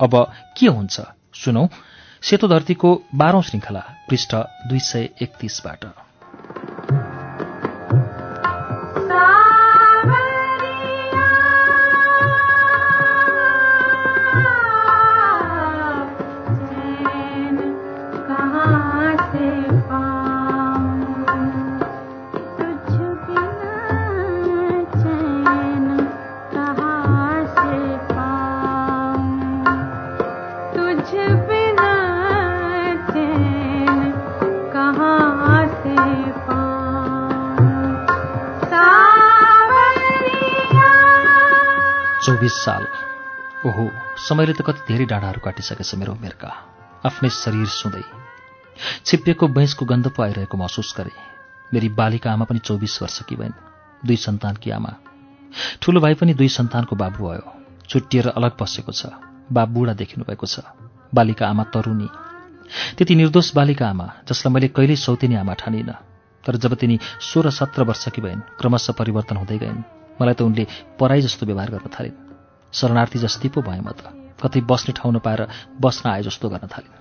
अब के हुन्छ? सुनौ। सेतो धरतीको बाह्रौं श्रृङ्खला पृष्ठ दुई सय एकतिसबाट। साल। ओहो समयले त कति धेरै डाँडाहरू काटिसकेछ मेरो उमेरका आफ्नै शरीर सुँदै। छिप्पिएको बैंसको गन्ध पो आइरहेको महसुस गरे। मेरी बालिका आमा पनि चौबिस वर्षकी भइन्। दुई सन्तानकी आमा। ठुलो भाइ पनि दुई सन्तानको बाबु भयो। छुट्टिएर अलग बसेको छ। बा बुढा देखिनु भएको छ। बालिका आमा तरुणी। त्यति निर्दोष बालिका आमा जसलाई मैले कहिल्यै सौतेनी आमा ठानिनँ। तर जब तिनी सोह्र सत्र वर्षकी भइन् क्रमशः परिवर्तन हुँदै गइन्। मलाई त उनले पराई जस्तो व्यवहार गर्न थालिन्। शरणार्थी जस्तै पो भएँ म त। कतै बस्ने ठाउँ नपाएर बस्न आए जस्तो गर्न थालिन्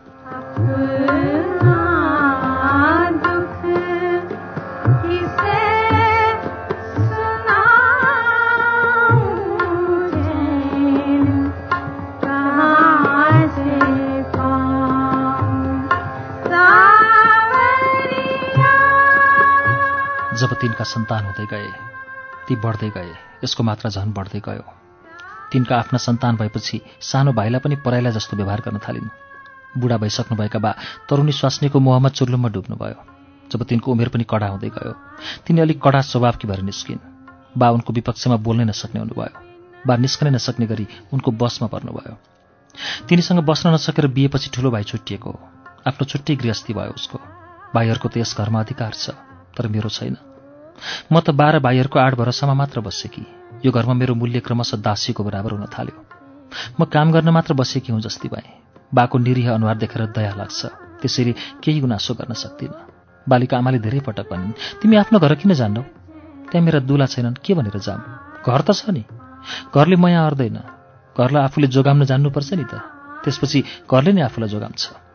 जब तिनका सन्तान हुँदै गए ती बढ्दै गए यसको मात्रा झन् बढ्दै गयो। तिनका आफ्ना सन्तान भएपछि सानो भाइलाई पनि पराइला जस्तो व्यवहार गर्न थालिन्। बुढा भइसक्नुभएका बा तरुणी स्वास्नीको मोहम्मद चुर्लुममा डुब्नुभयो जब तिनको उमेर पनि कडा हुँदै गयो। तिनी अलिक कडा स्वभावकी भएर निस्किन्। बा उनको विपक्षमा बोल्नै नसक्ने हुनुभयो। बा निस्कनै नसक्ने गरी उनको बसमा पर्नुभयो। तिनीसँग बस्न नसकेर बिहेपछि ठुलो भाइ छुट्टिएको आफ्नो छुट्टै गृहस्थी भयो उसको। भाइहरूको त यस घरमा अधिकार छ तर मेरो छैन। म त बाह्र भाइहरूको आठ भरोसामा मात्र बसेकी। यो घरमा मेरो मूल्य क्रमशः दासीको बराबर हुन थाल्यो। म काम गर्न मात्र बसेकी हुँ जस्ती भएँ। बाको निरीह अनुहार देखेर दया लाग्छ। त्यसरी केही गुनासो गर्न सक्दिनँ। बालिका आमाले धेरै पटक भनिन् तिमी आफ्नो घर किन जान्नौ? त्यहाँ मेरा दुला छैनन् के भनेर जाम? घर त छ नि। घरले म यहाँ अर्दैन। घरलाई आफूले जोगाम्न जान्नुपर्छ नि त। त्यसपछि घरले नै आफूलाई जोगाम्छ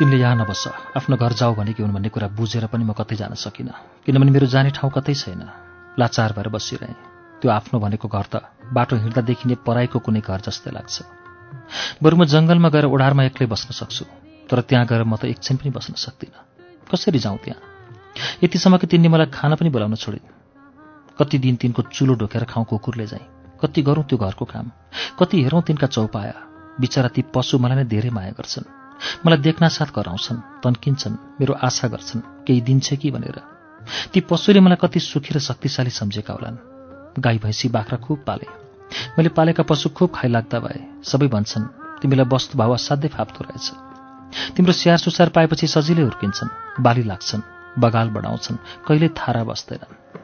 तिमीले यहाँ नबस। आफ्नो घर जाऊ भनेकी हुन् भन्ने कुरा बुझेर पनि म कतै जान सकिनँ। किनभने मेरो जाने ठाउँ कतै छैन। लाचार भएर बसिरहेँ। त्यो आफ्नो भनेको घर त बाटो हिँड्दा देखिने पराईको कुनै घर जस्तै लाग्छ। बरु म जङ्गलमा गएर ओढारमा एक्लै बस्न सक्छु। तर त्यहाँ गएर म त एकछिन पनि बस्न सक्दिनँ। कसरी जाउँ त्यहाँ? यतिसम्म कि तिनले मलाई खाना पनि बोलाउन छोडिन्। कति दिन तिनको चुलो ढोकेर खाउँ कुकुरले जाँ कति गरौँ त्यो घरको काम। कति हेरौँ तिनका चौपाया। बिचरा ती पशु मलाई नै धेरै माया गर्छन्। मलाई देख्नासाथ कराउँछन् तन्किन्छन् मेरो आशा गर्छन् केही दिन्छ कि भनेर। ती पशुले मलाई कति सुखी र शक्तिशाली सम्झेका होलान्। गाई भैँसी बाख्रा खुब पाले। मैले पालेका पशु खुब खाइलाग्दा भए। सबै भन्छन् तिमीलाई वस्तु भाव असाध्यै फाप्दो रहेछ। तिम्रो स्याहार सुसार पाएपछि सजिलै हुर्किन्छन् बाली लाग्छन् बगाल बढाउँछन् कहिले थारा बस्दैनन्।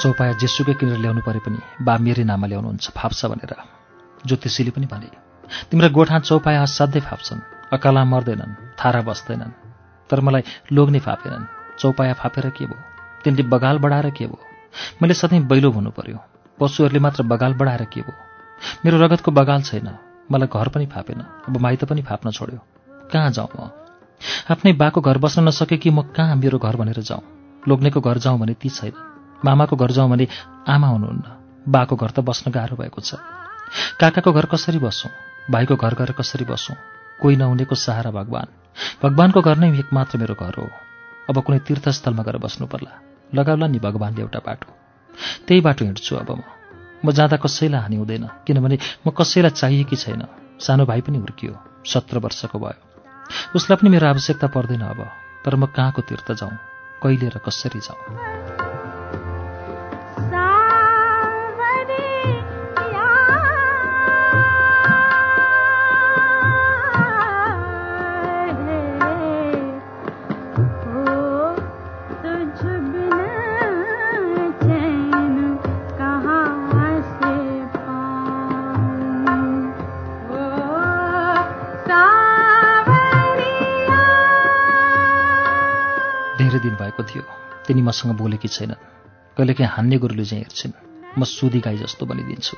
चौपाया जेसुकै किनेर ल्याउनु परे पनि बा मेरै नाममा ल्याउनुहुन्छ फाप्छ भनेर। ज्योतिषीले पनि भने तिम्रो गोठा चौपाया असाध्यै फाप्छन् अकाला मर्दैनन् थारा बस्दैनन् तर मलाई लोग्ने फापेनन्। चौपाया फापेर के भयो? तिनले बगाल बढाएर के भयो? मैले सधैँ बैलो हुनु पर्यो पशुहरूले मात्र बगाल बढाएर के भयो? मेरो रगतको बगाल छैन मलाई घर पनि फापेन अब माइत पनि फाप्न छोड्यो। कहाँ जाउँ म? आफ्नै बाको घर बस्न नसके कि म कहाँ मेरो घर भनेर जाउँ? लोग्नेको घर जाउँ भने ती छैन मामाको घर जाउँ भने आमा हुनुहुन्न। बाको घर त बस्न गाह्रो भएको छ। काकाको घर कसरी बसौँ? भाइको घर गएर कसरी बसौँ? कोही नहुनेको सहारा भगवान्। भगवान्को घर नै एकमात्र मेरो घर हो। अब कुनै तीर्थस्थलमा गएर बस्नु पर्ला। लगाउला नि भगवान्ले एउटा बाटो। त्यही बाटो हिँड्छु अब म। म जाँदा कसैलाई हानि हुँदैन किनभने म कसैलाई चाहिएकी छैन। सानो भाइ पनि हुर्कियो। सत्र वर्षको भयो। उसलाई पनि मेरो आवश्यकता पर्दैन अब। तर म कहाँको तीर्थ जाउँ? कहिले र कसरी जाउँ? धेरै दिन भएको थियो। तिनी मसँग बोलेकी छैनन् कहिलेकाहीँ हान्ने गोरुले चाहिँ हेर्छिन्। म सुधी गाई जस्तो बनिदिन्छु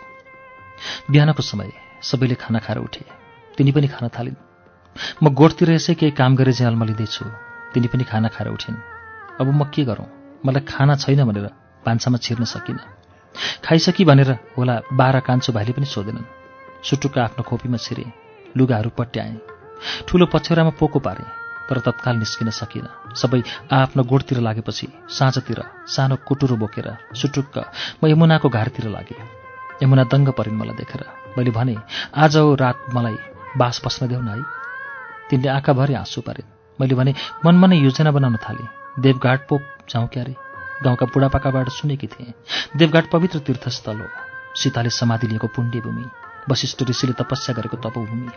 बिहानको समय सबैले खाना खाएर उठे। तिनी पनि खान थालिन्। म गोठतिर यसै केही काम गरे चाहिँ अल्मलिँदैछु तिनी पनि खाना खाएर उठिन्। अब म के गरौँ? मलाई खाना छैन भनेर भान्सामा छिर्न सकिनँ। खाइसकी भनेर होला बाह्र कान्छो भाइले पनि सोधेनन्। सुटुक्क आफ्नो खोपीमा छिरे लुगाहरू पट्याएँ। ठुलो पछ्यौरामा पोको पारेँ। तर तत्काल निस्किन सकिनँ। सबै आआफ्नो गोठतिर लागेपछि साँझतिर सानो कुटुरो बोकेर सुटुक्क म यमुनाको घारतिर लागेँ। यमुना दङ्ग परिन् मलाई देखेर। मैले भने आज रात मलाई बास बस्न देऊ न है। तिनले आँखाभरि आँसु पारिन्। मैले भने मनमा नै योजना बनाउन थालेँ। देवघाट पो जाउँ क्यारे? गाउँका बुढापाकाबाट सुनेकी थिएँ देवघाट पवित्र तीर्थस्थल हो। सीताले समाधि लिएको पुण्यभूमि। वशिष्ठ ऋषिले तपस्या गरेको तपोभूमि।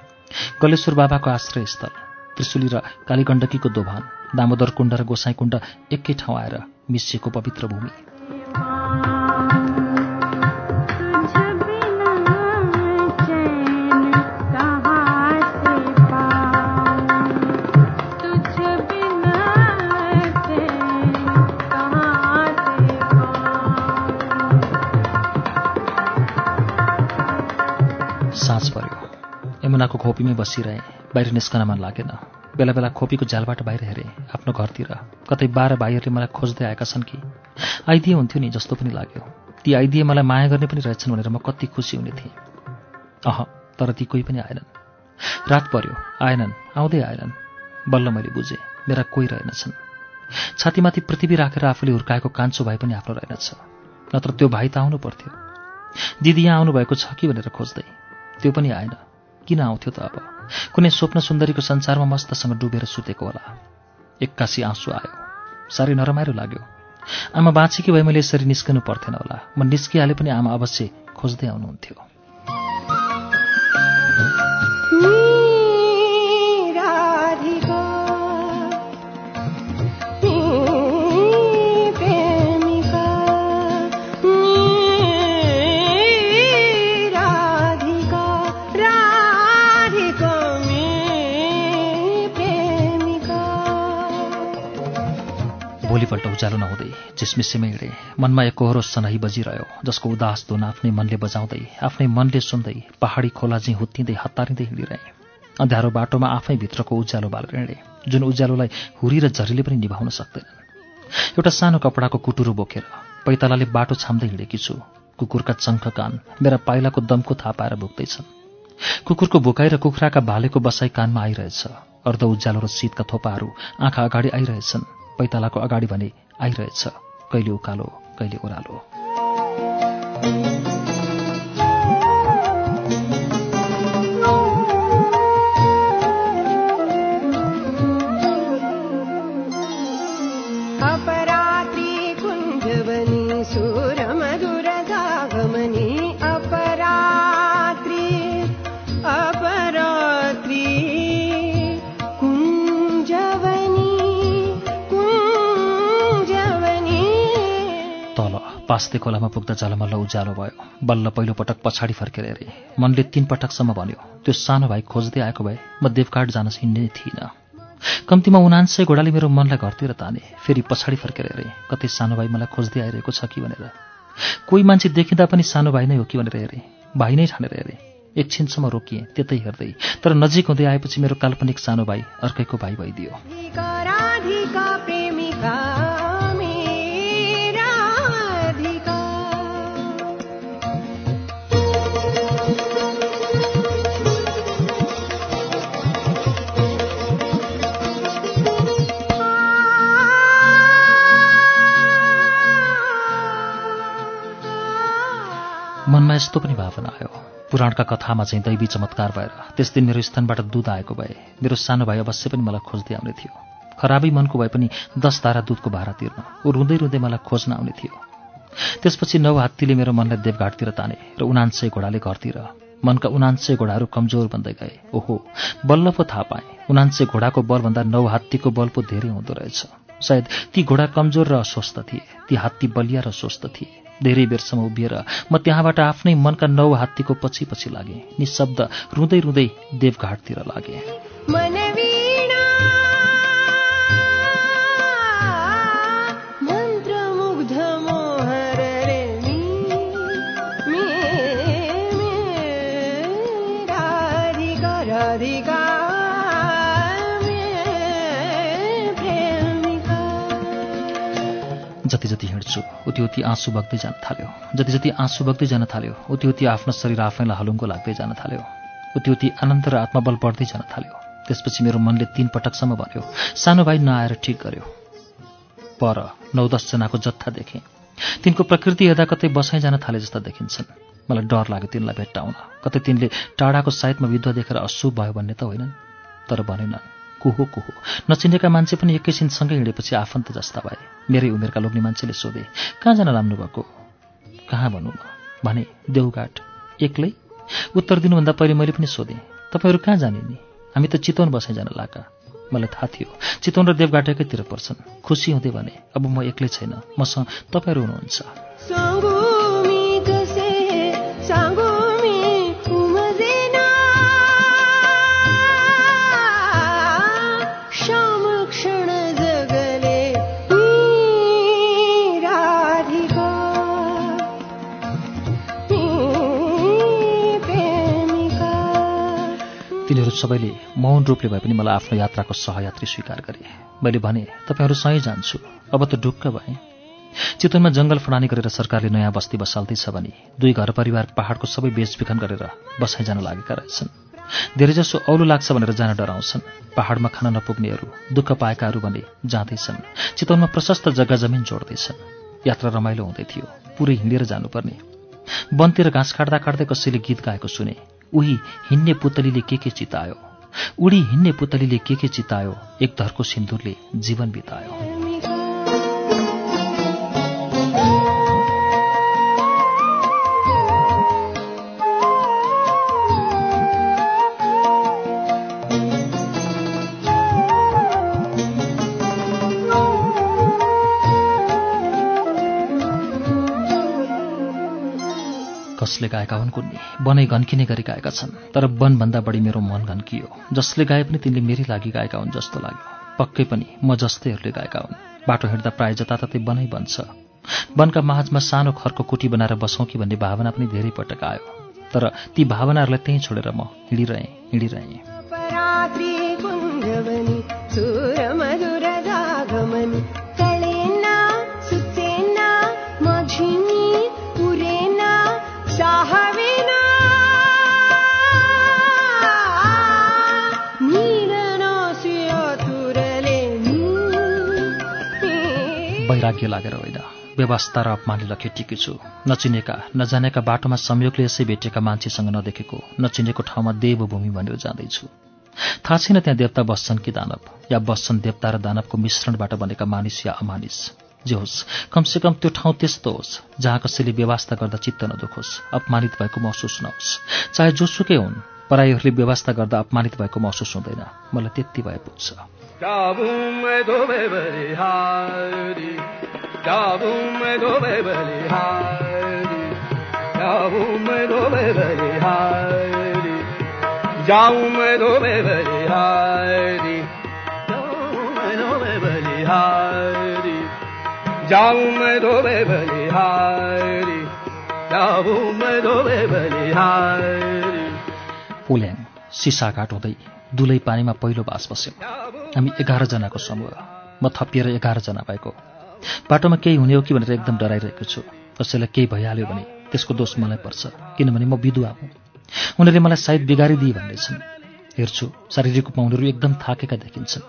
गलेश्वर बाबाको आश्रयस्थल। त्रिशुली र कालीगण्डकीको दोभान दामोदर कुण्ड र गोसाई कुण्ड एकै ठाउँ आएर मिसिएको पवित्र भूमि। यमुनाको खोपीमै बसिरहे। बाहिर निस्कन मन लागेन। बेला बेला खोपीको झ्यालबाट बाहिर हेरेँ आफ्नो घरतिर। कतै बाह्र भाइहरूले मलाई खोज्दै आएका छन् कि? आइदिए हुन्थ्यो नि जस्तो पनि लाग्यो। ती आइदिए मलाई माया गर्ने पनि रहेछन् भनेर म कति खुसी हुने थिएँ। अह तर ती कोही पनि आएनन्। रात पर्यो। आएनन्। आउँदै आएनन्। बल्ल मैले बुझेँ मेरा कोही रहेनछन्। छातीमाथि पृथ्वी राखेर आफूले हुर्काएको कान्छो भाइ पनि आफ्नो रहेनछ। नत्र त्यो भाइ त आउनु पर्थ्यो। दिदी यहाँ आउनुभएको छ कि भनेर खोज्दै। त्यो पनि आएन। किन आउँथ्यो त अब? कुनै स्वप्न सुन्दरीको संसारमा मस्तसँग डुबेर सुतेको होला। एक्कासी आँसु आयो। साह्रै नरमाइलो लाग्यो। आमा बाँचेकी भए मैले यसरी निस्कनु पर्थेन होला। म निस्किहाले पनि आमा अवश्य खोज्दै आउनुहुन्थ्यो। भोलिपल्ट उज्यालो नहुँदै झिसमिसेमै हिँडेँ। मनमा एकहोरो सनही बजिरह्यो जसको उदास धुन आफ्नै मनले बजाउँदै आफ्नै मनले सुन्दै पहाडी खोला चाहिँ हुत्तिँदै हतारिँदै हिँडिरहेँ। अँध्यारो बाटोमा आफै भित्रको उज्यालो बालेर हिँडेँ जुन उज्यालोलाई हुरी र झरीले पनि निभाउन सक्दैनन् एउटा सानो कपडाको कुटुरो बोकेर पैतालाले बाटो छाम्दै हिँडेकी छु। कुकुरका चङ्ख कान मेरा पाइलाको दमको थाहा पाएर भुक्दैछन्। कुकुरको भुकाइ र कुखुराका भालेको बसाइ कानमा आइरहेछ। अर्ध उज्यालो र शीतका थोपाहरू आँखा अगाडि आइरहेछन्। पैतालाको अगाडि भने आइरहेछ। कहिले उकालो कहिले ओह्रालो। पास्ते खोलामा पुग्दा जलमल्ल उज्यालो भयो। बल्ल पहिलो पटक पछाडि फर्केर हेरेँ। मनले तीन पटकसम्म भन्यो त्यो सानो भाइ खोज्दै आएको भए म देवकाट जान हिँड्ने थिइनँ। कम्तीमा उनान्सय घोडाले मेरो मनलाई घरतिर ताने। फेरि पछाडि फर्केर हेरेँ कतै सानो भाइ मलाई खोज्दै आइरहेको छ कि भनेर। कोही मान्छे देखिँदा पनि सानो भाइ नै हो कि भनेर हेरेँ। भाइ नै ठानेर हेरेँ। एकछिनसम्म रोकिएँ त्यतै हेर्दै। तर नजिक हुँदै आएपछि मेरो काल्पनिक सानो भाइ अर्कैको भाइ भइदियो। मनमा यस्तो पनि भावना आयो। पुराणका कथामा चाहिँ दैवी चमत्कार भएर त्यस दिन मेरो स्थानबाट दुध आएको भए मेरो सानो भाइ अवश्य पनि मलाई खोज्दै आउने थियो। खराबी मनको भए पनि दस धारा दुधको भाडा तिर्न ऊ रुँदै रुँदै मलाई खोज्न आउने थियो। त्यसपछि नौ हात्तीले मेरो मनलाई देवघाटतिर ताने र उनान्सय घोडाले घरतिर। मनका उनान्सय घोडाहरू कमजोर बन्दै गए। ओहो बल्ल पो थाहा पाएँ उनान्सय घोडाको बलभन्दा नौ हात्तीको बल पो धेरै हुँदो रहेछ। सायद ती घोडा कमजोर र अस्वस्थ थिए ती हात्ती बलिया र स्वस्थ थिए। धेरै बेरसम्म उभिएर म त्यहाँबाट आफ्नै मनका नौ हात्तीको पछि पछि लागेँ। निशब्द रुँदै रुँदै देवघाटतिर लागेँ। राधिका। जति जति हिँड्छु उति उति आँसु बग्दै जान थाल्यो। जति जति आँसु बग्दै जान थाल्यो उति उति आफ्नो शरीर आफैलाई हलुङ्गो लाग्दै जान थाल्यो। उति उति आनन्द र आत्मबल बढ्दै जान थाल्यो। त्यसपछि मेरो मनले तीन पटकसम्म भन्यो सानो भाइ नआएर ठिक गर्यो। पर नौ दसजनाको जत्था देखेँ। तिनको प्रकृति हेर्दा कतै बसाइ जान थाले जस्ता देखिन्छन्। मलाई डर लाग्यो तिनलाई भेट्टाउन। कतै तिनले टाढाको साइडमा विधुवा देखेर अशुभ भयो भन्ने त होइनन्। तर भनेनन्। कुहो कुहो नचिनेका मान्छे पनि एकैछिन सँगै हिँडेपछि आफन्त जस्ता भए। मेरै उमेरका लोग्ने मान्छेले सोधे कहाँ जान लाग्नु भएको? कहाँ भनौँ भने देउघाट एक्लै? उत्तर दिनुभन्दा पहिले मैले पनि सोधेँ तपाईँहरू कहाँ जाने नि? हामी त चितवन बसाइ जान लागा मलाई थाहा थियो चितवन र देवघाट एकैतिर पर्छन्। खुसी हुँदै भने अब म एक्लै छैन मसँग तपाईँहरू हुनुहुन्छ। सबैले मौन रूपले भए पनि मलाई आफ्नो यात्राको सहयात्री स्वीकार गरे। मैले भने तपाईँहरूसँगै जान्छु। अब त ढुक्क भएँ। चितवनमा जङ्गल फडानी गरेर सरकारले नयाँ बस्ती बसाल्दैछ भने दुई घर परिवार पहाडको सबै बेचबिखन गरेर बसाइ जान लागेका रहेछन्। धेरैजसो औलो लाग्छ भनेर जान डराउँछन्। पहाडमा खान नपुग्नेहरू दुःख पाएकाहरू भने जाँदैछन्। चितवनमा प्रशस्त जग्गा जमिन जोड्दैछन्। यात्रा रमाइलो हुँदै थियो। पुरै हिँडेर जानुपर्ने। वनतिर घाँस काट्दा काट्दै कसैले गीत गाएको सुने। उही हिँड्ने पुतलीले के के चितायो? उडी हिँड्ने पुतलीले के के चितायो? एक धरको सिन्दुरले जीवन बितायो। कसले गाएका हुन् कुन्नी? वनै घन्किने गरी गाएका छन् तर वनभन्दा बढी मेरो मन घन्कियो। जसले गाए पनि तिनले मेरै लागि गाएका हुन् जस्तो लाग्यो। पक्कै पनि म जस्तैहरूले गाएका हुन्। बाटो हिँड्दा प्राय जताततै वनै बन्छ। वनका माझमा सानो खरको कुटी बनाएर बसौँ कि भन्ने भावना पनि धेरै पटक आयो। तर ती भावनाहरूलाई त्यहीँ छोडेर म हिँडिरहेँ हिँडिरहेँ। वैराग्य लागेर होइन। व्यवस्था र अपमानले लखेटिएकी छु। नचिनेका नजानेका बाटोमा संयोगले यसै भेटेका मान्छेसँग नदेखेको नचिनेको ठाउँमा देवभूमि भनेर जाँदैछु। थाहा छैन त्यहाँ देवता बस्छन् कि दानव या बस्छन् देवता र दानवको मिश्रणबाट बनेका मानिस या अमानिस। जे होस् कमसेकम त्यो ठाउँ त्यस्तो होस् जहाँ कसैले व्यवस्था गर्दा चित्त नदुखोस् अपमानित भएको महसुस नहोस्। चाहे जोसुकै हुन् पराईहरूले व्यवस्था गर्दा अपमानित भएको महसुस हुँदैन। मलाई त्यति भए पुग्छ। सिसा घाट हुँदै दुलै पानीमा पहिलो बास बस्यो हामी एघारजनाको समूह म थपिएर एघारजना भएको। बाटोमा केही हुने हो कि भनेर एकदम डराइरहेको छु। कसैलाई केही भइहाल्यो भने त्यसको दोष मलाई पर्छ किनभने म विधुवा हुँ। उनीहरूले मलाई सायद बिगारिदिए भन्नेछन् हेर्छु शारीरिक रूपमा उनीहरू एकदम थाकेका देखिन्छन्।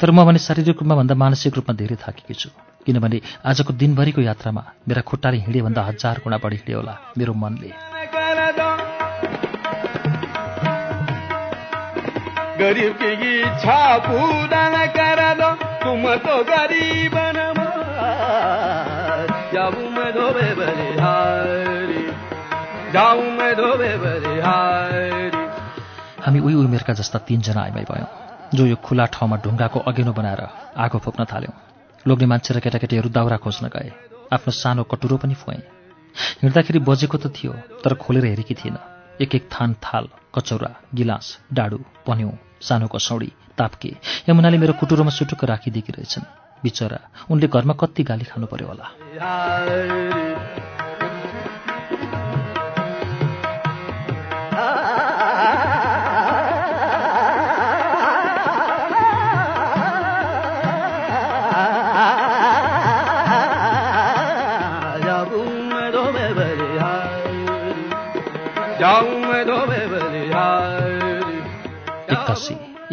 तर म भने शारीरिक रूपमा भन्दा मानसिक रूपमा धेरै थाकेकी छु। किनभने आजको दिनभरिको यात्रामा मेरा खुट्टाले हिँडे भन्दा हजार गुणा बढी हिँड्यो होला मेरो मनले। गरीब की इच्छा तुम हामी उही उमेरका जस्ता तीनजना आइमाई भयौँ जो यो खुला ठाउँमा ढुङ्गाको अघिनो बनाएर आगो फुक्न थाल्यौँ। लोग्ने मान्छे र केटाकेटीहरू दाउरा खोज्न गए आफ्नो सानो कटुरो पनि फुएँ। हिँड्दाखेरि बजेको त थियो तर खोलेर हेरेकी थिइनँ एक एक थान थाल कचौरा गिलास डाडु पन्यौँ सानो कसौडी ताप्के यमुनाले मेरो कुटुरोमा सुटुक्क राखिदिएकी रहेछन्। बिचरा उनले घरमा कति गाली खानु पर्यो होला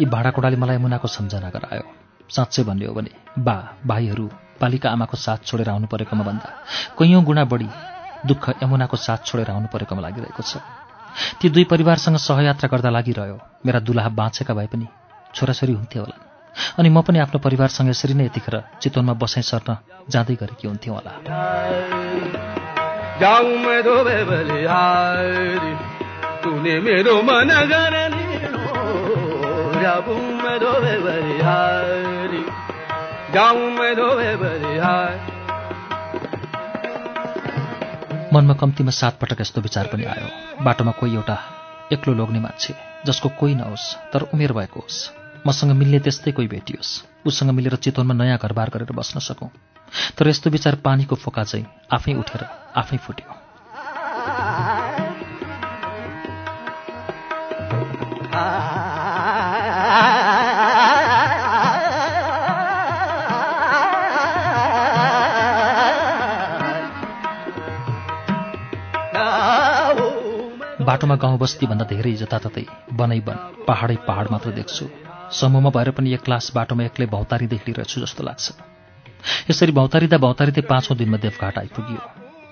यी भाँडाकुँडाले मलाई मुनाको सम्झना गरायो। साँच्चै भन्ने हो भने बा भाइहरू पालिका आमाको साथ छोडेर आउनु परेकोमा भन्दा कैयौँ गुणा बढी दुःख यमुनाको साथ छोडेर आउनु परेकोमा लागिरहेको छ। ती दुई परिवारसँग सहयात्रा गर्दा लागिरह्यो। मेरा दुलाहा बाँचेका भए पनि छोराछोरी हुन्थे होलान् अनि म पनि आफ्नो परिवारसँग यसरी नै यतिखेर चितवनमा बसाइ सर्न जाँदै गरेकी हुन्थ्यौँ होला। मनमा कम्तीमा सात पटक यस्तो विचार पनि आयो। बाटोमा कोही एउटा एक्लो लोग्ने मान्छे जसको कोही नहोस् तर उमेर भएको होस्। मसँग मिल्ने त्यस्तै कोही भेटियोस् उसँग मिलेर चितवनमा नयाँ घरबार गरेर बस्न सकौँ। तर यस्तो विचार पानीको फोका चाहिँ आफै उठेर आफै फुट्यो। बाटोमा गाउँ बस्तीभन्दा धेरै जताततै वनै वन पहाडै पहाड मात्र देख्छु। समूहमा भएर पनि एक क्लास बाटोमा एक्लै भौतारी देखिरहेछु जस्तो लाग्छ। यसरी भौतारिँदा भौतारिँदै पाँचौँ दिनमा देवघाट आइपुग्यो।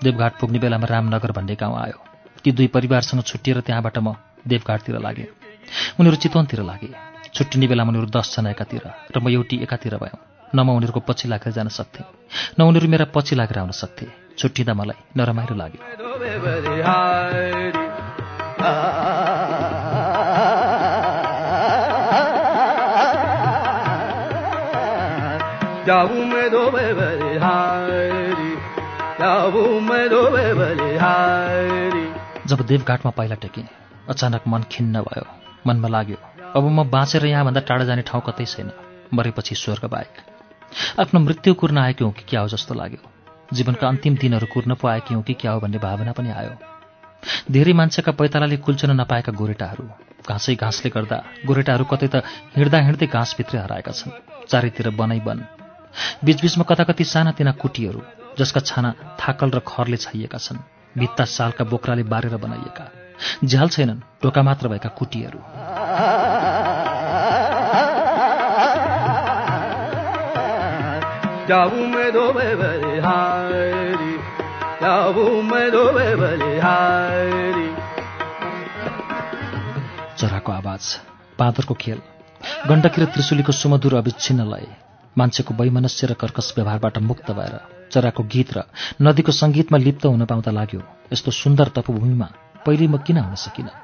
देवघाट पुग्ने बेलामा रामनगर भन्ने गाउँ आयो। ती दुई परिवारसँग छुट्टिएर त्यहाँबाट म देवघाटतिर लागेँ। उनीहरू चितवनतिर लागे। छुट्टिने बेलामा उनीहरू दसजना एकातिर र म एउटी एकातिर भयौँ। न म उनीहरूको पछि लागेर जान सक्थेँ। न उनीहरू मेरा पछि लागेर आउन सक्थे। छुट्टिँदा मलाई नरमाइलो लाग्यो। जब देवघाटमा पाइला टेकेँ अचानक मन खिन्न भयो मनमा लाग्यो अब म बाँचेर यहाँभन्दा टाढा जाने ठाउँ कतै छैन मरेपछि स्वर्ग बाहेक। आफ्नो मृत्यु कुर्न आएकी हौँ कि क्या हो जस्तो लाग्यो। जीवनका अन्तिम दिनहरू कुर्न पो आएकी हौँ कि क्या हो भन्ने भावना पनि आयो। धेरै मान्छेका पैतालाले कुल्चन नपाएका गोरेटाहरू। घाँसै घाँसले गर्दा गोरेटाहरू कतै त हिँड्दा हिँड्दै घाँसभित्रै हराएका छन्। चारैतिर वनै वन बीचबीचमा कता कति सानातिना कुटीहरू जसका छाना थाकल र खरले छाइएका छन् भित्ता सालका बोक्राले बारेर बनाइएका। झ्याल छैनन् ढोका मात्र भएका कुटीहरू। चराको आवाज बाँदरको खेल। गण्डकी र त्रिशुलीको सुमधुर अविच्छिन्न लय मान्छेको वैमनस्य र कर्कश व्यवहारबाट मुक्त भएर चराको गीत र नदीको सङ्गीतमा लिप्त हुन पाउँदा लाग्यो यस्तो सुन्दर तपभूमिमा पहिले म किन हुन सकिनँ?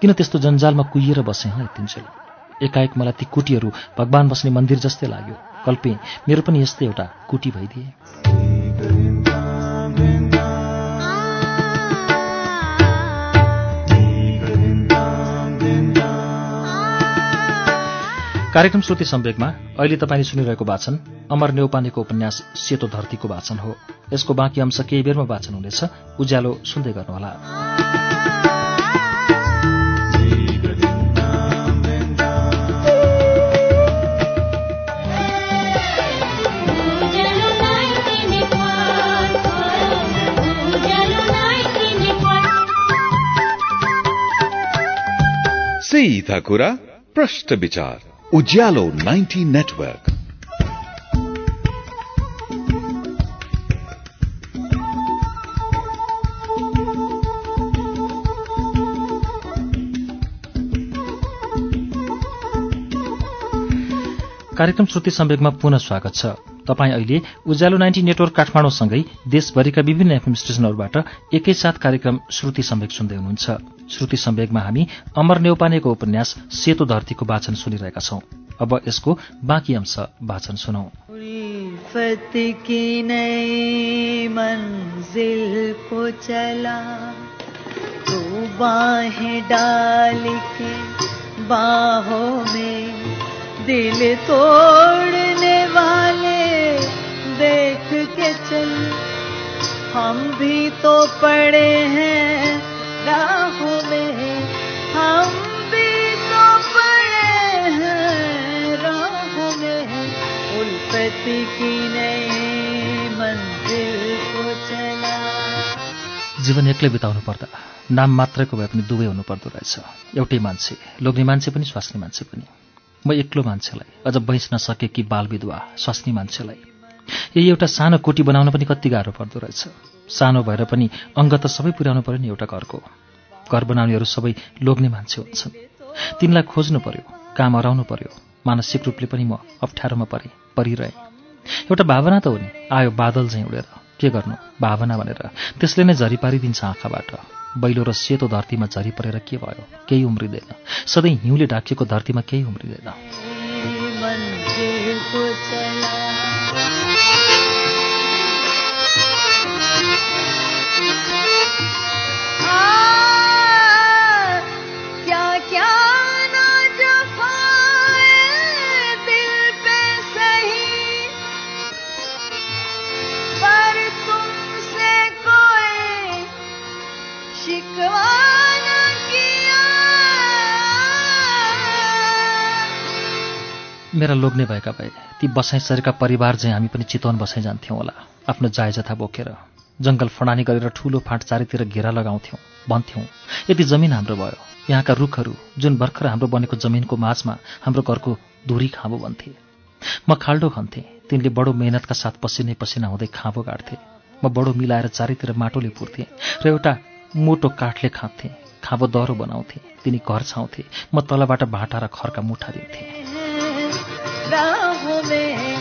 किन त्यस्तो जन्जालमा कुहिएर बसेँ हँ यतिन्जेल? एकाएक मलाई ती कुटीहरू भगवान् बस्ने मन्दिर जस्तै लाग्यो। कल्पे मेरो पनि यस्तै एउटा कुटी भइदिए। कार्यक्रम श्रुति सम्वेकमा अहिले तपाईँले सुनिरहेको वाचन अमर नेौपानेको उपन्यास सेतो धरतीको वाचन हो। यसको बाँकी अंश केही बेरमा वाचन हुनेछ। उज्यालो सुन्दै गर्नुहोला। कुरा प्रश्न विचार। उज्यालो 90 नेटवर्क। कार्यक्रम श्रुति सम्वेकमा पुनः स्वागत छ। तपाईँ अहिले उज्यालो नाइन्टी नेटवर्क काठमाडौँसँगै देशभरिका विभिन्न एफएम स्टेशनहरूबाट एकैसाथ कार्यक्रम श्रुति सम्वेक सुन्दै हुनुहुन्छ। श्रुति सम्वेकमा हामी अमर नेौपानेको उपन्यास सेतो धरतीको वाचन सुनिरहेका छौं। अब यसको बाँकी अंश वाचन सुनौ। डाल के बाहों में दिल तोड़ने वाले देख के चल। हम भी तो पड़े हैं जीवन एक्लै बिताउनु पर्दा। नाम मात्रैको भए पनि दुवै हुनुपर्दो रहेछ। एउटै मान्छे लोग्ने मान्छे पनि स्वास्नी मान्छे पनि। म एक्लो मान्छेलाई अझ बैँच नसके कि बाल विधवा स्वास्नी मान्छेलाई। यही एउटा सानो कोटी बनाउन पनि कति गाह्रो पर्दो रहेछ। सानो भएर पनि अङ्ग त सबै पुर्याउनु पर्यो नि एउटा घरको। घर बनाउनेहरू सबै लोग्ने मान्छे हुन्छन्। तिनलाई खोज्नु पर्यो काम हराउनु पर्यो मानसिक रूपले पनि म अप्ठ्यारोमा परेँ परिरहेँ। एउटा भावना त हो नि आयो बादल चाहिँ उडेर। के गर्नु भावना भनेर। त्यसले नै झरी पारिदिन्छ आँखाबाट। बैलो र सेतो धरतीमा झरी परेर के भयो केही उम्रिँदैन। सधैँ हिउँले ढाकिएको धरतीमा केही उम्रिँदैन। मेरा लोग्ने भएका भए ती बसाइ सरेका परिवार चाहिँ हामी पनि चितवन बसाइ जान्थ्यौँ होला। आफ्नो जाय जथा बोकेर जङ्गल फडानी गरेर ठूलो फाँट चारैतिर घेरा लगाउँथ्यौँ भन्थ्यौँ यति जमिन हाम्रो भयो। यहाँका रुखहरू जुन भर्खर हाम्रो बनेको जमिनको माझमा हाम्रो घरको धुरी खाँबो भन्थे। म खाल्डो खन्थेँ तिनले बडो मेहनतका साथ पसिनै पसिना हुँदै खाँबो गाड्थे। म बडो मिलाएर चारैतिर माटोले पुर्थेँ र एउटा मोटो काठले खाँध्थेँ खाँबो दह्रो बनाउँथे तिनी घर छाउँथे। म तलबाट भाटा र खरका मुठा दिन्थेँ राहों में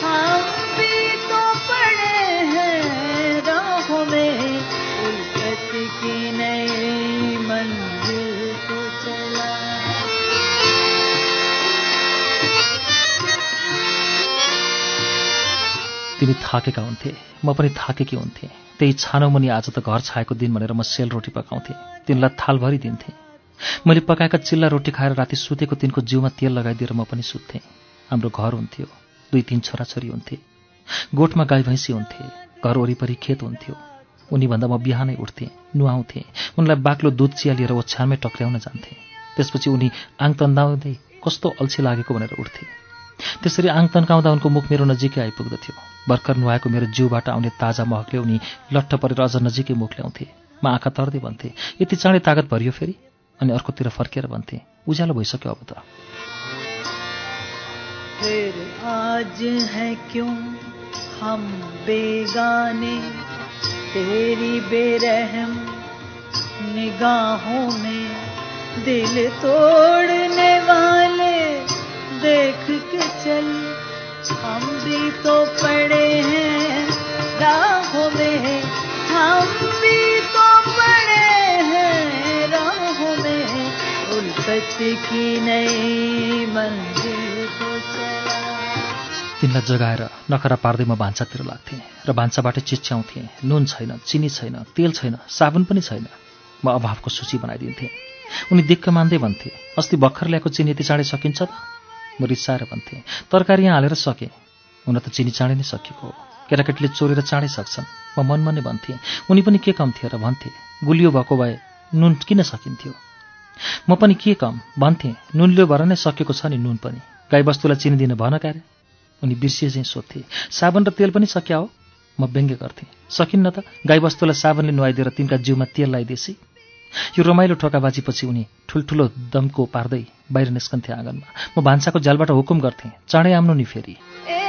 हम भी तो पड़े हैं राहों में। उल्फत की नई मंजिल को चला। तिनी थाकेका हुन्थे म पनि थाकेकी हुन्थेँ। त्यही छानो मुनि आज त घर छाएको दिन भनेर म सेल रोटी पकाउँथेँ। तिनलाई थालभरि दिन्थेँ। मैले पकाएका चिल्ला रोटी खाएर राति सुतेको तिनको जिउमा तेल लगाइदिएर म पनि सुत्थेँ। हाम्रो घर हुन्थ्यो। दुई तिन छोराछोरी हुन्थे। गोठमा गाई भैँसी हुन्थे। घर वरिपरि खेत हुन्थ्यो। उनीभन्दा म बिहानै उठ्थेँ नुहाउँथेँ। उनलाई बाक्लो दुध चिया लिएर ओछ्यानमै टक्र्याउन जान्थेँ। त्यसपछि उनी आङ तन्दाउँदै कस्तो अल्छी लागेको भनेर उठ्थे। त्यसरी आङ तन्काउँदा उनको मुख मेरो नजिकै आइपुग्दथ्यो। भर्खर नुहाएको मेरो जिउबाट आउने ताजा महकले उनी लट्ठ परेर अझ नजिकै मुख ल्याउँथे। म आँखा तर्दै भन्थे यति चाँडै तागत भरियो फेरि? अनि अर्कोतिर फर्केर भन्थे उज्यालो भइसक्यो अब त। फिर आज है क्यों हम बेगाने? तेरी बेरहम निगाहों में दिल तोड़ने वाले देख के चल। हम भी तो पड़े हैं राहों में, हम भी तो पड़े हैं राहों में। उल्फत की नई मंजिल को तिनलाई जगाएर नखरा पार्दै म भान्सातिर लाग्थेँ र भान्साबाटै चिच्याउँथेँ। नुन छैन चिनी छैन तेल छैन साबुन पनि छैन। म अभावको सूची बनाइदिन्थेँ। उनी दिक्क मान्दै भन्थे अस्ति भर्खर ल्याएको चिनी यति चाँडै सकिन्छ त? म रिसाएर भन्थेँ तरकारी यहाँ हालेर सकेँ। हुन त चिनी चाँडै नै सकिएको हो। केटाकेटीले चोरेर चाँडै सक्छन्। म मनमा नै भन्थेँ उनी पनि के कम थियो? र भन्थे गुलियो भएको भए नुन किन सकिन्थ्यो? म पनि के कम भन्थेँ नुनले भएर नै सकेको छ नि नुन पनि। गाईबस्तुलाई चिनी दिन भन क्यारे उनी बिर्सिए चाहिँ सोध्थे साबुन र तेल पनि सकिया हो? म व्यङ्ग्य गर्थेँ। सकिन्न त। गाईबस्तुलाई साबुनले नुहाइदिएर तिनका जिउमा तेल लगाइदिएसी यो रमाइलो ठोकाबाजीपछि उनी ठुल्ठुलो दमको पार्दै बाहिर निस्कन्थे आँगनमा। म भान्साको जालबाट हुकुम गर्थेँ। चाँडै आउनु नि फेरि।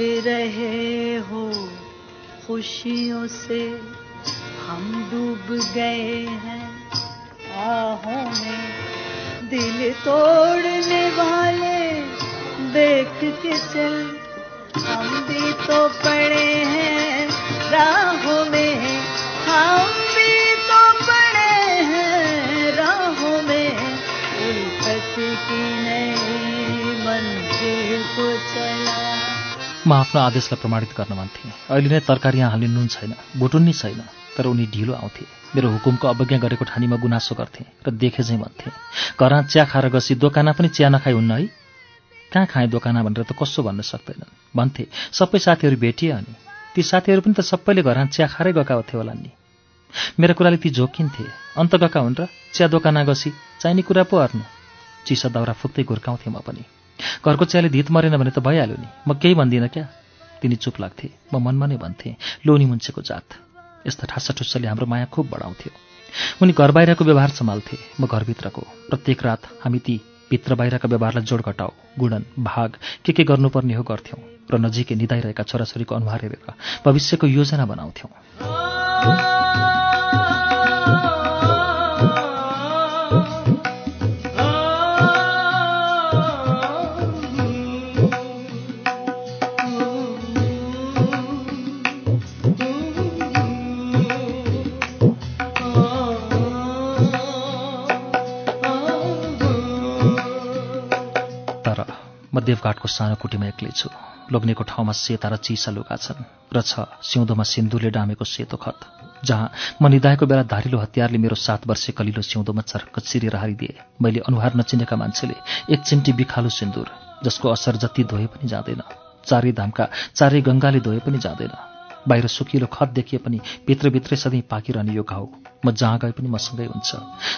खेल रहे हो खुशियों से। हम डूब गए हैं आहों में। दिल तोड़ने वाले देख के चल। हम भी तो पड़े हैं राहों में। हम म आफ्नो आदेशलाई प्रमाणित गर्न मान्थेँ अहिले नै तरकारी यहाँ हाल्ने नुन छैन बोटुन्नी छैन तर उनी ढिलो आउँथे। मेरो हुकुमको अवज्ञा गरेको ठानीमा गुनासो गर्थे र देखे चाहिँ भन्थे घरमा चिया खाएर गसी दोकाना पनि चिया नखाइ हुन्न है? कहाँ खाएँ दोकाना भनेर त कसो भन्न सक्दैनन्? भन्थे सबै साथीहरू भेटिए अनि ती साथीहरू पनि त सबैले घरमा चिया खाएरै गएका होथे होला नि। मेरा कुराले ती झोकिन्थे। अन्त गएका हुन् र? चिया दोकाना गसी चाहिने कुरा पो अर्नु। चिसा दाउरा फुक्दै घुर्काउँथेँ म पनि। घरको चियाले धित मरेन भने त भइहाल्यो नि। म केही भन्दिनँ क्या? तिनी चुप लाग्थे। म मनमा नै भन्थेँ लोनी मुन्छेको जात। यस्ता ठासा ठुस्सले हाम्रो माया खुब बढाउँथ्यो। उनी घर बाहिरको व्यवहार सम्हाल्थे। म घरभित्रको। प्रत्येक रात हामी ती भित्र बाहिरका व्यवहारलाई जोड घटाउ गुणन भाग के के गर्नुपर्ने हो गर्थ्यौँ र नजिकै निधाइरहेका छोराछोरीको अनुहार हेरेर भविष्यको योजना बनाउँथ्यौँ। म देवघाटको सानो कुटीमा एक्लै छु। लोग्नेको ठाउँमा सेता र चिसा लुगा छन् र छ सिउँदोमा सिन्दुरले डामेको सेतो खत जहाँ म निधाएको बेला धारिलो हतियारले मेरो सात वर्षे कलिलो सिउँदोमा चरक्क चिरेर हारिदिए। मैले अनुहार नचिनेका मान्छेले एक चिम्टी बिखालु सिन्दुर जसको असर जति धोए पनि जाँदैन। चारै धामका चारै गङ्गाले धोए पनि जाँदैन। बाहिर सुकिलो खत देखिए पनि भित्रभित्रै सधैँ पाकिरहने यो घाउ। म जहाँ गए पनि मसँगै हुन्छ।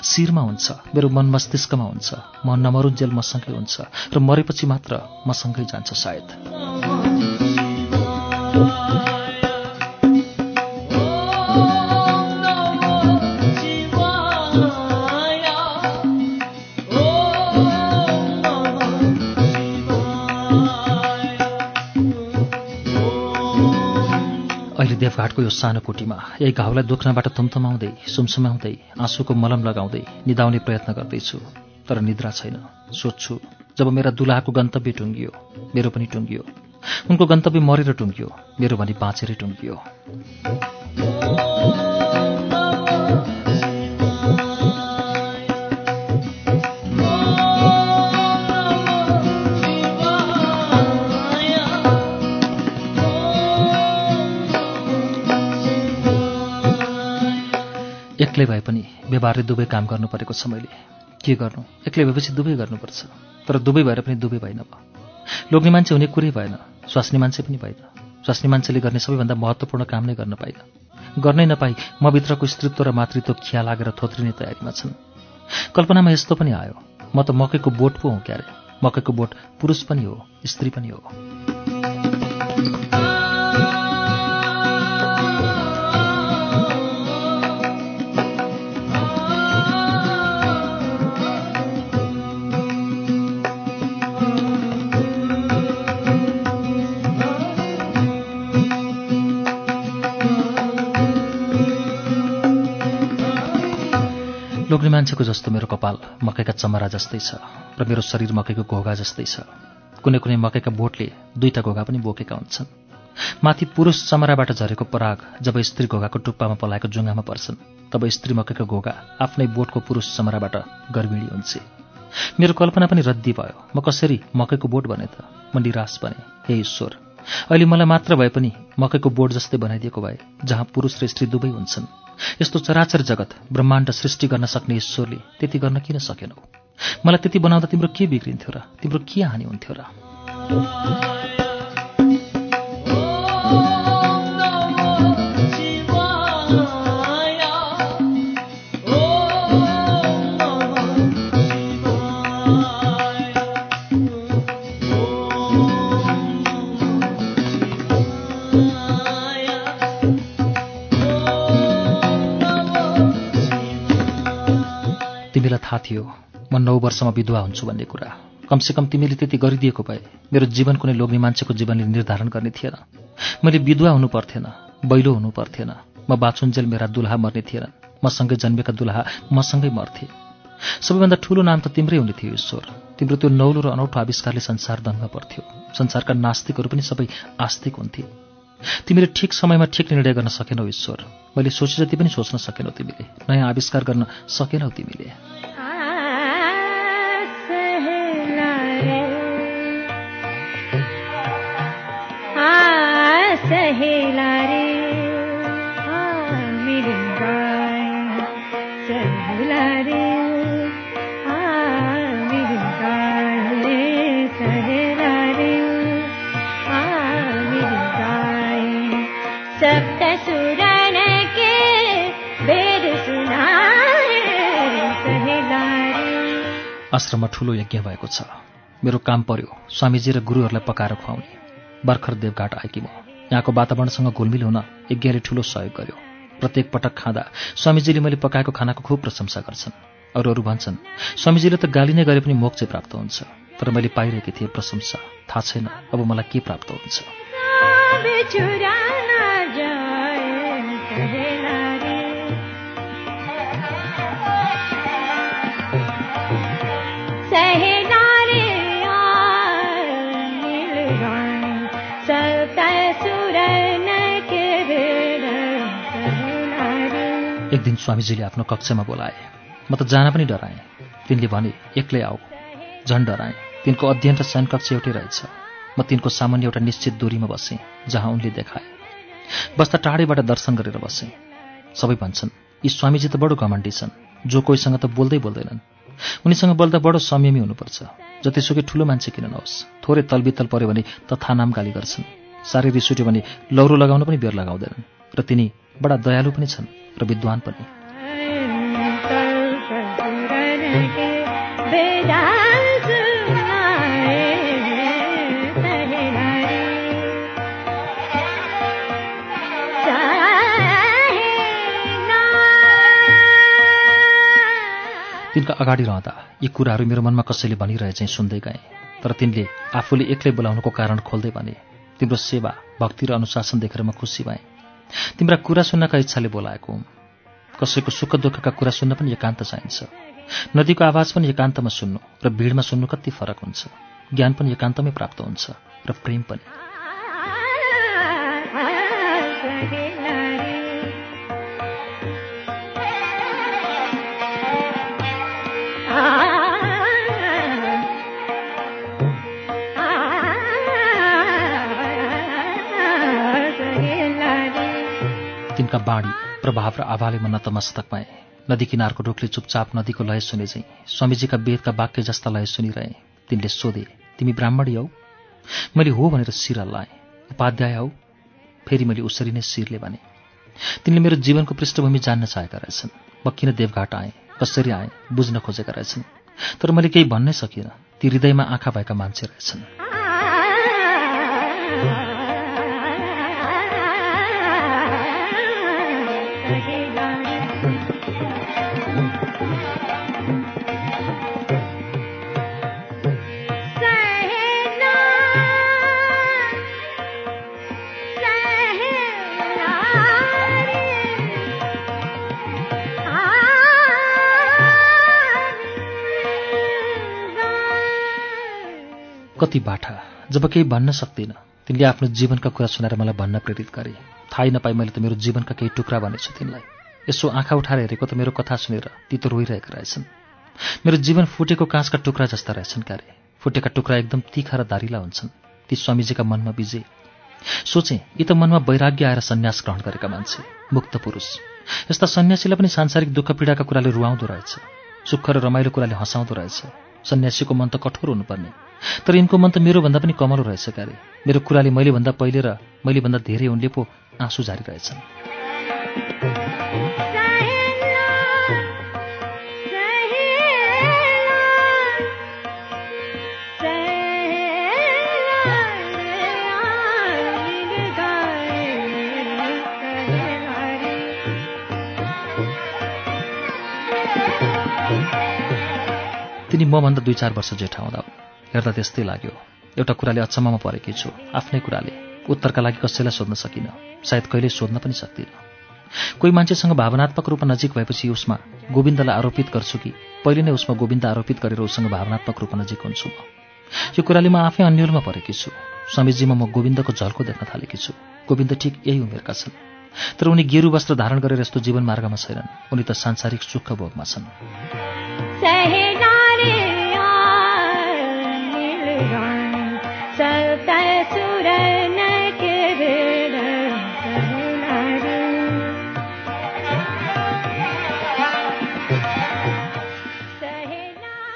शिरमा हुन्छ। मेरो मन मस्तिष्कमा हुन्छ। म नमरुन्जेल मसँगै हुन्छ। र मरेपछि मात्र मसँगै जान्छ सायद। देवघाटको यो सानो कोटीमा यही घाउलाई दुख्नबाट थुम्थुमाउँदै सुमसुमाउँदै आँसुको मलम लगाउँदै निदाउने प्रयत्न गर्दैछु तर निद्रा छैन। सोध्छु जब मेरा दुलाहाको गन्तव्य टुङ्गियो मेरो पनि टुङ्गियो। उनको गन्तव्य मरेर टुङ्गियो मेरो भने बाँचेरै टुङ्गियो। एक्लै भए पनि व्यवहारले दुवै काम गर्नु परेको छ मैले के गर्नु? एक्लै भएपछि दुवै गर्नुपर्छ। तर दुवै भएर पनि दुवै भएन भयो। लोग्ने मान्छे हुने कुरै भएन। स्वास्नी मान्छे पनि भएन। स्वास्नी मान्छेले गर्ने सबैभन्दा महत्त्वपूर्ण काम नै गर्न पाइन गर्नै नपाई म भित्रको स्त्रीत्व र मातृत्व खिया लागेर थोत्रिने तयारीमा छन्। कल्पनामा यस्तो पनि आयो। म त मकैको बोट पो हुँ क्यारे। मकैको बोट पुरुष पनि हो स्त्री पनि हो। लोग्ने मान्छेको जस्तो मेरो कपाल मकैका चमरा जस्तै छ र मेरो शरीर मकैको घोगा जस्तै छ। कुनै कुनै मकैका बोटले दुईटा घोगा पनि बोकेका हुन्छन्। माथि पुरुष चमराबाट झरेको पराग जब स्त्री घोगाको टुप्पामा पलाएको जुङ्गामा पर्छन् तब स्त्री मकैको घोगा आफ्नै बोटको पुरुष चमराबाट गर्भिणी हुन्छ। मेरो कल्पना पनि रद्दी भयो। म कसरी मकैको बोट बने त? म निराश बने। हे ईश्वर अहिले मलाई मात्र भए पनि मकैको बोट जस्तै बनाइदिएको भए जहाँ पुरुष र स्त्री दुवै हुन्छन्। यस्तो चराचर जगत ब्रह्माण्ड सृष्टि गर्न सक्ने ईश्वरले त्यति गर्न किन सकेनौ? मलाई त्यति बनाउँदा तिम्रो के बिग्रिन्थ्यो र तिम्रो के हानि हुन्थ्यो र? थाहा थियो म नौ वर्षमा विधवा हुन्छु भन्ने कुरा। कमसेकम तिमीले त्यति गरिदिएको भए मेरो जीवन कुनै लोग्ने मान्छेको जीवनले निर्धारण गर्ने थिएन। मैले विधवा हुनु पर्थेन बैलो हुनु पर्थेन म बाछुन्जेल मेरा दुल्हा मर्ने थिएनन् मसँगै जन्मेका दुल्हा मसँगै मर्थे। सबैभन्दा ठूलो नाम त तिम्रै हुने थियो ईश्वर। तिम्रो त्यो नौलो र अनौठो आविष्कारले संसार दङ्ग पर्थ्यो। संसारका नास्तिकहरू पनि सबै आस्तिक हुन्थे। तिमीले ठिक समयमा ठिक निर्णय गर्न सकेनौ ईश्वर। मैले सोचे जति पनि सोच्न सकेनौ तिमीले। नयाँ आविष्कार गर्न सकेनौ तिमीले। सहेला रे। मेरी गाय सहेला रे। मेरी गाय सहेला रे। मेरी गाय सप्त सुरन के वेद सुनाए सहेला रे। आश्रममा ठूलो यज्ञ भएको छ। मेरो काम पर्यो। स्वामीजी र गुरुहरूलाई पकाएर खुवाउने। भर्खर देवघाट आएकी म। यहाँको वातावरणसँग घुलमिल हुन यज्ञले ठूलो सहयोग गर्यो। प्रत्येक पटक खाँदा स्वामीजीले मैले पकाएको खानाको खुब प्रशंसा गर्छन्। अरू अरू भन्छन् स्वामीजीले त गाली नै गरे पनि मोक्ष चाहिँ प्राप्त हुन्छ तर मैले पाइरहेकी थिएँ प्रशंसा। थाहा छैन अब मलाई के प्राप्त हुन्छ। एक दिन स्वामीजीले आफ्नो कक्षमा बोलाए। म त जान पनि डराएँ। तिनले भने एक्लै आऊ। झन् डराएँ। तिनको अध्ययन र शयन कक्ष एउटै रहेछ। म तिनको सामान्य एउटा निश्चित दूरीमा बसेँ जहाँ उनले देखाए। बस्दा टाढैबाट दर्शन गरेर बसेँ। सबै भन्छन् यी स्वामीजी त बडो घमण्डी छन्। जो कोहीसँग त बोल्दै बोल्दैनन्। उनीसँग बोल्दा बडो संयमी हुनुपर्छ। जतिसुकै ठुलो मान्छे किन नहोस्। थोरै तलबितल पर्यो भने तथा नाम गाली गर्छन्। रिस उठ्यो भने लौरो लगाउन पनि बेर लगाउँदैनन्। र तिनी बडा दयालु पनि छन्। र विद्वान पनि। तिनका अगाडि रहँदा यी कुराहरू मेरो मनमा कसैले भनिरहे चाहिँ सुन्दै गएँ तर तिनले आफूले एक्लै बोलाउनुको कारण खोल्दै भने तिम्रो सेवा भक्ति र अनुशासन देखेर म खुसी भएँ। तिम्रा कुरा सुन्नका इच्छाले बोलाएको कसैको सुख दुःखका कुरा सुन्न पनि एकान्त चाहिन्छ। नदीको आवाज पनि एकान्तमा सुन्नु र भिडमा सुन्नु कति फरक हुन्छ। ज्ञान पनि एकान्तमै प्राप्त हुन्छ र प्रेम पनि। तिनका बाणी प्रभाव र आवाले म नतमस्तक पाएँ नदी किनारको रुखले चुपचाप नदीको लय सुने चाहिँ स्वामीजीका वेदका वाक्य जस्ता लय सुनिरहे। तिनले सोधे तिमी ब्राह्मणी हौ? मैले हो भनेर शिर हल्लाएँ उपाध्याय हौ? फेरि मैले उसरी नै शिरले भने। तिनले मेरो जीवनको पृष्ठभूमि जान्न चाहेका रहेछन्। म किन देवघाट आएँ? कसरी आएँ? बुझ्न खोजेका रहेछन्। तर मैले केही भन्नै सकिनँ। ती हृदयमा आँखा भएका मान्छे रहेछन्। कति बाठा जब केही भन्न सक्दिनँ तिनले आफ्नो जीवनका कुरा सुनाएर मलाई भन्न प्रेरित गरे। थाहै नपाई मैले त मेरो जीवनका केही टुक्रा भनेछु तिनलाई। यसो आँखा उठाएर हेरेको त मेरो कथा सुनेर ती त रोइरहेका रहेछन्। मेरो जीवन फुटेको काँचका टुक्रा जस्ता रहेछन् कार्य फुटेका टुक्रा एकदम तिखा र दारिला हुन्छन्। ती स्वामीजीका मनमा बिजे। सोचे यी त मनमा वैराग्य आएर सन्यास ग्रहण गरेका मान्छे मुक्त पुरुष। यस्ता सन्यासीलाई पनि सांसारिक दुःख पीडाका कुराले रुवाउँदो रहेछ। सुख र रमाइलो कुराले हँसाउँदो रहेछ। सन्यासीको मन त कठोर हुनुपर्ने। तर यिनको मन त मेरोभन्दा पनि कमलो रहेछ क्यारे मेरो कुराले मैले भन्दा पहिले र मैले भन्दा धेरै उनले पो आँसु झारिरहेछन्। तिनी मभन्दा दुई चार वर्ष जेठा हुँदा। हेर्दा त्यस्तै लाग्यो। एउटा कुराले अचम्ममा परेकी छु। आफ्नै कुराले। उत्तरका लागि कसैलाई सोध्न सकिनँ। सायद कहिल्यै सोध्न पनि सक्दिनँ। कोही मान्छेसँग भावनात्मक रूपमा नजिक भएपछि उसमा गोविन्दलाई आरोपित गर्छु कि? पहिले नै उसमा गोविन्द आरोपित गरेर उसँग भावनात्मक रूपमा नजिक हुन्छु म। यो कुराले म आफै अन्यलमा परेकी छु। स्वामीजीमा म गोविन्दको झल्को देख्न थालेकी छु। गोविन्द ठिक यही उमेरका छन्। तर उनी गेरु वस्त्र धारण गरेर यस्तो जीवन मार्गमा छैनन्। उनी त सांसारिक सुख भोगमा छन्।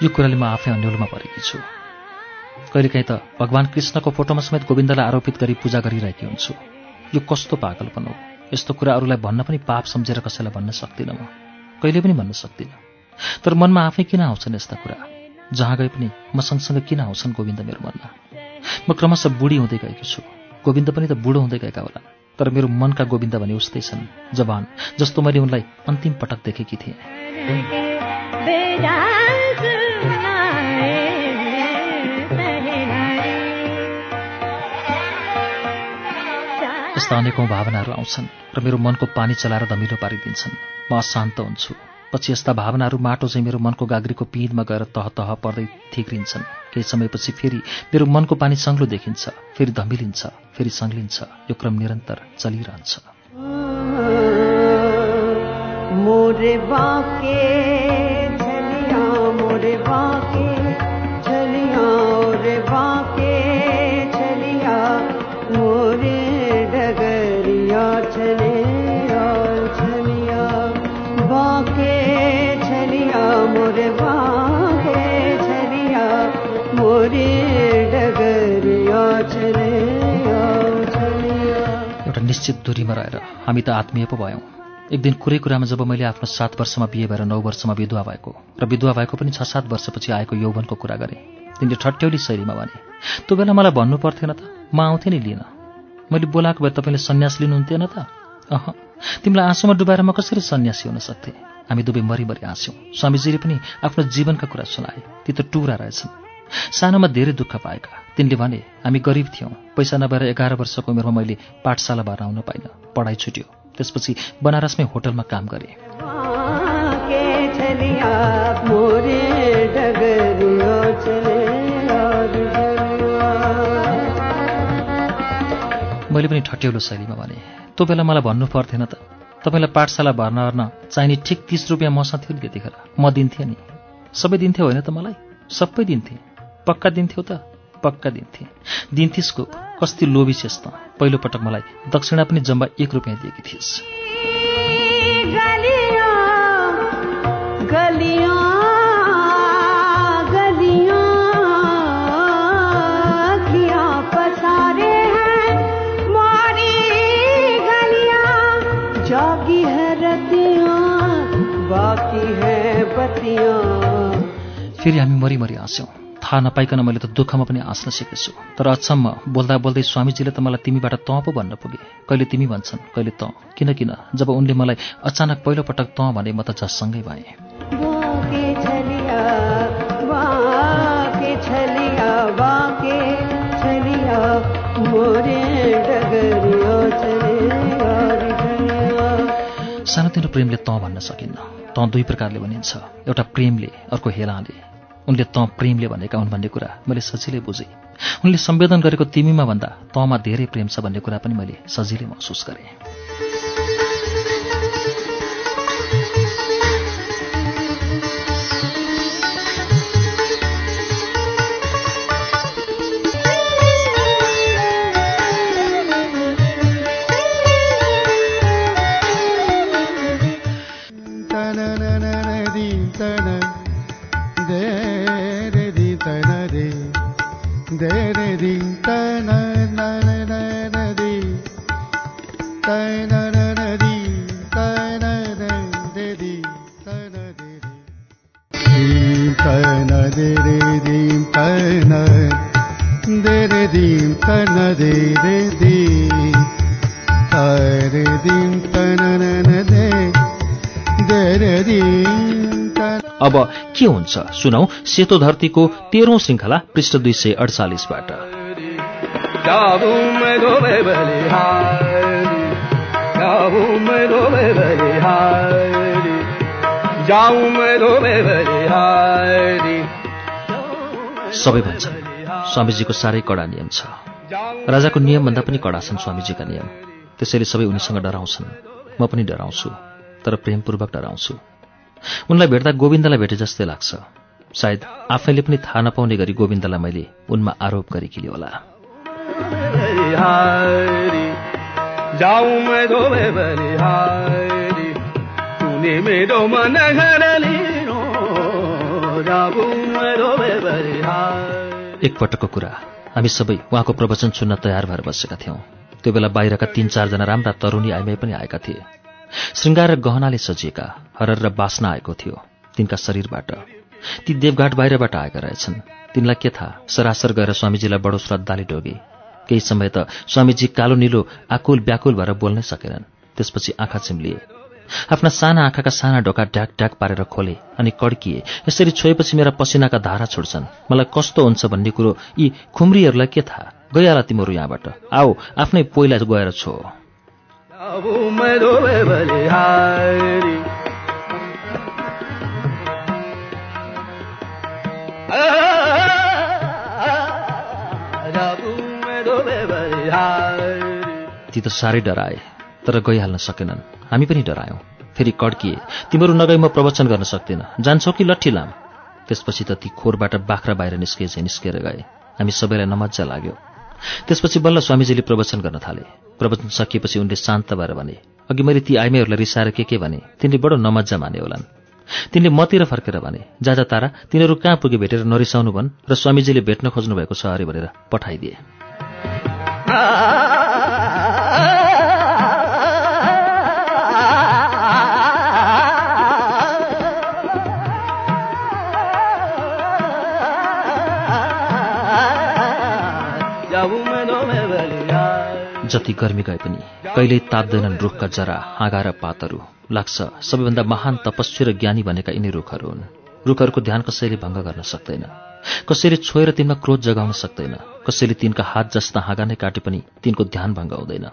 यो कुराले म आफै अन्यलमा परेकी छु। कहिलेकाहीँ त भगवान् कृष्णको फोटोमा समेत गोविन्दलाई आरोपित गरी पूजा गरिरहेकी हुन्छु। यो कस्तो पागलपन हो? यस्तो कुरा अरूलाई भन्न पनि पाप सम्झेर कसैलाई भन्न सक्दिनँ म। कहिले पनि भन्न सक्दिनँ। तर मनमा आफै किन आउँछन् यस्ता कुरा? जहाँ गए पनि म सँगसँगै किन आउँछन् गोविन्द मेरो मनमा? म क्रमशः बुढी हुँदै गएकी छु। गोविन्द पनि त बुढो हुँदै गएका होलान् तर मेरो मनका गोविन्द भने उस्तै छन् जवान जस्तो मैले उनलाई अन्तिम पटक देखेकी थिएँ। यस्ता अनेकौँ भावनाहरू आउँछन् र मेरो मनको पानी चलाएर धमिलो पारिदिन्छन्। म अशान्त हुन्छु। पछि यस्ता भावनाहरू माटो चाहिँ मेरो मनको गाग्रीको पिँधमा गएर तह तह पर्दै थिग्रिन्छन्। केही समयपछि फेरि मेरो मनको पानी सङ्लो देखिन्छ फेरि धमिलिन्छ फेरि सङ्लिन्छ यो क्रम निरन्तर चलिरहन्छ। मोरे बाके। एउटा निश्चित दूरीमा रहेर हामी त आत्मीय पो भयौँ। एक दिन कुरै कुरामा जब मैले आफ्नो सात वर्षमा बिहे भएर नौ वर्षमा विधवा भएको र विधवा भएको पनि छ सात वर्षपछि आएको यौवनको कुरा गरेँ। तिनले ठट्यौली शैलीमा भने त्यो बेला मलाई भन्नु पर्थेन त? म आउँथेँ नि लिन। मैले बोलाएको भए तपाईँले सन्यास लिनुहुन्थेन त? अह तिमीलाई आँसुमा डुबाएर म कसरी सन्यासी हुन सक्थेँ? हामी दुवै मरिमरि हाँस्यौँ। स्वामीजीले पनि आफ्नो जीवनका कुरा सुनाए। ती त टुरा रहेछन्। सानोमा धेरै दुःख पाएका। तिनले भने हामी गरिब थियौँ। पैसा नभएर एघार वर्षको उमेरमा मैले पाठशाला भएर आउन पाइनँ। पढाइ छुट्यो। त्यसपछि बनारसमै होटलमा काम गरेँ। मैले पनि ठट्यौलो शैलीमा भने त्यो बेला मलाई भन्नु पर्थेन त। तपाईँलाई पाठशाला भर्ना गर्न चाहिने ठिक तिस रुपियाँ मसँग थियो नि त्यतिखेर। म दिन्थेँ नि। सबै दिन्थ्यो होइन त मलाई? सबै दिन्थेँ। पक्का दिन्थ्यौ त पक्का दिन्थेँ दिन्थिस् को कस्ति लोभी छेस् त पहिलोपटक मलाई दक्षिणा पनि जम्मा एक रुपियाँ दिएकी थिइस् फेरि हामी मरिमरि हाँस्यौँ थाहा नपाइकन मैले त दुःखमा पनि हाँस्न सिकेछु। तर अचम्म बोल्दा बोल्दै स्वामीजीले त मलाई तिमीबाट तँ पो भन्न पुगे। कहिले तिमी भन्छन् कहिले तँ। किन किन? जब उनले मलाई अचानक पहिलोपटक तँ भने म त जससँगै भएँ। सानोतिनो प्रेमले तँ भन्न सकिन्न। तँ दुई प्रकारले भनिन्छ। एउटा प्रेमले अर्को हेलाले। उनले तँ प्रेमले भनेका हुन् भन्ने कुरा मैले सजिलै बुझेँ। उनले सम्वेदन गरेको तिमीमा भन्दा तँमा धेरै प्रेम छ भन्ने कुरा पनि मैले सजिलै महसुस गरेँ। अब के हुन्छ? सुनौ सेतो धरतीको तेह्रौं श्रृङ्खला पृष्ठ दुई सय अडचालिसबाट सबै भन्छन् स्वामीजीको साह्रै कडा नियम छ। राजाको नियमभन्दा पनि कडा छन् स्वामीजीका नियम। त्यसैले सबै उनीसँग डराउँछन्। म पनि डराउँछु तर प्रेमपूर्वक डराउँछु। उनलाई भेट्दा गोविन्दलाई भेटे जस्तै लाग्छ। सायद आफैले पनि थाहा नपाउने गरी गोविन्दलाई मैले उनमा आरोप गरेकी होला। एकपटकको कुरा। हामी सबै उहाँको प्रवचन सुन्न तयार भएर बसेका थियौँ। त्यो बेला बाहिरका तीन चारजना राम्रा तरुणी आइमाई पनि आएका थिए। श्रृङ्गार र गहनाले सजिएका हरर र बास्ना आएको थियो तिनका शरीरबाट। ती देवघाट बाहिरबाट आएका रहेछन्। तिनलाई के थाहा? सरासर गएर स्वामीजीलाई बडो श्रद्धाले डोगे। केही समय त स्वामीजी कालो निलो आकुल व्याकुल भएर बोल्नै सकेनन्। त्यसपछि आँखा चिम्लिए। आफ्ना साना आँखाका साना ढोका ढ्याक ढ्याक पारेर खोले अनि कड्किए। यसरी छोएपछि मेरा पसिनाका धारा छुट्छन्। मलाई कस्तो हुन्छ भन्ने कुरो यी खुम्रीहरूलाई के थाहा? गइहाल तिमीहरू यहाँबाट। आओ आफ्नै पोइला गएर छो। ती त साह्रै डराए तर गइहाल्न सकेनन् हामी पनि डरायौँ फेरि कड्किए तिमीहरू नगई म प्रवचन गर्न सक्दिनँ जान्छौ कि लट्ठी लाम त्यसपछि त ती खोरबाट बाख्रा बाहिर निस्किए चाहिँ निस्केर गए हामी सबैलाई नमज्जा लाग्यो त्यसपछि बल्ल स्वामीजीले प्रवचन गर्न थाले। प्रवचन सकिएपछि उनले शान्त भएर भने अघि मैले ती आइमाईहरूलाई रिसाएर के के भने तिनले बडो नमज्जा माने होलान्। तिनले मतिर फर्केर भने जाजा तारा तिनीहरू कहाँ पुगे भेटेर नरिसाउनु भन् र स्वामीजीले भेट्न खोज्नु भएको छ अरे भनेर पठाइदिए। जति गर्मी गए पनि कहिल्यै ताप्दैनन् रुखका जरा हाँगा र पातहरू। लाग्छ सबैभन्दा महान तपस्वी र ज्ञानी भनेका यिनै रुखहरू हुन्। रुखहरूको ध्यान कसैले भङ्ग गर्न सक्दैन। कसैले छोएर तिनमा क्रोध जगाउन सक्दैन। कसैले तिनका हात जस्ता हाँगा नै काटे पनि तिनको ध्यान भङ्ग हुँदैन।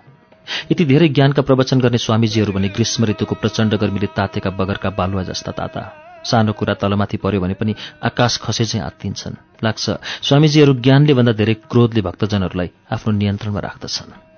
यति धेरै ज्ञानका प्रवचन गर्ने स्वामीजीहरू भने ग्रीष्म ऋतुको प्रचण्ड गर्मीले तातेका बगरका बालुवा जस्ता ताता। सानो कुरा तलमाथि पर्यो भने पनि आकाश खसे चाहिँ आत्तिन्छन्। लाग्छ स्वामीजीहरू ज्ञानले भन्दा धेरै क्रोधले भक्तजनहरूलाई आफ्नो नियन्त्रणमा राख्दछन्।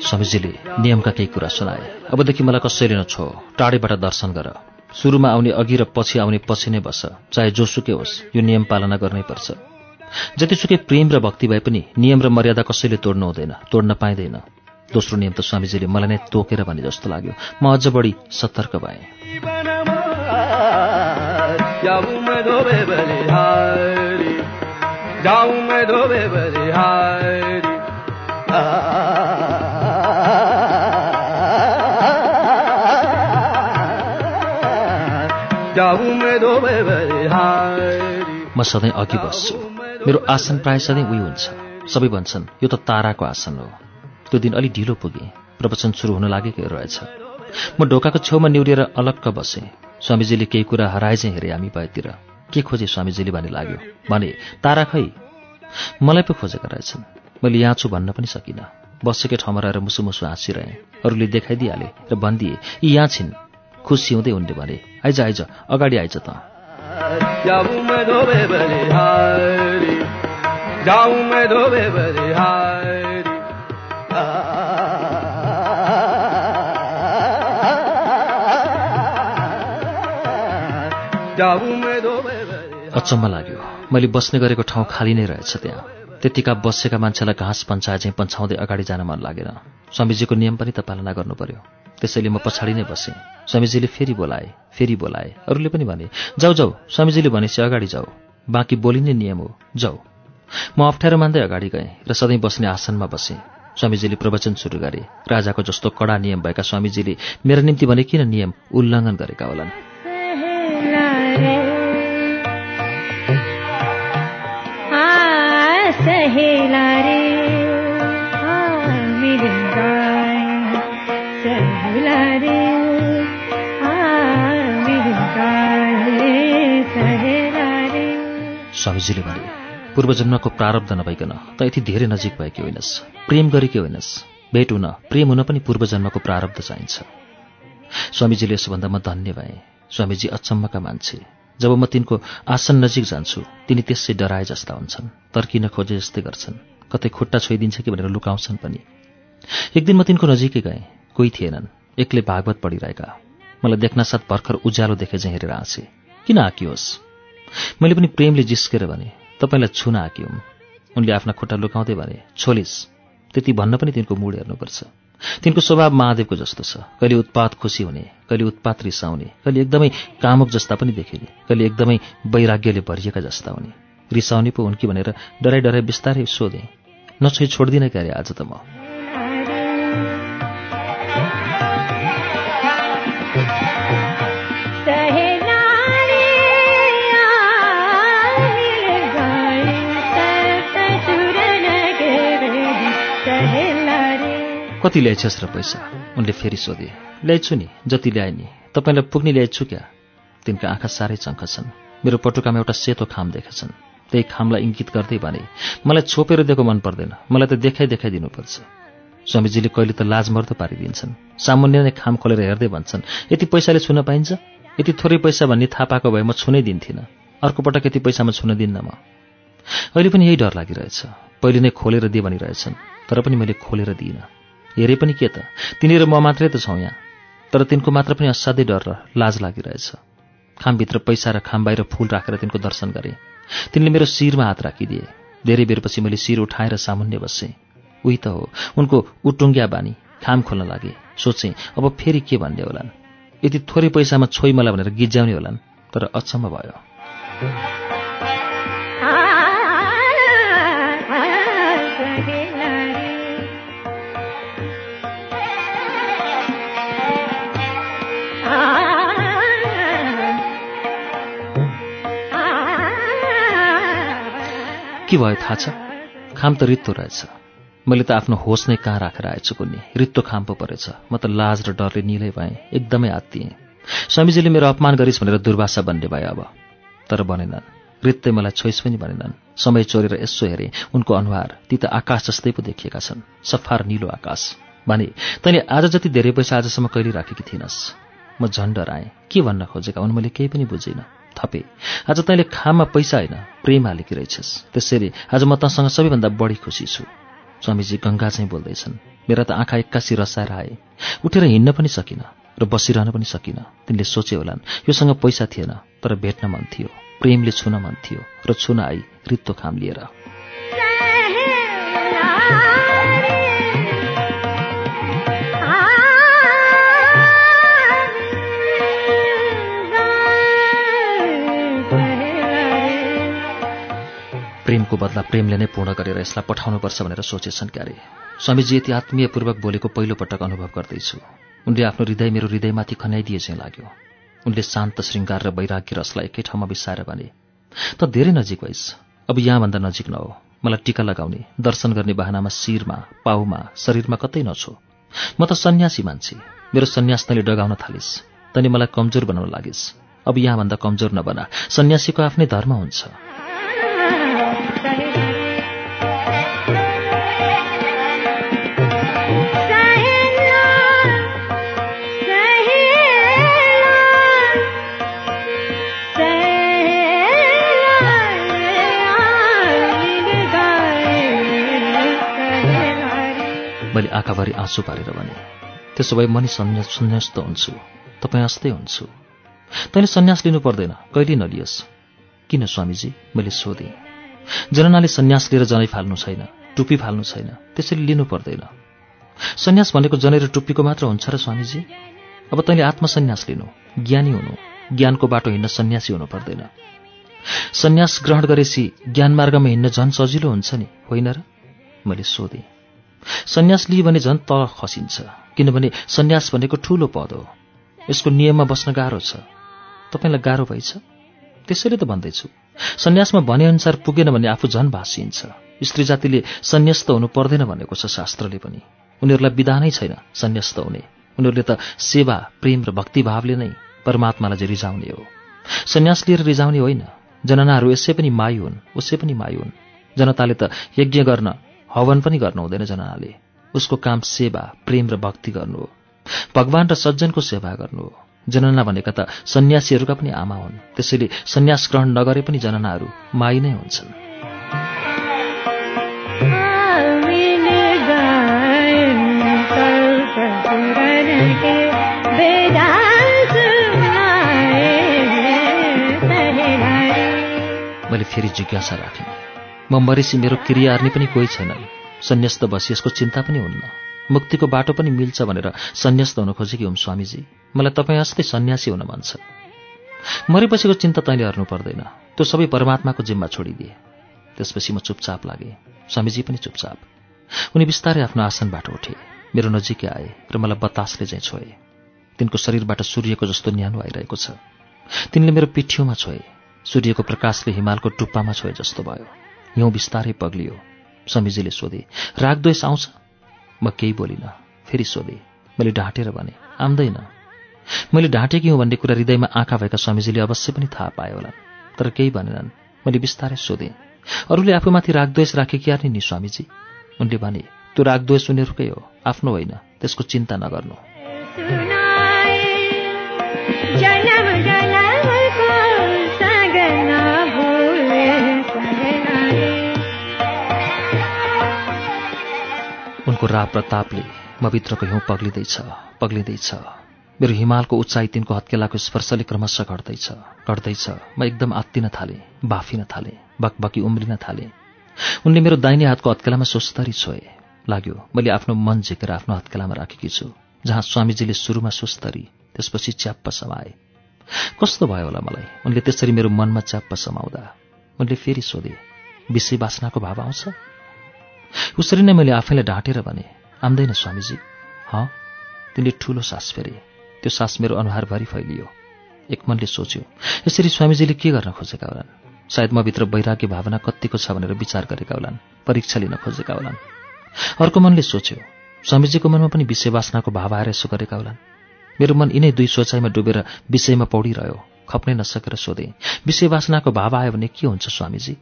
स्वामीजीले नियमका केही कुरा सुनाए। अबदेखि मलाई कसैले नछो टाढेबाट दर्शन गर। सुरुमा आउने अघि र पछि आउने पछि नै बस चाहे जोसुकै होस् यो नियम पालना गर्नै पर्छ। जतिसुकै प्रेम र भक्ति भए पनि नियम र मर्यादा कसैले तोड्नु हुँदैन तोड्न पाइँदैन। दोस्रो नियम त स्वामीजीले मलाई नै तोकेर भने जस्तो लाग्यो। म अझ बढी सतर्क भएँ। म सधैँ अघि बस्छु। मेरो आसन प्राय सधैँ उही हुन्छ। सबै भन्छन् यो त ताराको आसन हो। त्यो दिन अलि ढिलो पुगेँ। प्रवचन सुरु हुन लागेकै रहेछ। म ढोकाको छेउमा निहुरिएर अलक्क बसेँ। स्वामीजीले केही कुरा हराए चाहिँ हेरेँ हामी भएतिर। के खोजे स्वामीजीले भने लाग्यो। भने तारा खै मलाई पो खोजेका रहेछन्। मैले यहाँ छु भन्न पनि सकिनँ। बसेकै ठाउँमा रहेर मुसु मुसु हाँसिरहेँ। अरूले देखाइदिइहाले र भनिदिए यी यहाँ छिन्। खुसी हुँदै उनले भने आइज आइज अगाडि आइज त। जाऊ मैं धोबे बलिहारी जाऊ मैं धोबे बलिहारी अचम्म लाग्यो। मैले बस्ने गरेको ठाउँ खाली नै रहेछ त्यहाँ। त्यतिका बसेका मान्छेलाई घाँस पन्छाए चाहिँ पन्छाउँदै अगाडि जान मन लागेन। स्वामीजीको नियम पनि त पालना गर्नु पर्यो त्यसैले म पछाडि नै बसेँ। स्वामीजीले फेरि बोलाए फेरि बोलाए। अरूले पनि भने जाऊ जाऊ स्वामीजीले भनेपछि अगाडि जाऊ। बाँकी बोलिने नियम हो। जाऊ। म अप्ठ्यारो मान्दै अगाडि गएँ र सधैँ बस्ने आसनमा बसेँ। स्वामीजीले प्रवचन सुरु गरे। राजाको जस्तो कडा नियम भएका स्वामीजीले मेरो निम्ति भने किन नियम उल्लङ्घन गरेका होलान्? स्वामीजीले भने पूर्वजन्मको प्रारब्ध नभइकन त यति धेरै नजिक भएकी होइनस् प्रेम गरेकी होइनस् भेट हुन प्रेम हुन पनि पूर्वजन्मको प्रारब्ध चाहिन्छ। स्वामीजीले यसोभन्दा म धन्य भएँ। स्वामीजी अचम्मका मान्छे। जब म तिनको आसन नजिक जान्छु तिनी त्यसै डराए जस्ता हुन्छन् तर्किन खोजे जस्तै गर्छन् कतै खुट्टा छोइदिन्छ कि भनेर लुकाउँछन् पनि। एक दिन म तिनको नजिकै गएँ कोही थिएनन् एक्लै भागवत पढिरहेका। मलाई देख्न साथ भर्खर उज्यालो देखे चाहिँ हेरेर आँचे किन आँकियोस् मैले पनि प्रेमले जिस्केर भने तपाईँलाई छुन आँकियौँ उनले आफ्ना खुट्टा लुकाउँदै भने छोलिस त्यति भन्न पनि तिनको मुड हेर्नुपर्छ। तिनको स्वभाव महादेवको जस्तो छ। कहिले उत्पात खुसी हुने कहिले उत्पात रिसाउने कहिले एकदमै कामुक जस्ता पनि देखिने कहिले एकदमै वैराग्यले भरिएका जस्ता हुने। रिसाउने पो हुन् कि भनेर डराइ डराइ बिस्तारै सोधेँ। नछोइ छोड्दिनँ क्यारे आज त म। कति ल्याइछस् र पैसा? उनले फेरि सोधे। ल्याइछु नि जति ल्याए नि। तपाईँलाई पुग्ने ल्याइछु क्या? तिनका आँखा साह्रै चङ्ख छन्। मेरो पटुकामा एउटा सेतो खाम देखेछन् त्यही खामलाई इङ्गित गर्दै भने मलाई छोपेर दिएको मन पर्दैन। मलाई त देखाइ देखाइ दिनुपर्छ। स्वामीजीले कहिले त लाज मर्दो पारिदिन्छन्। सामान्य नै खाम खोलेर हेर्दै भन्छन् यति पैसाले छुन पाइन्छ? यति थोरै पैसा भन्ने थाहा पाएको भए म छुनै दिन्थिनँ। अर्को पटक यति पैसामा छुन दिन्न म। अहिले पनि यही डर लागिरहेछ। पहिले नै खोलेर दिए भनिरहेछन् तर पनि मैले खोलेर दिइनँ। हेरे पनि के त? तिनी र म मात्रै त छौँ यहाँ। तर तिनको मात्र पनि असाध्यै डर र लाज लागिरहेछ। खामभित्र पैसा र खाम बाहिर फुल राखेर तिनको दर्शन गरेँ। तिनले मेरो शिरमा हात राखिदिए। धेरै बेरपछि मैले शिर उठाएर सामुन्य बसेँ। उही त हो उनको उटुङ्ग्या बानी खाम खोल्न लागे। सोचेँ अब फेरि के भन्ने होलान्? यति थोरै पैसामा छोइ मलाई भनेर गिज्याउने होलान् तर अचम्म भयो। के भयो थाहा छ? खाम त रित्तो रहेछ। मैले त आफ्नो होस नै कहाँ राखेर आएछु कुन्नी? रित्तो खाम पो परेछ। म त लाज र डरले निलै भएँ। एकदमै आत्तिएँ। स्वामीजीले मेरो अपमान गरिस् भनेर दुर्वासा बन्ने भए अब। तर बनेनन् रित्तै मलाई छोइस पनि भनेनन्। समय चोरेर यसो हेरेँ। उनको अनुहार ती त आकाश जस्तै पो देखिएका छन्। सफार निलो आकाश। भने तैँले आज जति धेरै पैसा आजसम्म कहिले राखेकी थिइनस्? म झन् डराएँ के भन्न खोजेका? हुन् मैले केही पनि बुझिनँ। थपे। आज तैँले खाममा पैसा होइन प्रेम हालेकी रहेछस्। त्यसैले आज म तँसँग सबैभन्दा बढी खुसी छु। स्वामीजी गङ्गा चाहिँ बोल्दैछन् मेरा त आँखा एक्कासी रसाएर आए उठेर हिँड्न पनि सकिनँ र बसिरहन पनि सकिनँ। तिनले सोचे होलान् योसँग पैसा थिएन तर भेट्न मन थियो प्रेमले छुन मन थियो र छुन आई रित्तो खाम लिएर। प्रेमको बदला प्रेमले नै पूर्ण गरेर यसलाई पठाउनुपर्छ भनेर सोचेछन् क्यारे। स्वामीजी यति आत्मीयपूर्वक बोलेको पहिलो पटक अनुभव गर्दैछु। उनले आफ्नो हृदय मेरो हृदयमाथि खन्याइदिए चाहिँ लाग्यो। उनले शान्त श्रृङ्गार र वैराग्य रसलाई एकै ठाउँमा बिसाएर भने त धेरै नजिक भइस् अब यहाँभन्दा नजिक नहो। मलाई टिका लगाउने दर्शन गर्ने बाहनामा शिरमा पाउमा शरीरमा कतै नछो। म त सन्यासी मान्छे। मेरो सन्यास तैँले डगाउन थालिस्। तैँले मलाई कमजोर बनाउन लागिस्। अब यहाँभन्दा कमजोर नबना। सन्यासीको आफ्नै धर्म हुन्छ। मैले आँखाभरि आँसु पारेर भने त्यसो भए म नि सन्यास सन्यास त हुन्छु। तपाईँ जस्तै हुन्छु। तैँले सन्यास लिनु पर्दैन। कहिले नलियोस्। किन स्वामीजी? मैले सोधेँ। जननाले सन्यास लिएर जनै फाल्नु छैन टुप्पी फाल्नु छैन। त्यसैले लिनु पर्दैन। सन्यास भनेको जनै र टुप्पीको मात्र हुन्छ र स्वामीजी? अब तैँले आत्मसन्यास लिनु। ज्ञानी हुनु। ज्ञानको बाटो हिँड्न सन्यासी हुनु पर्दैन। सन्यास ग्रहण गरेपछि ज्ञान मार्गमा हिँड्न झन् सजिलो हुन्छ नि होइन र? मैले सोधेँ। सन्यास लिए भने झन् तल खसिन्छ। किनभने सन्यास भनेको ठूलो पद हो। यसको नियममा बस्न गाह्रो छ। तपाईँलाई गाह्रो भएछ? त्यसैले त भन्दैछु। सन्यासमा भनेअनुसार पुगेन भने आफू झन् भाँसिन्छ। स्त्री जातिले सन्यस्त हुनु पर्दैन भनेको छ शास्त्रले पनि। उनीहरूलाई विधानै छैन सन्यस्त हुने। उनीहरूले त सेवा प्रेम र भक्तिभावले नै परमात्मालाई चाहिँ रिझाउने हो। सन्यास लिएर रिझाउने होइन। जननाहरू यसै पनि मायु हुन् उसै पनि मायु हुन्। जनताले त यज्ञ गर्न हवन पनि गर्नु हुँदैन जननाले। उसको काम सेवा प्रेम र भक्ति गर्नु हो। भगवान र सज्जनको सेवा गर्नु हो। जनना भनेका त सन्यासीहरूका पनि आमा हुन्। त्यसैले सन्यास ग्रहण नगरे पनि जननाहरू माई नै हुन्छन्। मैले फेरि जिज्ञासा राखेँ। म मरेसी मेरो क्रियार्नी पनि कोही छैनन् सन्यस्त बसी यसको चिन्ता पनि हुन्न। मुक्तिको बाटो पनि मिल्छ भनेर सन्यस्त हुन खोजेकी हुँ स्वामीजी। मलाई तपाईँ जस्तै सन्यासी हुन मन छ। मरेपछिको चिन्ता तैँले हर्नु पर्दैन। त्यो सबै परमात्माको जिम्मा छोडिदिए। त्यसपछि म चुपचाप लागेँ। स्वामीजी पनि चुपचाप। उनी बिस्तारै आफ्नो आसनबाट उठे। मेरो नजिकै आए र मलाई बतासले चाहिँ छोए। तिनको शरीरबाट सूर्यको जस्तो न्यानो आइरहेको छ। तिनले मेरो पिठ्यौमा छोए। सूर्यको प्रकाशले हिमालको टुप्पामा छोए जस्तो भयो। हिउँ बिस्तारै पग्लियो। समीजीले सोधे रागद्वेष आउँछ? म केही बोलिनँ। फेरि सोधे मैले ढाँटेर भने आउँदैन मैले ढाँटेकी हुँ भन्ने कुरा हृदयमा आँखा भएका स्वामीजीले अवश्य पनि थाहा पाए होलान् तर केही भनेनन्। मैले बिस्तारै सोधेँ अरूले आफूमाथि रागद्वेष राखे कि नि नि स्वामीजी? उनले भने त्यो रागद्वेष उनीहरूकै हो आफ्नो होइन त्यसको चिन्ता नगर्नु। उनको रा प्रतापले म भित्रको हिउँ पग्लिँदैछ पग्लिँदैछ। मेरो हिमालको उचाइ तिनको हत्केलाको स्पर्शले क्रमशः घट्दैछ घट्दैछ। म एकदम आत्तिन थालेँ बाफिन थालेँ बकबकी उम्रिन थालेँ। उनले मेरो दाहिने हातको हत्केलामा सुस्तरी छोए। लाग्यो मैले आफ्नो मन झिकेर आफ्नो हत्केलामा राखेकी छु जहाँ स्वामीजीले सुरुमा सुस्तरी त्यसपछि च्याप्प समाए। कस्तो भयो होला मलाई? उनले त्यसरी मेरो मनमा च्याप्प समाउँदा। उनले फेरि सोधे विषय बासनाको भाव आउँछ? उसरी नै मैले आफैलाई ढाँटेर भने आउँदैन स्वामीजी। हँ तिनले ठुलो सास फेरे। त्यो सास मेरो अनुहारभरि फैलियो। एक मनले सोच्यो यसरी स्वामीजीले के गर्न खोजेका होलान्? सायद म भित्र वैराग्य भावना कत्तिको छ भनेर विचार गरेका होलान् परीक्षा लिन खोजेका होलान्। अर्को मनले सोच्यो स्वामीजीको मनमा पनि विषय वासनाको भाव आएर यसो गरेका होलान्। मेरो मन यिनै दुई सोचाइमा डुबेर विषयमा पौडिरह्यो खप्नै नसकेर सोधे विषय वासनाको भाव आयो भने के हुन्छ स्वामीजी?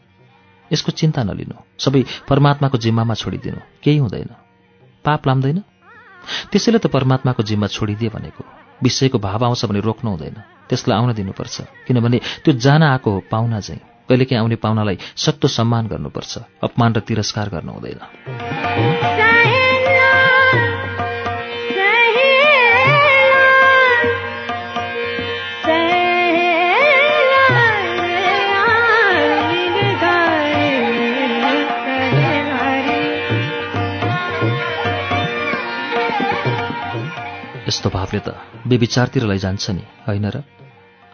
यसको चिन्ता नलिनु। सबै परमात्माको जिम्मामा छोडिदिनु। केही हुँदैन। पाप लाम्दैन। त्यसैले त परमात्माको जिम्मा छोडिदिए भनेको। विषयको भाव आउँछ भने रोक्नु हुँदैन। त्यसलाई आउन दिनुपर्छ। किनभने त्यो जान आएको हो पाहुना चाहिँ। कहिलेकाहीँ आउने पाहुनालाई सक्तो सम्मान गर्नुपर्छ। अपमान र तिरस्कार गर्नु हुँदैन। यस्तो भावले त बेविचारतिर लैजान्छ नि होइन र?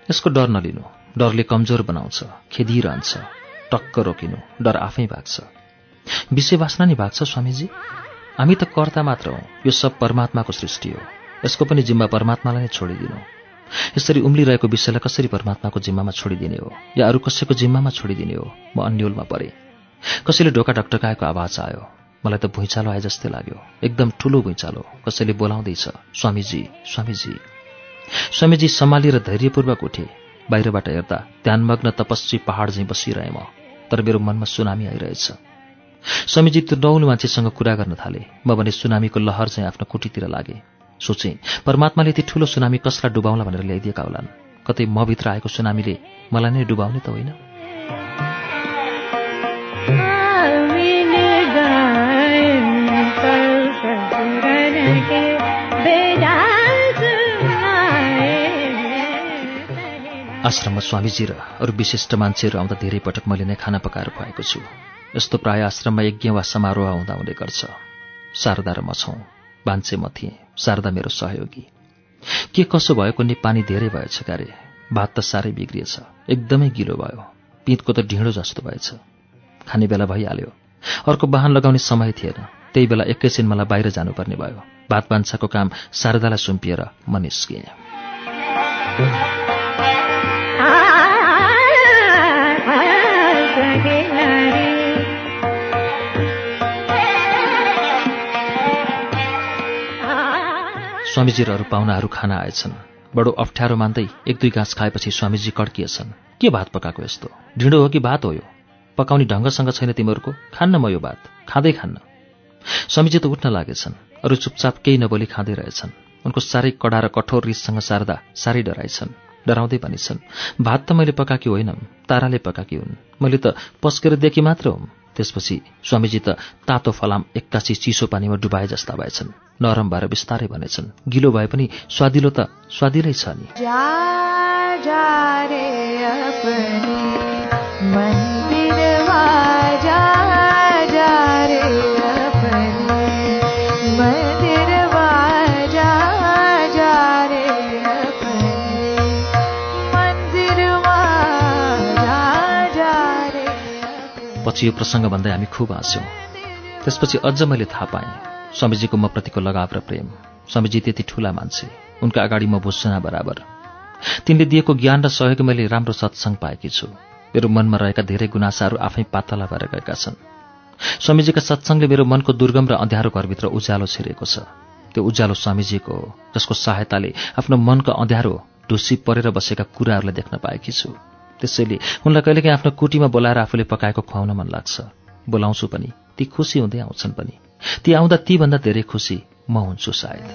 यसको डर नलिनु। डरले कमजोर बनाउँछ खेदिरहन्छ टक्क रोकिनु डर आफै भाग्छ। विषय वासना नि भाग्छ स्वामीजी? हामी त कर्ता मात्र हौ यो सब परमात्माको सृष्टि हो। यसको पनि जिम्मा परमात्मालाई नै छोडिदिनु। यसरी उम्लिरहेको विषयलाई कसरी परमात्माको जिम्मामा छोडिदिने हो? या अरू कसैको जिम्मामा छोडिदिने हो? म अन्यलमा परेँ। कसैले ढोका ढकढकाएको आवाज आयो। मलाई त भुइँचालो आए जस्तै लाग्यो। एकदम ठुलो भुइँचालो। कसैले बोलाउँदैछ स्वामीजी स्वामीजी। स्वामीजी सम्हालिएर धैर्यपूर्वक उठे। बाहिरबाट हेर्दा ध्यानमग्न तपस्वी पहाड झैँ बसिरहे म तर मेरो मनमा सुनामी आइरहेछ। स्वामीजी त्यो नौलो मान्छेसँग कुरा गर्न थाले। म भने सुनामीको लहर चाहिँ आफ्नो कुटीतिर लागे। सोचे परमात्माले यति ठुलो सुनामी कसलाई डुबाउला भनेर ल्याइदिएका होलान्। कतै म भित्र आएको सुनामीले मलाई नै डुबाउने त होइन? आश्रममा स्वामीजी र अरू विशिष्ट मान्छेहरू आउँदा धेरै पटक मैले नै खाना पकाएर खुवाएको छु। यस्तो प्राय आश्रममा यज्ञ वा समारोह हुँदा हुँदै गर्छ। शारदा र म छौँ। भान्से म थिएँ। शारदा मेरो सहयोगी। के कसो भयो कुनै पानी धेरै भएछ क्यारे? भात त साह्रै बिग्रिएछ। एकदमै गिलो भयो। पिँतको त ढिँडो जस्तो भएछ। खाने बेला भइहाल्यो। अर्को वाहन लगाउने समय थिएन। त्यही बेला एकैछिन मलाई बाहिर जानुपर्ने भयो। भात भान्साको काम शारदालाई सुम्पिएर म निस्किएँ स्वामीजी र अरू पाहुनाहरू खाना आएछन्। बडो अप्ठ्यारो मान्दै एक दुई गाँस खाएपछि स्वामीजी कड्किएछन्। के भात पकाएको यस्तो? ढिँडो हो कि भात हो यो? पकाउने ढङ्गसँग छैन तिमीहरूको। खान्न म यो भात। खाँदै खान्न। स्वामीजी त उठ्न लागेछन्। अरू चुपचाप केही नबोली खाँदै रहेछन्। उनको साह्रै कडा र कठोर रिससँग सार्दा साह्रै डराइछन्। डराउँदै पनि छन् भात त मैले पकाकी होइनँ ताराले पकाकी हुन्। मैले त पस्केर देखि मात्र हुँ त्यसपछि स्वामीजी त तातो फलाम एक्कासी चिसो पानीमा डुबाए जस्ता भएछन्। नरम भएर बिस्तारै भनेछन्। गिलो भए पनि स्वादिलो त स्वादिलै छ नि। जा जा रे अपने मंदिरवा जा जा रे अपने मंदिरवा जा जा रे अपने मंदिरवा जा जा रे पछि यो प्रसङ्ग भन्दै हामी खुब हाँस्यौँ। त्यसपछि अझ मैले थाहा पाएँ। स्वामीजीको म प्रतिको लगाव र प्रेम। स्वामीजी त्यति ठुला मान्छे। उनका अगाडि म भुस्सुना बराबर। तिनले दिएको ज्ञान र सहयोग मैले राम्रो सत्सङ्ग पाएकी छु। मेरो मनमा रहेका धेरै गुनासाहरू आफै पातला भएर गएका छन्। स्वामीजीका सत्सङ्गले मेरो मनको दुर्गम र अँध्यारो घरभित्र उज्यालो छिरेको छ। त्यो उज्यालो स्वामीजीको हो जसको सहायताले आफ्नो मनको अँध्यारो ढुसी परेर बसेका कुराहरूलाई देख्न पाएकी छु। त्यसैले उनलाई कहिलेकाहीँ आफ्नो कुटीमा बोलाएर आफूले पकाएको खुवाउन मन लाग्छ। बोलाउँछु पनि ती खुसी हुँदै आउँछन् पनि। ती आउँदा तीभन्दा धेरै खुसी म हुन्छु सायद।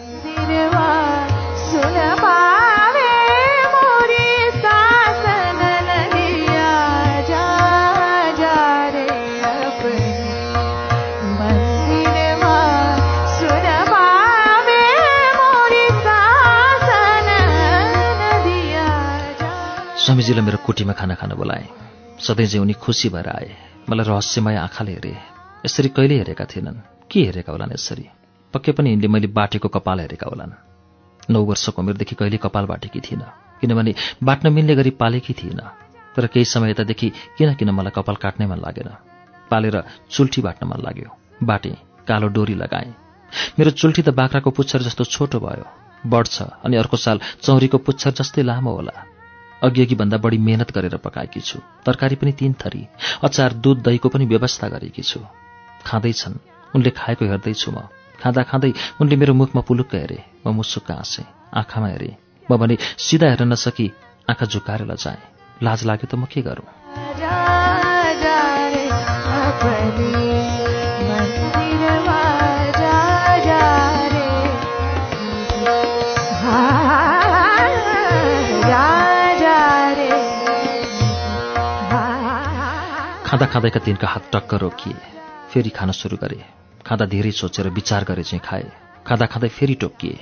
स्वामीजीलाई मेरो कुटीमा खाना खान बोलाए। सधैँ चाहिँ उनी खुसी भएर आए मलाई रहस्यमय आँखाले हेरे। यसरी कहिले हेरेका थिएनन्? के हेरेका होलान् यसरी? पक्कै पनि यिनले मैले बाटेको कपाल हेरेका होलान्। नौ वर्षको उमेरदेखि कहिले कपाल बाटेकी थिइनँ किनभने बाट्न मिल्ने गरी पालेकी थिइनँ। तर केही समय यतादेखि किन किन मलाई कपाल काट्नै मन लागेन। पालेर चुल्ठी बाट्न मन लाग्यो। बाटेँ कालो डोरी लगाएँ। मेरो चुल्ठी त बाख्राको पुच्छर जस्तो छोटो भयो। बढ्छ अनि अर्को साल चौरीको पुच्छर जस्तै लामो होला। अघि अघि भन्दा बढी मेहनत गरेर पकाएकी छु। तरकारी पनि तीन थरी। अचार दुध दहीको पनि व्यवस्था गरेकी छु। खाँदैछन्। उनले खाएको हेर्दैछु म। खाँदा खाँदै उनले मेरो मुखमा पुलुक्क हेरे। म मुसुक्क हाँसेँ। आँखामा हेरेँ। म भने सिधा हेर्न नसकी आँखा झुकाएर लजाएँ। लाज लाग्यो त म के गरौँ। खाँदा खाँदैका तिनका हात टक्क रोकिए। फेरि खान सुरु गरे। खाँदा धेरै सोचेर विचार गरे चाहिँ खाए। खाँदा खाँदै फेरि टोकिए।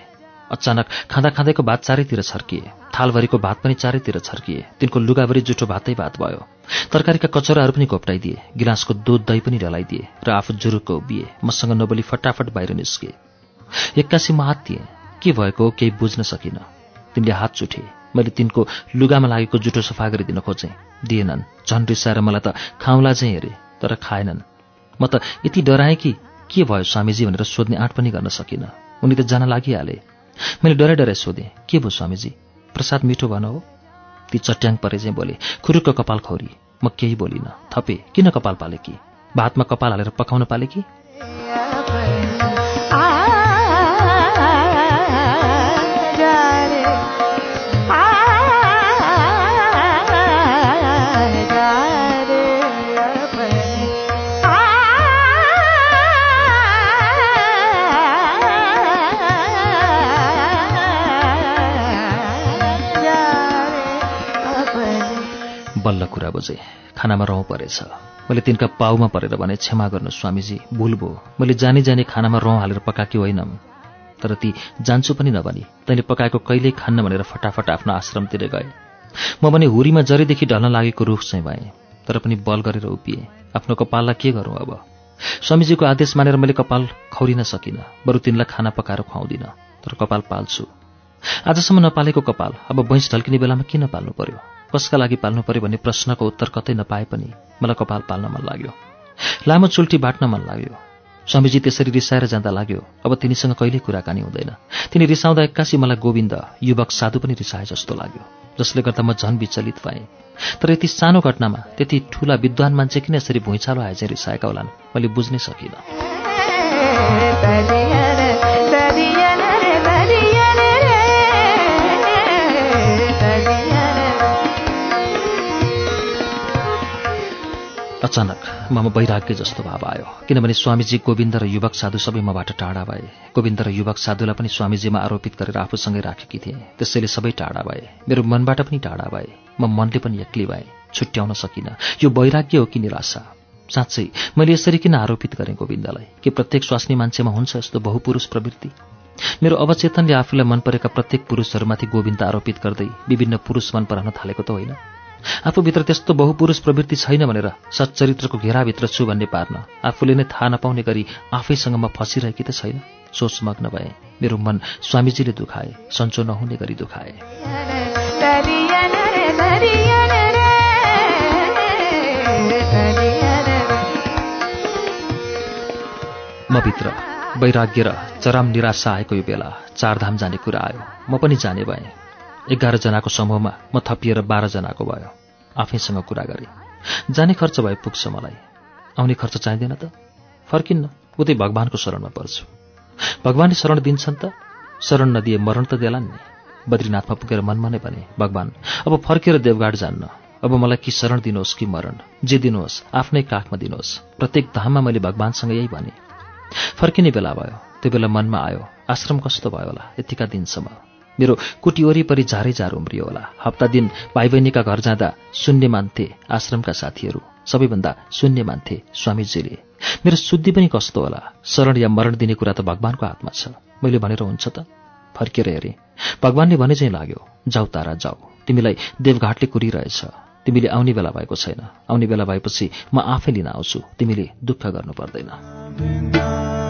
अचानक खाँदा खाँदैको भात चारैतिर छर्किए। थालभरिको भात पनि चारैतिर छर्किए। तिनको लुगाभरि जुठो भातै भात भयो। तरकारीका कचौराहरू पनि घोप्टाइदिए गिलासको दुध दही पनि ढलाइदिए र आफू जुरुक्क उभिए। मसँग नबोली फटाफट बाहिर निस्के। एक्कासी म हात दिएँ के भएको केही बुझ्न सकिनँ। तिनले हात चुठे। मैले तिनको लुगामा लागेको जुठो सफा गरिदिन खोजेँ। दिएनन्। झन् रिसाएर मलाई त खाउँला चाहिँ हेरे तर खाएनन्। म त यति डराएँ कि के भयो स्वामीजी भनेर सोध्ने आँट पनि गर्न सकिनँ। उनी त जान लागिहाले। मैले डराइ डराइ सोधेँ के भयो स्वामीजी? प्रसाद मिठो भन हो? ती चट्याङ परे चाहिँ बोले खुरुक्क कपाल खौरी। म केही बोलिनँ। थपे किन कपाल पाले कि? भातमा कपाल हालेर पकाउन पाले कि? बल्ल कुरा बुझे। खानामा रौँ परेछ। मैले तिनका पाउमा परेर भने क्षमा गर्नु स्वामीजी भुल भयो। मैले जानी जाने खानामा रौँ हालेर पकाएकी होइनँ तर ती जान्छु पनि नभनी तैँले पकाएको कहिल्यै खान्न भनेर फटाफट आफ्नो आश्रमतिर गए। म भने हुरीमा जरीदेखि ढल्न लागेको रुख चाहिँ भएँ तर पनि बल गरेर उभिएँ। आफ्नो कपाललाई के गरौँ अब? स्वामीजीको आदेश मानेर मैले कपाल खौरिन सकिनँ बरु तिनलाई खाना पकाएर खुवाउँदिनँ। तर कपाल पाल्छु। आजसम्म नपालेको कपाल अब भैँस ढल्किने बेलामा किन पाल्नु पर्यो? कसका लागि पाल्नु पर्यो भन्ने प्रश्नको उत्तर कतै नपाए पनि मलाई कपाल पाल्न मन लाग्यो। लामो चुल्टी बाट्न मन लाग्यो। स्वामीजी त्यसरी रिसाएर जाँदा लाग्यो अब तिनीसँग कहिल्यै कुराकानी हुँदैन। तिनी रिसाउँदा एक्कासी मलाई गोविन्द युवक साधु पनि रिसाए जस्तो लाग्यो जसले गर्दा म झन् विचलित भएँ। तर यति सानो घटनामा त्यति ठुला विद्वान मान्छे किन यसरी भुइँचालो आए चाहिँ रिसाएका होलान् मैले बुझ्नै सकिनँ। अचानक ममा वैराग्य जस्तो भाव आयो। किनभने स्वामीजी गोविन्द र युवक साधु सबै मबाट टाढा भए। गोविन्द र युवक साधुलाई पनि स्वामीजीमा आरोपित गरेर आफूसँगै राखेकी थिएँ। त्यसैले सबै टाढा भए। मेरो मनबाट पनि टाढा भए। म मनले पनि एक्लै भएँ। छुट्याउन सकिनँ। यो वैराग्य हो कि निराशा? साँच्चै मैले यसरी किन आरोपित गरेँ गोविन्दलाई? के प्रत्येक स्वास्नी मान्छेमा हुन्छ यस्तो बहुपुरुष प्रवृत्ति? मेरो अवचेतनले आफूलाई मन परेका प्रत्येक पुरुषहरूमाथि गोविन्द आरोपित गर्दै विभिन्न पुरुष मन पराउन थालेको त होइन। आफूभित्र त्यस्तो बहुपुरुष प्रवृत्ति छैन भनेर सच्चरित्रको घेराभित्र छु भन्ने पार्न आफूले नै थाहा नपाउने गरी आफैसँग म फसिरहेकी त छैन। सोचमग्न भए। मेरो मन स्वामीजीले दुखाए। सन्चो नहुने गरी दुखाए। म भित्र वैराग्य र चरम निराशा आएको यो बेला चारधाम जाने कुरा आयो। म पनि जाने भएँ। एघारजनाको समूहमा म थपिएर बाह्रजनाको भयो। आफैसँग कुरा गरेँ। जाने खर्च भए पुग्छ मलाई। आउने खर्च चाहिँदैन त। फर्किन्न। उतै भगवान्को शरणमा पर्छु। भगवान्ले शरण दिन्छन् त। शरण नदिए मरण त देलान् नि। बद्रीनाथमा पुगेर मनमा नै भने भगवान् अब फर्केर देवघाट जान्न। अब मलाई कि शरण दिनुहोस् कि मरण। जे दिनुहोस् आफ्नै काखमा दिनुहोस्। प्रत्येक धाममा मैले भगवान्सँग यही भने। फर्किने बेला भयो। त्यो बेला मनमा आयो। आश्रम कस्तो भयो होला? यतिका दिनसम्म। मेरो कुटी वरिपरि झारै झार उम्रियो होला। हप्ता दिन भाइ बहिनीका घर जाँदा शून्य मान्थे आश्रमका साथीहरू। सबैभन्दा शून्य मान्थे स्वामीजीले। मेरो शुद्धि पनि कस्तो होला? शरण या मरण दिने कुरा त भगवान्को हातमा छ। मैले भनेर हुन्छ त? फर्केर हेरेँ। भगवान्ले भने चाहिँ लाग्यो जाऊ तारा जाऊ। तिमीलाई देवघाटले कुरिरहेछ। तिमीले आउने बेला भएको छैन। आउने बेला भएपछि म आफै लिन आउँछु। तिमीले दुःख गर्नु पर्दैन।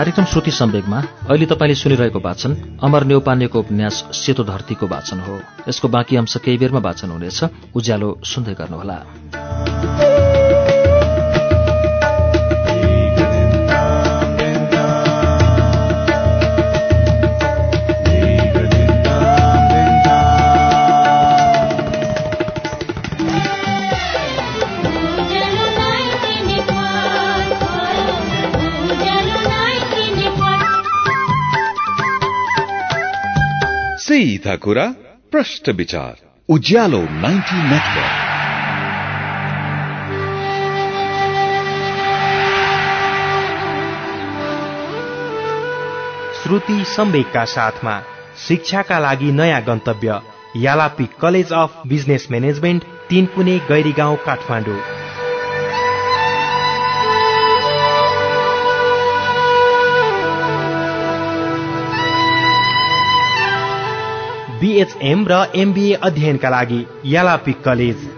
कार्यक्रम श्रुति सम्वेगमा अहिले तपाईँले सुनिरहेको वाचन अमर नेौपानेको उपन्यास सेतो धरतीको वाचन हो। यसको बाँकी अंश केही बेरमा वाचन हुनेछ। उज्यालो सुन्दै गर्नुहोला। सीधा कुरा प्रश्न विचार उज्यालो 90 नेटवर्क श्रुति सम्वेकका साथमा शिक्षाका लागि नयाँ गन्तव्य Yalapi college of business management Tinkune Gairigaun Kathmandu BHM र एमबिए अध्ययनका लागि यालापी कलेज।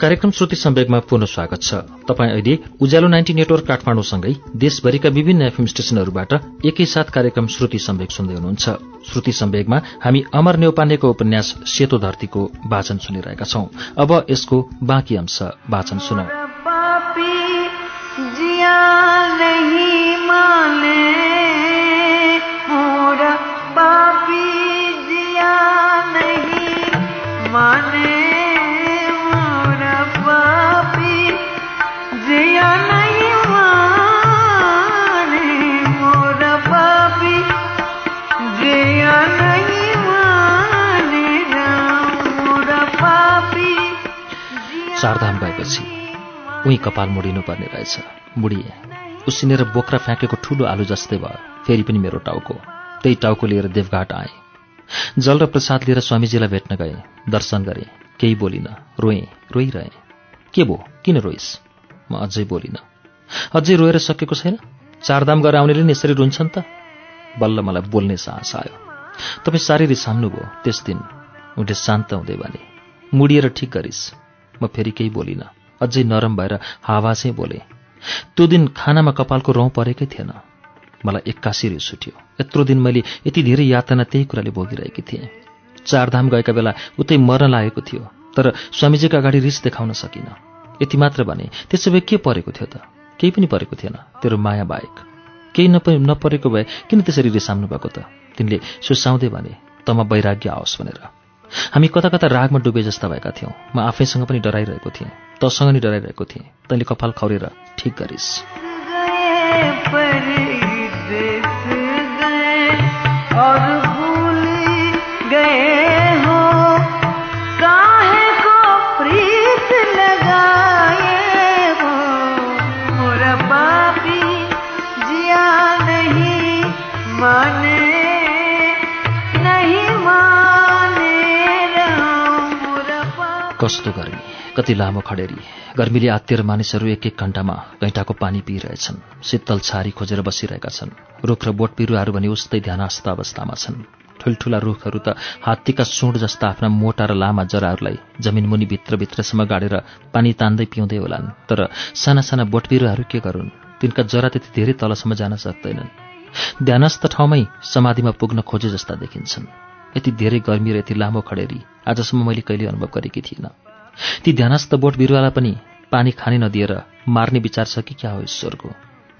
कार्यक्रम श्रुति सम्वेकमा पुनः स्वागत छ। तपाईँ अहिले उज्यालो नाइन्टी नेटवर्क काठमाडौँसँगै देशभरिका विभिन्न एफएम स्टेशनहरूबाट एकैसाथ कार्यक्रम श्रुति सम्वेक सुन्दै हुनुहुन्छ। श्रुति सम्वेकमा हामी अमर नेौपानेको उपन्यास सेतो धरतीको वाचन सुनिरहेका छौं। अब यसको बाँकी अंश वाचन सुनौ। माने। चारधाम गएपछि उही कपाल मुडिनु पर्ने रहेछ। मुडिए। उसिनेर बोक्रा फ्याँकेको ठूलो आलु जस्तै भयो। फेरि पनि मेरो टाउको। त्यही टाउको लिएर देवघाट आएँ। जल र प्रसाद लिएर स्वामीजीलाई भेट्न गएँ। दर्शन गरेँ। केही बोलिनँ। रोएँ। रोइरहेँ। के भो? किन रोइस्? म अझै बोलिनँ। अझै रोएर सकेको छैन? चारधाम गरेर आउनेले नि यसरी रुन्छन् त? बल्ल मलाई बोल्ने साहस आयो। तपाईँ साह्रै रिसाउनु भयो त्यस दिन उनले शान्त हुँदै भने। मुडिएर ठिक गरिस्। म फेरि केही बोलिनँ। अझै नरम भएर हावा चाहिँ बोले त्यो दिन खानामा कपालको रौँ परेकै थिएन। मलाई एक्कासी रिस उठ्यो। यत्रो दिन मैले यति धेरै यातना त्यही कुराले भोगिरहेकी थिएँ। चारधाम गएका बेला उतै मर्न लागेको थियो तर स्वामीजीका अगाडि रिस देखाउन सकिनँ। यति मात्र भने त्यसो भए के परेको थियो त? केही पनि परेको थिएन। तेरो माया बाहेक। केही नप नपरेको भए किन त्यसरी रिसाउनु भएको त? तिनले सुसाउँदै भने तमा वैराग्य आओस् भनेर। हामी कता कता रागमा डुबे जस्ता भएका थियौँ। म आफैसँग पनि डराइरहेको थिएँ। तसँग नि डराइरहेको थिएँ। तैँले कपाल खौरेर ठिक गरिस्। कस्तो गर्मी कति लामो खडेरी। गर्मीले आत्तिएर मानिसहरू एक एक घण्टामा घैँटाको पानी पिइरहेछन् शीतल छारी खोजेर बसिरहेका छन्। रुख र बोट बिरुवाहरू भने उस्तै ध्यानस्थ अवस्थामा छन्। ठुल्ठुला रुखहरू त हात्तीका सुँड जस्ता आफ्ना मोटा र लामा जराहरूलाई जमिन मुनि भित्रभित्रसम्म गाडेर पानी तान्दै पिउँदै होलान्। तर साना साना बोट बिरुवाहरू के गरून्? तिनका जरा त्यति धेरै तलसम्म जान सक्दैनन्। ध्यानस्थ ठाउँमै समाधिमा पुग्न खोजे जस्ता देखिन्छन्। यति धेरै गर्मी र यति लामो खडेरी आजसम्म मैले कहिले अनुभव गरेकी थिइनँ ती ध्यानस्थ बोट बिरुवालाई पनि पानी खाने नदिएर मार्ने विचार छ कि क्या हो ईश्वरको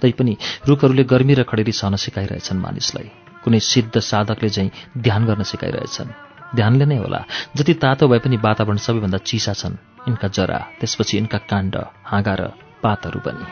तैपनि रुखहरूले गर्मी र खडेरी सहन सिकाइरहेछन् मानिसलाई कुनै सिद्ध साधकले चाहिँ ध्यान गर्न सिकाइरहेछन् ध्यानले नै होला जति तातो भए पनि वातावरण सबैभन्दा चिसा छन् यिनका जरा त्यसपछि यिनका काण्ड हाँगा र पातहरू पनि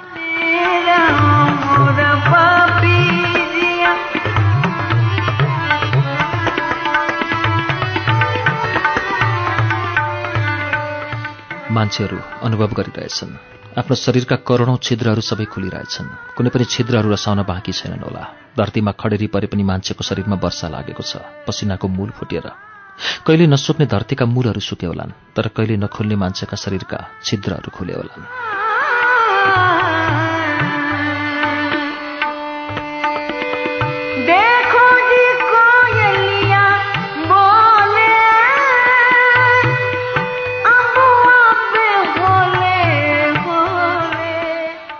मान्छेहरू अनुभव गरिरहेछन्। आफ्नो शरीरका करोडौँ छिद्रहरू सबै खुलिरहेछन्। कुनै पनि छिद्रहरू रसाउन बाँकी छैनन् होला। धरतीमा खडेरी परे पनि मान्छेको शरीरमा वर्षा लागेको छ। पसिनाको मूल फुटेर। कहिले नसुक्ने धरतीका मूलहरू सुके होलान् तर कहिले नखुल्ने मान्छेका शरीरका छिद्रहरू खुले होलान्।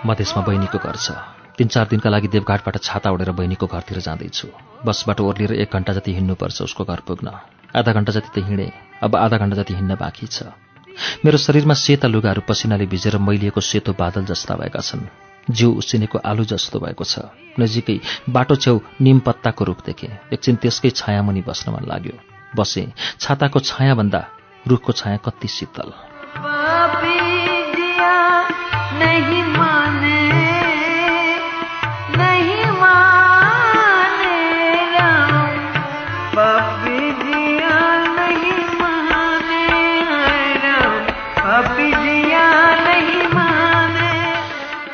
मधेसमा बहिनीको घर छ। तिन चार दिनका लागि देवघाटबाट छाता ओढेर बहिनीको घरतिर जाँदैछु। बसबाट ओर्लिएर एक घन्टा जति हिँड्नुपर्छ उसको घर पुग्न। आधा घन्टा जति त हिँडेँ अब आधा घन्टा जति हिँड्न बाँकी छ। मेरो शरीरमा सेता लुगाहरू पसिनाले भिजेर मैलिएको सेतो बादल जस्ता भएका छन्। जिउ उसिनेको आलु जस्तो भएको छ। नजिकै बाटो छेउ निम पत्ताको रुख देखेँ। एकछिन त्यसकै छायामुनि बस्न मन लाग्यो। बसेँ छाताको छायाभन्दा रुखको छाया कति शीतल।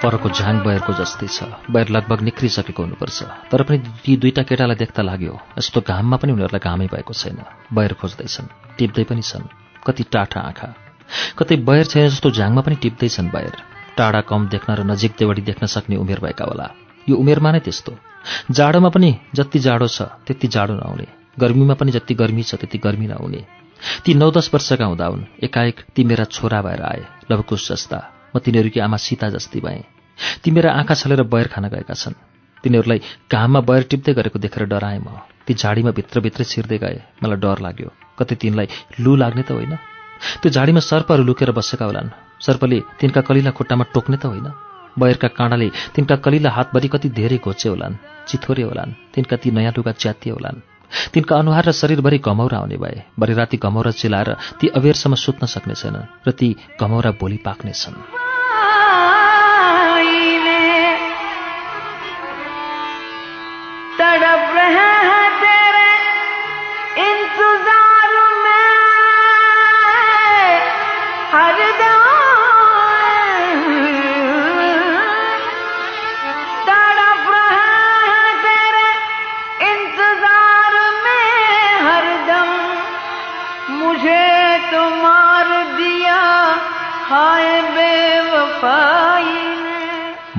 परको झाङ बयरको जस्तै छ। बयर लगभग निक्रिसकेको हुनुपर्छ। तर पनि ती दुईटा केटालाई देख्दा लाग्यो यस्तो घाममा पनि उनीहरूलाई घामै भएको छैन। बयर खोज्दैछन् टिप्दै पनि छन्। कति टाठा आँखा। कतै बयर छैन जस्तो झाङमा पनि टिप्दैछन् बयर। टाढा कम देख्न र नजिक देवडी देख्न सक्ने उमेर भएका होला। यो उमेरमा नै त्यस्तो। जाडोमा पनि जति जाडो छ त्यति जाडो नहुने। गर्मीमा पनि जति गर्मी छ त्यति गर्मी नहुने। ती नौ दस वर्षका हुँदा हुन् एकाएक ती मेरा छोरा भएर आए लवकुश जस्ता। म तिनीहरूकी आमा सीता जस्ती भएँ। ती मेरा आँखा छलेर बयर खान गएका छन्। तिनीहरूलाई घाममा बयर टिप्दै गरेको देखेर डराएँ म। ती झाडीमा भित्रभित्रै छिर्दै गए। मलाई डर लाग्यो। कतै तिनलाई लु लाग्ने त होइन? त्यो झाडीमा सर्पहरू लुकेर बसेका होलान्। सर्पले तिनका कलिला खुट्टामा टोक्ने त होइन। बयरका काँडाले तिनका कलिला हातभरि कति धेरै घोचे होलान् चिथोरे होलान् तिनका ती नयाँ लुगा च्यातिए होलान्। तिनका अनुहार र शरीरभरि घमौरा आउने भए भरे राति घमौरा चिलाएर ती अबेरसम्म सुत्न सक्ने छैनन् र ती घमौरा भोलि पाक्नेछन्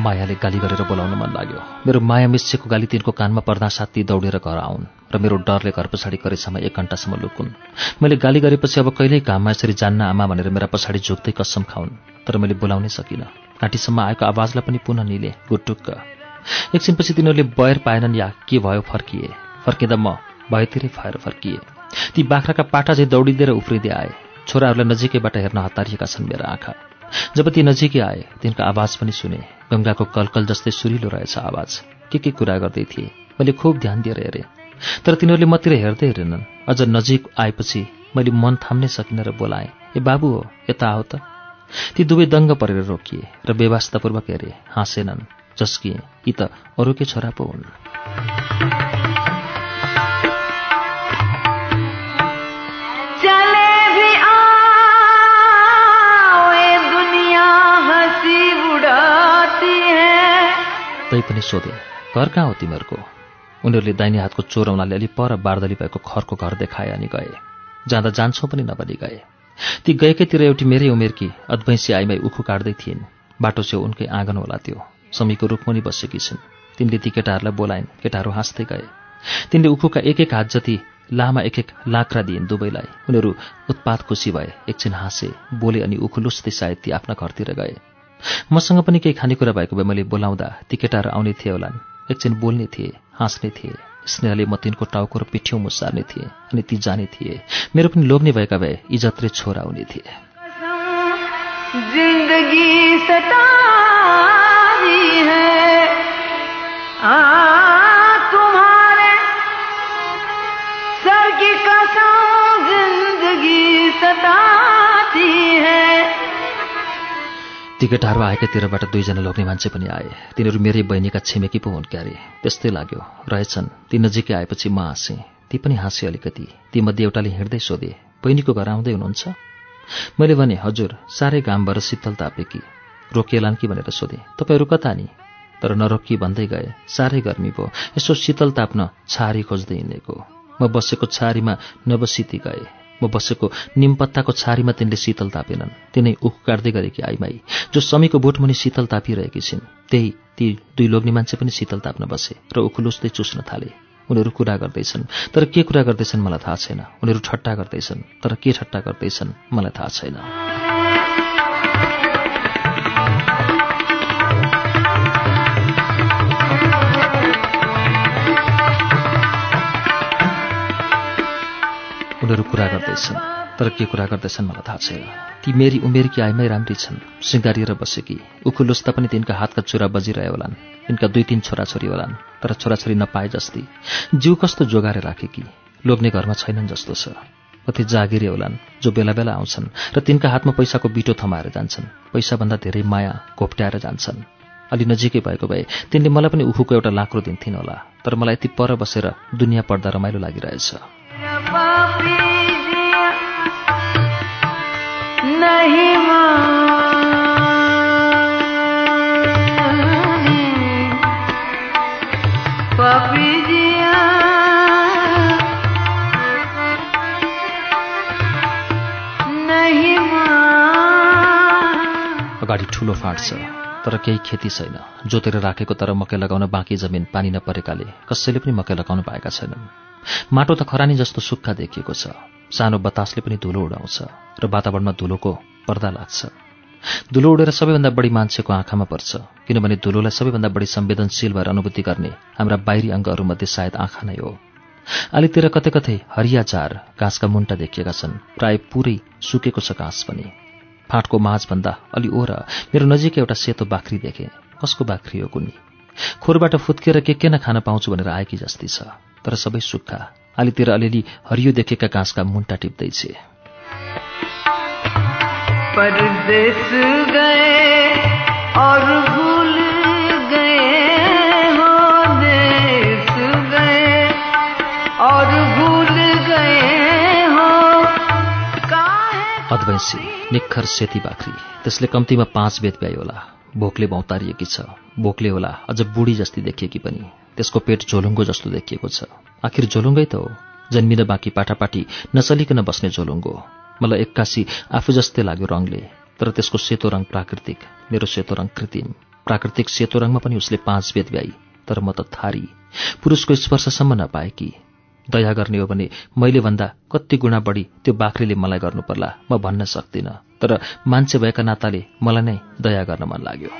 मायाले गाली गरेर बोलाउन मन लाग्यो। मेरो माया मिस्सेको गाली तिनको कानमा पर्दा साथ दौडेर घर आउन् र मेरो डरले घर पछाडि करेसम्म एक घन्टासम्म लुकुन्। मैले गाली गरेपछि अब कहिल्यै काममा यसरी जान्न आमा भनेर मेरा पछाडि झुक्दै कसम खाउन् तर मैले बोलाउनै सकिनँ। घाँटीसम्म आएको आवाजलाई पनि पुनः निले गुटुक्क। एकछिनपछि तिनीहरूले बयर पाएनन् या के भयो फर्किए। फर्किँदा म भएतिरै भएर फर्किए। ती बाख्राका पाटा चाहिँ दौडिँदै र उफ्रिँदै आए। छोराहरूलाई नजिकैबाट हेर्न हतारिएका छन् मेरा आँखा। जब ती नजिकै आए तिनको आवाज पनि सुने। गङ्गाको कलकल जस्तै सुरिलो रहेछ आवाज। के के कुरा गर्दै थिए? मैले खुब ध्यान दिएर हेरेँ। तर तिनीहरूले मतिर हेर्दै हेरेनन्। अझ नजिक आएपछि मैले मन थाम्नै सकिनँ र बोलाएँ ए बाबु हो यता आऊ त। ती दुवै दङ्ग परेर रोकिए र बेवास्तापूर्वक हेरे हाँसेनन् जस्किए यी त अरूकै छोरा पो हुन्? पनि सोधे घर कहाँ हो तिमीहरूको? उनीहरूले दाहिने हातको चोरौनाले अलि पर बार्दली भएको खरको घर देखाए अनि गए। जाँदा जान्छौँ पनि नभनी गए। ती गएकैतिर एउटी मेरै उमेरकी अद्वैंसी आइमाई उखु काट्दै थिइन्। बाटो छेउ उनकै आँगन होला त्यो। समीको रुखमुनि बसेकी छिन्। तिनले ती केटाहरूलाई बोलाइन् केटाहरू हाँस्दै गए। तिनले उखुका एक एक हात जति लामा एक एक लाक्रा दिइन् दुवैलाई। उनीहरू उत्पात खुसी भए एकछिन हाँसे बोले अनि उखु लुस्दै सायद ती आफ्ना घरतिर गए। मसँग पनि केही खानेकुरा भएको भए मैले बोलाउँदा ती केटाहरू आउने थिए होलान्। एकछिन बोल्ने थिए हाँस्ने थिए। स्नेहले म तिनको टाउको र पिठ्यौ मुसार्ने थिए अनि ती जाने थिए। मेरो पनि लोग्ने भएका भए इजतले छोरा हुने थिए। जिंदगी ती केटाहरू आएकातिरबाट दुईजना लोग्ने मान्छे पनि आए। तिनीहरू मेरै बहिनीका छिमेकी पो हुन् क्यारे। त्यस्तै लाग्यो। रहेछन्। ती नजिकै आएपछि म हाँसेँ। ती पनि हाँसे अलिकति। तीमध्ये एउटाले हिँड्दै सोधे बहिनीको घर आउँदै हुनुहुन्छ? मैले भने हजुर साह्रै घामबाट शीतल तापेकी रोकिएलान् कि? भनेर सोधेँ तपाईँहरू कता नि? तर नरोकी भन्दै गए साह्रै गर्मी भयो यसो शीतल ताप्न छारी खोज्दै हिँडेको। म बसेको छारीमा नबसिती गए। म बसेको निमपत्ताको छारीमा तिनले शीतल तापेनन्। तिनै उख काट्दै गरेकी आइमाई जो समीको बोटमुनि शीतल तापिरहेकी छिन्। त्यही ती दुई लोग्ने मान्छे पनि शीतल ताप्न बसे र उखुलुस्दै चुस्न थाले। उनीहरू कुरा गर्दैछन् तर के कुरा गर्दैछन् मलाई थाहा छैन। उनीहरू ठट्टा गर्दैछन् तर के ठट्टा गर्दैछन् मलाई थाहा छैन। उनीहरू कुरा गर्दैछन् तर के कुरा गर्दैछन् मलाई थाहा छैन। ती मेरी उमेरकी आइमै राम्री छन्। सिँगारिएर बसेकी। उखु लुस्दा पनि तिनका हातका चुरा बजिरहे होलान्। तिनका दुई तिन छोराछोरी होलान् तर छोराछोरी नपाए जस्ती। जिउ कस्तो जोगाएर राखेकी? लोग्ने घरमा छैनन् जस्तो छ। कति जागिरे होलान् जो बेला बेला आउँछन् र तिनका हातमा पैसाको बिटो थमाएर जान्छन्। पैसाभन्दा धेरै माया घोप्ट्याएर जान्छन्। अलि नजिकै भएको भए तिनले मलाई पनि उखुको एउटा लाक्रो दिन्थिन् होला। तर मलाई यति पर बसेर दुनियाँ पढ्दा रमाइलो लागिरहेछ। अगाडि ठुलो फाँट छ तर केही खेती छैन। जोतेर राखेको तर मकै लगाउन बाँकी जमिन पानी नपरेकाले कसैले पनि मकै लगाउन पाएका छैनन्। माटो त खरानी जस्तो सुक्खा देखिएको छ। सानो बतासले पनि धुलो उडाउँछ र वातावरणमा धुलोको पर्दा लाग्छ। धुलो उडेर सबैभन्दा बढी मान्छेको आँखामा पर्छ किनभने धुलोलाई सबैभन्दा बढी संवेदनशील भएर अनुभूति गर्ने हाम्रा बाहिरी अङ्गहरूमध्ये सायद आँखा नै हो। आलितिर कतै कतै हरिया चार घाँसका मुन्टा देखिएका छन् प्राय पुरै सुकेको छ घाँस पनि। फाँटको माझभन्दा अलि ओर मेरो नजिकै एउटा सेतो बाख्री देखेँ। कसको बाख्री हो कुनी खोरबाट फुत्किएर के के न खान पाउँछु भनेर आएकी जस्ती छ। तर सबै सुक्खा आलितिर अलिअलि हरियो देखेका घाँसका मुन्टा टिप्दैछ। परदेस गए और भूल गए हो देश गए और भूल गए हो। काहे अद्वैंसी निखर सेती बाख्री त्यसले कम्तीमा पाँच बेत भ्याइ होला भोकले भौतारिएकी छ। भोकले होला अझ बुढी जस्ती देखिएकी पनि। त्यसको पेट झोलुङ्गो जस्तो देखिएको छ। आखिर झोलुङ्गै त हो। जन्मिन बाँकी पाटापाटी नचलिकन बस्ने झोलुङ्गो मलाई एक्कासी आफू जस्तै लाग्यो रङले तर त्यसको सेतो रङ प्राकृतिक मेरो सेतो रङ कृत्रिम। प्राकृतिक सेतो रङमा पनि उसले पाँच बेद भ्याई तर म त थारी। पुरुषको स्पर्शसम्म नपाएकी दया गर्ने हो भने मैले भन्दा कति गुणा बढी त्यो बाख्रीले मलाई गर्नु पर्ला म भन्न सक्दिनँ। तर मान्छे भएका नाताले मलाई नै दया गर्न मन लाग्यो।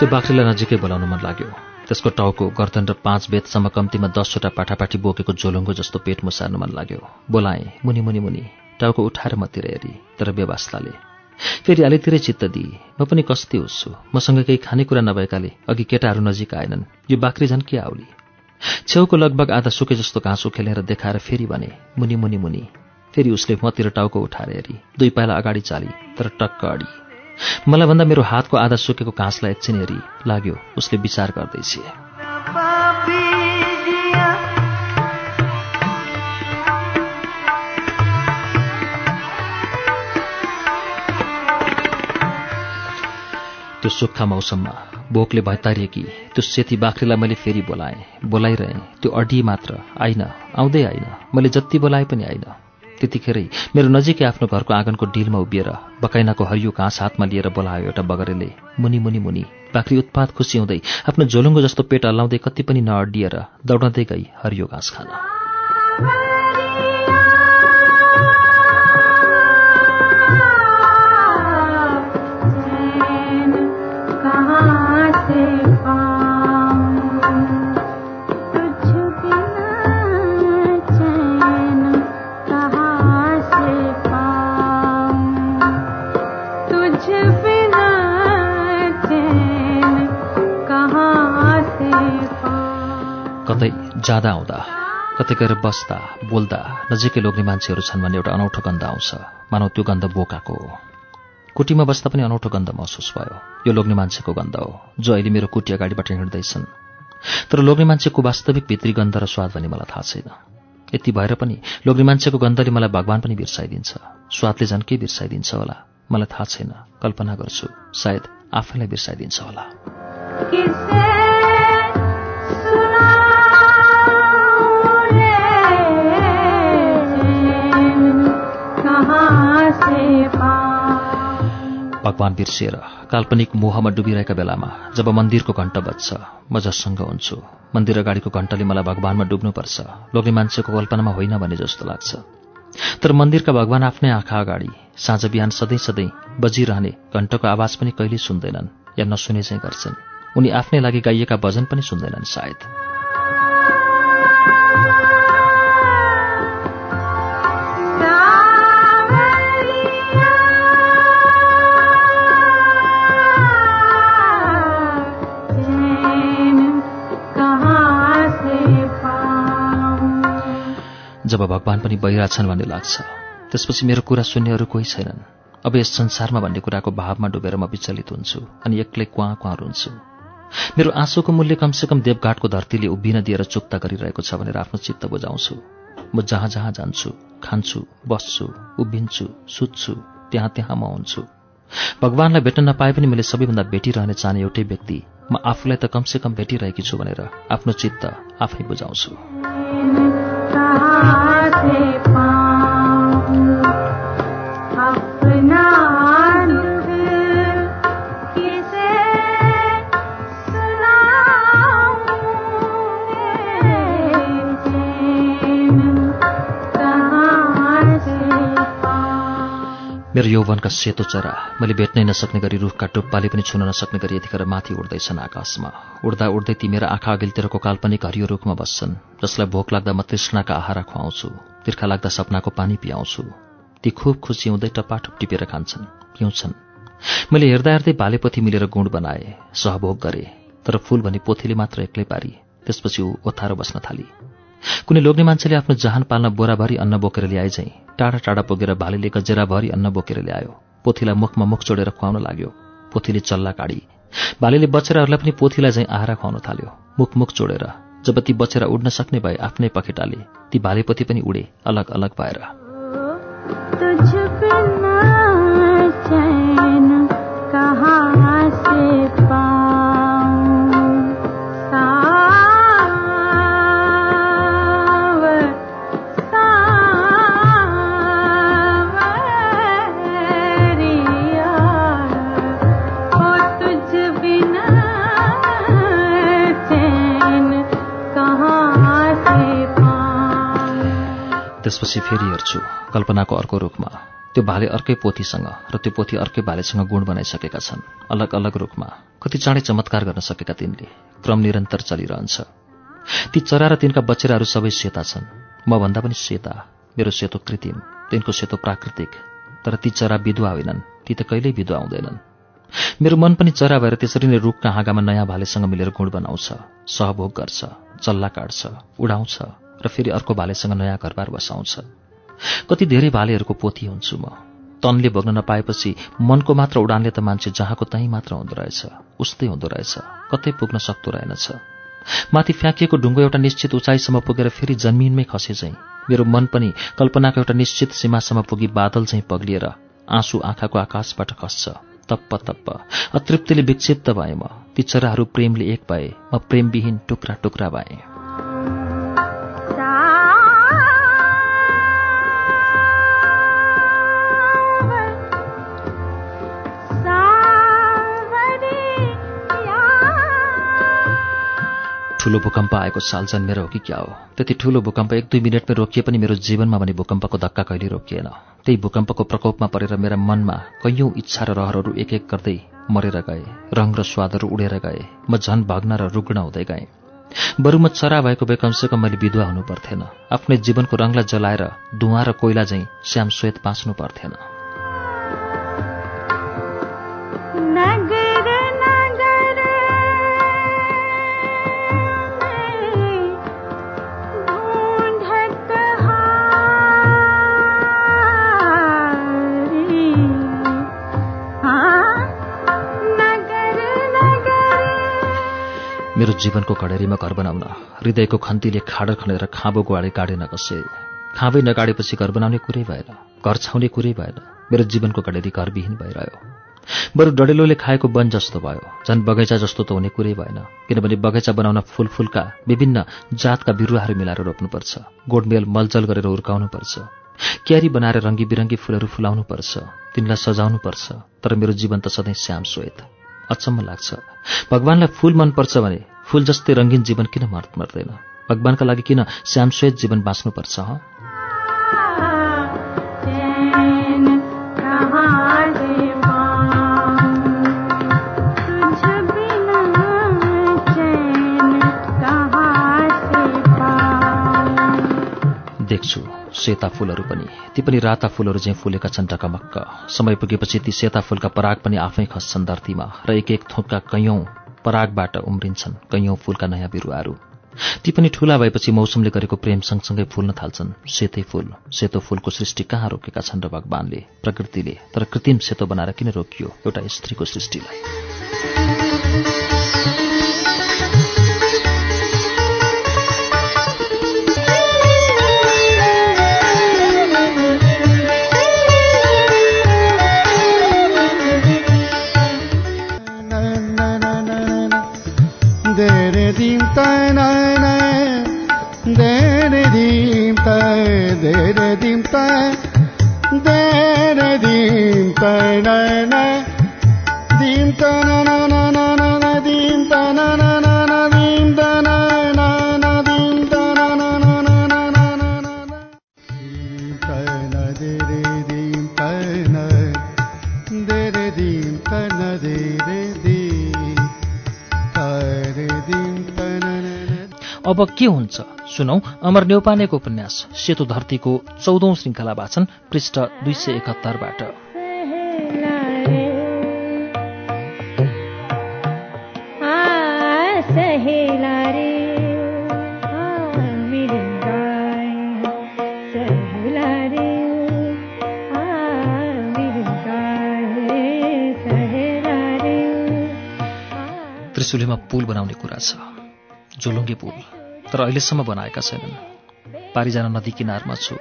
त्यो बाख्रीलाई नजिकै बोलाउन मन लाग्यो। त्यसको टाउको गर्दन र पाँच बेतसम्म कम्तीमा दसवटा पाठापाठी बोकेको झोलुङ्गो जस्तो पेट मुसार्न मन लाग्यो। बोलाएँ मुनि मुनि मुनि टाउको उठाएर मतिर हेरी। तर व्यवस्थाले फेरि अलितिरै चित्त दिए म पनि कस्ती हुन्छु मसँग केही खानेकुरा नभएकाले अघि केटाहरू नजिक आएनन्। यो बाख्री झन् के आउली? छेउको लगभग आधा सुके जस्तो घाँस उखेलेर देखाएर फेरि भने मुनि मुनि मुनि। फेरि उसले मतिर टाउको उठाएर हेरी। दुई पाइला अगाडि चाली तर टक्क अडी। मलाई भन्दा मेरो हातको आधा सुकेको घाँसलाई एकछिन हेरी। लाग्यो उसले विचार गर्दैछ। त्यो सुक्खा मौसममा भोकले भैतारिएकी त्यो सेती बाख्रीलाई मैले फेरि बोलाएँ। बोलाइरहेँ त्यो अडी मात्र आइन आउँदै आइन मैले जति बोलाए पनि आइन। त्यतिखेरै मेरो नजिकै आफ्नो घरको आँगनको डिलमा उभिएर बकाइनाको हरियो घाँस हातमा लिएर बोलायो एउटा बगरेले। मुनि मुनि मुनि बाख्री उत्पात खुसी हुँदै आफ्नो झोलुङ्गो जस्तो पेट हल्लाउँदै कति पनि नअडिएर दौडँदै गई हरियो घाँस खान। जाँदा आउँदा कतै गएर बस्दा बोल्दा नजिकै लोग्ने मान्छेहरू छन् भन्ने एउटा अनौठो गन्ध आउँछ। मानव त्यो गन्ध बोकाको हो। कुटीमा बस्दा पनि अनौठो गन्ध महसुस भयो। यो लोग्ने मान्छेको गन्ध हो जो अहिले मेरो कुटी अगाडिबाट हिँड्दैछन्। तर लोग्ने मान्छेको वास्तविक भित्री गन्ध र स्वाद भने मलाई थाहा छैन। यति भएर पनि लोग्ने मान्छेको गन्धले मलाई भगवान् पनि बिर्साइदिन्छ। स्वादले झन् के बिर्साइदिन्छ होला? मलाई थाहा छैन। कल्पना गर्छु सायद आफैलाई बिर्साइदिन्छ होला। भगवान् बिर्सिएर काल्पनिक मोहमा डुबिरहेका बेलामा जब मन्दिरको घण्ट बज्छ म जससँग हुन्छु मन्दिर अगाडिको घण्टले मलाई भगवान्मा डुब्नुपर्छ लोग्ने मान्छेको कल्पनामा होइन भने जस्तो लाग्छ। तर मन्दिरका भगवान् आफ्नै आँखा अगाडि साँझ बिहान सधैँ सधैँ बजिरहने घण्टको आवाज पनि कहिले सुन्दैनन् या नसुने चाहिँ गर्छन्। उनी आफ्नै लागि गाइएका भजन पनि सुन्दैनन् सायद। जब भगवान् पनि बहिरहेछन् भन्ने लाग्छ त्यसपछि मेरो कुरा सुन्नेहरू कोही छैनन्। अब यस संसारमा भन्ने कुराको भावमा डुबेर म विचलित हुन्छु अनि एक्लै क्वाँ क्वाँ रुन्छु। मेरो आँसुको मूल्य कमसेकम देवघाटको धरतीले उभिन दिएर चुक्ता गरिरहेको छ भनेर आफ्नो चित्त बुझाउँछु। म जहाँ जहाँ जान्छु खान्छु बस्छु उभिन्छु सुत्छु त्यहाँ त्यहाँ म हुन्छु। भगवान्लाई भेट्न नपाए पनि मैले सबैभन्दा भेटिरहने चाहने एउटै व्यक्ति म आफूलाई त कमसेकम भेटिरहेकी छु भनेर आफ्नो चित्त आफै बुझाउँछु। कहाँ से पाऊं मेरो यौवनका सेतो चरा मैले भेट्नै नसक्ने गरी रुखका टुप्पाले पनि छुन नसक्ने गरी यतिखेर माथि उड्दैछन् आकाशमा। उड्दा उड्दै ती मेरा आँखा अघिल्तिरको काल्पनिक हरियो रुखमा बस्छन् जसलाई भोक लाग्दा म तृष्णाका आहारा खुवाउँछु तिर्खा लाग्दा सपनाको पानी पियाउँछु। ती खुब खुसी हुँदै टपाटुप टिपेर खान्छन् पिउँछन्। मैले हेर्दा हेर्दै भालेपोथी मिलेर गुण बनाए सहभोग गरे तर फूल भने पोथीले मात्र एक्लै पारी त्यसपछि ऊ ओथारो बस्न थाली। कुनै लोग्ने मान्छेले आफ्नो जहान पाल्न बोराभरि अन्न बोकेर ल्याए झैँ टाढा टाढा पुगेर भालेले गजेराभरि अन्न बोकेर ल्यायो। पोथीलाई मुखमा मुख जोडेर खुवाउन लाग्यो। पोथीले चल्ला काडी भालेले बचेराहरूलाई पनि पोथीलाई झैँ आहारा खुवाउन थाल्यो। मुख मुख जोडेर। जब ती बचेरा उड्न सक्ने भए आफ्नै पखेटाले ती भालेपोथी पनि उडे अलग अलग भएर त्यसपछि फेरि हेर्छु कल्पनाको अर्को रूपमा। त्यो भाले अर्कै पोथीसँग र त्यो पोथी अर्कै भालेसँग गुण बनाइसकेका छन् अलग अलग रूपमा। कति चाँडै चमत्कार गर्न सकेका तिनले। क्रम निरन्तर चलिरहन्छ। ती चरा र तिनका बच्चेराहरू सबै सेता छन्। मभन्दा पनि सेता मेरो सेतो कृत्रिम तिनको सेतो प्राकृतिक। तर ती चरा विधवा होइनन् ती त कहिल्यै विधवा आउँदैनन् मेरो मन पनि चरा भएर त्यसरी नै रुखका हाँगामा नयाँ भालेसँग मिलेर गुण बनाउँछ सहभोग गर्छ चल्ला काट्छ उडाउँछ। र फेरि अर्को भालेसँग नयाँ घरबार बसाउँछ। कति धेरै भालेहरूको पोथी हुन्छु म। तनले भोग्न नपाएपछि मनको मात्र उडानले त मान्छे जहाँको तहीँ मात्र हुँदो रहेछ उस्तै हुँदो रहेछ कतै पुग्न सक्दो रहेनछ। माथि फ्याँकिएको ढुङ्गो एउटा निश्चित उचाइसम्म पुगेर फेरि जन्मिनमै खसे चाहिँ मेरो मन पनि कल्पनाको एउटा निश्चित सीमासम्म पुगी बादल चाहिँ पग्लिएर आँसु आँखाको आकाशबाट खस्छ। तप्प तप्प। अतृप्तिले विक्षिप्त भए म। ती चराहरू प्रेमले एक भए म प्रेमविहीन टुक्रा टुक्रा भएँ। ठुलो भूकम्प आएको साल जन्मेर हो कि क्या हो? त्यति ठुलो भूकम्प एक दुई मिनटमै रोकिए पनि मेरो जीवनमा भने भूकम्पको धक्का कहिले रोकिएन। त्यही भूकम्पको प्रकोपमा परेर मेरा मनमा कैयौँ इच्छा र रहरहरू एक एक गर्दै मरेर गए। रङ र स्वादहरू उडेर गए। म झन भग्न र रुग्ण हुँदै गएँ। बरु म चरा भएको भए कमसेकम मैले विधवा हुनु पर्थेन। आफ्नै जीवनको रङलाई जलाएर धुवा र कोइला झैँ श्याम श्वेत बाँच्नु पर्थेन। मेरो जीवनको घडेरीमा घर बनाउन हृदयको खन्तीले खाडर खनेर खाँबो गुहाडे गाडेन कसै। खाँबै नगाडेपछि घर बनाउने कुरै भएन घर छाउने कुरै भएन मेरो जीवनको घडेरी घरविहीन भइरह्यो। बरु डडेलोले खाएको वन जस्तो भयो झन् बगैँचा जस्तो त हुने कुरै भएन किनभने बगैँचा बनाउन फुल फुलका विभिन्न जातका बिरुवाहरू मिलाएर रोप्नुपर्छ गोडमेल मलजल गरेर हुर्काउनुपर्छ क्यारी बनाएर रङ्गी बिरङ्गी फुलहरू फुलाउनुपर्छ तिनलाई सजाउनुपर्छ तर मेरो जीवन त सधैँ श्याम श्वेत अचम्म लाग्छ। भगवान्लाई फूल मनपर्छ भने फूल जस्तै रङ्गीन जीवन किन मर् मर्दैन? भगवान्का लागि किन श्याम श्वेत जीवन बाँच्नुपर्छ हँ? देख्छु सेता फूलहरू पनि। ती पनि राता फूलहरू चाहिँ फुलेका छन् टकमक्क समय पुगेपछि ती सेता फूलका पराग पनि आफै खस्छन् धरतीमा र एक एक थोकका कैयौँ परागबाट उम्रिन्छन्। कैयौँ फूलका नयाँ बिरुवाहरू। ती पनि ठूला भएपछि मौसमले गरेको प्रेम सँगसँगै फुल्न थाल्छन्। सेतै फूल। सेतो फूलको सृष्टि कहाँ रोकेका छन् र भगवानले? प्रकृतिले तर कृत्रिम सेतो बनाएर किन रोकियो? एउटा स्त्रीको सृष्टिलाई। दिन दिन न त तन त अब के हुन्छ सुनौ अमर न्यौपानेको उपन्यास सेतु धरतीको चौधौं श्रृङ्खला वाचन पृष्ठ दुई सय एकहत्तरबाट। त्रिशुलीमा पुल बनाउने कुरा छ जोलुङ्गे पुल। तर अहिलेसम्म बनाएका छैनन्। पारिजान नदी किनारमा छु।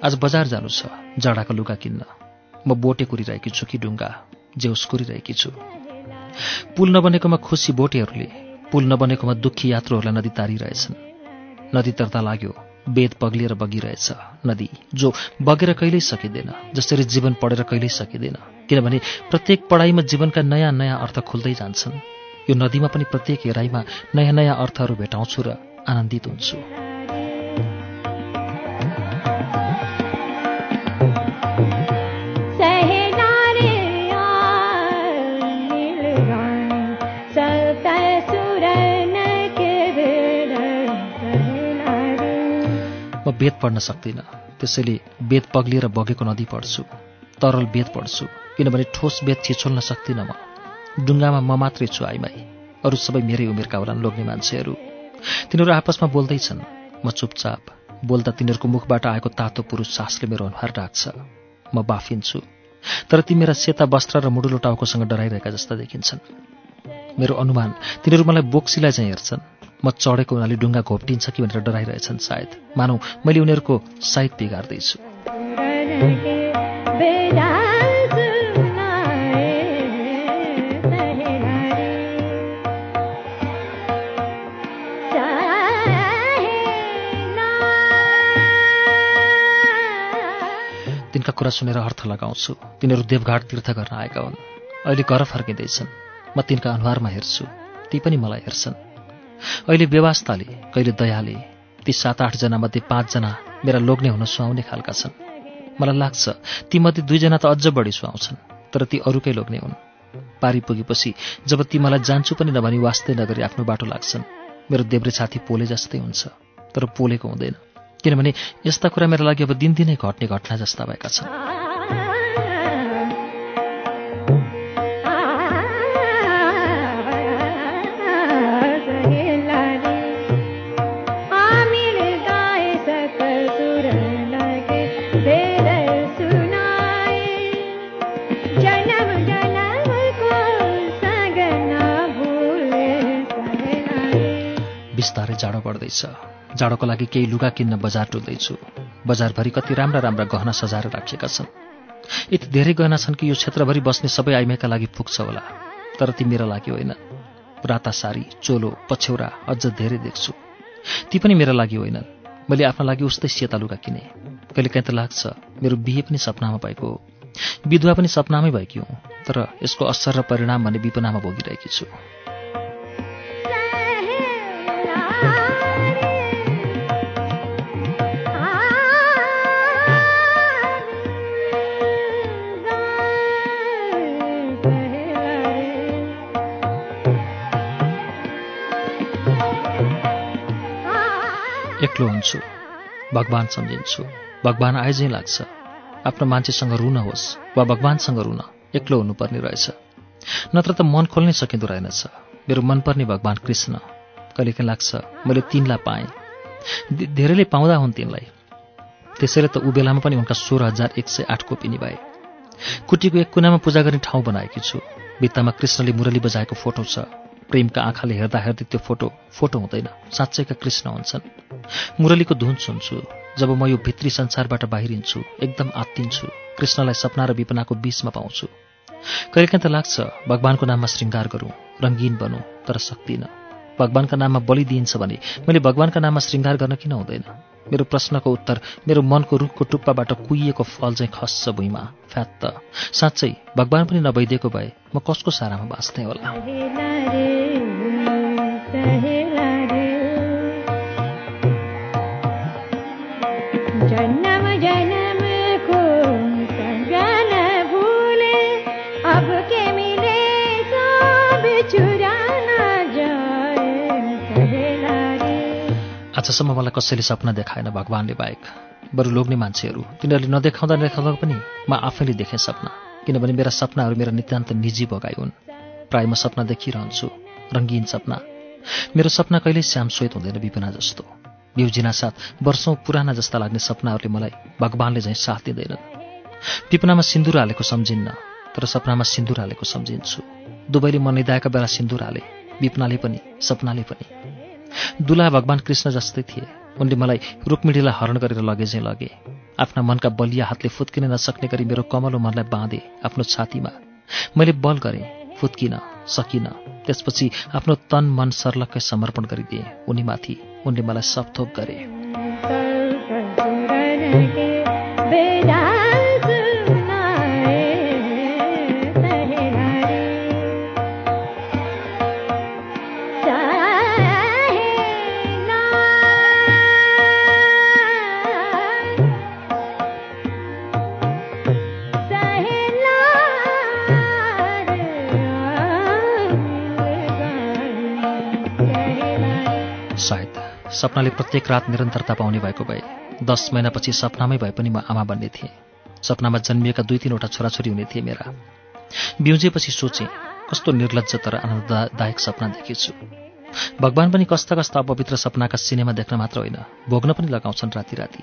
आज बजार जानु छ जाडाको लुगा किन्न। म बोटे कुरिरहेकी छु कि डुङ्गा जेउस कुरिरहेकी छु। पुल नबनेकोमा खुसी बोटेहरूले पुल नबनेकोमा दुःखी यात्रुहरूलाई नदी तारिरहेछन्। नदी तर्ता लाग्यो वेद पग्लिएर बगिरहेछ। नदी जो बगेर कहिल्यै सकिँदैन जसरी जीवन पढेर कहिल्यै सकिँदैन। किनभने प्रत्येक पढाइमा जीवनका नयाँ नयाँ अर्थ खुल्दै जान्छन्। यो नदीमा पनि प्रत्येक हेराइमा नयाँ नयाँ अर्थहरू भेटाउँछु र आनन्दित हुन्छु। म वेद पढ्न सक्दिनँ। त्यसैले वेद पग्लिएर बगेको नदी पढ्छु तरल वेद पढ्छु किनभने ठोस वेद छिछोल्न सक्दिनँ म। डुङ्गामा म मात्रै छु आइमाई अरू सबै मेरै उमेरका होलान् लोग्ने मान्छेहरू। तिनीहरू आपसमा बोल्दैछन्। म चुपचाप बोल्दा तिनीहरूको मुखबाट आएको तातो पुरुष सासले मेरो अनुहार राख्छ म बाफिन्छु। तर ती मेरा सेता वस्त्र र मुडुलो टाउकोसँग डराइरहेका जस्ता देखिन्छन्। मेरो अनुमान तिनीहरू मलाई बोक्सीलाई चाहिँ हेर्छन्। म चढेको हुनाले डुङ्गा घोप्टिन्छ कि भनेर डराइरहेछन् सायद। मानौ मैले उनीहरूको सायद बिगार्दैछु। तिनका कुरा सुनेर अर्थ लगाउँछु। तिनीहरू देवघाट तीर्थ गर्न आएका हुन्। अहिले घर फर्किँदैछन्। म तिनका अनुहारमा हेर्छु। ती पनि मलाई हेर्छन्। अहिले व्यवस्थाले कहिले दयाले ती सात आठजना मध्ये पाँचजना मेरा लोग्ने हुन सुहाउने खालका छन्। मलाई लाग्छ तीमध्ये दुईजना त अझ बढी सुहाउँछन् तर ती अरूकै लोग्ने हुन्। पारी पुगेपछि जब ती मलाई जान्छु पनि नभनी वास्तै नगरी आफ्नो बाटो लाग्छन्। मेरो देब्रे छाती पोले जस्तै हुन्छ तर पोलेको हुँदैन। किनभने यस्ता कुरा मेरो लागि अब दिनदिनै घट्ने घटना जस्ता भएका छन्। बिस्तारै जाडो बढ्दैछ जाडोको लागि केही लुगा किन्न बजार डुल्दैछु। बजारभरि कति राम्रा राम्रा गहना सजाएर राखिएका छन्। यति धेरै गहना छन् कि यो क्षेत्रभरि बस्ने सबै आइमाईका लागि पुग्छ होला तर ती मेरा लागि होइन। राता सारी चोलो पछ्यौरा अझ धेरै देख्छु। ती पनि मेरा लागि होइनन् मैले आफ्ना लागि उस्तै सेता लुगा किने। कहिलेकाहीँ त लाग्छ मेरो बिहे पनि सपनामा भएको हो। विधवा पनि सपनामै भएकी हुँ तर यसको असर र परिणाम भने विपनामा भोगिरहेकी छु। एक्लो हुन्छु। भगवान् सम्झिन्छु। भगवान् आएझै लाग्छ। आफ्नो मान्छेसँग रुन होस् वा भगवान्सँग रुन एक्लो हुनुपर्ने रहेछ। नत्र त मन खोल्नै सकिँदो रहेनछ। मेरो मनपर्ने भगवान् कृष्ण। कहिलेकाहीँ लाग्छ मैले तिनलाई पाएँ। धेरैले पाउँदा हुन् तिनलाई। त्यसैले त ऊ बेलामा पनि उनका सोह्र हजार एक सय आठ कोपिनी भए। कुटीको एक कुनामा पूजा गर्ने ठाउँ बनाएकी छु। भित्तामा कृष्णले मुरली बजाएको फोटो छ। प्रेमका आँखाले हेर्दा हेर्दै त्यो फोटो फोटो हुँदैन। साँच्चैका कृष्ण हुन्छन्। मुरलीको धुन सुन्छु। जब म यो भित्री संसारबाट बाहिरिन्छु एकदम आत्तिन्छु। कृष्णलाई सपना र विपनाको बीचमा पाउँछु। कहिलेकाहीँ त लाग्छ भगवान्को नाममा श्रृङ्गार गरौँ रङ्गीन बनौँ तर सक्दिनँ भगवान्का नाममा बलि दिइन्छ भने मैले भगवान्का नाममा श्रृङ्गार गर्न किन हुँदैन? मेरो प्रश्नको उत्तर मेरो मनको रुखको टुप्पाबाट कुहिएको फल चाहिँ खस्छ भुइँमा। फ्यात्त साँच्चै भगवान् पनि नभइदिएको भए म कसको सारामा बाँच्ने होला? आजसम्म मलाई कसैले सपना देखाएन भगवान्ले बाहेक। बरु लोग्ने मान्छेहरू तिनीहरूले नदेखाउँदा नदेखाउँदा पनि म आफैले देखेँ सपना किनभने मेरा सपनाहरू मेरा नितान्त निजी भगाइ हुन्। प्राय म सपना देखिरहन्छु रङ्गीन सपना। मेरो सपना कहिल्यै श्याम श्वेत हुँदैन विपना जस्तो। बिउजिना साथ वर्षौँ पुराना जस्ता लाग्ने सपनाहरूले मलाई भगवान्ले झैँ साथ दिँदैनन्। विपनामा सिन्दुर हालेको सम्झिन्न तर सपनामा सिन्दुर हालेको सम्झिन्छु। दुवैले मन निदाएका बेला सिन्दुर हाले विपनाले पनि सपनाले पनि। दुला भगवान् कृष्ण जस्तै थिए। उनले मलाई रुक्मिणीलाई हरण गरेर लगे चाहिँ लगे। आफ्ना मनका बलिया हातले फुत्किन नसक्ने गरी मेरो कमलो मनलाई बाँधे आफ्नो छातीमा। मैले बल गरेँ फुत्किन सकिन। त्यसपछि आफ्नो तन मन सर्लक्कै समर्पण गरिदिएँ। उनीमाथि उनले मलाई सपथोप गरे। सपनाले प्रत्येक रात निरन्तरता पाउने भएको भए दस महिनापछि सपनामै भए पनि म आमा बन्ने थिएँ। सपनामा जन्मिएका दुई तिनवटा छोराछोरी हुने थिए मेरा। बिउजेपछि सोचेँ कस्तो निर्लज्ज तर आनन्ददायक सपना देखेछु। भगवान पनि कस्ता कस्ता अपवित्र सपनाका सिनेमा देख्न मात्र होइन भोग्न पनि लगाउँछन् राति राति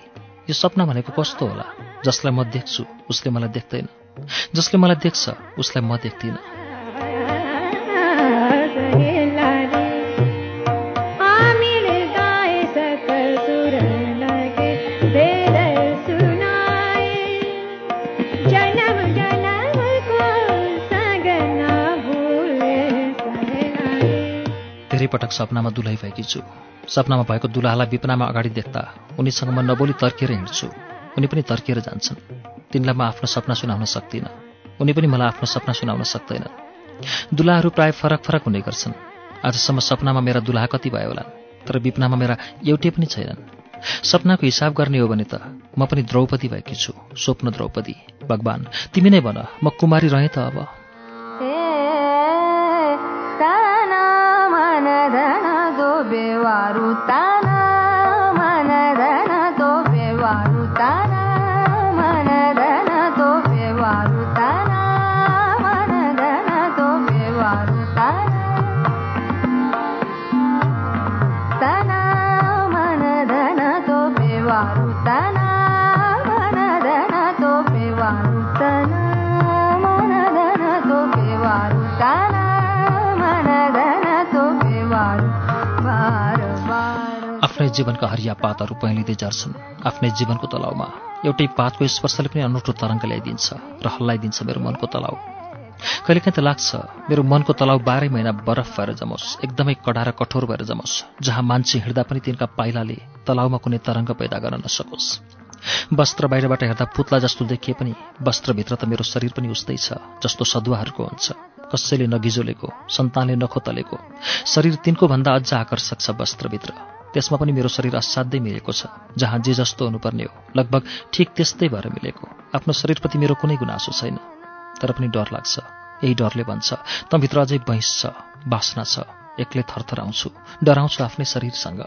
यो सपना भनेको कस्तो होला? जसलाई म देख्छु उसले मलाई देख्दैन। जसले मलाई देख्छ उसलाई म देख्दिनँ। पटक सपनामा दुलै भएकी छु। सपनामा भएको दुलाहालाई विपनामा अगाडि देख्दा उनीसँग म नबोली तर्किएर हिँड्छु। उनी पनि तर्किएर जान्छन्। तिनलाई म आफ्नो सपना सुनाउन सक्दिनँ। उनी पनि मलाई आफ्नो सपना सुनाउन सक्दैनन् दुलाहरू प्राय फरक फरक हुने गर्छन्। आजसम्म सपनामा मेरा दुलाहा कति भयो होला तर विपनामा मेरा एउटै पनि छैनन्। सपनाको हिसाब गर्ने हो भने त म पनि द्रौपदी भएकी छु स्वप्न द्रौपदी। भगवान तिमी नै भन म कुमारी रहेँ त अब। दो आफ्नै जीवनका हरिया पातहरू पहेँलिँदै झर्छन्। आफ्नै जीवनको तलाउमा एउटै पातको स्पर्शले पनि अनौठो तरङ्ग ल्याइदिन्छ र हल्लाइदिन्छ मेरो मनको तलाउ। कहिलेकाहीँ त लाग्छ मेरो मनको तलाउ बाह्रै महिना बरफ भएर जमोस् एकदमै कडा र कठोर भएर जमोस् जहाँ मान्छे हिँड्दा पनि तिनका पाइलाले तलाउमा कुनै तरङ्ग पैदा गर्न नसकोस्। वस्त्र बाहिरबाट हेर्दा पुत्ला जस्तो देखिए पनि वस्त्रभित्र त मेरो शरीर पनि उस्तै छ जस्तो सदुवाहरूको हुन्छ। कसैले नगिजोलेको सन्तानले नखोतलेको शरीर तिनको भन्दा अझ आकर्षक छ वस्त्रभित्र। त्यसमा पनि मेरो शरीर असाध्यै मिलेको छ जहाँ जे जस्तो हुनुपर्ने हो। लगभग ठिक त्यस्तै भएर मिलेको। आफ्नो शरीरप्रति मेरो कुनै गुनासो छैन। तर पनि डर लाग्छ। यही डरले भन्छ तँभित्र अझै बैंस छ बासना छ एक्लै थरथराउँछु डराउँछु आफ्नै शरीरसँग।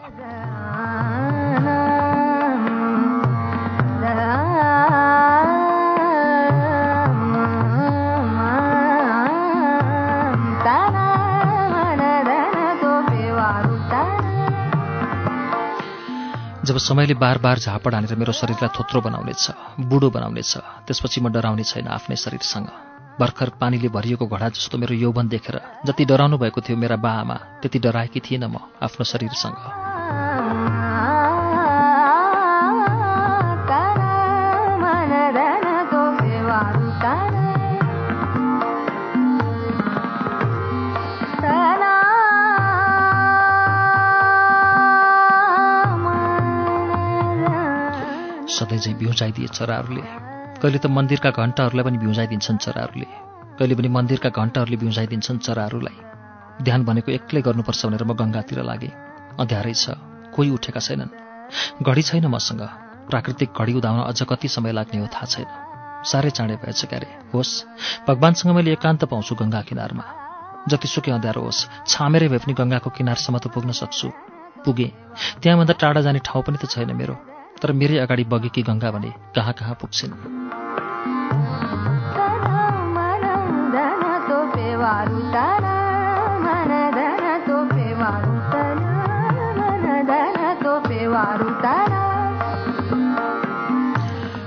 जब समयले बार बार झापड हानेर मेरो शरीरलाई थोत्रो बनाउनेछ बुढो बनाउनेछ त्यसपछि म डराउने छैन आफ्नै शरीरसँग। भर्खर पानीले भरिएको घडा जस्तो मेरो यौवन देखेर जति डराउनु भएको थियो मेरा बा आमा त्यति डराएकी थिइनँ म आफ्नो शरीरसँग। सधैँ चाहिँ बिउजाइदिए चराहरूले कहिले त मन्दिरका घन्टाहरूलाई पनि बिउजाइदिन्छन् चराहरूले कहिले पनि मन्दिरका घन्टाहरूले बिउजाइदिन्छन् चराहरूलाई ध्यान भनेको एक्लै गर्नुपर्छ भनेर म गङ्गातिर लागेँ। अँध्यारै छ। कोही उठेका छैनन्। घडी छैन मसँग। प्राकृतिक घडी उदाउन अझ कति समय लाग्ने हो थाहा छैन। साह्रै चाँडै भएछ क्यारे। होस् भगवान्सँग मैले एकान्त पाउँछु गङ्गा किनारमा। जतिसुकै अँध्यारो होस् छामेरै भए पनि गङ्गाको किनारसम्म त पुग्न सक्छु। पुगेँ। त्यहाँभन्दा टाढा जाने ठाउँ पनि त छैन मेरो। तर मेरै अगाडि बगेकी गङ्गा भने कहाँ कहाँ पुग्छिन्?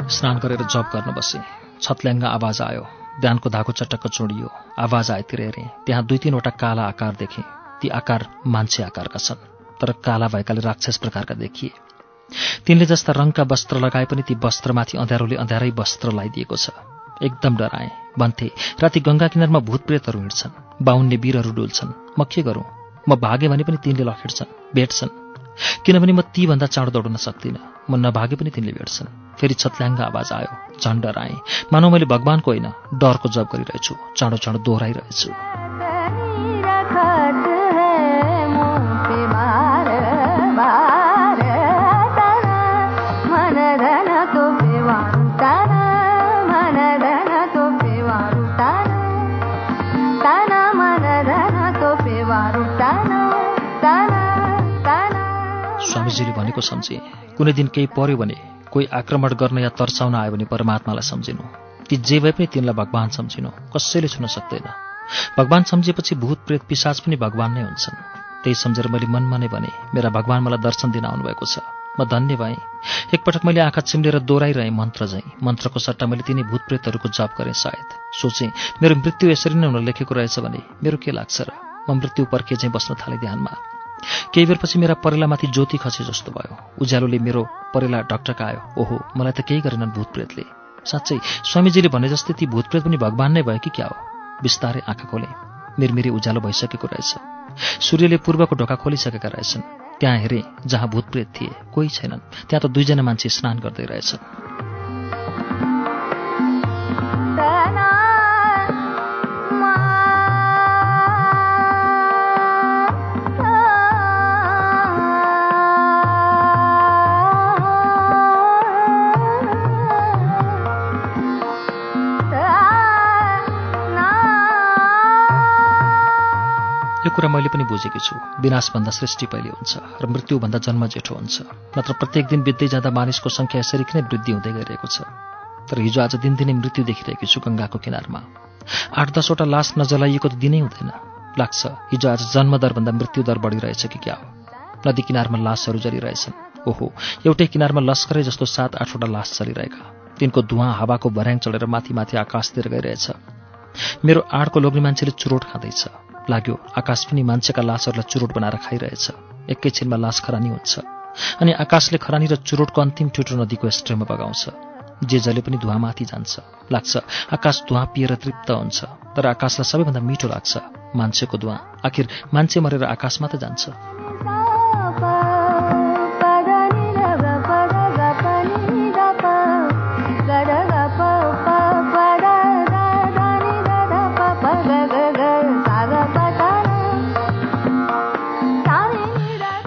स्नान गरेर जप गर्न बसेँ। छत्ल्याङ्गा आवाज आयो। ध्यानको धागो चटक्क चोडियो। आवाज आएतिर हेरेँ त्यहाँ दुई तिनवटा काला आकार देखेँ। ती आकार मान्छे आकारका छन्। तर काला भएकाले राक्षस प्रकारका देखिए। तिनले जस्ता रङका वस्त्र लगाए पनि ती वस्त्रमाथि अँध्यारोले अँध्यारै वस्त्र लगाइदिएको छ। एकदम डराएँ। भन्थे राति गङ्गा किनारमा भूत प्रेतहरू हिँड्छन्। बाहुन्ने वीरहरू डुल्छन्। म के गरौँ? म भागेँ भने पनि तिनले लखेड्छन् भेट्छन्। किनभने म तीभन्दा चाँडो दौडन सक्दिनँ। म नभागे पनि तिनले भेट्छन्। फेरि छत्ल्याङ्ग आवाज आयो। झन् डराएँ। मानौ मैले भगवानको होइन। डरको जब गरिरहेछु। चाँडो चाँडो दोहोऱ्याइरहेछु। स्वामीजीले भनेको सम्झे। कुनै दिन केही पर्यो भने कोही आक्रमण गर्न या तर्साउन आयो भने परमात्मालाई सम्झिनु। ती जे भए पनि तिनलाई भगवान् सम्झिनु। कसैले छुन सक्दैन। भगवान् सम्झिएपछि भूत प्रेत पिसाच पनि भगवान् नै हुन्छन्। त्यही सम्झेर मैले मनमा नै भने मेरा भगवान् मलाई दर्शन दिन आउनुभएको छ। म धन्य भएँ। एकपटक मैले आँखा चिम्लेर दोहोऱ्याइरहेँ मन्त्र झैँ मन्त्रको सट्टा मैले तिनी भूत प्रेतहरूको जप गरेँ सायद। सोचेँ मेरो मृत्यु यसरी नै हुन लेखेको रहेछ भने मेरो के लाग्छ र? म मृत्यु पर्के चाहिँ बस्न थालेँ ध्यानमा। केही बेरपछि मेरा परेलामाथि ज्योति खसे जस्तो भयो। उज्यालोले मेरो परेला ढकढकायो ओहो मलाई त केही गरेनन् भूत प्रेतले साँच्चै स्वामीजीले भने जस्तै ती भूतप्रेत पनि भगवान् नै भयो कि क्या हो? बिस्तारै आँखा खोले। मिरमिरी उज्यालो भइसकेको रहेछ। सूर्यले पूर्वको ढोका खोलिसकेका रहेछन्। त्यहाँ हेरेँ जहाँ भूतप्रेत थिए कोही छैनन्। त्यहाँ त दुईजना मान्छे स्नान गर्दै रहेछन्। यो कुरा मैले पनि बुझेकी छु। विनाशभन्दा सृष्टि पहिले हुन्छ र मृत्युभन्दा जन्म जेठो हुन्छ। नत्र प्रत्येक दिन बित्दै जाँदा मानिसको सङ्ख्या यसरी किन वृद्धि हुँदै गइरहेको छ। तर हिजो आज दिनदिनै मृत्यु देखिरहेकी छु गङ्गाको किनारमा। आठ दसवटा लास नजलाइएको त दिनै हुँदैन। लाग्छ हिजो आज जन्मदरभन्दा मृत्युदर बढिरहेछ कि क्या? हो नदी किनारमा लासहरू जलिरहेछन्। ओहो एउटै किनारमा लस्करै जस्तो सात आठवटा लास चलिरहेका तिनको धुवाँ हावाको भर्याङ चढेर माथि माथि आकाशतिर गइरहेछ। मेरो आडको लोग्ने मान्छेले चुरोट खाँदैछ। लाग्यो। आकाश पनि मान्छेका लासहरूलाई चुरोट बनाएर खाइरहेछ। एकैछिनमा लास खरानी हुन्छ। अनि आकाशले खरानी र चुरोटको अन्तिम ठुटो नदीको स्ट्रेमा बगाउँछ। जे जले पनि धुवामाथि जान्छ। लाग्छ आकाश धुवा पिएर तृप्त हुन्छ। तर आकाशलाई सबैभन्दा मिठो लाग्छ। मान्छेको धुवा आखिर मान्छे मरेर आकाशमा त जान्छ।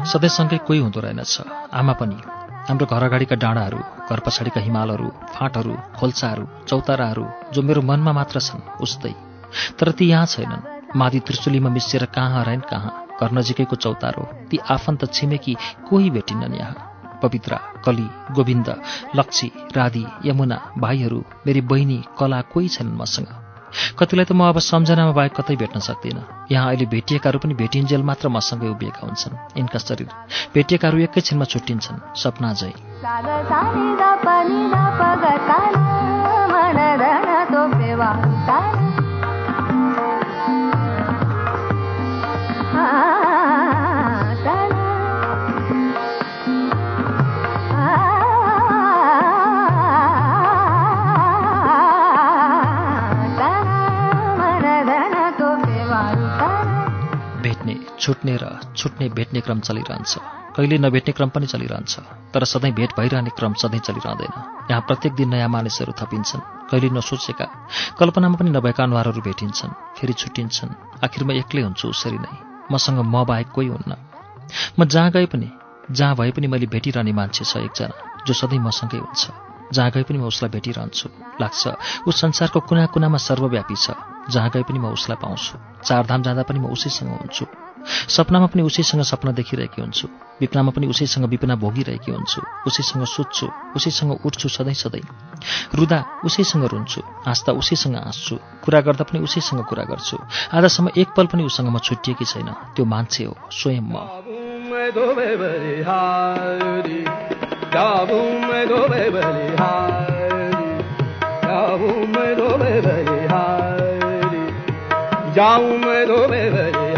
सधैँसँगै कोही हुँदो रहेनछ। आमा पनि। हाम्रो घर अगाडिका डाँडाहरू घर पछाडिका हिमालहरू फाँटहरू खोल्साहरू चौताराहरू जो मेरो मनमा मात्र छन् उस्तै। तर ती यहाँ छैनन्। माथि त्रिशुलीमा मिसिएर कहाँ हराइन् कहाँ? घर नजिकैको चौतारो ती आफन्त छिमेकी कोही भेटिनन् यहाँ। पवित्रा कली गोविन्द लक्ष्मी राधी यमुना भाइहरू मेरी बहिनी कला कोही छैनन् मसँग। कतिलाई त म अब सम्झनामा बाहेक कतै भेट्न सक्दिनँ। यहाँ अहिले भेटिएकाहरू पनि भेटिन्जेल मात्र मसँगै उभिएका हुन्छन्। यिनका शरीर भेटिएकाहरू एकैछिनमा छुट्टिन्छन्। सपना झै छुट्ने र छुट्ने भेट्ने क्रम चलिरहन्छ। कहिले नभेट्ने क्रम पनि चलिरहन्छ तर सधैँ भेट भइरहने क्रम सधैँ चलिरहँदैन। यहाँ प्रत्येक दिन नयाँ मानिसहरू थपिन्छन्। कहिले नसोचेका कल्पनामा पनि नभएका अनुहारहरू भेटिन्छन् फेरि छुट्टिन्छन् आखिर म एक्लै हुन्छु उसरी नै। मसँग म बाहेक कोही हुन्न। म जहाँ गए पनि जहाँ भए पनि मैले भेटिरहने मान्छे छ एकजना जो सधैँ मसँगै हुन्छ। जहाँ गए पनि म उसलाई भेटिरहन्छु। लाग्छ ऊ संसारको कुना कुनामा सर्वव्यापी छ। जहाँ गए पनि म उसलाई पाउँछु। चारधाम जाँदा पनि म उसैसँग हुन्छु। सपनामा पनि उसैसँग सपना देखिरहेकी हुन्छु। विपनामा पनि उसैसँग विपना भोगिरहेकी हुन्छु। उसैसँग सुत्छु उसैसँग उठ्छु सधैँ सधैँ। रुदा उसैसँग रुन्छु हाँस्दा उसैसँग हाँस्छु। कुरा गर्दा पनि उसैसँग कुरा गर्छु। आजसम्म एक पल पनि उसँग म छुट्टिएकी छैन। त्यो मान्छे हो स्वयं म।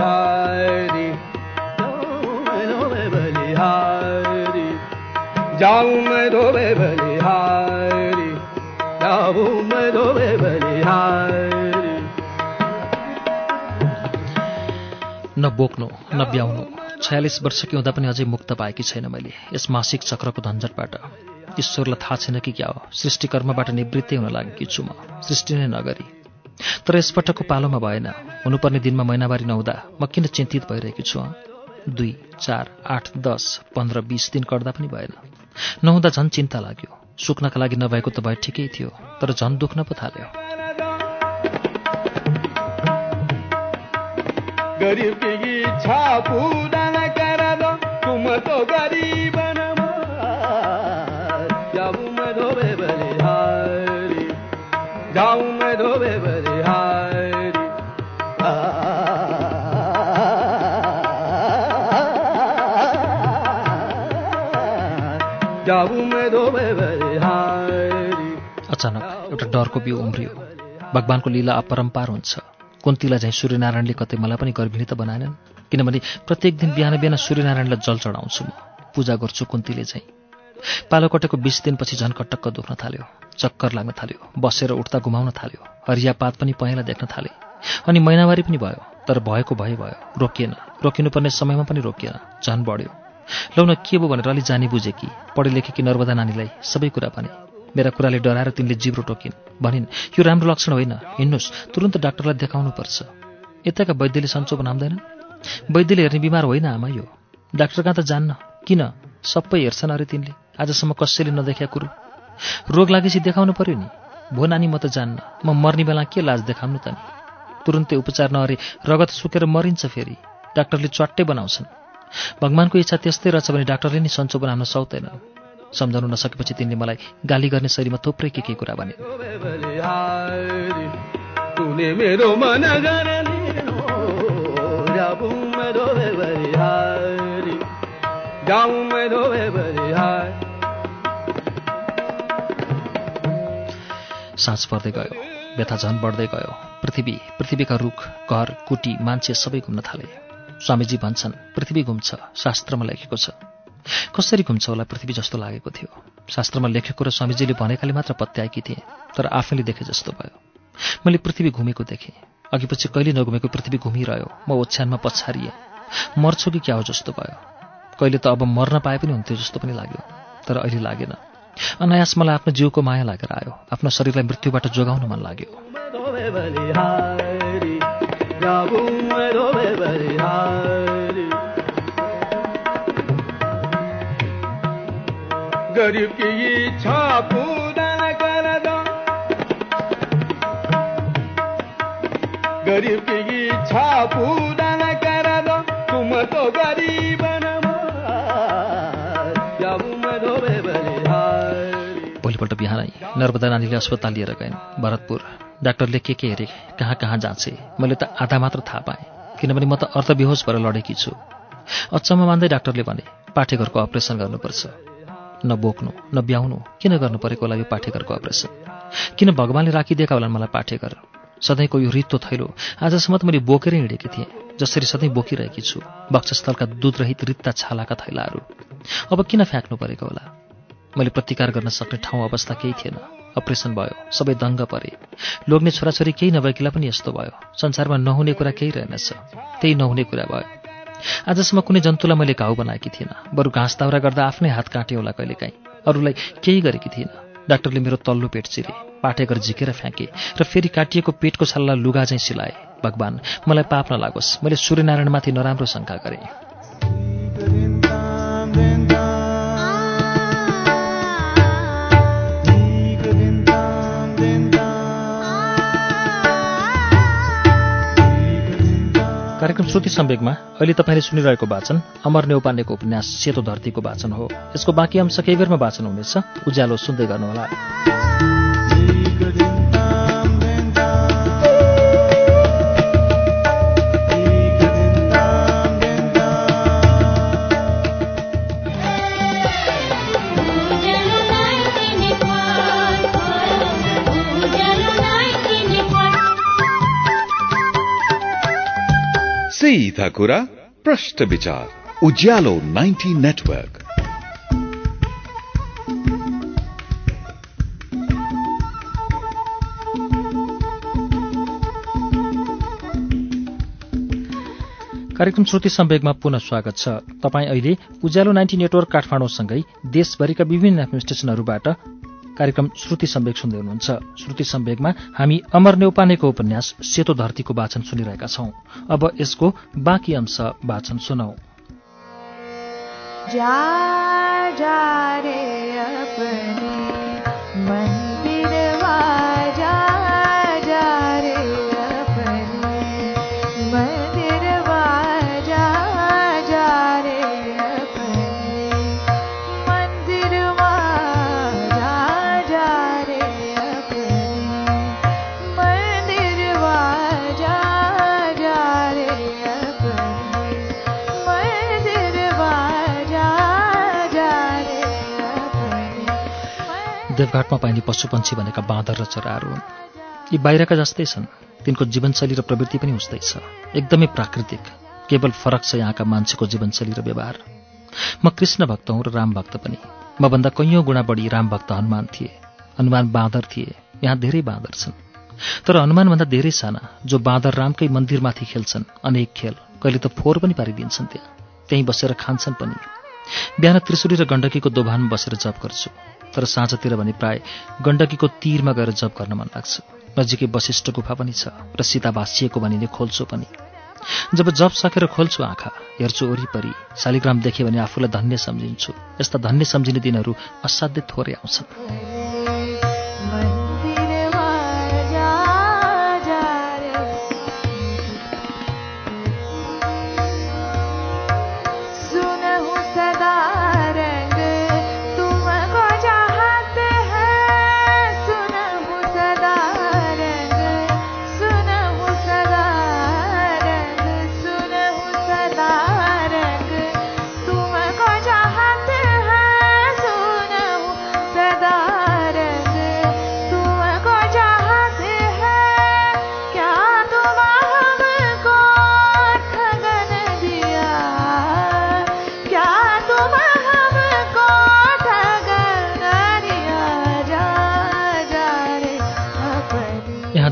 बलिहारी। जाऊं मैं बलिहारी। जाऊं मैं मैं बलिहारी। जाऊं मैं मैं बलिहारी। न बोक्नु न ब्याउनु। छयालिस वर्षकी हुँदा पनि अझै मुक्त पाएकी छैन मैले यस मासिक चक्रको झन्झटबाट ईश्वरलाई थाहा छैन कि क्या हो। सृष्टिकर्मबाट निवृत्तै हुन लागेकी छु म। सृष्टि नै नगरी। तर यसपटकको पालोमा भएन। हुनुपर्ने दिनमा महिनावारी नहुँदा म किन चिन्तित भइरहेकी छु? दुई चार आठ दस पन्ध्र बिस दिन कर्दा पनि भएन। नहुँदा झन् चिन्ता लाग्यो। सुक्नका लागि नभएको त भए ठिकै थियो तर झन् दुख्न पो थाल्यो। गरीब अचानक एउटा डरको बिउ उम्रियो। भगवान्को लीला अपरम्पार हुन्छ। कुन्तीलाई झैँ सूर्यनारायणले कतै मलाई पनि गर्भिणी त बनाएनन् किनभने प्रत्येक दिन बिहान बिहान सूर्यनारायणलाई जल चढाउँछु म। पूजा गर्छु कुन्तीले झैँ। पालो कटेको बिस दिनपछि झन् कटक्क दुख्न थाल्यो चक्कर लाग्न थाल्यो बसेर उठ्दा घुमाउन थाल्यो हरिया पात पनि पहेँला देख्न थाले। अनि महिनावारी पनि भयो तर भएको भए भयो रोकिएन। रोकिनुपर्ने समयमा पनि रोकिएन झन् बढ्यो। लौ न के भयो भनेर अलि जानी बुझे कि? पढे लेखेकी नर्मदा नानीलाई? सबै कुरा भने। मेरा कुराले डराएर तिनले जिब्रो टोकिन्। भनिन् यो राम्रो लक्षण होइन। हिँड्नुहोस् तुरन्त डाक्टरलाई देखाउनुपर्छ। यताका वैद्यले सन्चो बनाउँदैन वैद्यले हेर्ने बिमार होइन आमा यो। डाक्टर कहाँ त जान्न? किन? सबै हेर्छन् अरे तिनले। आजसम्म कसैले नदेख्या कुरो। रोग लागेपछि देखाउनु पर्यो नि। भो नानी म त जान्न। म मर्ने बेला के लाज देखाउनु त नि? तुरुन्तै उपचार नअरे रगत सुकेर मरिन्छ फेरि। डाक्टरले च्वाट्टै बनाउँछन्। भगवान्को इच्छा त्यस्तै रहेछ भने डाक्टरले नि सन्चो बनाउन सक्दैनन् सम्झाउन नसकेपछि तिनले मलाई गाली गर्ने शैलीमा थुप्रै के के कुरा भने। साँझ पर्दै गयो व्यथा झन बढ्दै गयो। पृथ्वी पृथ्वीका रुख घर कुटी मान्छे सबै घुम्न थाले। स्वामीजी भन्छन् पृथ्वी घुम्छ शास्त्रमा लेखेको छ। कसरी घुम्छ होला पृथ्वी जस्तो लागेको थियो? शास्त्रमा लेखेको र स्वामीजीले भनेकाले मात्र पत्याएकी थिएँ तर आफैले देखे जस्तो भयो। मैले पृथ्वी घुमेको देखेँ। अघिपछि कहिले नघुमेको पृथ्वी घुमिरह्यो म ओछ्यानमा पछारिएँ। मर्छु कि क्या हो जस्तो भयो। कहिले त अब मर्न पाए पनि हुन्थ्यो जस्तो पनि लाग्यो तर अहिले लागेन। अनायास मलाई आफ्नो जिउको माया लागेर आयो। आफ्नो शरीरलाई मृत्युबाट जोगाउन मन लाग्यो। गरीब की इच्छा पूर्ण कर दो। इच्छा दो। तुम गरीब बिहानै नर्मदा नानीले अस्पताल लिएर गइन् भरतपुर। डाक्टरले के के हेरे कहाँ कहाँ जाँचे मैले त आधा मात्र थाहा पाएँ किनभने म त अर्थविहोस भएर लडेकी छु। अचम्म मान्दै डाक्टरले भने पाठेघरको अपरेसन गर्नुपर्छ। न बोक्नु न ब्याउनु किन गर्नु परेको होला यो पाठेघरको अपरेसन? किन भगवान्ले राखिदिएका होलान् मलाई पाठेघर? सधैँको यो रित्तो थैलो। आजसम्म त मैले बोकेरै हिँडेकी थिएँ जसरी सधैँ बोकिरहेकी छु वक्षस्थलका दुधरहित रित्ता छालाका थैलाहरू। अब किन फ्याँक्नु परेको होला? मैले प्रतिकार गर्न सक्ने ठाउँ अवस्था केही थिएन। अपरेसन भयो सबै दङ्ग परे। लोग्ने छोराछोरी केही नभएकीलाई पनि यस्तो भयो। संसारमा नहुने कुरा केही रहेनछ। त्यही नहुने कुरा भयो। आजसम्म कुनै जन्तुलाई मैले घाउ बनाएकी थिइनँ। बरु घाँस दाउरा गर्दा आफ्नै हात काटेँ होला कहिलेकाहीँ। अरूलाई केही गरेकी थिइनँ। डाक्टरले मेरो तल्लो पेट चिरे पाठेकर झिकेर फ्याँके र फेरि काटिएको पेटको छल्ला लुगा चाहिँ सिलाए। भगवान् मलाई पाप नलागोस्। मैले सूर्यनारायणमाथि नराम्रो शङ्का गरेँ। कार्यक्रम श्रुति सम्वेकमा अहिले तपाईँले सुनिरहेको वाचन अमर नेौपानेको उपन्यास सेतो धरतीको वाचन हो। यसको बाँकी अंश केही बेरमा वाचन हुनेछ। उज्यालो सुन्दै गर्नुहोला। सीधा कुरा प्रश्न विचार। उज्यालो 90 नेटवर्क। कार्यक्रम श्रुति सम्वेकमा पुनः स्वागत छ। तपाईँ अहिले उज्यालो नाइन्टी नेटवर्क काठमाडौँसँगै देशभरिका विभिन्न एफएम स्टेशनहरूबाट कार्यक्रम श्रुति सम्वेक सुन्दै हुनुहुन्छ। श्रुति सम्वेकमा हामी अमर नेौपानेको उपन्यास सेतो धरतीको वाचन सुनिरहेका छौं। अब यसको बाँकी अंश वाचन सुनौ। जा जा रे अपने मंदिर देवघाटमा पाइने पशुपन्छी भनेका बाँदर र चराहरू हुन्। यी बाहिरका जस्तै छन्। तिनको जीवनशैली र प्रवृत्ति पनि उस्तै छ। एकदमै प्राकृतिक केवल फरक छ यहाँका मान्छेको जीवनशैली र व्यवहार। म कृष्ण भक्त हुँ र राम भक्त पनि। मभन्दा कैयौँ गुणा बढी राम भक्त हनुमान थिए। हनुमान बाँदर थिए। यहाँ धेरै बाँदर छन्। तर हनुमानभन्दा धेरै साना जो बाँदर रामकै मन्दिरमाथि खेल्छन् अनेक खेल। कहिले त फोहोर पनि पारिदिन्छन् त्यहाँ। त्यहीँ बसेर खान्छन् पनि। बिहान त्रिशुली र गण्डकीको दोभानमा बसेर जप गर्छु। तर साँझतिर भने प्राय गण्डकीको तीरमा गएर जप गर्न मन लाग्छ। नजिकै वशिष्ठ गुफा पनि छ र सीता भाँसिएको भनिने खोल्छु पनि। जब जप सकेर खोल्छु आँखा हेर्छु वरिपरि शालिग्राम देखेँ भने आफूलाई धन्य सम्झिन्छु। यस्ता धन्य सम्झिने दिनहरू असाध्यै थोरै आउँछन्।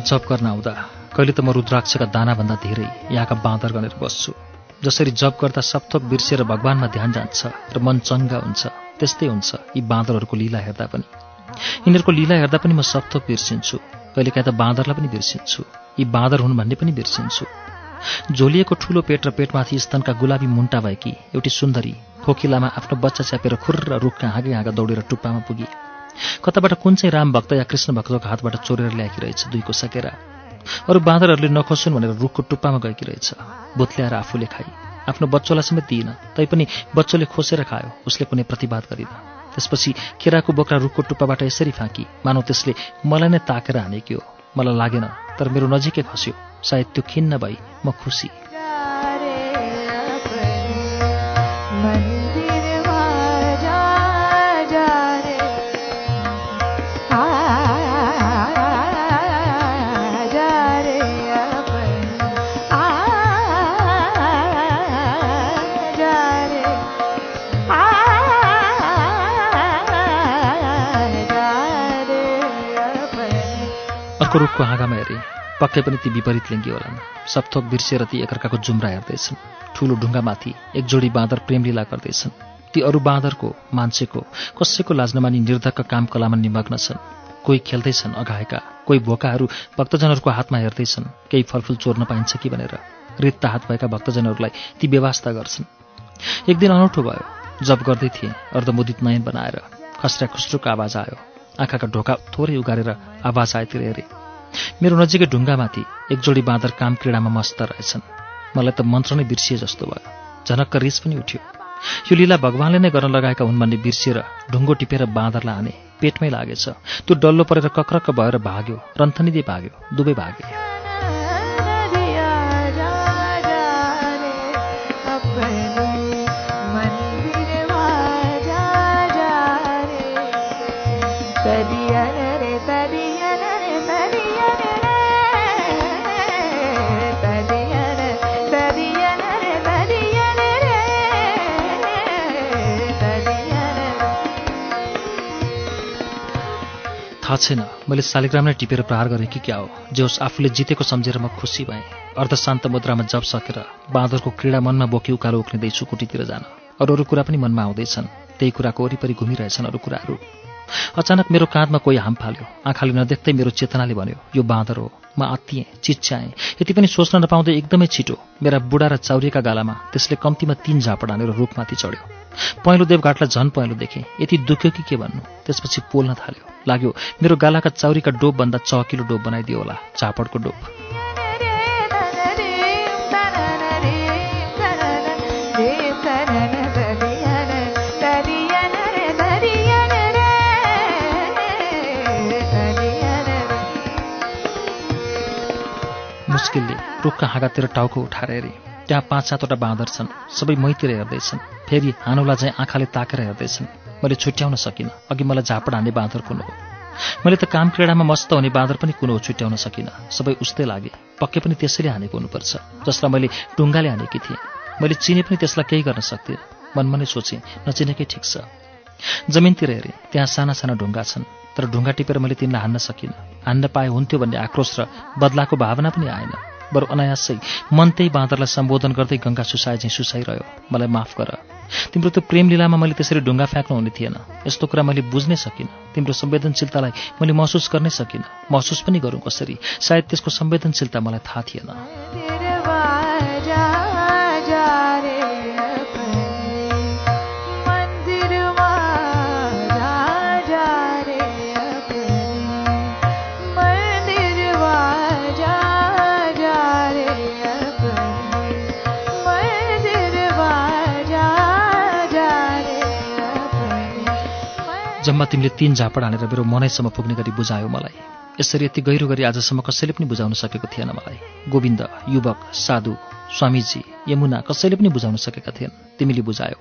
जप गर्न आउँदा कहिले त म रुद्राक्षका दानाभन्दा धेरै यहाँका बाँदर गनेर बस्छु। जसरी जप गर्दा सपथोक बिर्सिएर भगवान्मा ध्यान जान्छ र मन चङ्गा हुन्छ त्यस्तै हुन्छ यी बाँदरहरूको लीला हेर्दा पनि। यिनीहरूको लीला हेर्दा पनि म सपथोक बिर्सिन्छु कहिलेकाहीँ त बाँदरलाई पनि बिर्सिन्छु यी बाँदर हुन् भन्ने पनि बिर्सिन्छु। झोलिएको ठुलो पेट र पेटमाथि स्तनका गुलाबी मुन्टा भएकी एउटी सुन्दरी खोकिलामा आफ्नो बच्चा च्यापेर खुर्र रुखका हाँगे हाँगा दौडेर टुप्पामा पुगी। कताबाट कुन चाहिँ राम भक्त या कृष्ण भक्तको हातबाट चोरेर ल्याएकी रहेछ? दुईको सकेरा अरू बाँदरहरूले नखोसुन् भनेर रुखको टुप्पामा गएकी रहेछ। भुत्ल्याएर आफूले खाई। आफ्नो बच्चोलाई समेत दिइन तैपनि बच्चोले खोसेर खायो। उसले कुनै प्रतिवाद गरिन। त्यसपछि केराको बोक्रा रुखको टुप्पाबाट यसरी फाँकी। मानौ त्यसले मलाई नै ताकेर हानेकी हो। मलाई लागेन तर मेरो नजिकै खस्यो। सायद त्यो खिन्न भई म खुसी। अर्को रुखको हाँगामा हेरेँ। पक्कै पनि ती विपरीत लिङ्गी होलान्। सपथोक बिर्सिएर ती एकअर्काको जुम्रा हेर्दैछन्। ठुलो ढुङ्गामाथि एक जोडी बाँदर प्रेमलीला गर्दैछन्। ती अरू बाँदरको मान्छेको कसैको लाजनमानी निर्धक्क काम कलामा निमग्न छन्। कोही खेल्दैछन् अघाएका कोही भोकाहरू भक्तजनहरूको हातमा हेर्दैछन् केही फलफुल चोर्न पाइन्छ कि भनेर। रित्ता हात भएका भक्तजनहरूलाई ती व्यवस्था गर्छन्। एक दिन अनौठो भयो। जप गर्दै थिएँ अर्धमुदित नयन बनाएर। खस्रा खुस्रुको आवाज आयो। आँखाका ढोका थोरै उगारेर आवाज आएतिर हेरेँ। मेरो नजिकै ढुङ्गामाथि एक जोडी बाँदर काम क्रीडामा मस्त रहेछन्। मलाई त मन्त्र नै बिर्सिए जस्तो भयो। झनक्क रिस पनि उठ्यो। यो लीला भगवान्ले नै गर्न लगाएका हुन् भन्ने बिर्सिएर ढुङ्गो टिपेर बाँदरलाई हाने। पेटमै लागेछ। त्यो डल्लो परेर कक्रक्क भएर भाग्यो। रन्थनिँदै भाग्यो। दुवै भागे थाहा छैन। मैले शालिग्राम नै टिपेर प्रहार गरेँ कि क्या हो? जे होस् आफूले जितेको सम्झेर म खुसी भएँ। अर्धशान्त मुद्रामा जप सकेर बाँदरको क्रीडा मनमा बोकी उकालो उक्लिँदैछु कुटीतिर जान। अरू अरू कुरा पनि मनमा आउँदैछन्। त्यही कुराको वरिपरि घुमिरहेछन् अरू कुराहरू। अचानक मेरो काँधमा कोही हाम फाल्यो। आँखाले नदेख्दै मेरो चेतनाले भन्यो यो बाँदर हो म आत्तिएँ चिच्याएँ। यति पनि सोच्न नपाउँदै एकदमै छिटो मेरा बुढा र चाउरिएका गालामा त्यसले कम्तीमा तीन झापड हानेर रुखमाथि चढ्यो। पहेँलो देवघाटलाई झन् पहेँलो देखेँ। यति दुख्यो कि के भन्नु? त्यसपछि पोल्न थाल्यो। लाग्यो मेरो गालाका चाउरीका डोबभन्दा चकिलो डोब बनाइदियो होला झापडको डोब मुस्किलले रुखका हाँगातिर टाउको उठाएर हेरेँ। त्यहाँ पाँच सातवटा बाँदर छन्। सबै मैतिर हेर्दैछन्। फेरि हानुलाई चाहिँ आँखाले ताकेर हेर्दैछन्। मैले छुट्याउन सकिनँ। अघि मलाई झापड हान्ने बाँदर कुन हो? मैले त काम क्रीडामा मस्त हुने बाँदर पनि कुन हो छुट्याउन सकिनँ। सबै उस्तै लागे। पक्कै पनि त्यसैले हानेको हुनुपर्छ। जसलाई मैले ढुङ्गाले हानेकी थिएँ। मैले चिने पनि त्यसलाई केही गर्न सक्दिनँ। मनमा नै सोचेँ नचिनेकै ठिक छ। जमिनतिर हेरेँ। त्यहाँ साना साना ढुङ्गा छन्। तर ढुङ्गा टिपेर मैले तिनलाई हान्न सकिनँ। हान्न पाए हुन्थ्यो भन्ने आक्रोश र बदलाको भावना पनि आएन। बरु अनायासै मन त्यही बाँदरलाई सम्बोधन गर्दै गङ्गा सुसाए चाहिँ सुसाइरह्यो। मलाई माफ गर। तिम्रो त्यो प्रेम लीलामा मैले त्यसरी ढुङ्गा फ्याँक्नु हुने थिएन। यस्तो कुरा मैले बुझ्नै सकिनँ। तिम्रो संवेदनशीलतालाई मैले महसुस गर्नै सकिनँ। महसुस पनि गरौँ कसरी? सायद त्यसको संवेदनशीलता मलाई थाहा थिएन। जम्मा तिमीले तीन झापड हानेर मेरो मनैसम्म पुग्ने गरी बुझायो मलाई। यसरी यति गहिरो गरी आजसम्म कसैले पनि बुझाउन सकेको थिएन मलाई। गोविन्द युवक साधु स्वामीजी यमुना कसैले पनि बुझाउन सकेका थिएन। तिमीले बुझायो।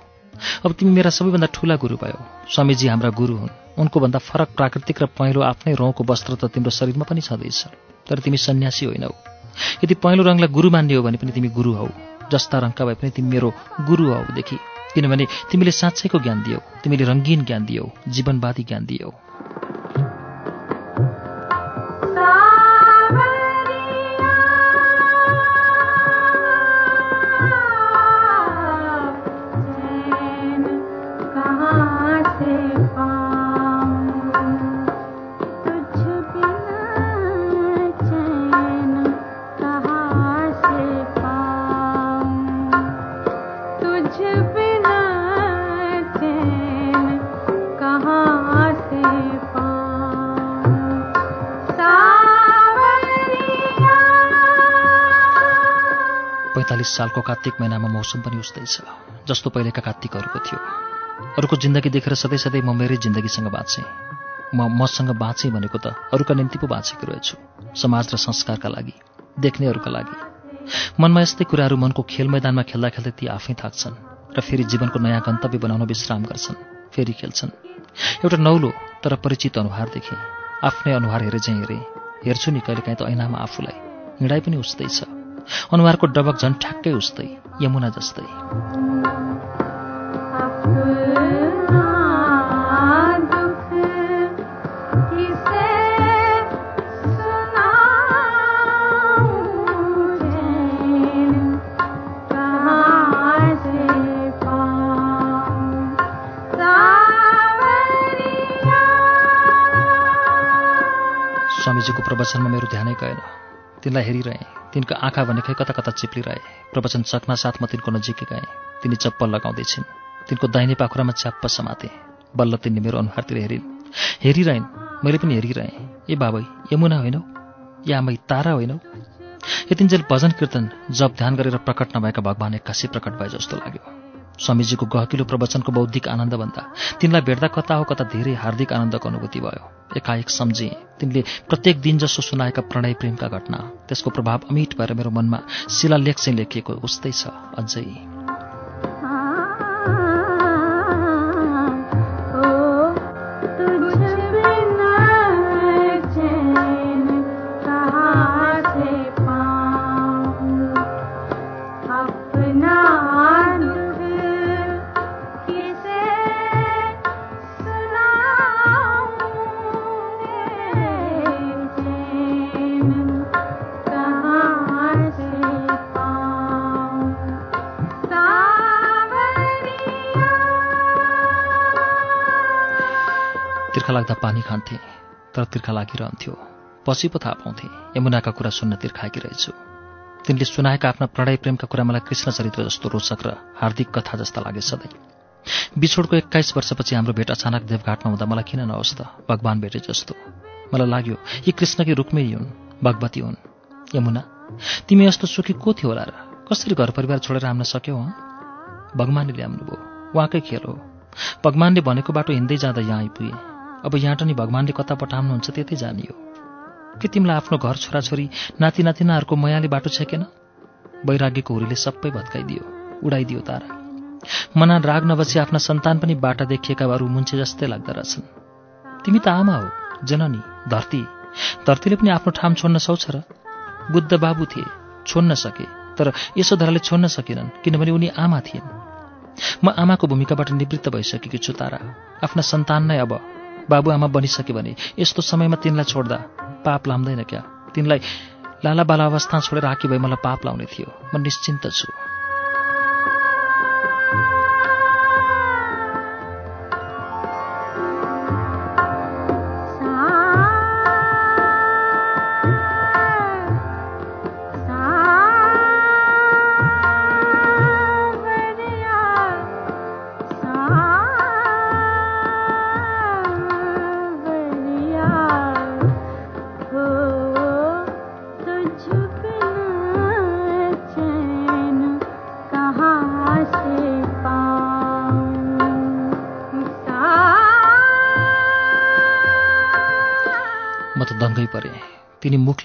अब तिमी मेरा सबैभन्दा ठुला गुरु भयो। स्वामीजी हाम्रा गुरु हुन्। उनको भन्दा फरक प्राकृतिक र पहेँलो आफ्नै रौँको वस्त्र त तिम्रो शरीरमा पनि छँदैछ। तर तिमी सन्यासी होइनौ। यदि पहेँलो रङलाई गुरु मान्ने हो भने पनि तिमी गुरु हौ। जस्ता रङका भए पनि तिमी मेरो गुरु हौदेखि किनभने तिमीले साँच्चैको ज्ञान दियौ। तिमीले रङ्गीन ज्ञान दियौ। जीवनवादी ज्ञान दियौ। पैँतालिस सालको कार्तिक महिनामा मौसम पनि उस्तै छ जस्तो पहिलेका कार्तिकहरूको थियो। अरूको जिन्दगी देखेर सधैँ सधैँ म मेरै जिन्दगीसँग बाँचेँ। म मसँग बाँचेँ भनेको त अरूका निम्ति पो बाँचेको रहेछु समाज र संस्कारका लागि देख्नेहरूका लागि। मनमा यस्तै कुराहरू मनको खेल मैदानमा खेल्दा खेल्दै ती आफै थाक्छन् र फेरि जीवनको नयाँ गन्तव्य बनाउन विश्राम गर्छन् फेरि खेल्छन्। एउटा नौलो तर परिचित अनुहार देखेँ। आफ्नै अनुहार हेरे चाहिँ हेरेँ। हेर्छु नि कहिलेकाहीँ त ऐनामा आफूलाई। हिँडाइ पनि उस्तै छ। अनुहारको डबक झन् ठ्याक्कै उस्तै यमुना जस्तै। स्वामीजीको प्रवचनमा मेरो ध्यानै गएन। तिनलाई हेरिरहेँ। तिनको आँखा भनेकै कता कता चिप्लिरहे। प्रवचन सक्न साथ म तिनको नजिकै गएँ। तिनी चप्पल लगाउँदैछिन्। तिनको दाहिने पाखुरामा च्याप्प समाते। बल्ल तिनले मेरो अनुहारतिर हेरिन्। हेरिरहेन्। मैले पनि हेरिरहेँ। ए बाबै यमुना होइनौ या आमै तारा होइनौ यतिन्जेल भजन कीर्तन जप ध्यान गरेर प्रकट नभएका भगवान् एक्कासी प्रकट भए जस्तो लाग्यो। स्वामीजीको गहकिलो प्रवचनको बौद्धिक आनन्दभन्दा तिनलाई भेट्दा कता हो कता धेरै हार्दिक आनन्दको अनुभूति भयो। एकाएक सम्झेँ तिनले प्रत्येक दिन जसो सुनाएका प्रणय प्रेमका घटना त्यसको प्रभाव अमिट भएर मेरो मनमा शिलालेख चाहिँ लेखिएको उस्तै छ अझै। तिर्खा लाग्दा पानी खान्थे तर तिर्खा लागिरहन्थ्यो। पछि पो थाहा पाउँथे यमुनाका कुरा सुन्न तिर्खाएकी रहेछु। तिनले सुनाएका आफ्ना प्रणय प्रेमका कुरा मलाई कृष्ण चरित्र जस्तो रोचक र हार्दिक कथा जस्ता लागे सधैँ। बिछोडको एक्काइस वर्षपछि हाम्रो भेट अचानक देवघाटमा हुँदा मलाई किन नहोस् त? भगवान् भेटे जस्तो। मलाई लाग्यो यी कृष्णकी रुक्मिणी हुन् भगवती हुन्। यमुना तिमी यस्तो सुखी को थियो होला र? कसरी घर परिवार छोडेर आउन सक्यौ हँ? भगवान्ले ल्याउनुभयो। उहाँकै खेल हो। भगवान्ले भनेको बाटो हिँड्दै जाँदा यहाँ आइपुगे। अब यहाँबाट नि भगवान्ले कता पठाउनुहुन्छ त्यतै जानियो के तिमीलाई आफ्नो घर छोराछोरी नाति नातिनाहरूको मयाले बाटो छेकेन? वैराग्यको हुरीले सबै भत्काइदियो उडाइदियो तारा। मना राग नबसी आफ्ना सन्तान पनि बाटा देखिएका अरू मुन्छे जस्तै लाग्दो रहेछन्। तिमी त आमा हो जननी धरती। धरतीले पनि आफ्नो ठाम छोड्न सक्छ र? बुद्ध बाबु थिए छोड्न सके तर यशोधराले छोड्न सकेनन् किनभने उनी आमा थिइन् म आमाको भूमिकाबाट निवृत्त भइसकेकी छु तारा। आफ्ना नै अब बाबुआमा बनिसके भने यस्तो समयमा तिनलाई छोड्दा पाप लाम्दैन क्या? तिनलाई लाला बाला अवस्था छोडेर आकी भए मलाई पाप लाउने थियो। म निश्चिन्त छु।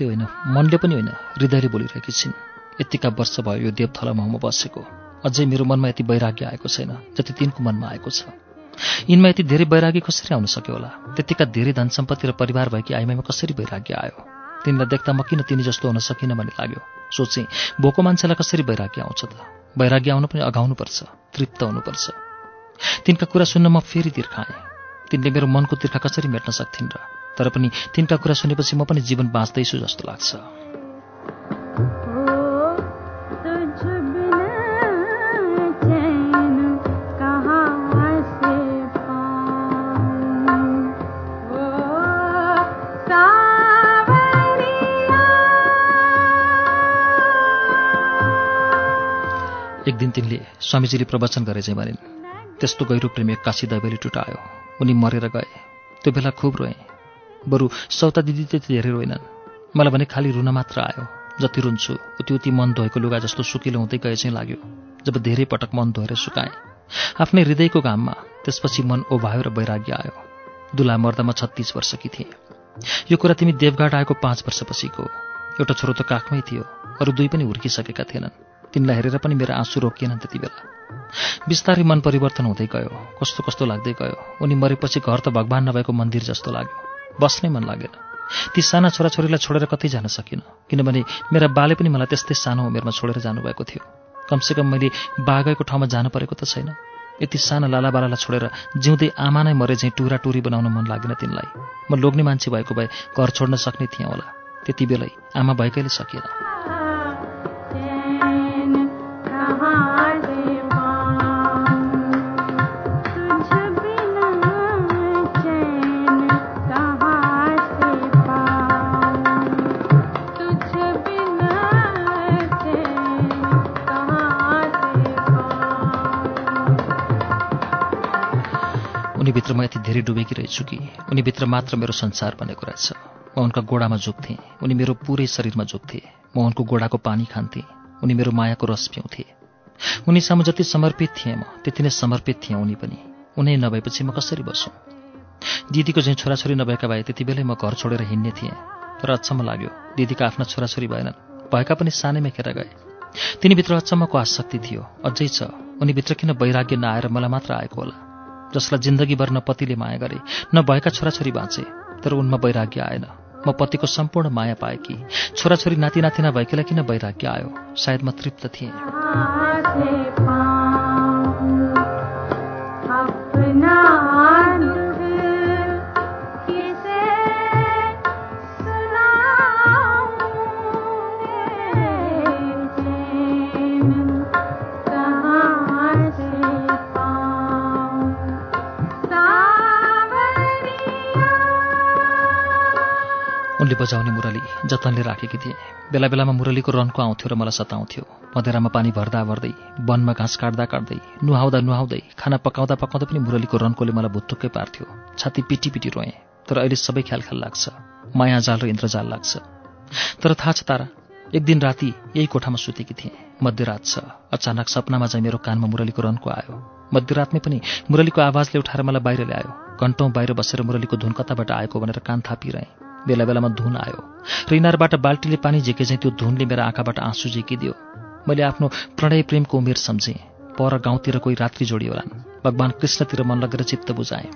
मुखले होइन मनले पनि होइन हृदयले बोलिरहेकी छिन्। यतिका वर्ष भयो यो देवथलामा म बसेको। अझै मेरो मनमा यति वैराग्य आएको छैन जति तिनको मनमा आएको छ। यिनमा यति धेरै वैराग्य कसरी आउन सक्यो होला? त्यतिका धेरै धन सम्पत्ति र परिवार भएकी आइमाईमा कसरी वैराग्य आयो? तिनलाई देख्दा म किन तिनी जस्तो हुन सकिनँ भन्ने लाग्यो। सोचेँ भोको मान्छेलाई कसरी वैराग्य आउँछ त? वैराग्य आउनु पनि अघाउनुपर्छ तृप्त हुनुपर्छ। तिनका कुरा सुन्न म फेरि तिर्खाएँ तिनले मेरो मनको तिर्खा कसरी मेट्न सक्थिन् र तर पनि तिनका कुरा सुनेपछि म पनि जीवन बाँच्दैछु जस्तो लाग्छ। एक दिन तिनले स्वामीजीले प्रवचन गरे चाहिँ भनिन् त्यस्तो गहिरो प्रेम एक्कासी दैवले टुटायो। उनी मरेर गए। त्यो बेला खुब रोएँ। बरु सौता दिदी त्यति धेरै रोएनन् मलाई भने खालि रुन मात्र आयो। जति रुन्छु उति उति मन धोएको लुगा जस्तो सुकिलो हुँदै गए चाहिँ लाग्यो जब धेरै पटक मन धोएर सुकाएँ। आफ्नै हृदयको घाममा त्यसपछि मन ओभायो र वैराग्य आयो। दुला मर्दा म छत्तिस वर्षकी थिएँ। यो कुरा तिमी देवघाट आएको पाँच वर्षपछिको एउटा छोरो त काखमै थियो अरू दुई पनि हुर्किसकेका थिएनन्। तिनलाई हेरेर पनि मेरो आँसु रोकिएनन् त्यति बेला। बिस्तारै मन परिवर्तन हुँदै गयो कस्तो कस्तो लाग्दै गयो। उनी मरेपछि घर त भगवान् नभएको मन्दिर जस्तो लाग्यो। बस्नै मन लागेन ती साना छोराछोरीलाई छोडेर कतै जान सकिनँ किनभने मेरा बाले पनि मलाई त्यस्तै सानो उमेरमा छोडेर जानुभएको थियो। कमसेकम मैले बागएको ठाउँमा जानु परेको त छैन। यति साना लालाबालालाई छोडेर जिउँदै आमा नै मरे चाहिँ टुरा टुरी बनाउन मन लागेन तिनलाई। म लोग्ने मान्छे भएको भए घर छोड्न सक्ने थिएँ होला। त्यति बेलै आमा भएकैले सकिएन। उनीभित्र म यति धेरै डुबेकी रहेछु कि उनीभित्र मात्र मेरो संसार बनेको रहेछ। म उनका गोडामा जोग्थेँ। उनी मेरो पुरै शरीरमा जोग्थे। म उनको गोडाको पानी खान्थेँ। उनी मेरो मायाको रस पिउँथे। उनी सामु जति समर्पित थिएँ म त्यति नै समर्पित थिएँ उनी पनि। उनी नभएपछि म कसरी बसौँ? दिदीको चाहिँ छोराछोरी नभएका भए त्यति बेलै म घर छोडेर हिँड्ने थिएँ। तर अचम्म लाग्यो। दिदीका आफ्ना छोराछोरी भएनन्। भएका पनि सानैमा खेर गए। तिनीभित्र अचम्मको आसक्ति थियो। अझै छ। उनीभित्र किन वैराग्य नआएर मलाई मात्र आएको होला? जसलाई जिन्दगीभर न पतिले माया गरे न भएका छोराछोरी बाँचे तर उनमा वैराग्य आएन। म पतिको सम्पूर्ण माया पाएँ कि? छोराछोरी नाति नातिना भएकीलाई किन वैराग्य आयो? सायद म तृप्त थिएँ। बजाउने मुरली जतनले राखेकी थिए। बेला बेलामा मुरलीको रनको आउँथ्यो र मलाई सताउँथ्यो। मधेरामा पानी भर्दा भर्दै वनमा घाँस काट्दा काट्दै नुहाउँदा नुहाउँदै खाना पकाउँदा पकाउँदा पनि मुरलीको रन्कोले मलाई भुत्तुक्कै पार्थ्यो। छाती पिटी पिटी रोएँ तर अहिले सबै ख्याल ख्याल लाग्छ। माया जाल र इन्द्रजाल लाग्छ। तर थाहा छ तारा एक दिन राति यही कोठामा सुतेकी थिएँ। मध्यरात छ। अचानक सपनामा चाहिँ मेरो कानमा मुरलीको रनको आयो। मध्यरातमै पनि मुरलीको आवाजले उठाएर मलाई बाहिर ल्यायो। घन्टौँ बाहिर बसेर मुरलीको धुन कताबाट आएको भनेर कान थापिरहेँ। बेला बेलामा धुन आयो। र इनारबाट बाल्टीले पानी झिके चाहिँ त्यो धुनले मेरो आँखाबाट आँसु झिकिदियो। मैले आफ्नो प्रणय प्रेमको उमेर सम्झेँ। पर गाउँतिर कोही रात्रि जोडियोलान् भगवान् कृष्णतिर मन लगेर चित्त बुझाए।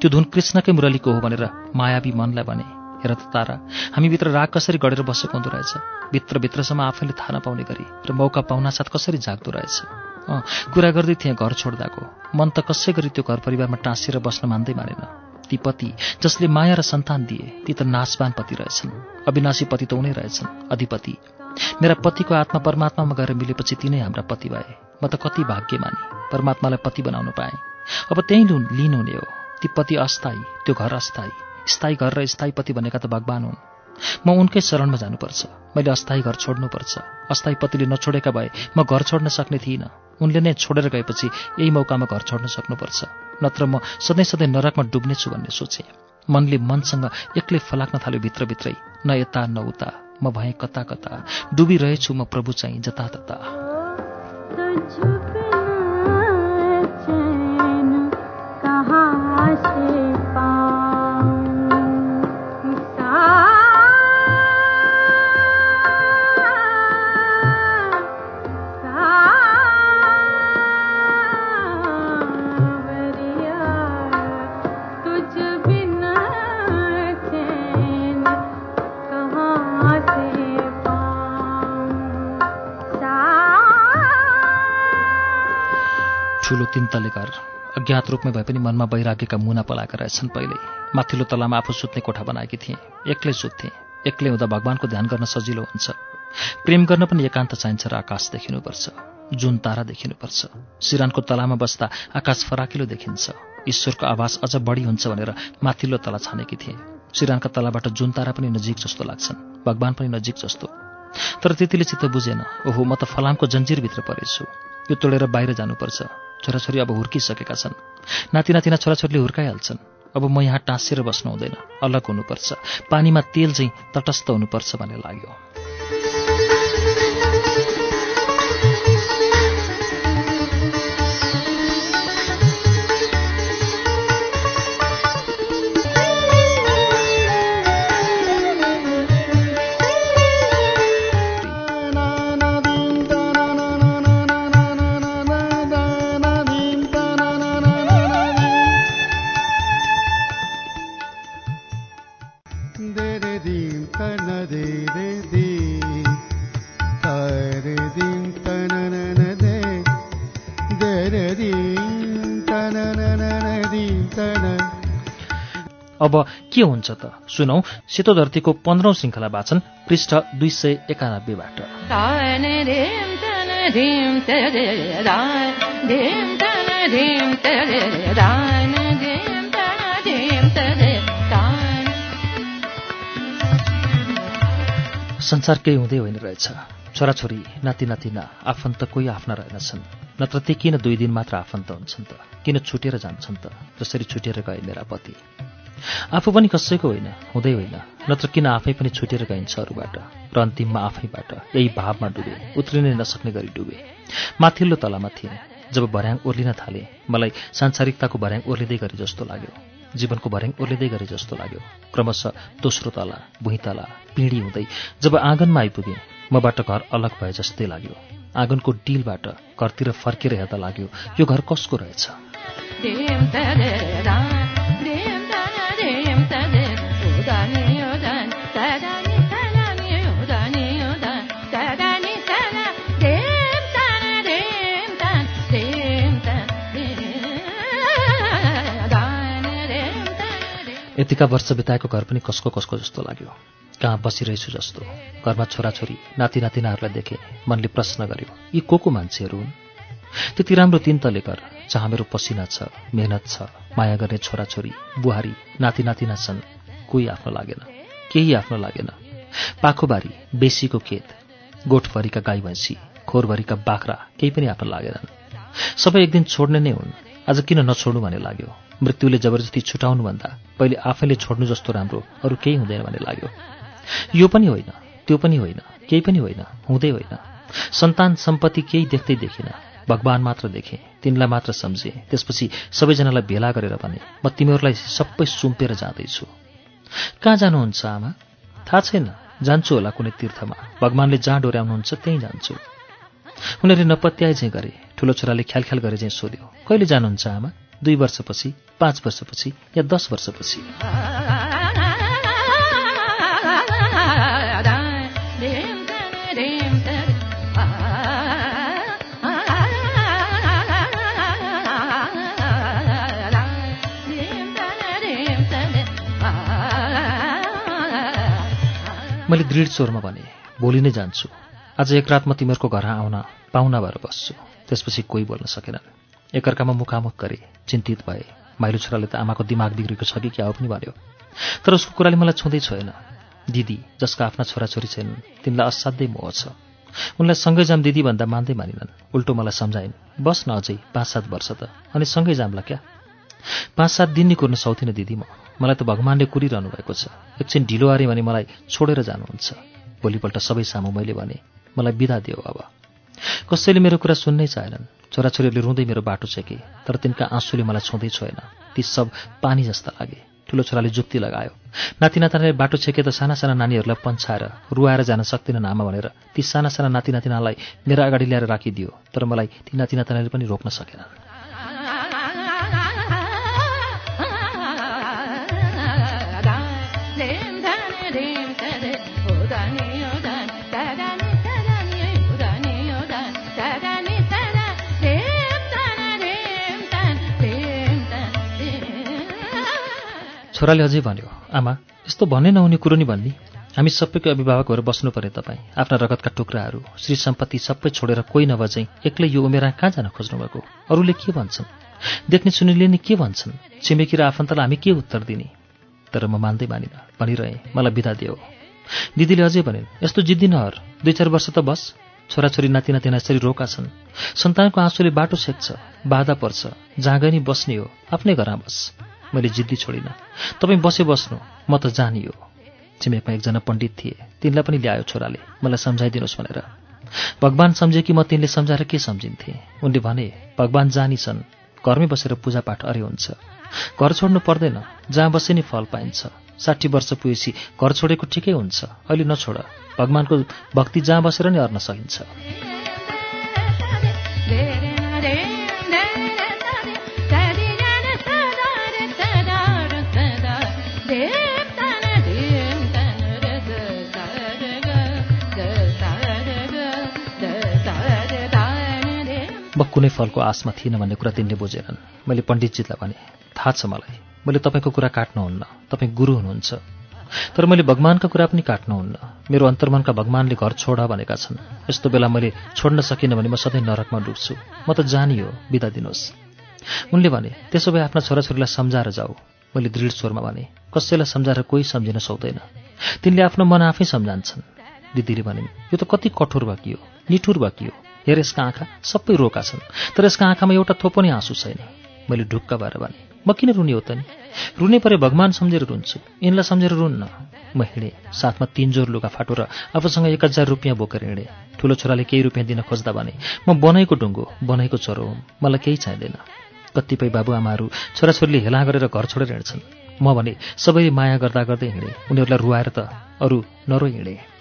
त्यो धुन कृष्णकै मुरलीको हो भनेर मायावी मनलाई भने हेर त तारा हामीभित्र राग कसरी गढेर बसेको हुँदो रहेछ? भित्रभित्रसम्म आफैले थाहा नपाउने गरी र मौका पाउनासाथ कसरी जाग्दो रहेछ? कुरा गर्दै थिएँ घर छोड्दाको। मन त कसै गरी त्यो घर परिवारमा टाँसिएर बस्न मान्दै मानेन। ती पति जसले माया र सन्तान दिए ती त नाशवान पति रहेछन्। अविनाशी पति त उनै रहेछन् अधिपति। मेरा पतिको आत्मा परमात्मामा गएर मिलेपछि तिनै हाम्रा पति भए। म त कति भाग्यमानी परमात्मालाई पति बनाउन पाएँ। अब त्यहीँ लु लिनुहुने हो। ती पति अस्थायी त्यो घर अस्थायी। स्थायी घर र स्थायी पति भनेका त भगवान् हुन्। म उनकै शरणमा जानुपर्छ। मैले अस्थायी घर छोड्नुपर्छ। अस्थायी पतिले नछोडेका भए म घर छोड्न सक्ने थिइनँ। उनले नै छोडेर गएपछि यही मौकामा घर छोड्न सक्नुपर्छ। नत्र म सधैँ सधैँ नरकमा डुब्नेछु भन्ने सोचेँ। मनले मनसँग एक्लै फलाक्न थाल्यो भित्रभित्रै। न यता न उता। म भएँ कता कता। डुबिरहेछु म प्रभु चाहिँ जतातता कहाँ ठुलो तिन तले घर अज्ञात रूपमै भए पनि मनमा वैराग्यका मुना पलाएका रहेछन् पहिले। माथिल्लो तलामा आफू सुत्ने कोठा बनाएकी थिएँ। एक्लै सुत्थेँ। एक्लै हुँदा भगवान्को ध्यान गर्न सजिलो हुन्छ। प्रेम गर्न पनि एकान्त चाहिन्छ र आकाश देखिनुपर्छ। जुन तारा देखिनुपर्छ। सिरानको तलामा बस्दा आकाश फराकिलो देखिन्छ। ईश्वरको आवाज अझ बढी हुन्छ भनेर माथिल्लो तला छानेकी थिएँ। सिरानका तलाबाट जुन तारा पनि नजिक जस्तो लाग्छन्। भगवान् पनि नजिक जस्तो। तर त्यतिले चित्त बुझेन। ओहो म त फलामको जन्जिरभित्र परेछु। यो तोडेर बाहिर जानुपर्छ। छोराछोरी अब हुर्किसकेका छन्। नाति नातिना छोराछोरीले हुर्काइहाल्छन्। अब म यहाँ टाँसिएर बस्नु हुँदैन अलग हुनुपर्छ। पानीमा तेल चाहिँ तटस्थ हुनुपर्छ भन्ने लाग्यो। अब के हुन्छ त? सुनौ सेतो धरतीको पन्ध्रौं श्रृङ्खला वाचन पृष्ठ दुई सय एकानब्बेबाट संसार केही हुँदै होइन रहेछ। छोराछोरी नाति नातिना आफन्त कोही आफ्ना रहेनछन्। नत्र ती किन दुई दिन मात्र आफन्त हुन्छन् त? किन छुटेर जान्छन् त? जसरी छुटेर गए मेरा पति। आफू पनि कसैको होइन हुँदै होइन। नत्र किन आफै पनि छुटेर गइन्छ अरूबाट? र अन्तिममा आफैबाट। यही भावमा डुबे। उत्रिनै नसक्ने गरी डुबे। माथिल्लो तलामा थिएँ। जब भर्याङ ओर्लिन थाले मलाई सांसारिकताको भर्याङ ओर्लिँदै गरे जस्तो लाग्यो। जीवनको भर्याङ ओर्लिँदै गरे जस्तो लाग्यो। क्रमशः दोस्रो तला भुइँ तला पिँढी हुँदै जब आँगनमा आइपुगेँ मबाट घर अलग भए जस्तै लाग्यो। आँगनको डिलबाट घरतिर फर्केर हेर्दा लाग्यो यो घर कसको रहेछ? यतिका वर्ष बिताएको घर पनि कसको कसको जस्तो लाग्यो। कहाँ बसिरहेछु जस्तो। घरमा छोराछोरी नाति नातिनाहरूलाई देखे मनले प्रश्न गर्यो यी को को मान्छेहरू हुन्? त्यति राम्रो तिन तले घर जहाँ मेरो पसिना छ मेहनत छ माया गर्ने छोराछोरी बुहारी नाति नातिना छन्। कोही आफ्नो लागेन केही आफ्नो लागेन। पाखोबारी बेसीको खेत गोठभरिका गाई भैँसी खोरभरिका बाख्रा केही पनि आफ्नो लागेनन्। सबै एक दिन छोड्ने नै हुन्। आज किन नछोड्नु भन्ने लाग्यो। मृत्युले जबरजस्ती छुटाउनुभन्दा पहिले आफैले छोड्नु जस्तो राम्रो अरू केही हुँदैन भन्ने लाग्यो। यो पनि होइन त्यो पनि होइन केही पनि होइन हुँदै होइन। सन्तान सम्पत्ति केही देख्दै देखिन भगवान् मात्र देखेँ तिनलाई मात्र सम्झेँ त्यसपछि सबैजनालाई भेला गरेर भने म तिमीहरूलाई सबै सुम्पेर जाँदैछु। कहाँ जानुहुन्छ आमा? थाहा छैन जान्छु होला कुनै तीर्थमा। भगवान्ले जहाँ डोर्याउनुहुन्छ त्यहीँ जान्छु। उनीहरूले नपत्याए चाहिँ गरे ठुलो छोराले ख्याल ख्याल गरे चाहिँ सोध्यो कहिले जानुहुन्छ आमा? दुई वर्षपछि पाँच वर्षपछि या दस वर्षपछि। मैले दृढ स्वरमा भने भोलि नै जान्छु। आज एक रात म तिमीहरूको घर आउन पाहुना भएर बस्छु। त्यसपछि कोही बोल्न सकेनन्। एकअर्कामा मुखामुख गरे चिन्तित भए। माइलो छोराले त आमाको दिमाग बिग्रेको छ कि क्या हो पनि भन्यो। तर उसको कुराले मलाई छुँदै छोएन। दिदी जसका आफ्ना छोराछोरी छैनन् तिमीलाई असाध्यै मोह छ। उनलाई सँगै जाम दिदी भन्दा मान्दै मानिनन्। उल्टो मलाई सम्झाइन् बस न अझै पाँच सात वर्ष त। अनि सँगै जाम्ला क्या? पाँच सात दिन नि कुर्न सक्थिनँ दिदी म। मलाई त भगवान्ले कुरिरहनु भएको छ। एकछिन ढिलो आरे भने मलाई छोडेर जानुहुन्छ। भोलिपल्ट सबै सामु मैले भने मलाई बिदा दियो अब। कसैले मेरो कुरा सुन्नै चाहेनन्। छोराछोरीहरूले रुँदै मेरो बाटो छेके तर तिनका आँसुले मलाई छुँदै छोएन। ती सब पानी जस्ता लागे। ठुलो छोराले जुक्ति लगायो। नाति नातिनाले बाटो छेके त साना साना नानीहरूलाई पन्छाएर रुवाएर जान सक्दिनन् आमा भनेर ती साना साना नाति नातिनालाई मेरो अगाडि ल्याएर राखिदियो तर मलाई ती नाति नातिनाले पनि रोक्न सकेनन्। छोराले अझै भन्यो आमा यस्तो भन्ने नहुने कुरो नि भन्ने। हामी सबैको अभिभावक भएर बस्नु पऱ्यो तपाईँ। आफ्ना रगतका टुक्राहरू श्री सम्पत्ति सबै छोडेर कोही नभए एक्लै यो उमेर कहाँ जान खोज्नुभएको? अरूले के भन्छन्? देख्ने सुनिले नि के भन्छन्? छिमेकी र आफन्तलाई हामी के उत्तर दिने? तर म मान्दै मानिनँ। भनिरहेँ मलाई बिदा दियो। दिदीले अझै भनिन् यस्तो जिद्दी नहर। दुई चार वर्ष त बस। छोराछोरी नाति नातिना यसरी रोका छन्। सन्तानको आँसुले बाटो सेक्छ बाधा पर्छ। जहाँ नि बस्ने हो। आफ्नै घरमा बस। मैले जिद्दी छोडिनँ। तपाईँ बसे बस्नु म त जानियो। छिमेकमा एकजना पण्डित थिए तिनलाई पनि ल्यायो छोराले मलाई सम्झाइदिनुहोस् भनेर। भगवान् सम्झे कि म तिनले सम्झाएर के सम्झिन्थेँ? उनले भने भगवान् जानी छन् घरमै बसेर पूजापाठ अरे हुन्छ घर छोड्नु पर्दैन जहाँ बसे नि फल पाइन्छ। साठी वर्ष पुगेपछि घर छोडेको ठिकै हुन्छ अहिले नछोड। भगवान्को भक्ति जहाँ बसेर नि अर्न सकिन्छ। म कुनै फलको आशमा थिइनँ भन्ने कुरा तिनले बुझेनन्। मैले पण्डितजीलाई भने थाहा छ मलाई। मैले तपाईँको कुरा काट्नुहुन्न। तपाईँ गुरु हुनुहुन्छ। तर मैले भगवान्का कुरा पनि काट्नुहुन्न। मेरो अन्तर्मनका भगवान्ले घर छोड भनेका छन्। यस्तो बेला मैले छोड्न सकिनँ भने म सधैँ नरकमा डुब्छु। म त जानियो। बिदा दिनुहोस्। उनले भने त्यसो भए आफ्ना छोराछोरीलाई सम्झाएर जाऊ। मैले दृढ स्वरमा भने कसैलाई सम्झाएर कोही सम्झिन सक्दैन। तिनले आफ्नो मन आफै सम्झान्छन्। दिदीले भनिन् यो त कति कठोर भकियो निठुर भकियो हेर यसका आँखा सबै रोका छन्। तर यसका आँखामा एउटा थोपो नै आँसु छैन। मैले ढुक्क भएर भने म किन रुने हो त नि? रुने परे भगवान् सम्झेर रुन्छु। यिनलाई सम्झेर रुन्न। म हिँडेँ। साथमा तिन जोर लुगा फाटो र आफूसँग एक हजार रुपियाँ बोकेर हिँडेँ। ठुलो छोराले केही रुपियाँ दिन खोज्दा भने म बनाएको ढुङ्गो बनाएको चरो हुँ। मलाई केही चाहिँदैन। कतिपय बाबुआमाहरू छोराछोरीले हेला गरेर घर छोडेर हिँड्छन्। म भने सबैले माया गर्दा गर्दै हिँडेँ। उनीहरूलाई रुवाएर त अरू नरो हिँडेँ।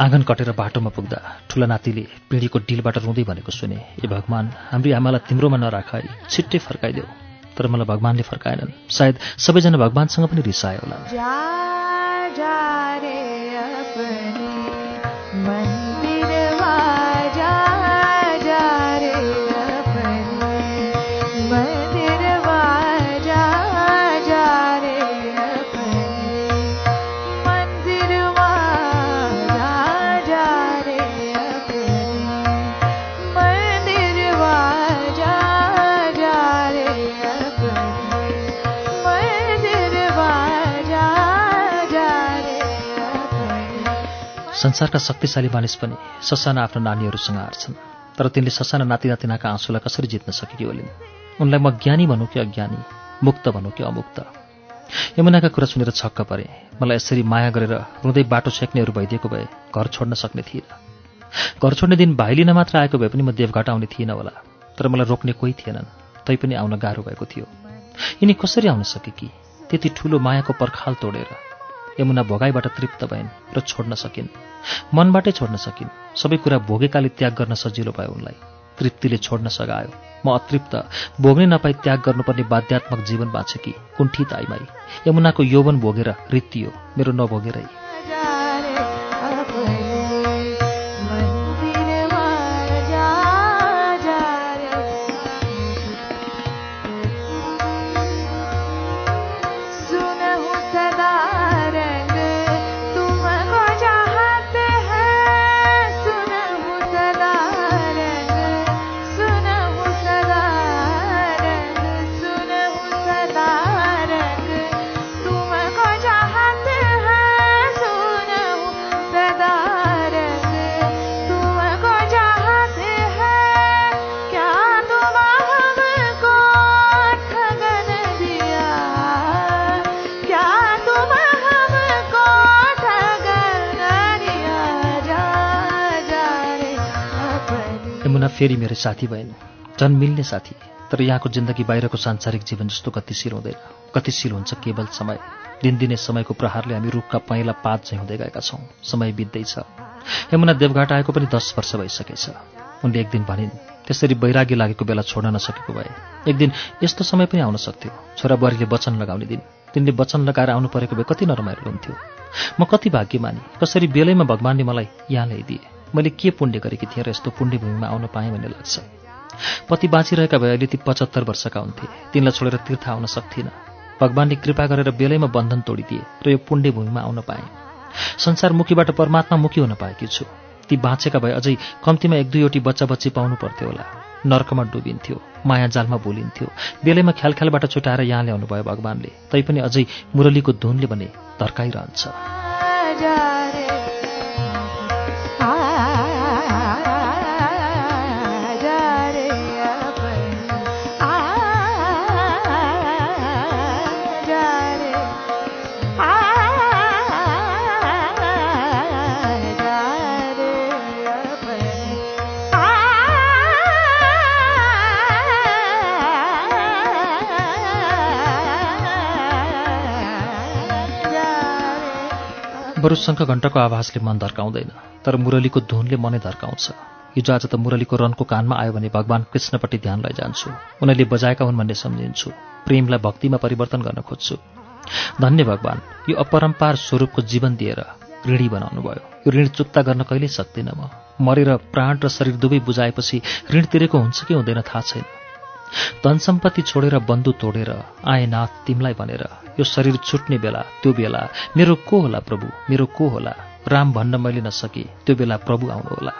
आँगन कटेर बाटोमा पुग्दा ठुला नातिले पिँढीको डिलबाट रुँदै भनेको सुने ए भगवान् हाम्री आमालाई तिम्रोमा नराखाई छिट्टै फर्काइदेऊ। तर मलाई भगवान्ले फर्काएनन्। सायद सबैजना भगवान्सँग पनि रिसायो होला। संसारका शक्तिशाली मानिस पनि ससाना आफ्ना नानीहरूसँग हार्छन्। तर तिनले ससाना नाति नातिनाका आँसुलाई कसरी जित्न सकेकी होलिन्? उनलाई म ज्ञानी भनौँ कि अज्ञानी? मुक्त भनौँ कि अमुक्त? यमुनाका कुरा सुनेर छक्क परे। मलाई यसरी माया गरेर रुँदै बाटो सेक्नेहरू भइदिएको भए घर छोड्न सक्ने थिइनँ घर छोड्ने दिन भाइ लिन मात्र आएको भए पनि म देवघाट आउने थिइनँ होला। तर मलाई रोक्ने कोही थिएनन्। तैपनि आउन गाह्रो भएको थियो। यिनी कसरी आउन सके कि त्यति ठुलो मायाको पर्खाल तोडेर। यमुना भोगाईबाट तृप्त भइन् र छोड्न सकिन्। मनबाटै छोड्न सकिन्। सबै कुरा भोगेकाले त्याग गर्न सजिलो भयो उनलाई। तृप्तिले छोड्न सघायो। म अतृप्त। भोग्नै नपाई त्याग गर्नुपर्ने बाध्यात्मक जीवन बाँचेकी कुण्ठित आइमाई। यमुनाको यौवन भोगेर रित्तियो। मेरो नभोगेरै। फेरि मेरो साथी भइन् झन् मिल्ने साथी। तर यहाँको जिन्दगी बाहिरको सांसारिक जीवन जस्तो गतिशील हुँदैन। गतिशील हुन्छ केवल समय। दिनदिनै समयको प्रहारले हामी रुखका पहेँला पात चाहिँ हुँदै गएका छौँ। समय बित्दैछ। यमुना देवघाट आएको पनि दस वर्ष भइसकेछ। उनले एक दिन भनिन् त्यसरी वैराग्य लागेको बेला छोड्न नसकेको भए। एक दिन यस्तो समय पनि आउन सक्थ्यो। छोराबुहारीले वचन लगाउने दिन। तिनले वचन लगाएर आउनु परेको भए कति नरमाइलो हुन्थ्यो। म कति भाग्यमानी। कसरी बेलैमा भगवान्ले मलाई यहाँ ल्याइदिए? मैले के पुण्य गरेकी थिएँ र यस्तो पुण्य भूमिमा आउन पाएँ भन्ने लाग्छ। पति बाँचिरहेका भए अहिले ती पचहत्तर वर्षका हुन्थे। तिनलाई छोडेर तीर्थ आउन सक्थिनँ। भगवान्ले कृपा गरेर बेलैमा बन्धन तोडिदिए र यो पुण्य भूमिमा आउन पाएँ। संसारमुखीबाट परमात्मामुखी हुन पाएकी छु। ती बाँचेका भए अझै कम्तीमा एक दुईवटी बच्चा बच्ची पाउनु पर्थ्यो होला। नर्कमा डुबिन्थ्यो माया जालमा भुलिन्थ्यो बेलैमा ख्याल ख्यालबाट छुटाएर यहाँ ल्याउनु भयो भगवान्ले। तैपनि अझै मुरलीको धुनले भने धर्काइरहन्छ बरु शङ्ख घण्टको आवाजले मन धर्काउँदैन तर मुरलीको धुनले मनै धर्काउँछ। हिजो आज त मुरलीको रनको कानमा आयो भने भगवान् कृष्णपट्टि ध्यान लैजान्छु उनीहरूले बजाएका हुन् भन्ने सम्झिन्छु। प्रेमलाई भक्तिमा परिवर्तन गर्न खोज्छु। धन्य भगवान् यो अपरम्पार स्वरूपको जीवन दिएर ऋणी बनाउनु भयो यो ऋण चुक्ता गर्न कहिल्यै सक्दिनँ म। मरेर प्राण र शरीर दुवै बुझाएपछि ऋण तिरेको हुन्छ कि हुँदैन थाहा छैन। धन सम्पत्ति छोडेर बन्धु तोडेर आए नाथ तिमीलाई भनेर यो शरीर छुट्ने बेला त्यो बेला मेरो को होला प्रभु? मेरो को होला? राम भन्न मैले नसके त्यो बेला प्रभु आउनु होला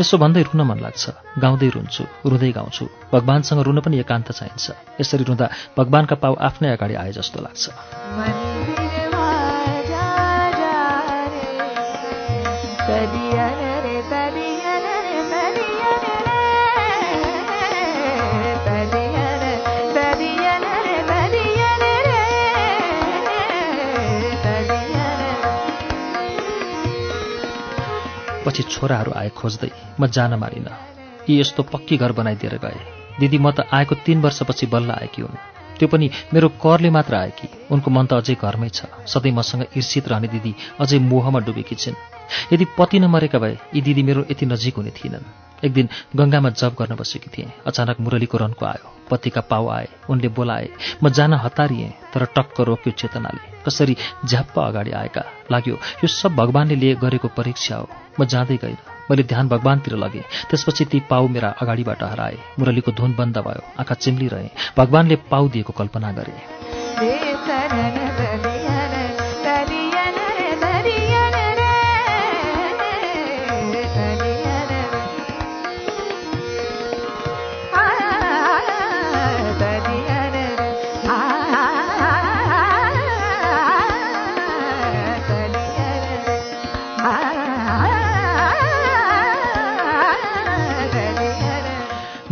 यसो भन्दै रुन मन लाग्छ। गाउँदै रुन्छु रुँदै गाउँछु। भगवान्सँग रुन पनि एकान्त चाहिन्छ। यसरी रुँदा भगवान्का पाउ आफ्नै अगाडि आए जस्तो लाग्छ। पछि छोराहरू आए खोज्दै म जान मारिन। यी यस्तो पक्की घर बनाइदिएर गए। दिदी म त आएको तीन वर्षपछि बल्ल आएकी हुन् त्यो पनि मेरो करले मात्र आएकी। उनको मन त अझै घरमै छ। सधैँ मसँग ईर्षित रहने दिदी अझै मोहमा डुबेकी छिन्। यदि पति नमरेका भए यी दिदी मेरो यति नजिक हुने थिएनन्। एक दिन गङ्गामा जप गर्न बसेकी थिएँ। अचानक मुरलीको रनको आयो। पतिका पाउ आए। उनले बोलाए म जान हतारिएँ तर टक्क रोक्यो चेतनाले। कसरी झ्याप्प अगाडि आएका? लाग्यो यो सब भगवान्ले लिए गरेको परीक्षा हो। म जाँदै गइनँ मैले ध्यान भगवान्तिर लगेँ। त्यसपछि ती पाउ मेरा अगाडिबाट हराए। मुरलीको धुन बन्द भयो। आँखा चिम्लिरहे। भगवान्ले पाउ दिएको कल्पना गरेँ।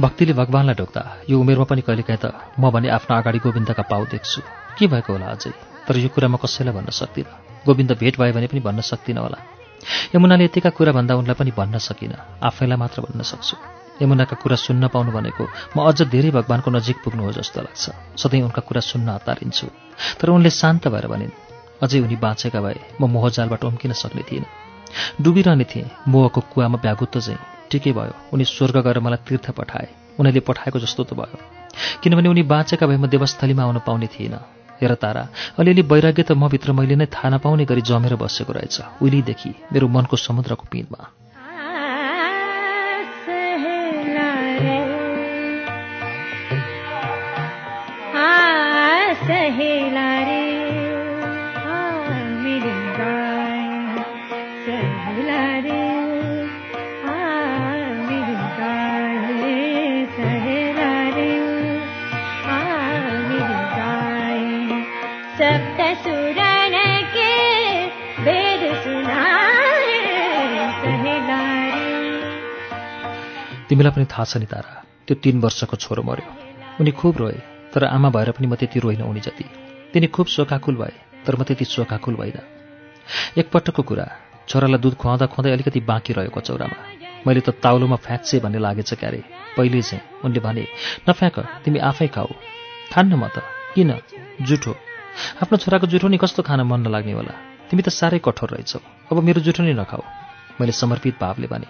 भक्तिले भगवान्लाई ढोक्दा यो उमेरमा पनि कहिलेकाहीँ त म भने आफ्नो अगाडि गोविन्दका पाउ देख्छु। के भएको होला अझै? तर यो कुरा म कसैलाई भन्न सक्दिनँ। गोविन्द भेट भयो भने पनि भन्न सक्दिनँ होला। यमुनाले यतिका कुरा भन्दा उनलाई पनि भन्न सकिनँ। आफैलाई मात्र भन्न सक्छु। यमुनाका कुरा सुन्न पाउनु भनेको म अझ धेरै भगवान्को नजिक पुग्नु हो जस्तो लाग्छ। सधैँ उनका कुरा सुन्न हतारिन्छु तर उनले शान्त भएर भनिन् अझै उनी बाँचेका भए म मोहजालबाट उम्किन सक्ने थिइनँ। डुबिरहने थिएँ। मोहको कुवामा व्यागुत्त चाहिँ ठिकै भयो। उनी स्वर्ग गएर मलाई तीर्थ पठाए। उनीले पठाएको जस्तो त भयो। किनभने उनी बाँचेका भए म देवस्थलीमा आउन पाउने थिइनँ हेर तारा अलिअलि वैराग्य त मभित्र मैले नै थाहा नपाउने गरी जमेर बसेको रहेछ। उहिलेदेखि मेरो मनको समुद्रको पिँधमा सहेला रे। तिमीलाई पनि थाहा छ नि तारा त्यो तीन वर्षको छोरो मर्यो उनी खुब रोए तर आमा भएर पनि म त्यति रोइन उनी जति। तिनी खुब शोकाकुल भए तर म त्यति शोकाकुल भइन एकपटकको कुरा छोरालाई दुध खुवाउँदा खुवाउँदै अलिकति बाँकी रह्यो कचौरामा मैले त ताउलोमा फ्याँक्छे भन्ने लागेछ क्यारे। पहिले चाहिँ उनले भने नफ्याँक तिमी आफै खाऊ। खान्न म त। किन? जुठो। आफ्नो छोराको जुठो नि कस्तो खान मन नलाग्ने होला। तिमी त साह्रै कठोर रहेछौ। अब मेरो जुठो नि नखाऊ। मैले समर्पित भावले भने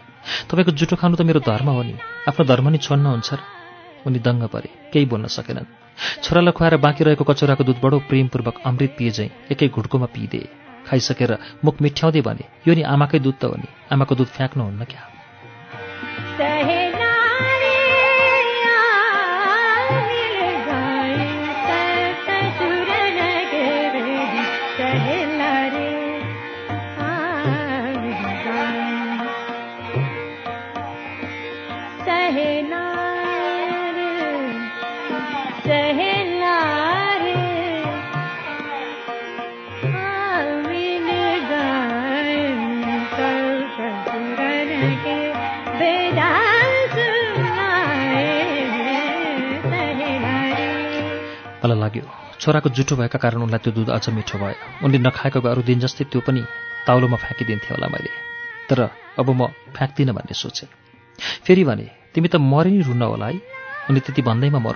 तपाईँको जुठो खानु त मेरो धर्म हो नि। आफ्नो धर्म नि छोड्न हुन्छ र? उनी दङ्ग परे केही बोल्न सकेनन्। छोरालाई खुवाएर बाँकी रहेको कचौराको दुध बडो प्रेमपूर्वक अमृत पिए एकै घुटकोमा पिइदिए खाइसकेर मुख मिठ्याउँदै भने यो नि आमाकै दुध त हो नि। आमाको दुध फ्याँक्नुहुन्न क्या? मलाई लाग्यो। छोराको जुठो भएका कारण उनलाई त्यो दुध अझ मिठो भयो। उनले नखाएको अरू दिन जस्तै त्यो पनि ताउलोमा फ्याँकिदिन्थेँ होला मैले। तर अब म फ्याँक्दिनँ भन्ने सोचेँ। फेरि भने तिमी त मरि नै रुन्न होला है? उनी त्यति भन्दैमा म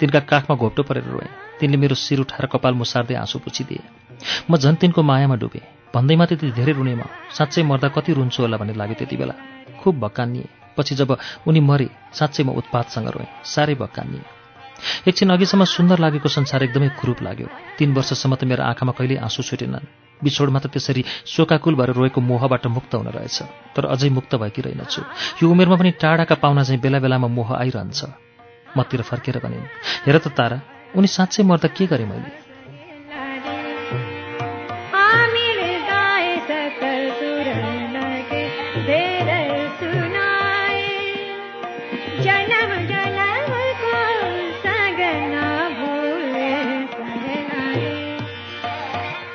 तिनका काखमा घोप्टो परेर रोएँ। तिनले मेरो शिर उठाएर कपाल मुसार्दै आँसु पुछिदिए। म झन् तिनको मायामा डुबेँ। भन्दैमा त्यति धेरै रुने म। साँच्चै मर्दा कति रुन्छु होला भन्ने लाग्यो त्यति बेला। खुब भक्कानिए। पछि जब उनी मरे साँच्चै म उत्पातसँग रोएँ। साह्रै भक्कानिए। एकछिन अघिसम्म सुन्दर लागेको संसार एकदमै कुरूप लाग्यो। तीन वर्षसम्म त मेरो आँखामा कहिल्यै आँसु छुटेनन्। बिछोडमा त त्यसरी शोकाकुल भएर रोएको मोहबाट मुक्त हुन रहेछ। तर अझै मुक्त भएकी रहेनछु। यो उमेरमा पनि टाढाका पाहुना चाहिँ बेला बेलामा मोह आइरहन्छ। मतिर फर्केर भनिन् हेर त तारा उनी साँच्चै मर्दा के गरेँ मैले?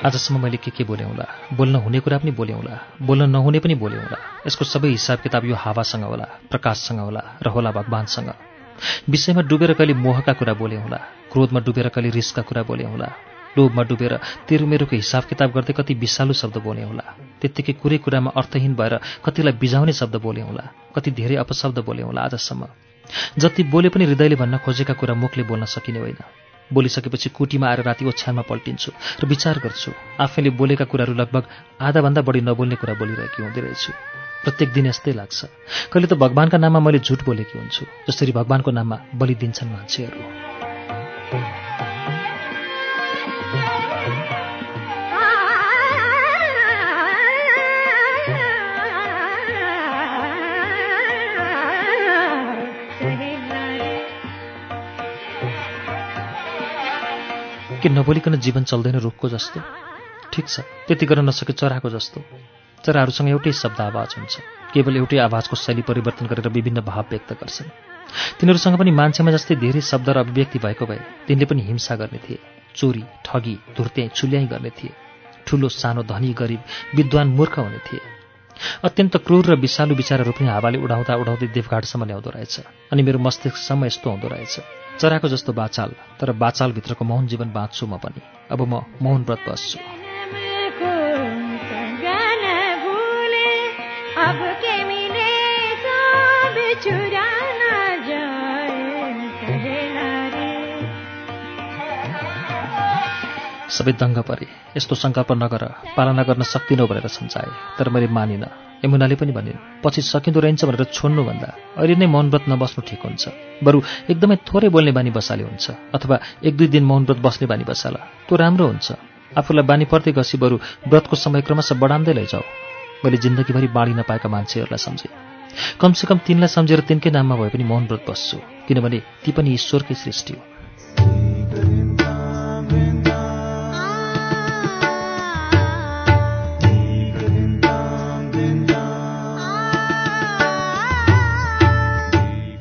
आजसम्म मैले के के बोलेँ होला? बोल्न हुने कुरा पनि बोलेँ होला। बोल्न नहुने पनि बोलेँ होला। यसको सबै हिसाब किताब यो हावासँग होला प्रकाशसँग होला र होला भगवान्सँग। विषयमा डुबेर कहिले मोहका कुरा बोलेँ होला क्रोधमा डुबेर कहिले रिसका कुरा बोलेँ होला लोभमा डुबेर तेरुमेरुको हिसाब किताब गर्दै कति विषालु शब्द बोलेँ होला त्यत्तिकै कुरै कुरामा अर्थहीन भएर कतिलाई बिजाउने शब्द बोलेँ होला कति धेरै अपशब्द बोलेँ होला आजसम्म। जति बोले पनि हृदयले भन्न खोजेका कुरा मुखले बोल्न सकिने होइन। बोलिसकेपछि कुटीमा आएर राति ओछ्यानमा पल्टिन्छु र विचार गर्छु आफैले बोलेका कुराहरू लगभग आधाभन्दा बढी नबोल्ने कुरा बोलिरहेकी हुँदै रहेछु। प्रत्येक दिन यस्तै लाग्छ। कहिले त भगवान्का नाममा मैले झुट बोलेकी हुन्छु जसरी भगवान्को नाममा बलि दिन्छन् मान्छेहरू। के नबोलिकन जीवन चल्दैन रुखको जस्तो? ठिक छ त्यति गर्न नसके चराको जस्तो। चराहरूसँग एउटै शब्द आवाज हुन्छ। केवल एउटै आवाजको शैली परिवर्तन गरेर विभिन्न भाव व्यक्त गर्छन्। तिनीहरूसँग पनि मान्छेमा जस्तै धेरै शब्द र अभिव्यक्ति भएको भए तिनले पनि हिंसा गर्ने थिए। चोरी ठगी धुर्ते छुल्याइ गर्ने थिए। ठुलो सानो धनी गरिब विद्वान मूर्ख हुने थिए। अत्यन्त क्रूर र विषालु विचारहरू पनि हावाले उडाउँदा उडाउँदै देवघाटसम्म ल्याउँदो रहेछ। अनि मेरो मस्तिष्कसम्म यस्तो हुँदो रहेछ। चराको जस्तो बाचाल तर बाचालभित्रको मौन जीवन बाँच्छु म पनि। अब म मौन व्रत बस्छु। सबै दङ्ग परे। यस्तो सङ्कल्प नगर पालना गर्न सक्दिनौ भनेर सम्झाए तर मैले मानिनँ। यमुनाले पनि भनिन् पछि सकिँदो रहन्छ भनेर छोड्नुभन्दा अहिले नै मौनव्रत नबस्नु ठिक हुन्छ। बरु एकदमै थोरै बोल्ने बानी बसाले हुन्छ अथवा एक दुई दिन मौनव्रत बस्ने बानी बसाला। त्यो राम्रो हुन्छ। आफूलाई बानी पर्दै गसी बरु व्रतको समय क्रमशः बढाउँदै लैजाऊ। मैले जिन्दगीभरि बाँडी नपाएका मान्छेहरूलाई सम्झेँ। कमसेकम तिनलाई सम्झेर तिनकै नाममा भए पनि मौन व्रत बस्छु किनभने ती पनि ईश्वरकै सृष्टि हो।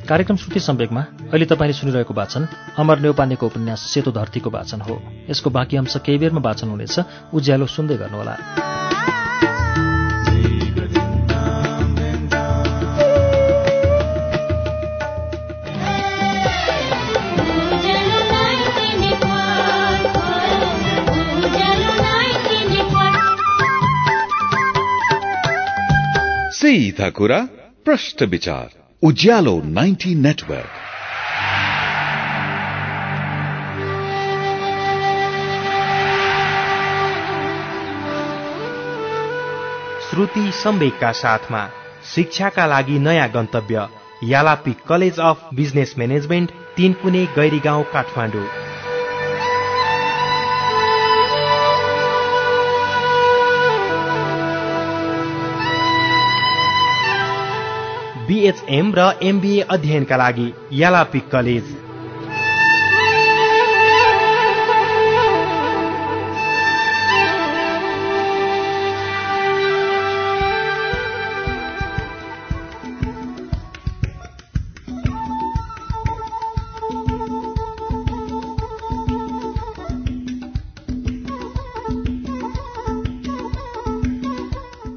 कार्यक्रम श्रुति सम्वेकमा अहिले तपाईँले सुनिरहेको वाचन अमर नेौपानेको उपन्यास सेतो धरतीको वाचन हो। यसको बाँकी अंश केही बेरमा वाचन हुनेछ। उज्यालो सुन्दै गर्नुहोला। सीधा कुरा प्रश्न विचार। उज्यालो 90 नेटवर्क। श्रुति सम्वेकका साथमा शिक्षाका लागि नयाँ गन्तव्य यालापी कलेज अफ बिजनेस म्यानेजमेन्ट तीन कुने गैरी गाउँ काठमाडौँ। बिएचएम र एमबिए अध्ययनका लागि यालापी कलेज।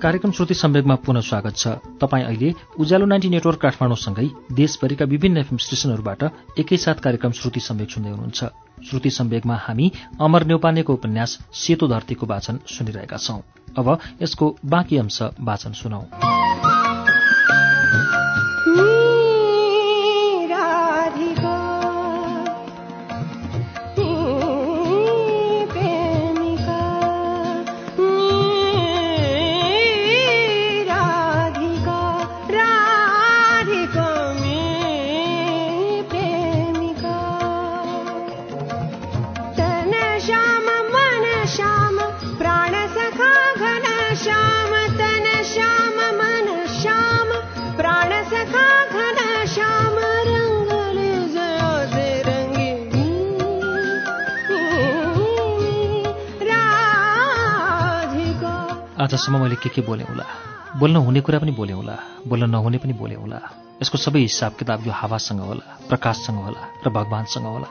कार्यक्रम श्रुति सम्वेकमा पुनः स्वागत छ। तपाईँ अहिले उज्यालो नाइन्टी नेटवर्क काठमाडौँसँगै देशभरिका विभिन्न एफएम स्टेशनहरूबाट एकैसाथ कार्यक्रम श्रुति सम्वेक सुन्दै हुनुहुन्छ। श्रुति सम्वेकमा हामी अमर न्यौपानेको उपन्यास सेतो धरतीको वाचन सुनिरहेका छौं। अब यसको बाँकी अंश वाचन सुनौ। आजसम्म मैले के के बोलेँ होला? बोल्न हुने कुरा पनि बोलेँ होला बोल्न नहुने पनि बोलेँ होला। यसको सबै हिसाब किताब यो हावासँग होला प्रकाशसँग होला र भगवान्सँग होला।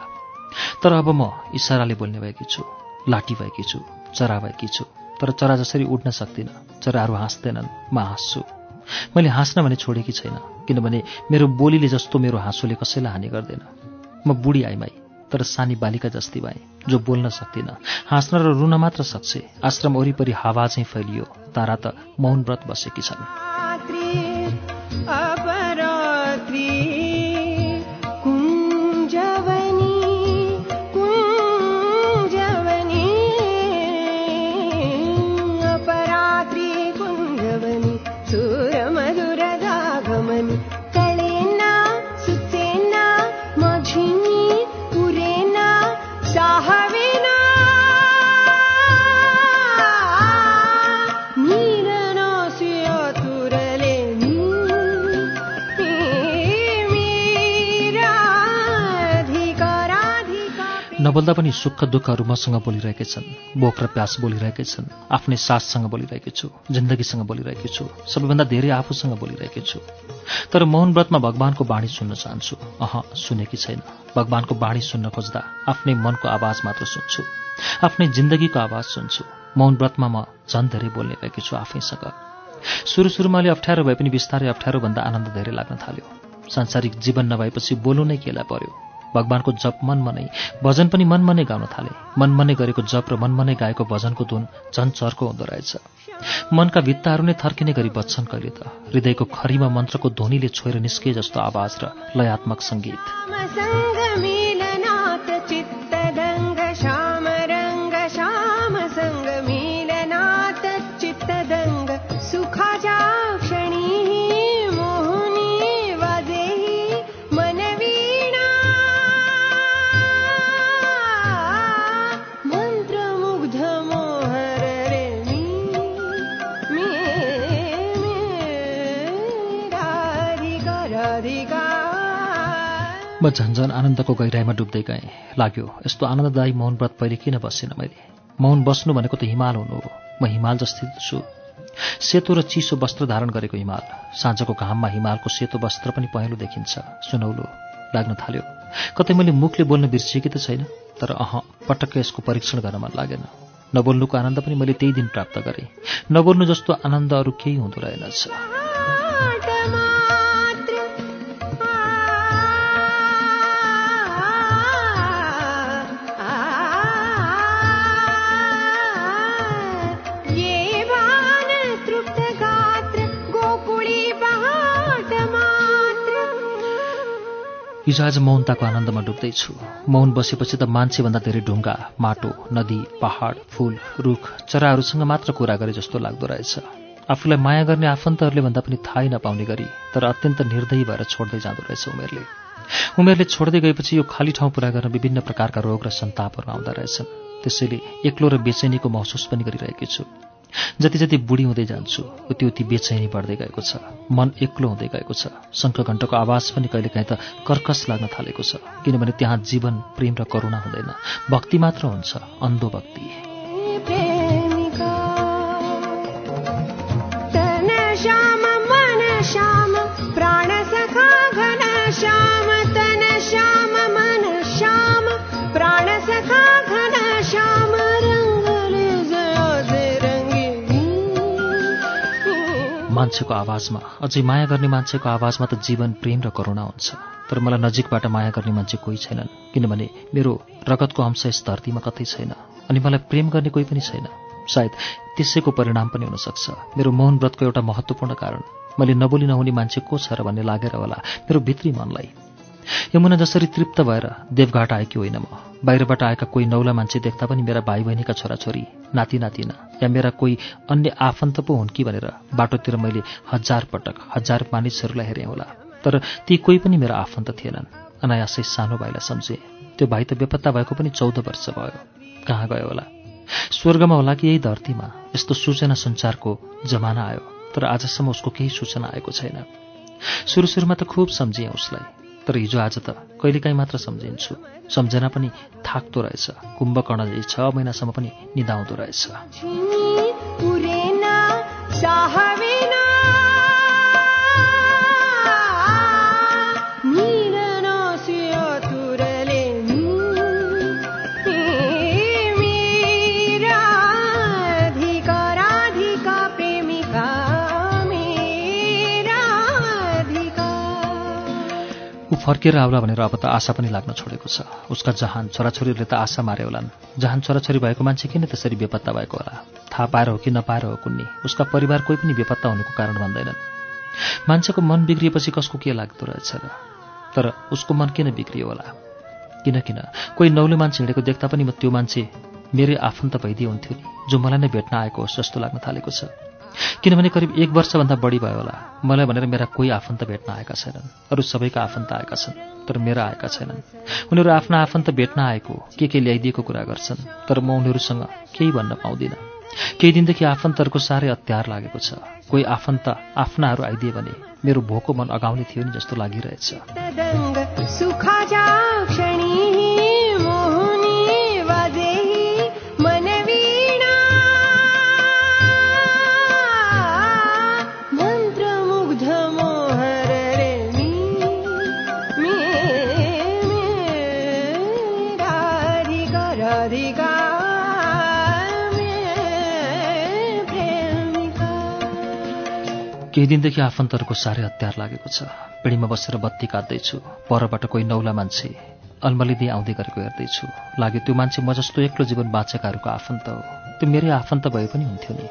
तर अब म इसाराले बोल्ने भएकी छु लाठी भएकी छु चरा भएकी छु तर चरा जसरी उड्न सक्दिनँ चराहरू हाँस्दैनन् म हाँस्छु। मैले हाँस्न भने छोडेकी छैन किनभने मेरो बोलीले जस्तो मेरो हाँसोले कसैलाई हानि गर्दैन। म बुढी आइमाई तर सानी बालिका जस्ती भएँ। जो बोल्न सक्दिनँ हाँस्न र रुन मात्र सक्छे। आश्रम वरिपरि हावा चाहिँ फैलियो। तारा त मौन व्रत बसेकी छन्। नबोल्दा पनि सुख दुःखहरू मसँग बोलिरहेकै छन्। बोक र प्यास बोलिरहेकै छन्। आफ्नै साससँग बोलिरहेकी छु। जिन्दगीसँग बोलिरहेकी छु। सबैभन्दा धेरै आफूसँग बोलिरहेकी छु। तर मौन व्रतमा भगवानको बाणी सुन्न चाहन्छु। अह सुनेकी छैन। भगवानको बाणी सुन्न खोज्दा आफ्नै मनको आवाज मात्र सुन्छु। आफ्नै जिन्दगीको आवाज सुन्छु। मौन व्रतमा म झन् धेरै बोल्ने भएकी छु आफैसँग। सुरु सुरुमा अलि अप्ठ्यारो भए पनि बिस्तारै अप्ठ्यारोभन्दा आनन्द धेरै लाग्न थाल्यो। सांसारिक जीवन नभएपछि बोल्नु नै केला पर्यो। भगवानको जप मनमनै भजन पनि मनमनै गाउन थाले। मनमनै गरेको जप र मनमनै गाएको भजनको धुन झन् चर्को हुँदो रहेछ। मनका भित्ताहरू नै थर्किने गरी बच्छन् कहिले त। हृदयको खरीमा मन्त्रको ध्वनिले छोएर निस्किए जस्तो आवाज र लयात्मक सङ्गीत। म झन्झन आनन्दको गहिराइमा डुब्दै गएँ। लाग्यो यस्तो आनन्ददायी मौन व्रत पहिले किन बसिनँ मैले? मौन बस्नु भनेको त हिमाल हुनु हो। म हिमाल जस्तै छु। सेतो र चिसो वस्त्र धारण गरेको हिमाल। साँझको घाममा हिमालको सेतो वस्त्र पनि पहेँलो देखिन्छ। सुनौलो लाग्न थाल्यो। कतै मैले मुखले बोल्न बिर्सिएकी त छैन तर अह पटक्क यसको परीक्षण गर्न मन लागेन। नबोल्नुको आनन्द पनि मैले त्यही दिन प्राप्त गरेँ। नबोल्नु जस्तो आनन्द अरू केही हुँदो रहेनछ। हिजो आज मौनताको आनन्दमा डुब्दैछु। मौन बसेपछि त मान्छेभन्दा धेरै ढुङ्गा माटो नदी पहाड फूल रुख चराहरूसँग मात्र कुरा गरे जस्तो लाग्दो रहेछ। आफूलाई माया गर्ने आफन्तहरूले भन्दा पनि थाहै नपाउने गरी तर अत्यन्त निर्दयी भएर छोड्दै जाँदो रहेछ उमेरले। उमेरले छोड्दै गएपछि यो खाली ठाउँ पुरा गर्न विभिन्न प्रकारका रोग र सन्तापहरू आउँदो रहेछन्। त्यसैले एक्लो र बेचैनीको महसुस पनि गरिरहेकी छु। जति जति बुढी हुँदै जान्छु उति उति बेचैनी बढ्दै गएको छ। मन एक्लो हुँदै गएको छ। शङ्खघण्टको आवाज पनि कहिलेकाहीँ त कर्कस लाग्न थालेको छ किनभने त्यहाँ जीवन प्रेम र करुणा हुँदैन। भक्ति मात्र हुन्छ अन्धो भक्ति। श्याम प्राण सखा घन श्याम। मान्छेको आवाजमा अझै माया गर्ने मान्छेको आवाजमा त जीवन प्रेम र करुणा हुन्छ। तर मलाई नजिकबाट माया गर्ने मान्छे कोही छैनन् किनभने मेरो रगतको अंश यस धरतीमा कतै छैन अनि मलाई प्रेम गर्ने कोही पनि छैन। सायद त्यसैको परिणाम पनि हुनसक्छ। मेरो मौन व्रतको एउटा महत्त्वपूर्ण कारण मैले नबोली नहुने मान्छे को छ र भन्ने लागेर होला मेरो भित्री मनलाई। यमुना जसरी तृप्त भएर देवघाट आएकी होइन म। बाहिरबाट आएका कोही नौला मान्छे देख्दा पनि मेरा भाइ बहिनीका छोराछोरी नाति नातिना या मेरा कोही अन्य आफन्त पो हुन् कि भनेर बाटोतिर मैले हजार पटक हजार मानिसहरूलाई हेरेँ होला। तर ती कोही पनि मेरा आफन्त थिएनन्। अनायासै सानो भाइलाई सम्झे। त्यो भाइ त बेपत्ता भएको पनि चौध वर्ष भयो। कहाँ गयो होला? स्वर्गमा होला कि यही धरतीमा? यस्तो सूचना सञ्चारको जमाना आयो तर आजसम्म उसको केही सूचना आएको छैन। सुरु सुरुमा त खुब सम्झिएँ उसलाई। तर हिजो आज त कहिलेकाहीँ मात्र सम्झिन्छु। सम्झना पनि थाक्दो रहेछ। कुम्भकर्ण जै छ महिनासम्म पनि निदाउँदो रहेछ। फर्केर आउला भनेर अब त आशा पनि लाग्न छोडेको छ। उसका जहान छोराछोरीहरूले त आशा मारे होलान्। जहान छोराछोरी भएको मान्छे किन त्यसरी बेपत्ता भएको होला? थाहा पाएर हो कि नपाएर हो कुन्नी? उसका परिवार कोही पनि बेपत्ता हुनुको कारण भन्दैनन् मान्छेको मन बिग्रिएपछि कसको के लाग्दो रहेछ र? तर उसको मन किन बिग्रियो होला? किन किन कोही नौलो मान्छे हिँडेको देख्दा पनि म त्यो मान्छे मेरै आफन्त भइदिए हुन्थ्यो नि जो मलाई नै भेट्न आएको होस् जस्तो लाग्न थालेको छ। किनभने करिब एक वर्षभन्दा बढी भयो होला। मलाई भनेर मेरा कोही आफन्त भेट्न आएका छैनन्। अरू सबैका आफन्त आएका छन् तर मेरा आएका छैनन्। उनीहरू आफ्ना आफन्त भेट्न आएको के के ल्याइदिएको कुरा गर्छन् तर म उनीहरूसँग केही भन्न पाउँदिनँ। केही दिनदेखि आफन्तहरूको साह्रै अत्यार लागेको छ। कोही आफन्त आफ्नाहरू आइदिए भने मेरो भोको मन अगाउने थियो नि जस्तो लागिरहेछ। केही दिनदेखि आफन्तहरूको साह्रै हतियार लागेको छ। पिँढीमा बसेर बत्ती काट्दैछु। परबाट कोही नौला मान्छे अल्मलिँदै आउँदै गरेको हेर्दैछु। लाग्यो त्यो मान्छे म जस्तो एक्लो जीवन बाँचेकाहरूको आफन्त हो। त्यो मेरै आफन्त भए पनि हुन्थ्यो नि।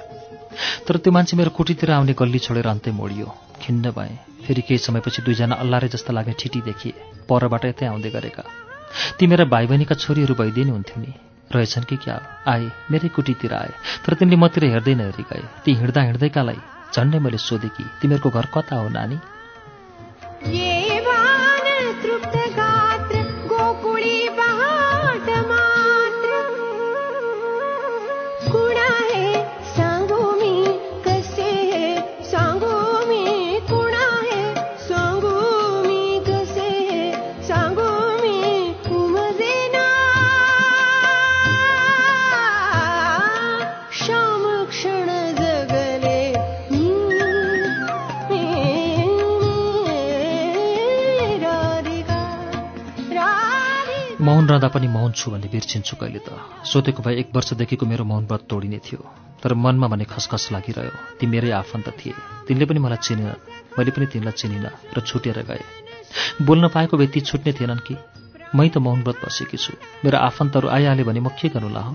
तर त्यो मान्छे मेरो कुटीतिर आउने गल्ली छोडेर अन्तै मोडियो। खिन्न भएँ। फेरि केही समयपछि दुईजना अल्लारे जस्ता लाग्ने ठिटी देखिए। परबाट यतै आउँदै गरेका। ती मेरा भाइ बहिनीका छोरीहरू भइदिए नि हुन्थ्यो नि। रहेछन् कि क्या? आए। मेरै कुटीतिर आए। तर तिनले मतिर हेर्दै नहेरी गए ती हिँड्दा हिँड्दैकालाई झन्डै मैले सोधेँ कि तिमीहरूको घर कता हो नानी? मौन रहँदा पनि मौन छु भन्ने बिर्सिन्छु कहिले त। सोधेको भए एक वर्षदेखिको मेरो मौन व्रत तोडिने थियो तर मनमा भने खसखस लागिरह्यो। ती मेरै आफन्त थिए। तिनले पनि मलाई चिनेन मैले पनि तिनलाई चिनिनँ र छुटेर गए। बोल्न पाएको व्यक्ति छुट्ने थिएनन् कि? मै त मौन व्रत बसेकी छु। मेरो आफन्तहरू आइहाले भने म के गर्नुला हौ?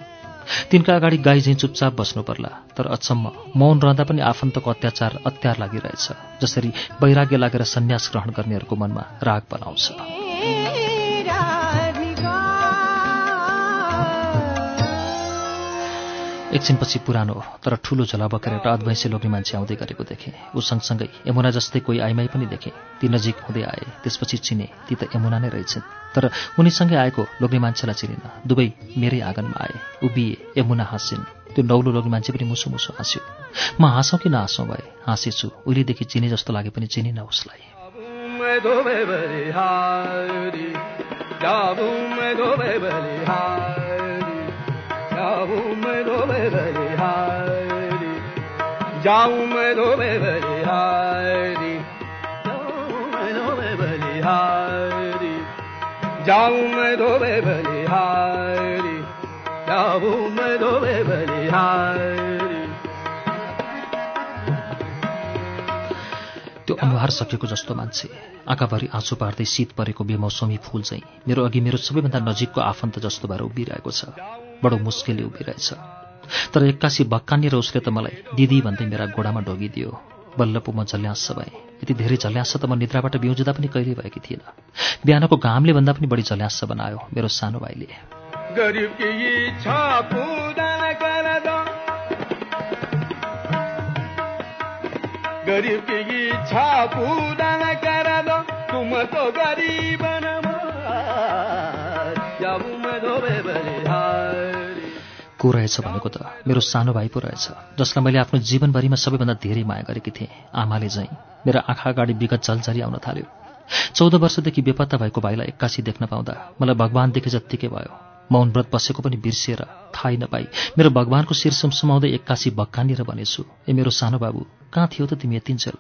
तिनका अगाडि गाई झैँ चुपचाप बस्नु पर्ला तर अचम्म मौन रहँदा पनि आफन्तको अत्याचार अत्यार लागिरहेछ जसरी वैराग्य लागेर सन्यास ग्रहण गर्नेहरूको मनमा राग बनाउँछ। एकछिनपछि पुरानो तर ठूलो झोला बोकेर एउटा अद्वैंसी लोग्ने मान्छे आउँदै गरेको देखेँ ऊ सँगसँगै यमुना जस्तै कोही आइमाई पनि देखेँ ती नजिक हुँदै आए त्यसपछि चिने ती त यमुना नै रहेछन् तर उनीसँगै आएको लोग्ने मान्छेलाई चिनिन दुवै मेरै आँगनमा आए उभिए यमुना हाँसिन् त्यो नौलो लोग्ने मान्छे पनि मुसु मुसु हाँस्यो म हाँसौँ कि नहाँसौँ भए हाँसेछु उहिलेदेखि चिने जस्तो लागे पनि चिनिन उसलाई जाऊं मैं धोबे बलिहारी। जाऊं मैं धोबे बलिहारी। जाऊं मैं धोबे बलिहारी। जाबू मैं धोबे बलिहारी। त्यो अनुहार सकेको जस्तो मान्छे। आँखाभरि आँसु पार्दै शीत परेको बेमौसमी फूल चाहिँ मेरो अघि मेरो सबैभन्दा नजिकको आफन्त जस्तो भएर उभिरहेको छ। बडो मुस्किलले उभिरहेछ। तर एक्कासी भक्कानी र उसले त मलाई दिदी भन्दै मेरा गोडामा ढोगिदियो। बल्ल पो म झल्यास भएँ। यति धेरै झल्यास त म निद्राबाट बिउजुदा पनि कहिल्यै भएकी थिएन बिहानको घामले भन्दा पनि बढी झल्यास बनायो मेरो सानो भाइले। गरीब की रहेछ भनेको त मेरो सानो भाइ पो रहेछ जसलाई मैले आफ्नो जीवनभरिमा सबैभन्दा धेरै माया गरेकी थिएँ। आमाले झैँ मेरो आँखा अगाडि विगत झलझरी आउन थाल्यो। चौध वर्षदेखि बेपत्ता भएको भाइलाई एक्कासी देख्न पाउँदा मलाई भगवान देखे जत्तिकै भयो। मौन व्रत बसेको पनि बिर्सिएर थाहै नपाई। मेरो भगवानको शिर सुमसुमाउँदै एक्कासी भक्कानिएर भनेछु ए मेरो सानो बाबु कहाँ थियो त तिमी यतिन्जेल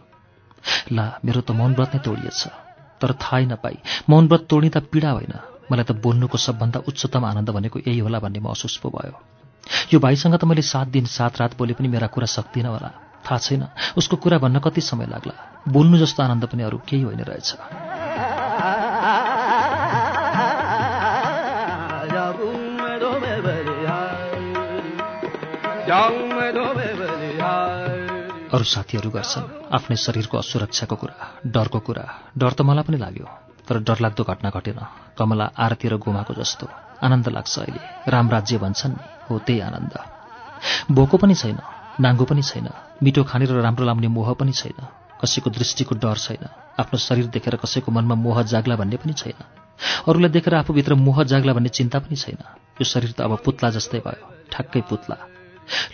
ला मेरो त मौन व्रत नै तोडिएछ तर थाहै नपाई। मौन व्रत तोडिँदा पीडा होइन। मलाई त बोल्नुको सबभन्दा उच्चतम आनन्द भनेको यही होला भन्ने महसुस पो भयो। यो भाइसँग त मैले सात दिन सात रात बोले पनि मेरा कुरा सक्दिनँ होला। थाहा छैन। उसको कुरा भन्न कति समय लाग्ला। बोल्नु जस्तो आनन्द पनि अरू केही होइन रहेछ। अरू साथीहरू गर्छन्। आफ्नै शरीरको असुरक्षाको कुरा डरको कुरा। डर त मलाई पनि लाग्यो तर डरलाग्दो घटना घटेन। कमला आरती र गोमाको जस्तो। आनन्द लाग्छ अहिले। रामराज्य भन्छन् हो त्यही आनन्द। भोको पनि छैन नाङ्गो पनि छैन मिठो खाने र राम्रो लाउने मोह पनि छैन कसैको दृष्टिको डर छैन आफ्नो शरीर देखेर कसैको मनमा मोह जाग्ला भन्ने पनि छैन अरूलाई देखेर आफूभित्र मोह जाग्ला भन्ने चिन्ता पनि छैन। यो शरीर त अब पुत्ला जस्तै भयो ठ्याक्कै पुत्ला।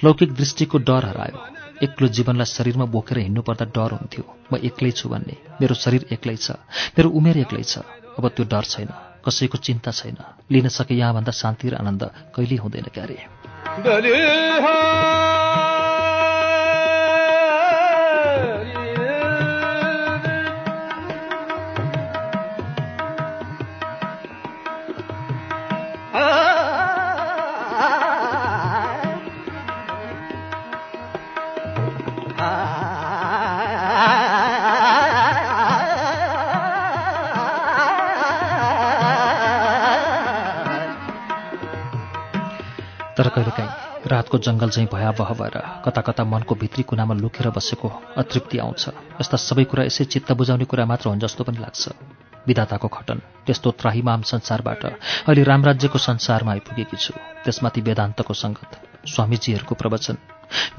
लौकिक दृष्टिको डर हरायो। एक्लो जीवनलाई शरीरमा बोकेर हिँड्नुपर्दा डर हुन्थ्यो। म एक्लै छु भन्ने। मेरो शरीर एक्लै छ। मेरो उमेर एक्लै छ। अब त्यो डर छैन। कसैको चिन्ता छैन। लिन सके यहाँभन्दा शान्ति र आनन्द कहिल्यै हुँदैन क्यारे। कहिलेकाहीँ रातको जङ्गल चाहिँ भयावह भएर कता कता मनको भित्री कुनामा लुकेर बसेको अतृप्ति आउँछ। यस्ता सबै कुरा यसै चित्त बुझाउने कुरा मात्र हुन् जस्तो पनि लाग्छ। विधाताको खटन त्यस्तो त्राहिमाम संसारबाट अहिले रामराज्यको संसारमा आइपुगेकी छु। त्यसमाथि वेदान्तको सङ्गत स्वामीजीहरूको प्रवचन।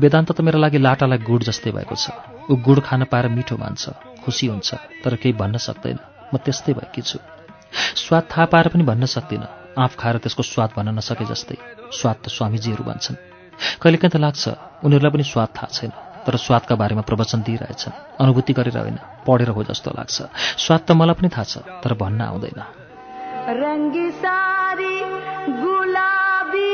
वेदान्त त मेरो लागि लाटालाई गुड जस्तै भएको छ। ऊ गुड खान पाएर मिठो मान्छ खुसी हुन्छ तर केही भन्न सक्दैन। म त्यस्तै भएकी छु। स्वाद थाहा पाएर पनि भन्न सक्दिनँ। आँप खाएर त्यसको स्वाद भन्न नसके जस्तै स्वाद त स्वामीजीहरू भन्छन्। कहिलेकाहीँ त लाग्छ उनीहरूलाई पनि स्वाद थाहा छैन तर स्वादका बारेमा प्रवचन दिइरहेछन् अनुभूति गरेर होइन पढेर हो जस्तो लाग्छ। स्वाद त मलाई पनि थाहा छ तर भन्न आउँदैन। गुलाबी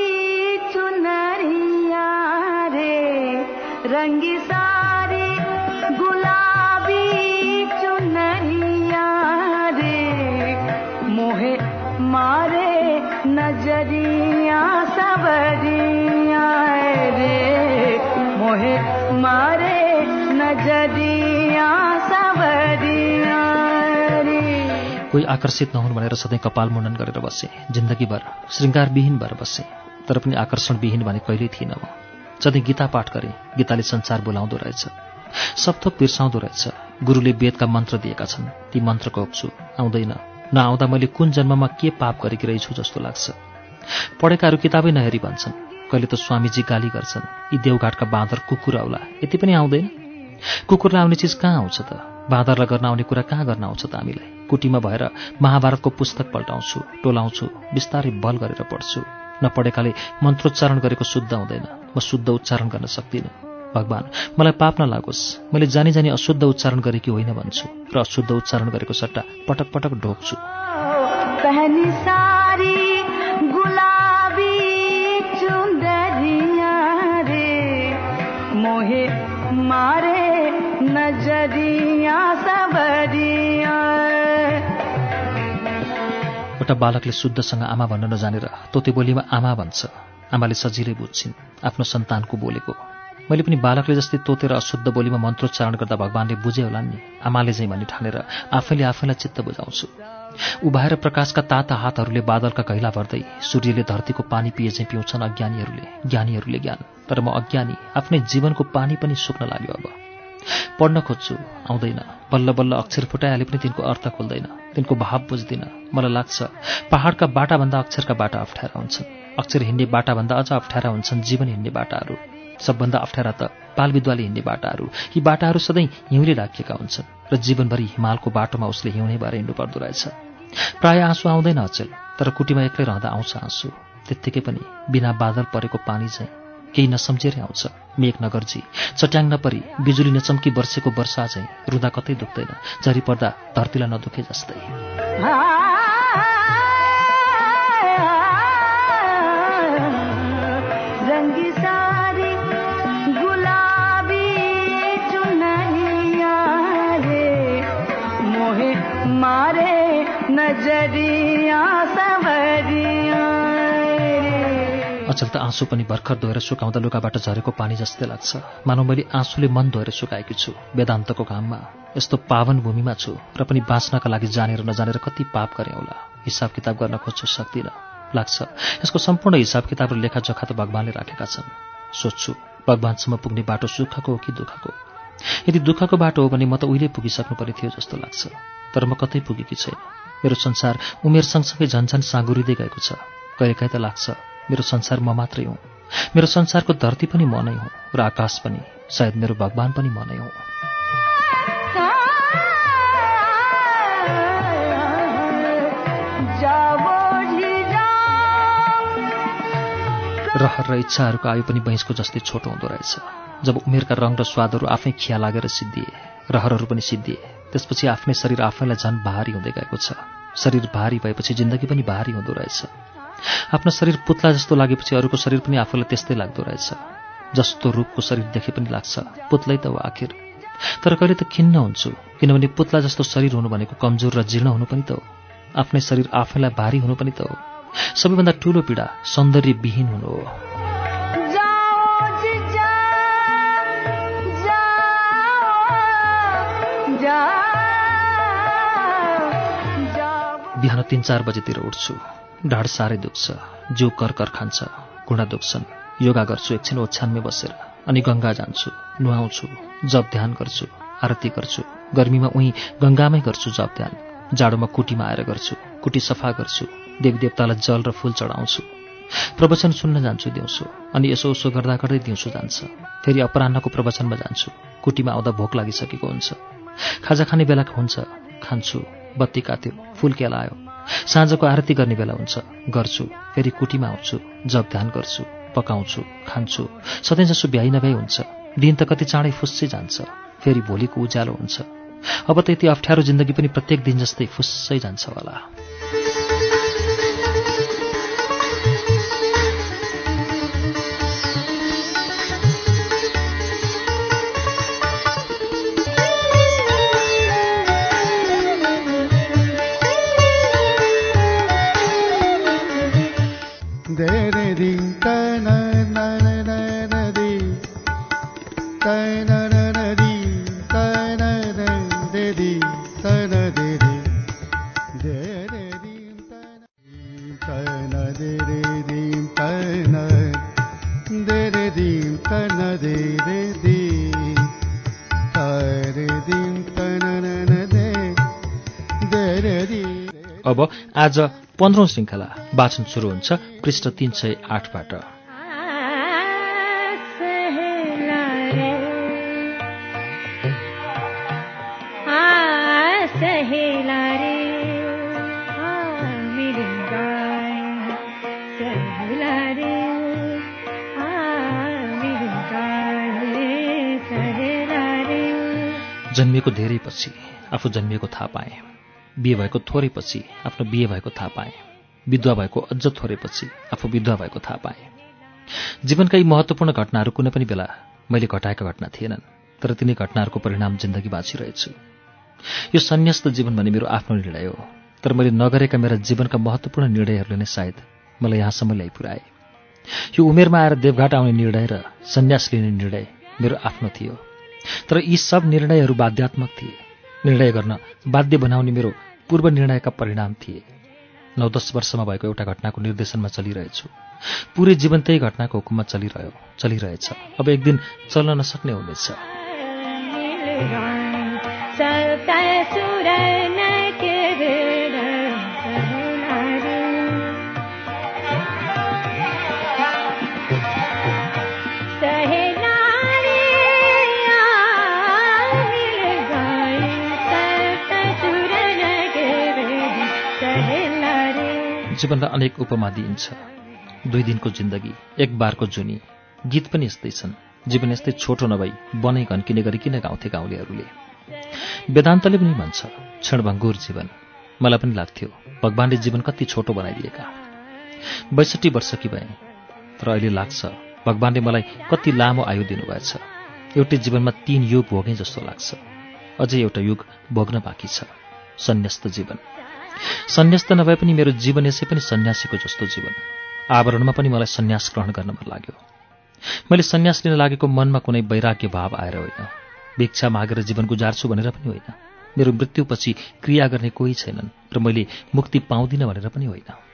सबरिया रे मोहे मारे नजरिया कोही आकर्षित नहुन् भनेर सधैँ कपाल मुण्डन गरेर बसे जिन्दगीभर श्रृङ्गारविहीन भएर बसे तर पनि आकर्षणविहीन भने कहिल्यै थिइनँ म। सधैँ गीता पाठ गरेँ गीताले संसार बोलाउँदो रहेछ। सबथोक बिर्साउँदो रहेछ। गुरुले वेदका मन्त्र दिएका छन्। ती मन्त्र खोप्छु आउँदैन। नआउँदा मैले कुन जन्ममा के पाप गरेकी रहेछु जस्तो लाग्छ। पढेकाहरू किताबै नहेरी भन्छन्। कहिले त स्वामीजी गाली गर्छन्। यी देवघाटका बाँदर कुकुर आउला यति पनि आउँदैन। कुकुरलाई आउने चिज कहाँ आउँछ त? बाँदरलाई गर्न आउने कुरा कहाँ गर्न आउँछ त हामीलाई? कुटीमा भएर महाभारतको पुस्तक पल्टाउँछु टोलाउँछु बिस्तारै बल गरेर पढ्छु। नपढेकाले मन्त्रोच्चारण गरेको शुद्ध हुँदैन। म शुद्ध उच्चारण गर्न सक्दिनँ। भगवान् मलाई पाप नलागोस्। मैले जानी जानी अशुद्ध उच्चारण गरेकी होइन भन्छु र अशुद्ध उच्चारण गरेको सट्टा पटक पटक ढोक्छु मोहे मारे नजरिया सबरिया। एउटा बालकले शुद्धसँग आमा भन्न नजानेर तोते बोलीमा आमा भन्छ। आमाले सजिलै बुझ्छिन् आफ्नो सन्तानको बोलेको। मैले पनि बालकले जस्तै तोतेर अशुद्ध बोलीमा मन्त्रोच्चारण गर्दा भगवान्ले बुझे होला नि। आमाले चाहिँ भनी ठानेर आफैले आफैलाई चित्त बुझाउँछु। उभाएर प्रकाशका ताता हातहरूले बादलका घैला भर्दै सूर्यले धरतीको पानी पिए चाहिँ पिउँछन् अज्ञानीहरूले ज्ञानीहरूले ज्ञान। तर म अज्ञानी आफ्नै जीवनको पानी पनि सुक्न लाग्यो अब। पढ्न खोज्छु आउँदैन। बल्ल बल्ल अक्षर फुटाइहाले पनि तिनको अर्थ खोल्दैन। तिनको भाव बुझ्दिनँ। मलाई लाग्छ पहाडका बाटाभन्दा अक्षरका बाटा अप्ठ्यारा हुन्छन्। अक्षर हिँड्ने बाटाभन्दा अझ अप्ठ्यारा हुन्छन् जीवन हिँड्ने बाटाहरू। सबभन्दा अप्ठ्यारा त पालविद्वाले हिँड्ने बाटाहरू। यी बाटाहरू सधैँ हिउँले राखिएका हुन्छन् र जीवनभरि हिमालको बाटोमा उसले हिउँनै भएर हिँड्नु पर्दो रहेछ। प्राय आँसु आउँदैन अचेल तर कुटीमा एक्लै रहँदा आउँछ आँसु। त्यत्तिकै पनि बिना बादल परेको पानी चाहिँ केही नसम्झेरै आउँछ। मेघ नगर्जी चट्याङ नपरी बिजुली नचम्की वर्षेको वर्षा चाहिँ रुँदा कतै दुख्दैन झरी पर्दा धरतीलाई नदुखे जस्तै। अचेल त आँसु पनि भर्खर धोएर सुकाउँदा लुगाबाट झरेको पानी जस्तै लाग्छ। मानव मैले आँसुले मन धोएर सुकाएकी छु वेदान्तको घाममा। यस्तो पावन भूमिमा छु र पनि बाँच्नका लागि जानेर नजानेर कति पाप गरे होला। हिसाब किताब गर्न खोज्छु सक्दिनँ। लाग्छ यसको सम्पूर्ण हिसाब किताब र लेखाजोखा त भगवान्ले राखेका छन्। सोध्छु भगवान्सम्म पुग्ने बाटो सुखको हो कि दुःखको? यदि दुःखको बाटो हो भने म त उहिले पुगिसक्नु पर्ने थियो जस्तो लाग्छ। तर म कतै पुगेकी छैन। मेरो संसार उमेर सँगसँगै झन्झन साँगुरिँदै गएको छ। कहिलेकाहीँ त लाग्छ मेरो संसार म मात्रै हुँ। मेरो संसारको धरती पनि म नै हुँ र आकाश पनि सायद मेरो भगवान् पनि म नै हुँ। रहर र इच्छाहरूको आयु पनि बैंसको जस्तै छोटो हुँदो रहेछ। जब उमेरका रङ र स्वादहरू आफै खिया लागेर सिद्धिए रहरहरू पनि सिद्धिए त्यसपछि आफ्नै शरीर आफैलाई झन् भारी हुँदै गएको छ। शरीर भारी भएपछि जिन्दगी पनि भारी हुँदो रहेछ। आफ्नो शरीर पुत्ला जस्तो लागेपछि अरूको शरीर पनि आफूलाई त्यस्तै लाग्दो रहेछ। जस्तो रूपको शरीर देखे पनि लाग्छ। पुत्लै त हो आखिर। तर कहिले त खिन्न हुन्छु किनभने पुत्ला जस्तो शरीर हुनु भनेको कमजोर र जीर्ण हुनु पनि त हो। आफ्नै शरीर आफैलाई भारी हुनु पनि त हो। सबैभन्दा ठूलो पीडा सौन्दर्यविहीन हुनु हो। बिहान तिन चार बजेतिर उठ्छु। ढाड साह्रै दुख्छ जिउ कर्कर खान्छ घुँडा दुख्छन्। योगा गर्छु एकछिन ओछ्यानमै बसेर अनि गङ्गा जान्छु नुहाउँछु जप ध्यान गर्छु आरती गर्छु। गर्मीमा उहीँ गङ्गामै गर्छु जप ध्यान। जाडोमा कुटीमा आएर गर्छु कुटी सफा गर्छु देवी देवतालाई जल र फूल चढाउँछु। प्रवचन सुन्न जान्छु दिउँसो अनि यसो उसो गर्दा गर्दै दिउँसो जान्छ। फेरि अपराह्नको प्रवचनमा जान्छु कुटीमा आउँदा भोक लागिसकेको हुन्छ। खाजा खाने बेला हुन्छ खान्छु। बत्ती काट्यो फुल केलायो साँझको आरती गर्ने बेला हुन्छ। गर्छु फेरि कुटीमा आउँछु जप ध्यान गर्छु पकाउँछु खान्छु। सधैँ जसो भ्याइ नभ्याइ हुन्छ। दिन त कति चाँडै फुस्सै जान्छ। फेरि भोलिको उज्यालो हुन्छ। अब त यति अप्ठ्यारो जिन्दगी पनि प्रत्येक दिन जस्तै फुस्सै जान्छ होला। अब आज पन्ध्रौं श्रृङ्खला वाचन सुरु हुन्छ पृष्ठ तीन सय आठबाट। जन्मिएको धेरै पछि आफू जन्मिएको थाहा पाएँ। बिहे भएको थोरै पछि आफ्नो बिहे भएको थाहा पाएँ। विधवा भएको अझ थोरै पछि आफू विधवा भएको थाहा पाएँ। जीवनका यी महत्त्वपूर्ण घटनाहरू कुनै पनि बेला मैले घटाएका घटना थिएनन् तर तिनै घटनाहरूको परिणाम जिन्दगी बाँचिरहेछु यो सन्न्यस्त जीवन भने मेरो आफ्नो निर्णय हो तर मैले नगरेका मेरा जीवनका महत्त्वपूर्ण निर्णयहरूले नै सायद मलाई यहाँसम्म ल्याइ पुऱ्याए यो उमेरमा आएर देवघाट आउने निर्णय र सन्यास लिने निर्णय मेरो आफ्नो थियो तर यी सब निर्णयहरू बाध्यात्मक थिए। निर्णय गर्न बाध्य बनाउने मेरो पूर्व निर्णयका परिणाम थिए नौ दस वर्षमा भएको एउटा घटनाको निर्देशनमा चलिरहेछु पुरै जीवन त्यही घटनाको हुकुममा चलिरह्यो चलिरहेछ अब एक दिन चल्न नसक्ने हुनेछ जीवनलाई अनेक उपमा दिइन्छ। दुई दिनको जिन्दगी एक बारको जुनी। गीत पनि यस्तै छन्। जीवन यस्तै छोटो नभई बनै घन्किने गरी किन गाउँथे गाउँलेहरूले। वेदान्तले पनि भन्छ क्षणभङ्गुर जीवन। मलाई पनि लाग्थ्यो भगवान्ले जीवन कति छोटो बनाइदिएका। बैसठी वर्षकी भएँ तर अहिले लाग्छ भगवान्ले मलाई कति लामो आयु दिनुभएछ। एउटै जीवनमा तीन युग भोगेँ जस्तो लाग्छ। अझै एउटा युग भोग्न बाँकी छ। सन्यस्त जीवन। सन्यस्त नभए पनि मेरो जीवन यसै पनि सन्यासीको जस्तो जीवन। आवरणमा पनि मलाई सन्यास ग्रहण गर्न मन लाग्यो। मैले सन्यास लिन लागेको मनमा कुनै वैराग्य भाव आएर होइन। भिक्षा मागेर जीवन गुजार्छु भनेर पनि होइन। मेरो मृत्युपछि क्रिया गर्ने कोही छैनन् र मैले मुक्ति पाउँदिनँ भनेर पनि होइन।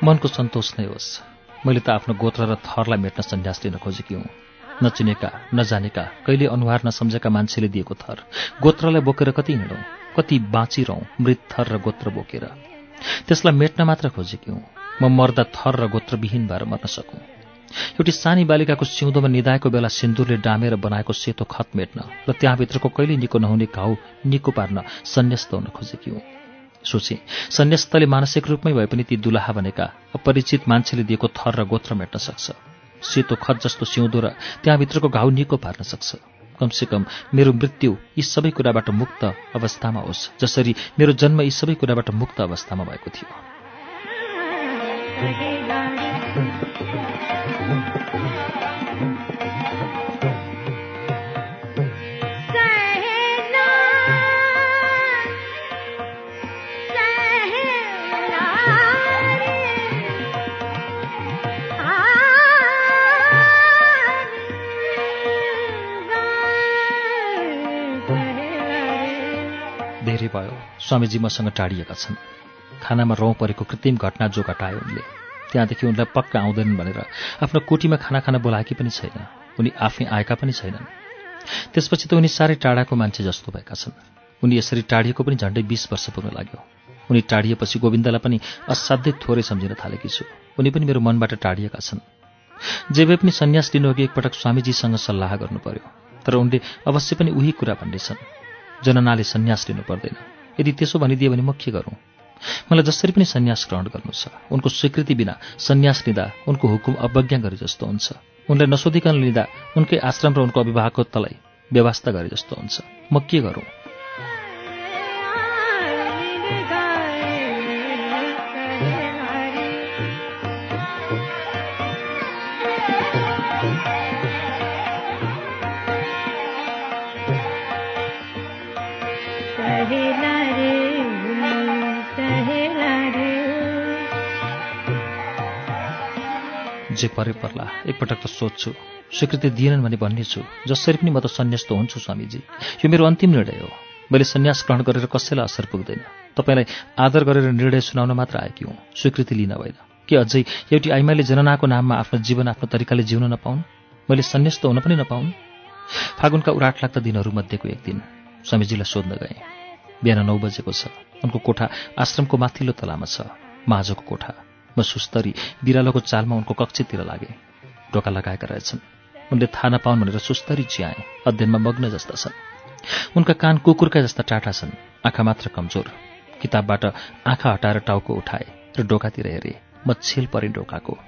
मनको सन्तोष नै होस्। मैले त आफ्नो गोत्र र थरलाई मेट्न सन्यास लिन खोजेकी हुँ। नचिनेका नजानेका कहिले अनुहार नसम्झेका मान्छेले दिएको थर। गोत्रलाई बोकेर कति हिँडौँ कति बाँचिरहँ मृत थर र गोत्र बोकेर। त्यसलाई मेट्न मात्र खोजेकी हुँ। म मर्दा थर र गोत्रविहीन भएर मर्न सकौँ। एउटी सानी बालिकाको सिउँदोमा निधाएको बेला सिन्दुरले डामेर बनाएको सेतो खत मेट्न र त्यहाँभित्रको कहिले निको नहुने घाउ निको पार्न सन्यस्त हुन खोजेकी हुँ। सोचे। सन्यस्तले मानसिक रूपमै भए पनि ती दुलाहा भनेका अपरिचित मान्छेले दिएको थर र गोत्र मेट्न सक्छ। सेतो खत जस्तो सिउँदो र त्यहाँभित्रको घाउ निको पार्न सक्छ। कमसेकम मेरो मृत्यु यी सबै कुराबाट मुक्त अवस्थामा होस् जसरी मेरो जन्म यी सबै कुराबाट मुक्त अवस्थामा भएको थियो। भयो। स्वामीजी मसँग टाढिएका छन्। खानामा रौँ परेको कृत्रिम घटना जो घटायो उनले त्यहाँदेखि उनलाई पक्का आउँदैनन् भनेर आफ्नो कोटीमा खाना खान बोलाएकी पनि छैन उनी आफै आएका पनि छैनन्। त्यसपछि त उनी साह्रै टाढाको मान्छे जस्तो भएका छन्। उनी यसरी टाढिएको पनि झन्डै बिस वर्ष पुग्न लाग्यो। उनी टाढिएपछि गोविन्दलाई पनि असाध्यै थोरै सम्झिन थालेकी छु। उनी पनि मेरो मनबाट टाढिएका छन्। जे भए पनि सन्यास लिनुअघि एकपटक स्वामीजीसँग सल्लाह गर्नु पर्यो तर उनले अवश्य पनि उही कुरा भन्नेछन् जननाले सन्यास लिनु पर्दैन यदि त्यसो भनिदियो भने म के गरौँ? मलाई जसरी पनि सन्यास ग्रहण गर्नु छ। उनको स्वीकृति बिना सन्यास लिँदा उनको हुकुम अवज्ञा गरे जस्तो हुन्छ। उनलाई नसोधिकन लिँदा उनकै आश्रम र उनको अभिभावकको तलाई व्यवस्था गरे जस्तो हुन्छ। म के गरौँ? जे परे पर्ला एकपटक त सोध्छु। स्वीकृति दिएनन् भने भन्ने छु जसरी पनि म त सन्यास त हुन्छु स्वामीजी। यो मेरो अन्तिम निर्णय हो। मैले सन्यास ग्रहण गरेर कसैलाई असर पुग्दैन। तपाईँलाई आदर गरेर निर्णय सुनाउन मात्र आएकी हुँ। स्वीकृति लिन होइन के अझै एउटी आइमाले जननाको नाममा आफ्नो जीवन आफ्नो तरिकाले जिउन नपाउन्? मैले सन्यास त हुन पनि नपाउन्? फागुनका उराट लाग्दा दिनहरूमध्येको एक दिन स्वामीजीलाई सोध्न गएँ। बिहान नौ बजेको छ। उनको कोठा आश्रमको माथिल्लो तलामा छ। माझको कोठा। म सुस्तरी बिरालोको चालमा उनको कक्षतिर लागेँ। ढोका लगाएका रहेछन्। उनले थाहा नपाउन् भनेर सुस्तरी चियाएँ। अध्ययनमा मग्न जस्ता छन्। उनका कान कुकुरका जस्ता टाटा छन्। आँखा मात्र कमजोर। किताबबाट आँखा हटाएर टाउको उठाए र ढोकातिर हेरे म छेल परेँ ढोकाको।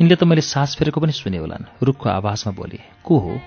यिनले त मैले सास फेरेको पनि सुने होलान्। रुखको आवाजमा बोले को हो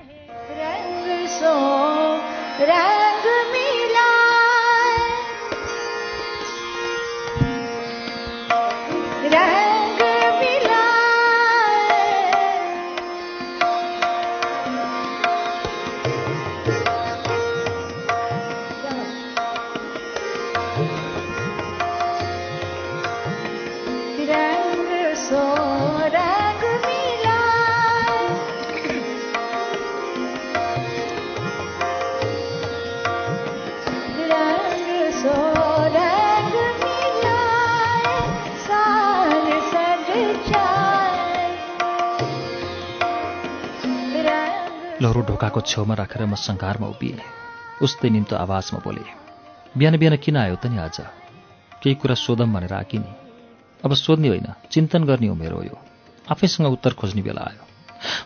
लौरो ढोकाको छेउमा राखेर म सङ्घारमा उभिएँ। उस्तै निम्तो आवाजमा बोले बिहान बिहान किन आयो त नि आज? केही कुरा सोधम भनेर आकि नि। अब सोध्ने होइन चिन्तन गर्ने हो मेरो यो। आफैसँग उत्तर खोज्ने बेला आयो।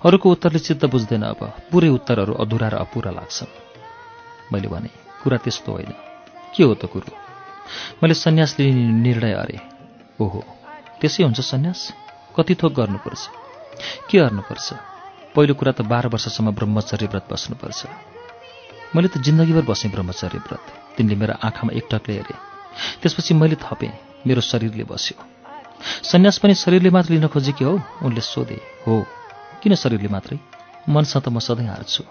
अरूको उत्तरले चित्त बुझ्दैन अब। पुरै उत्तरहरू अधुरा र अपुरा लाग्छन्। मैले भने कुरा त्यस्तो होइन। के हो त कुरो? मैले सन्यास लिने निर्णय अरे ओहो त्यसै हुन्छ सन्यास? कति थोक गर्नुपर्छ? के गर्नुपर्छ पहिलो कुरा त बाह्र वर्षसम्म ब्रह्मचर्य व्रत बस्नुपर्छ। मैले त जिन्दगीभर बसेँ ब्रह्मचर्य व्रत। तिनले मेरो आँखामा एकटकले हेरे। त्यसपछि मैले थपेँ। मेरो शरीरले बस्यो। सन्यास पनि शरीरले मात्र लिन खोजेकी हो। उनले सोधे हो किन शरीरले मात्रै? मनसँग त म सधैँ हार्छु।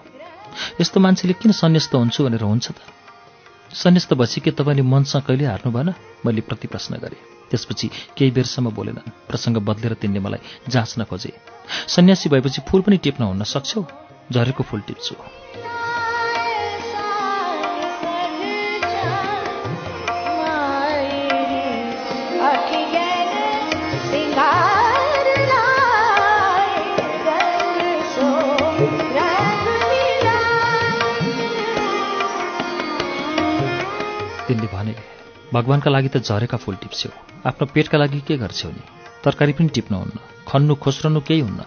यस्तो मान्छेले किन सन्यास्त हुन्छु भनेर हुन्छ त? सन्यास्त भएपछि के तपाईँले मनसँग कहिले हार्नु भएन? मैले प्रति प्रश्न गरेँ। त्यसपछि केही बेरसम्म बोलेनन्। प्रसङ्ग बदलेर तिनले मलाई जाँच्न खोजे। सन्यासी भएपछि फुल पनि टिप्न हुन सक्छौ? झरेको फुल टिप्छु। तिनले भने भगवान्का लागि त झरेका फुल टिप्छौ आफ्नो पेटका लागि के गर्छौ नि? तरकारी पनि टिप्नुहुन्न। खन्नु खोस्रनु केही हुन्न।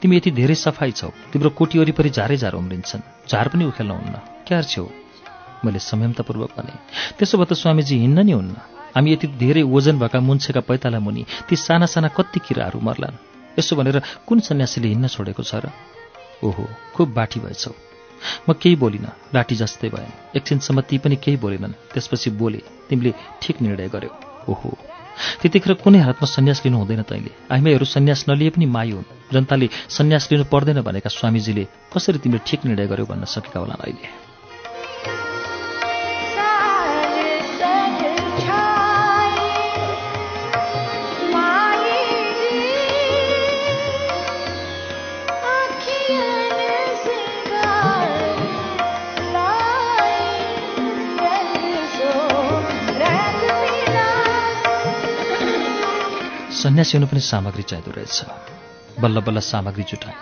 तिमी यति धेरै सफाइ छौ। तिम्रो कोटी वरिपरि झारै झार उम्रिन्छन्। झार पनि उखेल्नुहुन्न क्यार छेउ? मैले संयमतापूर्वक भने त्यसो भए त स्वामीजी हिँड्न नि हुन्न। हामी यति धेरै ओजन भएका मुन्छेका पैताला मुनि ती साना साना कति किराहरू मर्लान्। यसो भनेर कुन सन्यासीले हिँड्न छोडेको छ र? ओहो खुब बाठी भएछौ। म केही बोलिनँ लाठी जस्तै भएँ एकछिनसम्म ती पनि केही बोलेनन्। त्यसपछि बोले तिमीले ठिक निर्णय गर्यो। ओहो त्यतिखेर कुनै हातमा सन्यास लिनु हुँदैन तैँले। हामीहरू सन्यास नलिए पनि माई हुन्। जनताले सन्यास लिनु पर्दैन भनेका स्वामीजीले कसरी तिमीले ठिक निर्णय गर्यो भन्न सकेका होला अहिले? सन्यासी हुनु पनि सामग्री चाहिँदो रहेछ। बल्ल बल्ल सामग्री जुटाएँ।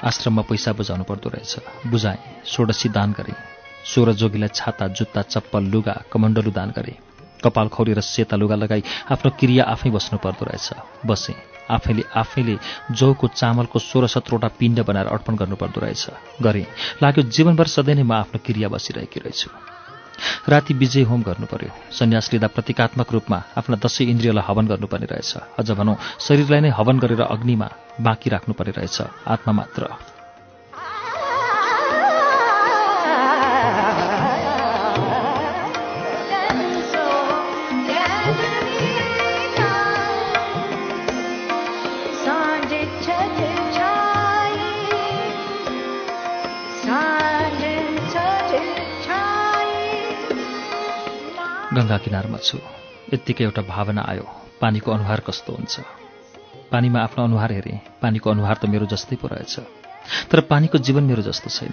आश्रममा पैसा बुझाउनु पर्दो रहेछ। बुझाएँ षोडशी दान गरेँ। सोह्र जोगीलाई छाता जुत्ता चप्पल लुगा कमण्डलु दान गरेँ। कपाल खौरी र सेता लुगा लगाई आफ्नो क्रिया आफै बस्नु पर्दो रहेछ। बसेँ। आफैले आफैले जौको चामलको सोह्र सत्रवटा पिण्ड बनाएर अर्पण गर्नुपर्दो रहेछ। गरेँ। लाग्यो जीवनभर सधैँ नै म आफ्नो क्रिया बसिरहेकी रहेछु। राति विजय होम गर्नु पर्यो सन्यास लिँदा प्रतीकात्मक रूपमा आफ्ना दसैँ इन्द्रियलाई हवन गर्नुपर्ने रहेछ। अझ भनौँ शरीरलाई नै हवन गरेर अग्निमा बाँकी राख्नुपर्ने रहेछ। आत्मा मात्र। गङ्गा किनारमा छु। यत्तिकै एउटा भावना आयो पानीको अनुहार कस्तो हुन्छ? पानीमा आफ्नो अनुहार हेरेँ पानीको अनुहार त मेरो जस्तै पो रहेछ। तर पानीको जीवन मेरो जस्तो छैन।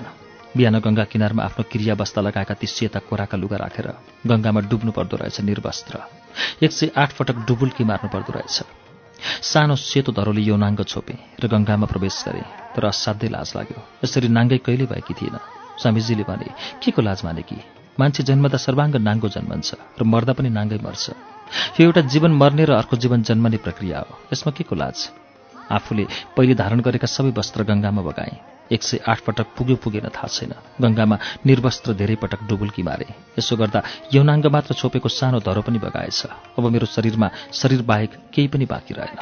बिहान गङ्गा किनारमा आफ्नो क्रिया बस्दा लगाएका ती सेता कोराका लुगा राखेर गङ्गामा डुब्नु पर्दो रहेछ निर्वस्त्र। एक सय आठ पटक डुबुल्की मार्नु पर्दो रहेछ। सानो सेतो धरोले यौनाङ्ग छोपेँ र गङ्गामा प्रवेश गरेँ तर असाध्यै लाज लाग्यो। यसरी नाङ्गै कहिले भएकी थिएन। स्वामीजीले भने के को लाज माने कि मान्छे जन्मदा सर्वाङ्ग नाङ्गो जन्मन्छ र मर्दा पनि नाङ्गै मर्छ। यो एउटा जीवन मर्ने र अर्को जीवन जन्मने प्रक्रिया हो। यसमा के को लाज आफूले पहिले धारण गरेका सबै वस्त्र गङ्गामा बगाएँ। एक सय आठ पटक पुग्यो पुगेन थाहा छैन। गङ्गामा निर्वस्त्र धेरै पटक डुबुल्की मारे। यसो गर्दा यौनाङ्ग मात्र छोपेको सानो धरो पनि बगाएछ। अब मेरो शरीरमा शरीर बाहेक केही पनि बाँकी रहेन।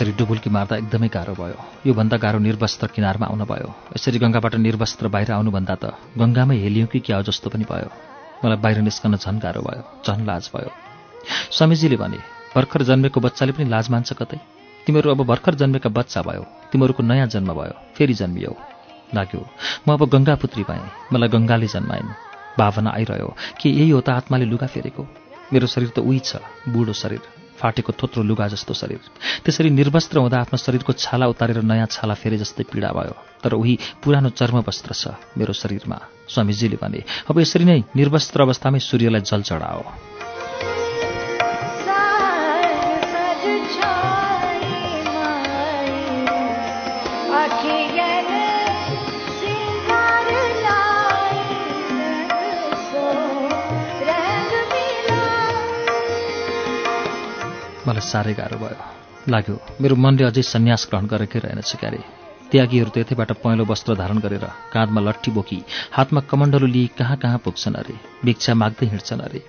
यसरी डुबुल्की मार्दा एकदमै गाह्रो भयो। योभन्दा गाह्रो निर्वस्त्र किनारमा आउन भयो। यसरी गङ्गाबाट निर्वस्त्र बाहिर आउनुभन्दा त गङ्गामै हेलियौँ कि क्या जस्तो पनि भयो। मलाई बाहिर निस्कन झन् गाह्रो भयो झन् लाज भयो। स्वामीजीले भने भर्खर जन्मेको बच्चाले पनि लाज मान्छ कतै? तिमीहरू अब भर्खर जन्मेका बच्चा भयो। तिमीहरूको नयाँ जन्म भयो। फेरि जन्मियौ। लाग्यो म अब गङ्गा पुत्री पाएँ मलाई गङ्गाले जन्माइन् भावना आइरह्यो कि यही हो त आत्माले लुगा फेरेको। मेरो शरीर त उही छ बुढो शरीर। फाटेको थोत्रो लुगा जस्तो शरीर। त्यसरी निर्वस्त्र हुँदा आफ्नो शरीरको छाला उतारेर नयाँ छाला फेरे जस्तै पीडा भयो। तर उही पुरानो चर्म वस्त्र छ मेरो शरीरमा। स्वामीजीले भने अब यसरी नै निर्वस्त्र अवस्थामै सूर्यलाई जल चढाओ मलाई साह्रै गाह्रो भयो। लाग्यो मेरो मनले अझै सन्यास ग्रहण गरेकै रहेनछ क्यारे त्यागीहरू त यतैबाट पहेँलो वस्त्र धारण गरेर काँधमा लट्ठी बोकी हातमा कमण्डलु लिई कहाँ कहाँ पुग्छन् अरे भिक्षा माग्दै हिँड्छन् अरे।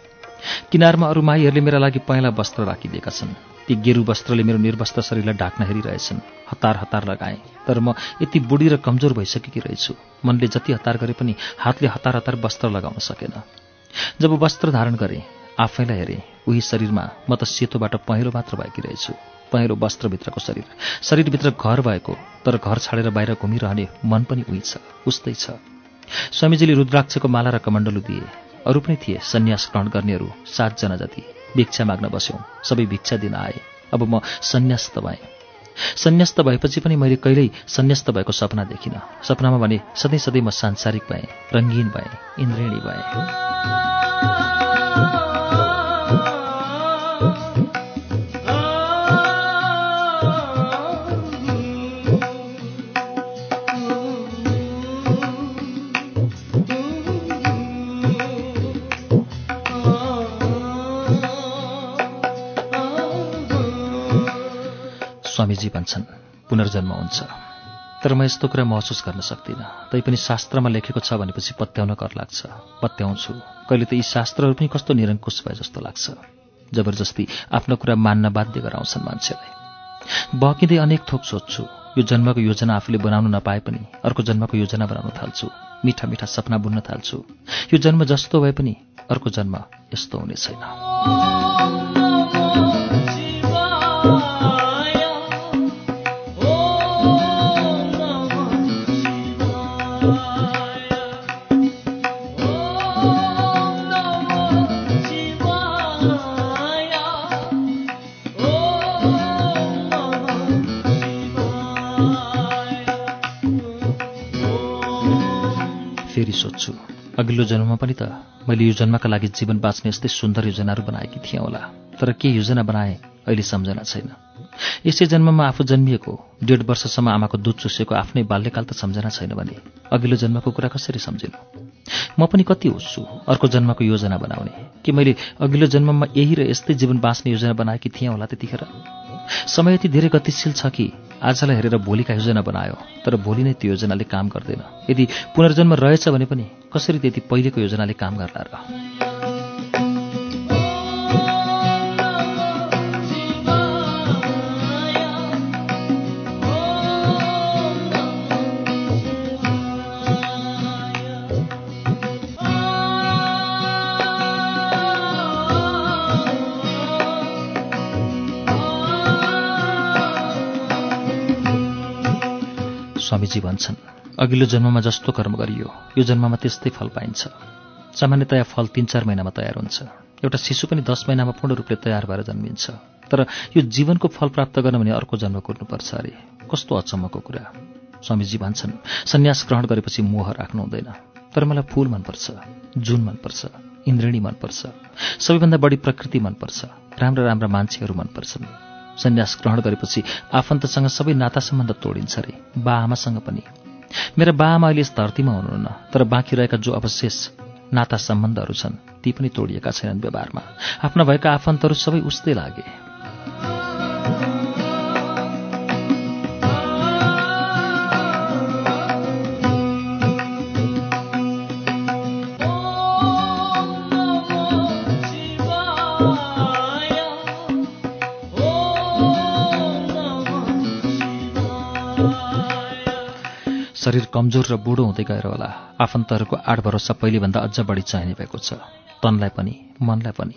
किनारमा अरू माईहरूले मेरा लागि पहेँला वस्त्र राखिदिएका छन्। ती गेरु वस्त्रले मेरो निर्वस्त्र शरीरलाई ढाक्न हेरिरहेछन्। हतार हतार लगाएँ तर म यति बुढी र कमजोर भइसकेकी रहेछु। मनले जति हतार गरे पनि हातले हतार हतार वस्त्र लगाउन सकेन। जब वस्त्र धारण गरेँ आफैलाई हेरेँ उही शरीरमा म त सेतोबाट पहेँलो मात्र भएकी रहेछु पहेँलो वस्त्रभित्रको शरीर। शरीरभित्र घर भएको तर घर छाडेर बाहिर घुमिरहने मन पनि उही छ उस्तै छ। स्वामीजीले रुद्राक्षको माला र कमण्डलु दिए। अरू पनि थिए सन्यास ग्रहण गर्नेहरू सातजना जति। भिक्षा माग्न बस्यौँ सबै भिक्षा दिन आए। अब म सन्यास्त भएँ। सन्यास्त भएपछि पनि मैले कहिल्यै सन्यास्त भएको सपना देखिनँ। सपनामा भने सधैँ सधैँ म सांसारिक भएँ रङ्गीन भएँ इन्द्रेणी भएँ। स्वामीजी भन्छन् पुनर्जन्म हुन्छ। तर म यस्तो कुरा महसुस गर्न सक्दिनँ। तैपनि शास्त्रमा लेखेको छ भनेपछि पत्याउन कर लाग्छ। पत्याउँछु। कहिले त यी शास्त्रहरू पनि कस्तो निरङ्कुश भए जस्तो लाग्छ। जबरजस्ती आफ्नो कुरा मान्न बाध्य गराउँछन् मान्छेलाई। बकिँदै अनेक थोक सोध्छु। यो जन्मको योजना आफूले बनाउन नपाए पनि अर्को जन्मको योजना बनाउन थाल्छु। मिठा मिठा सपना बुन्न थाल्छु। यो जन्म जस्तो भए पनि अर्को जन्म यस्तो हुने छैन। अघिल्लो जन्ममा पनि त मैले यो जन्मका लागि जीवन बाँच्ने यस्तै सुन्दर योजनाहरू बनाएकी थिएँ होला तर के योजना बनाए अहिले सम्झना छैन। यसै जन्ममा आफू जन्मिएको डेढ वर्षसम्म आमाको दुध चुसेको आफ्नै बाल्यकाल त सम्झना छैन भने अघिल्लो जन्मको कुरा कसरी सम्झिनु? म पनि कति होस्छु अर्को जन्मको योजना बनाउने कि मैले अघिल्लो जन्ममा यही र यस्तै जीवन बाँच्ने योजना बनाएकी थिएँ होला त्यतिखेर? समय यति धेरै गतिशील छ कि आजलाई हेरेर भोलिका योजना बनायो तर भोलि नै त्यो योजनाले काम गर्दैन। यदि पुनर्जन्म रहेछ भने पनि कसरी त्यति पहिलेको योजनाले काम गर्ला र? स्वामीजी भन्छन् अघिल्लो जन्ममा जस्तो कर्म गरियो यो जन्ममा त्यस्तै फल पाइन्छ। सामान्यतया फल तिन चार महिनामा तयार हुन्छ। एउटा शिशु पनि दस महिनामा पूर्ण रूपले तयार भएर जन्मिन्छ। तर यो जीवनको फल प्राप्त गर्न भने अर्को जन्म कुर्नुपर्छ अरे कस्तो अचम्मको कुरा? स्वामीजी भन्छन् सन्यास ग्रहण गरेपछि मोह राख्नु हुँदैन। तर मलाई फूल मनपर्छ जुन मनपर्छ इन्द्रिणी मनपर्छ सबैभन्दा बढी प्रकृति मनपर्छ राम्रा राम्रा मान्छेहरू मनपर्छन्। सन्यास ग्रहण गरेपछि आफन्तसँग सबै नाता सम्बन्ध तोडिन्छ अरे बा आमासँग पनि। मेरा बा आमा अहिले यस धरतीमा हुनुहुन्न तर बाँकी रहेका जो अवशेष नाता सम्बन्धहरू छन् ती पनि तोडिएका छैनन् व्यवहारमा। आफ्ना भएका आफन्तहरू सबै उस्तै लागे। शरीर कमजोर र बुढो हुँदै गएर होला। आफन्तहरूको आड भरोसा पहिलेभन्दा अझ बढी चाहिने भएको छ। तनलाई पनि मनलाई पनि।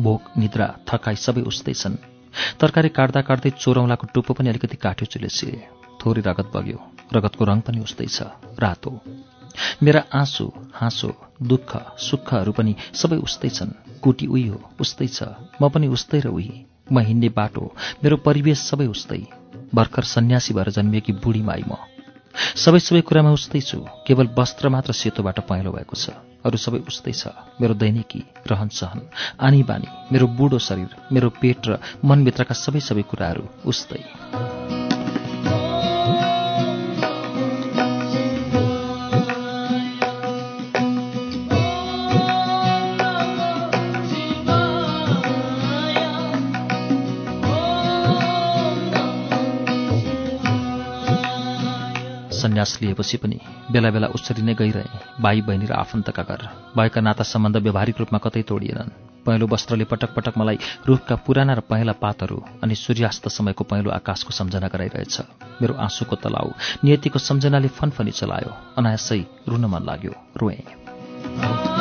भोक निद्रा थकाइ सबै उस्तै छन् तरकारी काट्दा काट्दै चोरौँलाको टुप्पो पनि अलिकति काट्यो चुलेसिए थोरै रगत बग्यो। रगतको रङ पनि उस्तै छ रातो। मेरा आँसु हाँसो दुःख सुखहरू पनि सबै उस्तै छन् कुटी उही हो उस्तै छ म पनि उस्तै र उही। म हिँड्ने बाटो। मेरो परिवेश सबै उस्तै। भर्खर सन्यासी भएर जन्मिएकी बुढी माई म। सबै सबै कुरामा उस्तै छु। केवल वस्त्र मात्र सेतोबाट पहेँलो भएको छ। अरू सबै उस्तै छ। मेरो दैनिकी रहन सहन आनी बानी मेरो बुढो शरीर मेरो पेट र मनभित्रका सबै सबै कुराहरू उस्तै। सन्यास लिएपछि पनि बेला बेला उसरी नै गइरहे। भाइ बहिनी र आफन्तका घर। भएका नाता सम्बन्ध व्यावहारिक रूपमा कतै तोडिएनन्। पहेँलो वस्त्रले पटक पटक मलाई रुखका पुराना र पहेँला पातहरू अनि सूर्यास्त समयको पहेँलो आकाशको सम्झना गराइरहेछ। मेरो आँसुको तलाउ नियतिको सम्झनाले फनफनी चलायो। अनायासै रुन मन लाग्यो। रोएँ।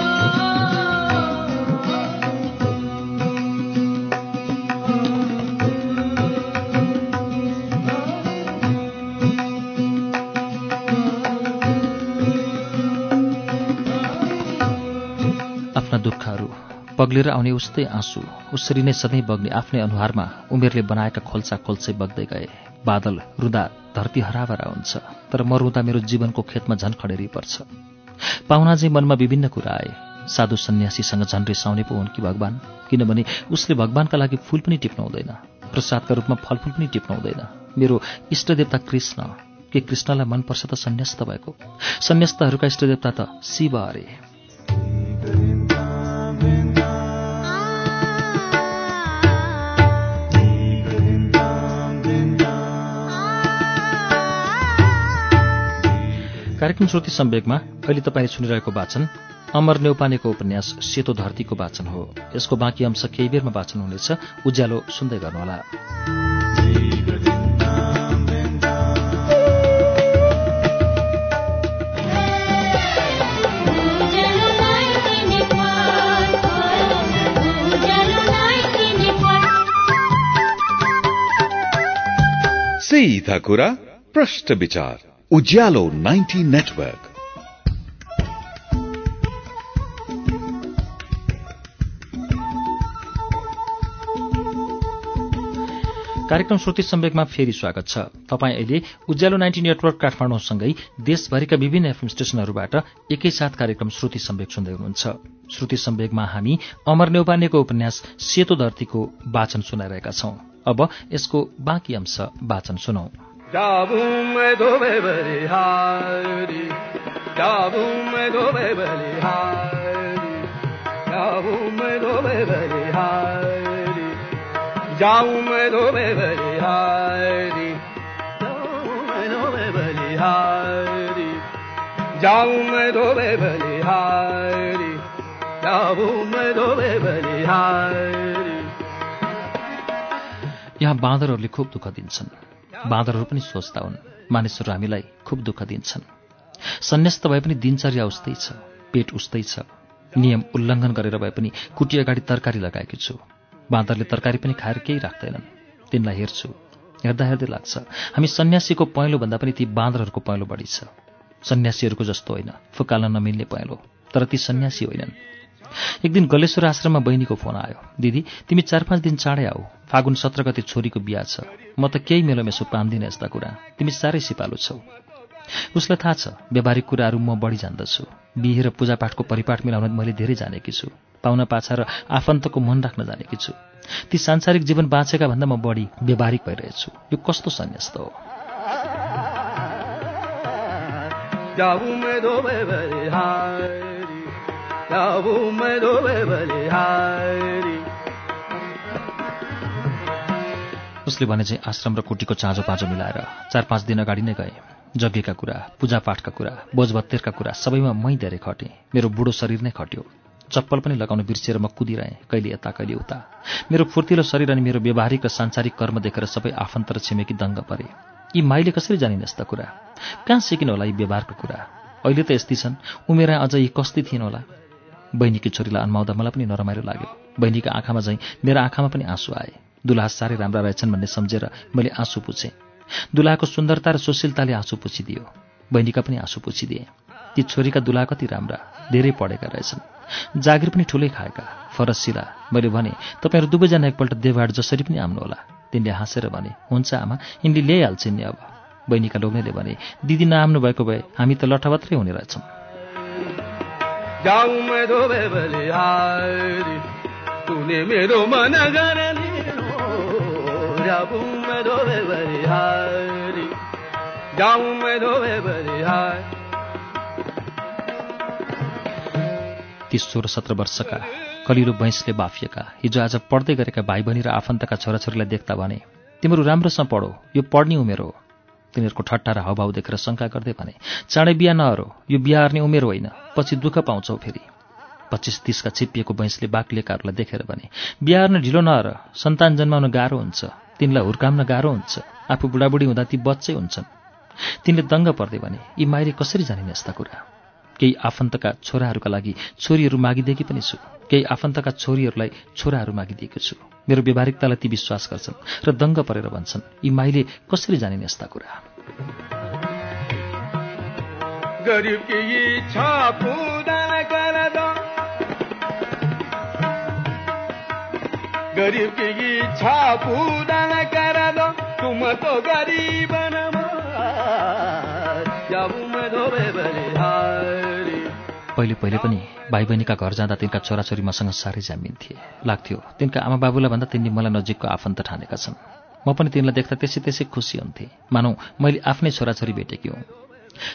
आफ्ना दुःखहरू पग्लेर आउने उस्तै आँसु उसरी नै सधैँ बग्ने आफ्नै अनुहारमा उमेरले बनाएका खोल्सा खोल्सै बग्दै गए। बादल रुँदा धरती हराभरा हुन्छ तर म रुँदा मेरो जीवनको खेतमा झन खडेरी पर्छ। पाहुना चाहिँ मनमा विभिन्न कुरा आए। साधु सन्यासीसँग झन रिसाउने पो हुन् कि भगवान्? किनभने उसले भगवान्का लागि फुल पनि टिप्न हुँदैन। प्रसादका रूपमा फलफुल पनि टिप्न हुँदैन। मेरो इष्टदेवता कृष्ण के कृष्णलाई मनपर्छ त सन्यास्त भएको? सन्यस्तहरूका इष्टदेवता त शिव अरे कार्यक्रम श्रुति सम्वेकमा अहिले तपाईँले सुनिरहेको वाचन अमर नेौपानेको उपन्यास सेतो धरतीको वाचन हो। यसको बाँकी अंश केही बेरमा वाचन हुनेछ। उज्यालो सुन्दै गर्नुहोला। सीधा कुरा प्रश्न विचार। उज्यालो 90 नेटवर्क। कार्यक्रम श्रुति सम्वेकमा फेरि स्वागत छ। तपाईँ अहिले उज्यालो नाइन्टी नेटवर्क काठमाडौँसँगै देशभरिका विभिन्न एफएम स्टेशनहरूबाट एकैसाथ कार्यक्रम श्रुति सम्वेक सुन्दै हुनुहुन्छ। श्रुति सम्वेकमा हामी अमर नेौपानेको उपन्यास सेतो धरतीको वाचन सुनाइरहेका छौं। अब यसको बाँकी अंश वाचन सुनौ। यहाँ बाँदरहरूले खुब दुःख दिन्छन्। बाँदरहरू पनि सोच्दा हुन्। मानिसहरू हामीलाई खुब दुःख दिन्छन्। सन्न्यास्त भए पनि दिनचर्या उस्तै छ पेट उस्तै छ। नियम उल्लङ्घन गरेर भए पनि कुटी अगाडि तरकारी लगाएकी छु। बाँदरले तरकारी पनि खाएर केही राख्दैनन्। तिनलाई हेर्छु। हेर्दा हेर्दै लाग्छ हामी सन्यासीको पहेँलोभन्दा पनि ती बाँदरहरूको पहेँलो बढी छ। सन्यासीहरूको जस्तो होइन फुकाल्न नमिल्ने पहेँलो। तर ती सन्यासी होइनन्। एक दिन गलेश्वर आश्रममा बहिनीको फोन आयो। दिदी तिमी चार पाँच दिन चाँडै आऊ। फागुन सत्र गते छोरीको बिहा छ। म त केही मेलोमेसो पाउँदिनँ यस्ता कुरा। तिमी साह्रै सिपालु छौ। उसलाई थाहा छ व्यावहारिक कुराहरू म बढी जान्दछु। बिहे र पूजापाठको परिपाठ मिलाउन मैले धेरै जानेकी छु। पाहुना पाछा र आफन्तको मन राख्न जानेकी छु। ती सांसारिक जीवन बाँचेका भन्दा म बढी व्यावहारिक भइरहेछु। यो कस्तो सन्यास्त हो? उसले भने चाहिँ आश्रम र कुटीको चाँजो पाँजो मिलाएर चार पाँच दिन अगाडि नै गए। यज्ञका कुरा पूजापाठका कुरा बोझभत्तेरका कुरा सबैमा मै धेरै खटेँ। मेरो बुढो शरीर नै खट्यो। चप्पल पनि लगाउन बिर्सिएर म कुदिरहेँ कहिले यता कहिले उता। मेरो फुर्तिलो शरीर अनि मेरो व्यावहारिक र सांसारिक कर्म देखेर सबै आफन्त र छिमेकी दङ्ग परे। यी माइले कसरी जानिन् यस्ता कुरा? कहाँ सिकिन होला यी व्यवहारका कुरा? अहिले त यस्तै छन्। उमेर अझ यी कस्ती थिइन् होला। बहिनीकी छोरीलाई अन्माउँदा मलाई पनि नरमाइलो लाग्यो। बहिनीका आँखामा झैँ मेरो आँखामा पनि आँसु आए। दुलहा साह्रै राम्रा रहेछन् भन्ने सम्झेर मैले आँसु पुछेँ। दुलहाको सुन्दरता र सुशीलताले आँसु पुछिदियो। बहिनीका पनि आँसु पुछिदिए। ती छोरीका दुलहा कति राम्रा धेरै पढेका रहेछन्। जागिर पनि ठुलै खाएका। फरसिला मैले भने तपाईँहरू दुवैजना एकपल्ट देवहाट जसरी पनि आउनुहोला। तिनले हाँसेर भने हुन्छ आमा यिनले ल्याइहाल्छन् नि अब। बहिनीका लोग्नेले भने दिदी नआम्नु भएको भए हामी त लठबत्रै हुने रहेछौँ। जाऊं मैं धोबे बलिहारी तूने मेरो मन गरली जाऊं मैं धोबे बलिहारी जाऊं मैं धोबे बलिहारी ती सोह्र सत्र वर्षका कलिलो बैंसले बाफिएका हिजो आज पढ्दै गरेका भाइ बहिनी र आफन्तका छोराछोरीलाई देख्दा भने तिमीहरू राम्रोसँग पढो यो पढ्ने उमेर हो तिनीहरूको ठट्टा र हावभाव देखेर शङ्का गर्दै भने चाँडै बिहा नहरो यो बिहा हार्ने उमेर होइन पछि दुःख पाउँछौ फेरि पच्चिस तिसका छिप्पिएको बैंसले बाक्लिएकाहरूलाई देखेर भने बिहा हार्न ढिलो नहर सन्तान जन्माउन गाह्रो हुन्छ तिनलाई हुर्काउन गाह्रो हुन्छ आफू बुढाबुढी हुँदा ती बच्चै हुन्छन् तिनले दङ्ग पर्दै भने यी माइरी कसरी जानिन् यस्ता कुरा? केही आफन्तका छोराहरूका लागि छोरीहरू मागिदिएकी पनि छु। केही आफन्तका छोरीहरूलाई छोराहरू मागिदिएको छु। मेरो व्यावहारिकतालाई ती विश्वास गर्छन् र दङ्ग परेर भन्छन्। यी माइले कसरी जानिन् यस्ता कुरा? पहिले पहिले पनि भाइ बहिनीका घर जाँदा तिनका छोराछोरी मसँग साह्रै जामिन्थे लाग्थ्यो तिनका आमा बाबुलाई भन्दा तिनले मलाई नजिकको आफन्त ठानेका छन्। म पनि तिनलाई देख्दा त्यसै त्यसै खुसी हुन्थेँ। मानौ मैले आफ्नै छोराछोरी भेटेकी हुँ।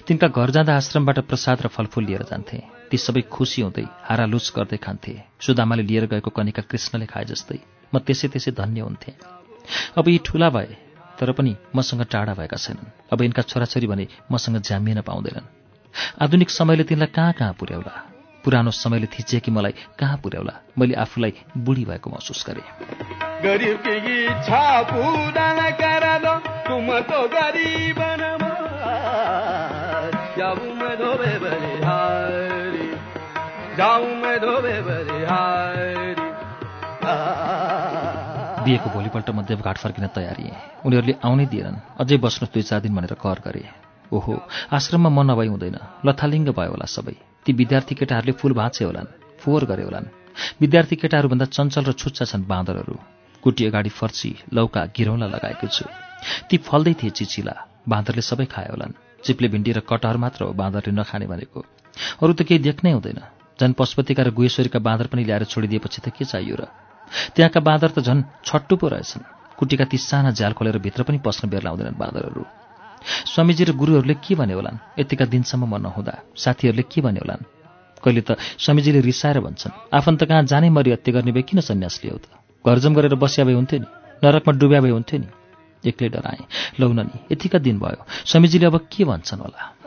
तिनका घर जाँदा आश्रमबाट प्रसाद र फलफुल लिएर जान्थे। ती सबै खुसी हुँदै हारालुच गर्दै खान्थे। सुदामाले लिएर गएको कनिका कृष्णले खाए जस्तै म त्यसै त्यसै धन्य हुन्थेँ। अब यी ठुला भए तर पनि मसँग टाढा भएका छैनन्। अब यिनका छोराछोरी भने मसँग जामिन पाउँदैनन्। आधुनिक समयले तिनलाई कहाँ कहाँ पुर्याउला? पुरानो समयले थिचिएकी मलाई कहाँ पुर्याउला? मैले आफूलाई बुढी भएको महसुस गरेँ। गरीब की इच्छा पूरा कर दो तुम तो गरीब जाऊं मैं धोबे बलिहारी जाऊं मैं धोबे बलिहारी बिहेको भोलिपल्ट म देवघाट फर्किन तयारी। उनीहरूले आउनै दिएनन्। अझै बस्नु दुई चार दिन भनेर कर गरे। ओहो आश्रममा म नभई हुँदैन। लथालिङ्ग भयो होला सबै। ती विद्यार्थी केटाहरूले फुल भाँचे होलान् फोहोर गरे होलान्। विद्यार्थी केटाहरूभन्दा चञ्चल र छुच्चा छन् बाँदरहरू। कुटी अगाडि फर्ची लौका गिरौँला लगाएको छु। ती फल्दै थिए चिचिला। बाँदरले सबै खायो होलान्। चिप्ले भिन्डी र कटहर मात्र हो बाँदरले नखाने भनेको। अरू त केही देख्नै हुँदैन। झन् पशुपतिका र गुहेश्वरीका बाँदर पनि ल्याएर छोडिदिएपछि त के चाहियो र? त्यहाँका बाँदर त झन् छट्टु पो रहेछन्। कुटीका ती साना झ्याल खोलेर भित्र पनि पस्न बेर लाउँदैनन् बाँदरहरू। स्वामीजी र गुरुहरूले के भने होलान्? यतिका दिनसम्म म नहुँदा। साथीहरूले के भने होलान्? कहिले त स्वामीजीले रिसाएर भन्छन् आफन्त कहाँ जानै मरि हत्या गर्ने भए किन सन्यास लियो त? घरजम गरेर बस्या भए हुन्थ्यो नि नरकमा डुब्या भए हुन्थ्यो नि? एक्लै डराएँ लौ न नि यतिका दिन भयो। स्वामीजीले अब के भन्छन् होला?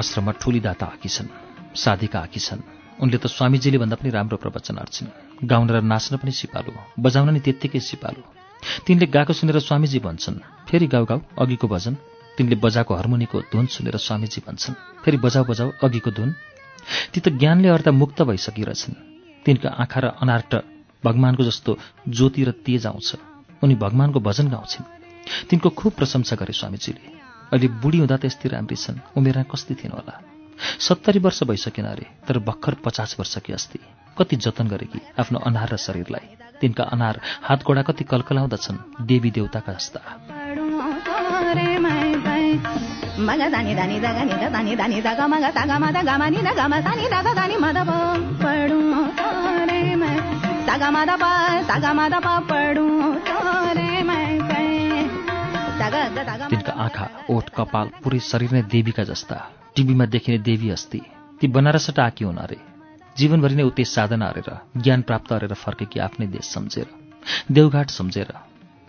आश्रममा ठुली दाता आकी छन् साधीका आकी छन्। उनले त स्वामीजीले भन्दा पनि राम्रो प्रवचन अर्छिन् गाउन र नाच्न पनि सिपालु बजाउन नि त्यत्तिकै सिपालु। तिनले गाएको सुनेर स्वामीजी भन्छन् फेरि गाउँ गाउँ अघिको भजन। तिनले बजाएको हार्मोनीको धुन सुनेर स्वामीजी भन्छन् फेरि बजाऊ बजाऊ अघिको धुन। ती त ज्ञानले अर्दा मुक्त भइसकिरहेछन्। तिनका आँखा र अनार्ट भगवानको जस्तो ज्योति र तेज आउँछ। उनी भगवानको भजन गाउँछिन्। तिनको खुब प्रशंसा गरे स्वामीजीले। अहिले बुढी हुँदा त यस्तै राम्री छन्। उमेरमा कस्ती थिएन होला। सत्तरी वर्ष भइसकेन अरे तर भर्खर पचास वर्ष कि अस्ति कति जतन गरे कि आफ्नो अनार र शरीरलाई। तिनका अनार हात गोडा कति कलकलाउँदछन्। देवी देवताका जस्ता पढौँ तिनका आँखा ओठ कपाल पुरै शरीर नै देवीका जस्ता। टिभीमा देखिने देवी अस्ति। ती बनारसबाट आकी हुन अरे जीवनभरि नै उतै साधना अरेर ज्ञान प्राप्त गरेर फर्केकी आफ्नै देश सम्झेर देवघाट सम्झेर।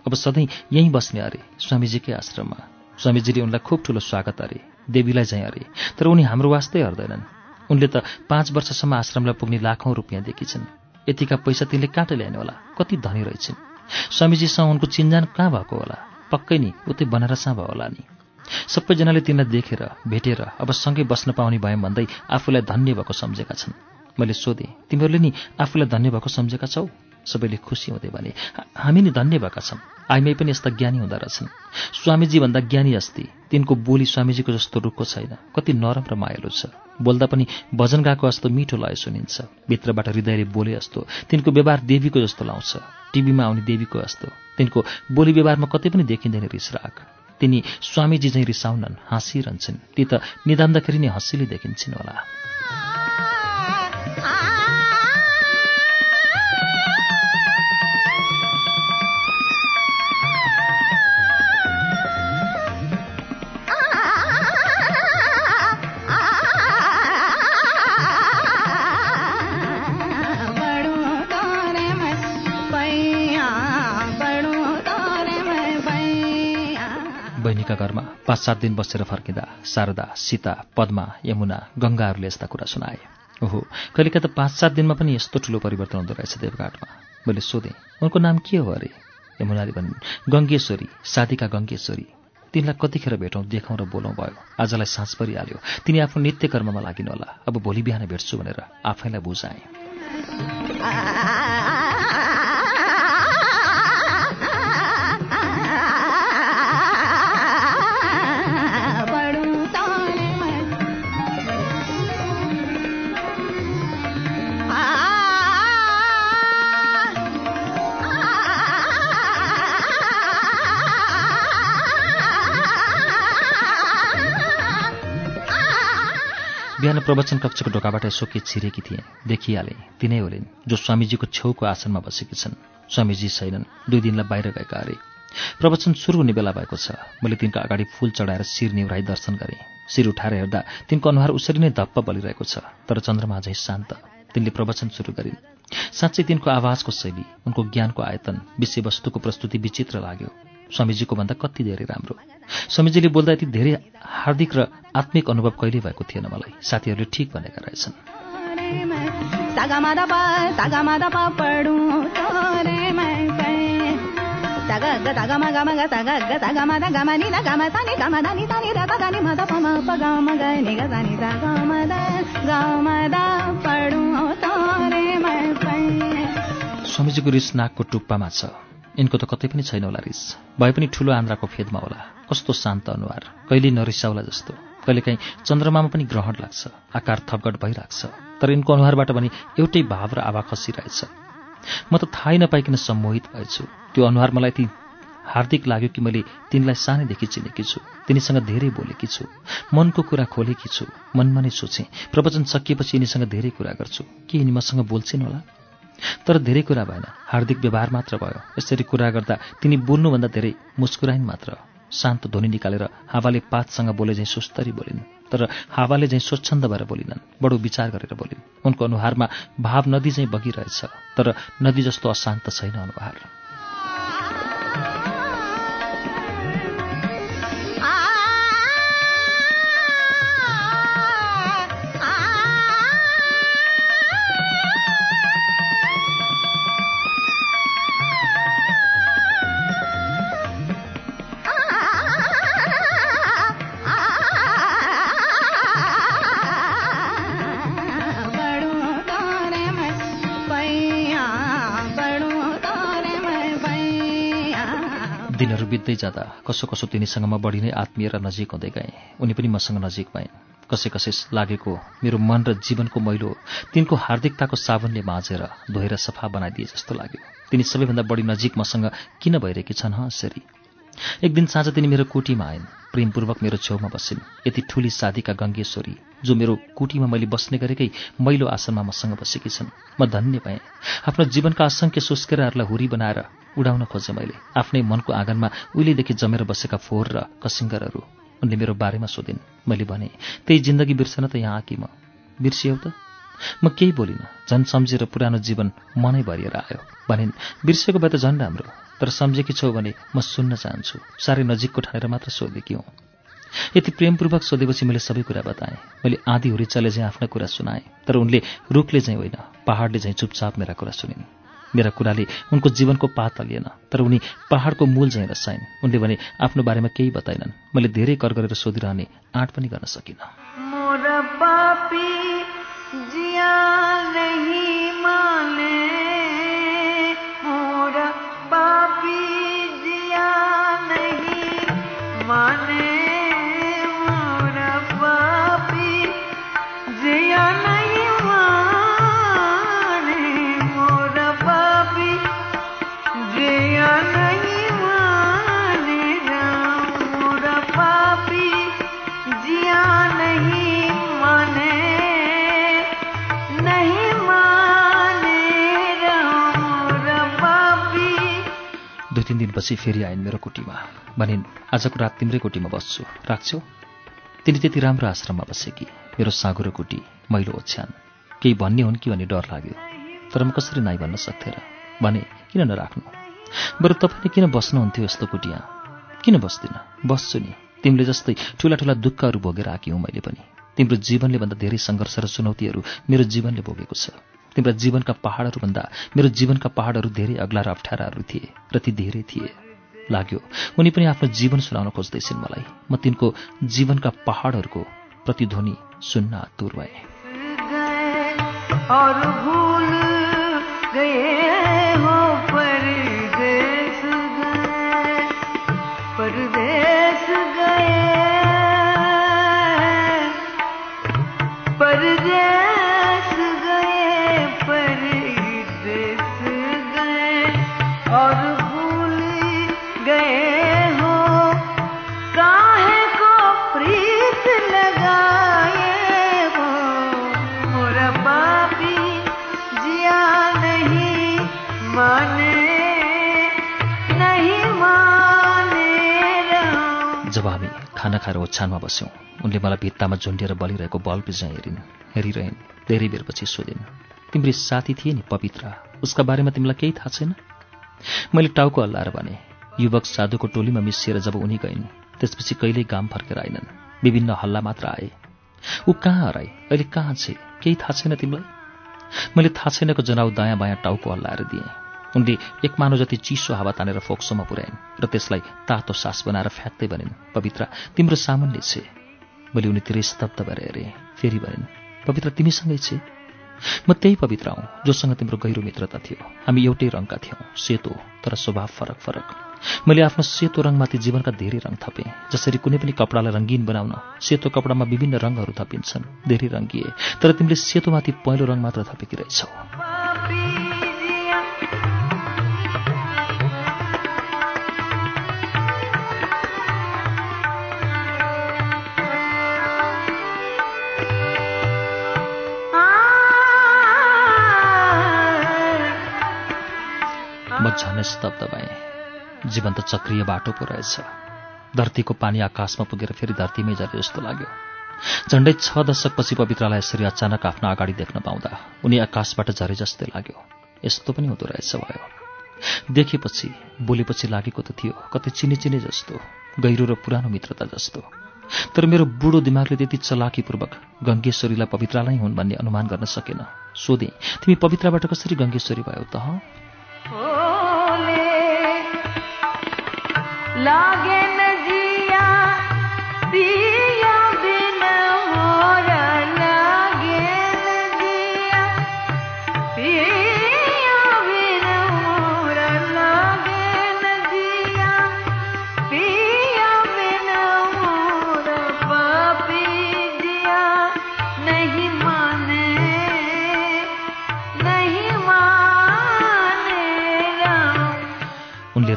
अब सधैँ यहीँ बस्ने अरे स्वामीजीकै आश्रममा। स्वामीजीले उनलाई खुब ठुलो स्वागत अरे देवीलाई झैँ अरे तर उनी हाम्रो वास्तै हर्दैनन्। उनले त पाँच वर्षसम्म आश्रमलाई पुग्ने लाखौँ रुपियाँ दिएकी छन् यतिका पैसा तिनले कहाँ ल्याउने होला कति धनी रहेछन्। स्वामीजीसँग उनको चिन्जान कहाँ भएको होला? पक्कै नि उतै बनारसमा भयो होला नि? सबैजनाले तिनलाई देखेर भेटेर अब सँगै बस्न पाउने भयौँ भन्दै आफूलाई धन्य भएको सम्झेका छन्। मैले सोधेँ तिमीहरूले नि आफूलाई धन्य भएको सम्झेका छौ? सबैले खुसी हुँदै भने "हा- हामी नि धन्य भएका छौँ। आइमै पनि यस्ता ज्ञानी हुँदो रहेछन्। स्वामीजी भन्दा ज्ञानी अस्ति। तिनको बोली स्वामीजीको जस्तो रुखो छैन। कति नरम र मायालु छ। बोल्दा पनि भजन गाएको जस्तो मिठो लय सुनिन्छ। भित्रबाट हृदयले बोले जस्तो तिनको व्यवहार देवीको जस्तो लाउँछ। टिभीमा आउने देवीको जस्तो तिनको बोली व्यवहारमा कतै पनि देखिँदैन रिसराग। तिनी स्वामीजी झैँ रिसाउनन् हाँसिरहन्छन्। ती त निधान्दाखेरि नै हँसिली देखिन्छन् होला। बहिनीका घरमा पाँच सात दिन बसेर फर्किँदा शारदा सीता पद्मा यमुना गङ्गाहरूले यस्ता कुरा सुनाए। ओहो कहिलेका त पाँच सात दिनमा पनि यस्तो ठुलो परिवर्तन हुँदो रहेछ देवघाटमा। मैले सोधेँ उनको नाम के हो अरे? यमुनाले भनिन् गङ्गेश्वरी साधीका गङ्गेश्वरी। तिनलाई कतिखेर भेटौँ देखौँ र बोलौँ भयो। आजलाई साँझ परिहाल्यो। तिनी आफ्नो नित्य कर्ममा लागिनु होला। अब भोलि बिहान भेट्छु भनेर आफैलाई बुझाएँ। बिहान प्रवचन कक्षको ढोकाबाट यसो के छिरेकी थिएँ। देखिहालेँ तिनै होलिन् जो स्वामीजीको छेउको आसनमा बसेकी छन्। स्वामीजी छैनन् दुई दिनलाई बाहिर गएका अरे प्रवचन सुरु हुने बेला भएको छ। मैले तिनका अगाडि फूल चढाएर शिर निहुराई दर्शन गरेँ। शिर उठाएर हेर्दा तिनको अनुहार उसरी नै धप्प बलिरहेको छ तर चन्द्रमा झैँ शान्त। तिनले प्रवचन सुरु गरिन्। साँच्चै तिनको आवाजको शैली उनको ज्ञानको आयतन विषयवस्तुको प्रस्तुति विचित्र लाग्यो। स्वामीजीको भन्दा कति धेरै राम्रो? स्वामीजीले बोल्दा यति धेरै हार्दिक र आत्मिक अनुभव कहिले भएको थिएन मलाई? साथीहरूले ठिक भनेका रहेछन्। स्वामीजीको रिस नाकको टुप्पामा छ। यिनको त कतै पनि छैन होला रिस। भए पनि ठुलो आन्द्राको फेदमा होला। कस्तो शान्त अनुहार। कहिले नरिसाउला जस्तो। कहिलेकाहीँ चन्द्रमामा पनि ग्रहण लाग्छ। आकार थपगट भइरहेको छ तर यिनको अनुहारबाट पनि एउटै भाव र आभा खसिरहेछ। म त थाहै नपाइकन सम्मोहित भएछु। त्यो अनुहार मलाई ती हार्दिक लाग्यो कि मैले तिनलाई सानैदेखि चिनेकी छु। तिनीसँग धेरै बोलेकी छु। मनको कुरा खोलेकी छु। मनमा नै सोचेँ। प्रवचन सकिएपछि यिनीसँग धेरै कुरा गर्छु। के यिनी मसँग बोल्छिन् होला? तर धेरै कुरा भएन। हार्दिक व्यवहार मात्र भयो। यसरी कुरा गर्दा तिनी बोल्नुभन्दा धेरै मुस्कुराइन् मात्र। शान्त ध्वनि निकालेर हावाले पातसँग बोले झैँ सुस्तरी बोलिन् तर हावाले झैँ स्वच्छन्द भएर बोलिनन् बडो विचार गरेर बोलिन्। उनको अनुहारमा भाव नदी झैँ बगिरहेछ तर नदी जस्तो अशान्त छैन अनुहार। बित्दै जाँदा कसो कसो तिनीसँग म बढी नै आत्मीय र नजिक हुँदै गएँ। उनी पनि मसँग नजिक भइन्। कसै कसै लागेको मेरो मन र जीवनको मैलो तिनको हार्दिकताको साबुनले माझेर धोएर सफा बनाइदिए जस्तो लाग्यो। तिनी सबैभन्दा बढी नजिक मसँग किन भइरहेकी छन् हँ यसरी एक दिन साँझ तिनी मेरो कोटीमा आइन्। प्रेमपूर्वक मेरो छेउमा बसिन्। यति ठुली साधीका गङ्गेश्वरी जो मेरो कुटीमा मैले बस्ने गरेकै मैलो आसनमा मसँग बसेकी छन्। म धन्य पाएँ आफ्नो जीवनका असङ्ख्य सुस्केराहरूलाई हुरी बनाएर उडाउन खोजेँ मैले। आफ्नै मनको आँगनमा उहिलेदेखि जमेर बसेका फोहोर र कसिङ्गरहरू उनले मेरो बारेमा सोधिन्। मैले भने त्यही जिन्दगी बिर्सन त यहाँ आकी म। बिर्सियौ त। म केही बोलिनँ। झन् सम्झेर पुरानो जीवन मनै भरिएर आयो। भनिन् बिर्सेको भए त झन् राम्रो। तर सम्झेकी छौ भने म सुन्न चाहन्छु। साह्रै नजिकको ठानेर मात्र सोधेकी हुँ। यति प्रेमपूर्वक सोधेपछि मैले सबै कुरा बताएँ। मैले आँधी हुरी चले चाहिँ आफ्ना कुरा सुनाएँ तर उनले रुखले चाहिँ होइन पहाडले चाहिँ चुपचाप मेरा कुरा सुनिन्। मेरा कुराले उनको जीवनको पात हलिएन तर उनी पहाडको मूल चाहिँ रसाइन्। उनले भने आफ्नो बारेमा केही बताएनन्। मैले धेरै कर गरेर सोधिरहने आँट पनि गर्न सकिनँ। तिन दिनपछि फेरि आइन् मेरो कुटीमा। भनिन् आजको रात तिम्रै कुटीमा बस्छु। राख्छौ? तिनी त्यति राम्रो आश्रममा बसे कि मेरो साँगुरो कुटी मैलो ओछ्यान। केही भन्ने हुन् कि भन्ने डर लाग्यो। तर म कसरी नाइ भन्न सक्थेँ र भने किन नराख्नु? बरु तपाईँले किन बस्नुहुन्थ्यो यस्तो कुटिया? किन बस्दिनँ? बस्छु नि। तिमीले जस्तै ठुला ठुला दुःखहरू भोगेर आएकी हुँ मैले पनि। तिम्रो जीवनले भन्दा धेरै सङ्घर्ष र चुनौतीहरू मेरो जीवनले भोगेको छ। तिम्रा जीवनका पहाडहरूभन्दा मेरो जीवनका पहाडहरू धेरै अग्ला र अप्ठ्याराहरू थिए र ती धेरै थिए। लाग्यो उनी पनि आफ्नो जीवन सुनाउन खोज्दैछिन् मलाई। म तिनको जीवनका पहाडहरूको प्रतिध्वनि सुन्न आतुर भएँ। खाना खाएर ओछ्यानमा बस्यौँ। उनले मलाई भित्तामा झुन्डिएर बलिरहेको बल्ब चाहिँ हेरिन्। हेरिरहन्। धेरै बेरपछि सोधिन् तिम्रो साथी थिए नि पवित्र। उसका बारेमा तिमीलाई केही थाहा छैन? मैले टाउको हल्लाएर भने युवक साधुको टोलीमा मिसिएर जब उनी गइन् त्यसपछि कहिल्यै गाम फर्केर आइनन् विभिन्न हल्ला मात्र आए। ऊ कहाँ हराए? अहिले कहाँ छे? केही थाहा छैन तिमीलाई? मैले थाहा छैनको जनाउ दायाँ बायाँ टाउको हल्लाएर दिएँ। उनले एक मानव जति चिसो हावा तानेर फोक्सोमा पुर्याइन् र त्यसलाई तातो सास बनाएर फ्याँक्दै भनिन् पवित्र तिम्रो सामान्य छे। मैले उनीतिरै स्तब्ध भएर हेरेँ। फेरि भनिन् पवित्र तिमीसँगै छे? म त्यही पवित्र हौँ जोसँग तिम्रो गहिरो मित्रता थियो। हामी एउटै रङका थियौँ सेतो तर स्वभाव फरक फरक। मैले आफ्नो सेतो रङमाथि जीवनका धेरै रङ थपेँ जसरी कुनै पनि कपडालाई रङ्गीन बनाउन सेतो कपडामा विभिन्न रङहरू थपिन्छन् धेरै रङ्गिए। तर तिमीले सेतोमाथि पहेँलो रङ मात्र थपेकी रहेछौ। झनै स्तब्ध भएँ। जीवन त चक्रिय बाटो पो रहेछ। धरतीको पानी आकाशमा पुगेर फेरि धरतीमै झरे जस्तो लाग्यो। झन्डै छ दशकपछि पवित्रलाई यसरी अचानक आफ्नो अगाडि देख्न पाउँदा उनी आकाशबाट झरे जस्तै लाग्यो। यस्तो पनि हुँदो रहेछ भयो। देखेपछि बोलेपछि लागेको त थियो कतै चिने चिने जस्तो गहिरो र पुरानो मित्रता जस्तो। तर मेरो बुढो दिमागले त्यति चलाकीपूर्वक गङ्गेश्वरीलाई पवित्रालाई हुन् भन्ने अनुमान गर्न सकेन। सोधेँ तिमी पवित्राबाट कसरी गङ्गेश्वरी भयो त हँ?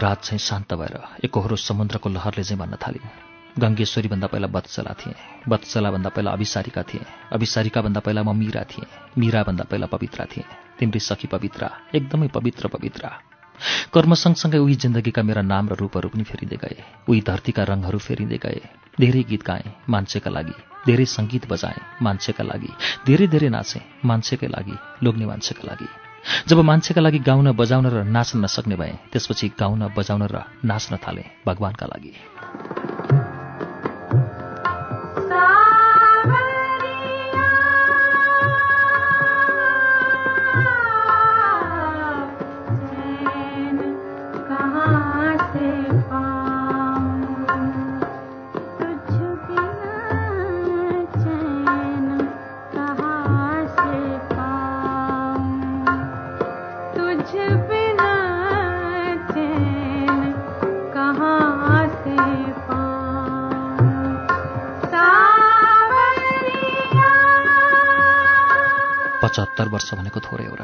रात चाहिँ शान्त भएर एकहोरो समुद्रको लहरले चाहिँ भन्न थालिन्। गङ्गेश्वरीभन्दा पहिला बत्सला थिए। बत्सलाभन्दा पहिला अभिसारिका थिए। अभिसारिकाभन्दा पहिला म मीरा थिएँ। मीराभन्दा पहिला पवित्रा थिएँ। तिम्री सखी पवित्रा एकदमै पवित्र पवित्रा। कर्म सँगसँगै उही जिन्दगीका मेरा नाम र रूपहरू पनि फेरिँदै गए। उही धरतीका रङहरू फेरिँदै गए। धेरै गीत गाएँ मान्छेका लागि। धेरै सङ्गीत बजाएँ मान्छेका लागि। धेरै धेरै नाचेँ मान्छेकै लागि लोग्ने मान्छेका लागि। जब मान्छेका लागि गाउन बजाउन र नाच्न नसक्ने भए त्यसपछि गाउन बजाउन र नाच्न थाले भगवानका लागि। पचहत्तर वर्ष भनेको थोरै र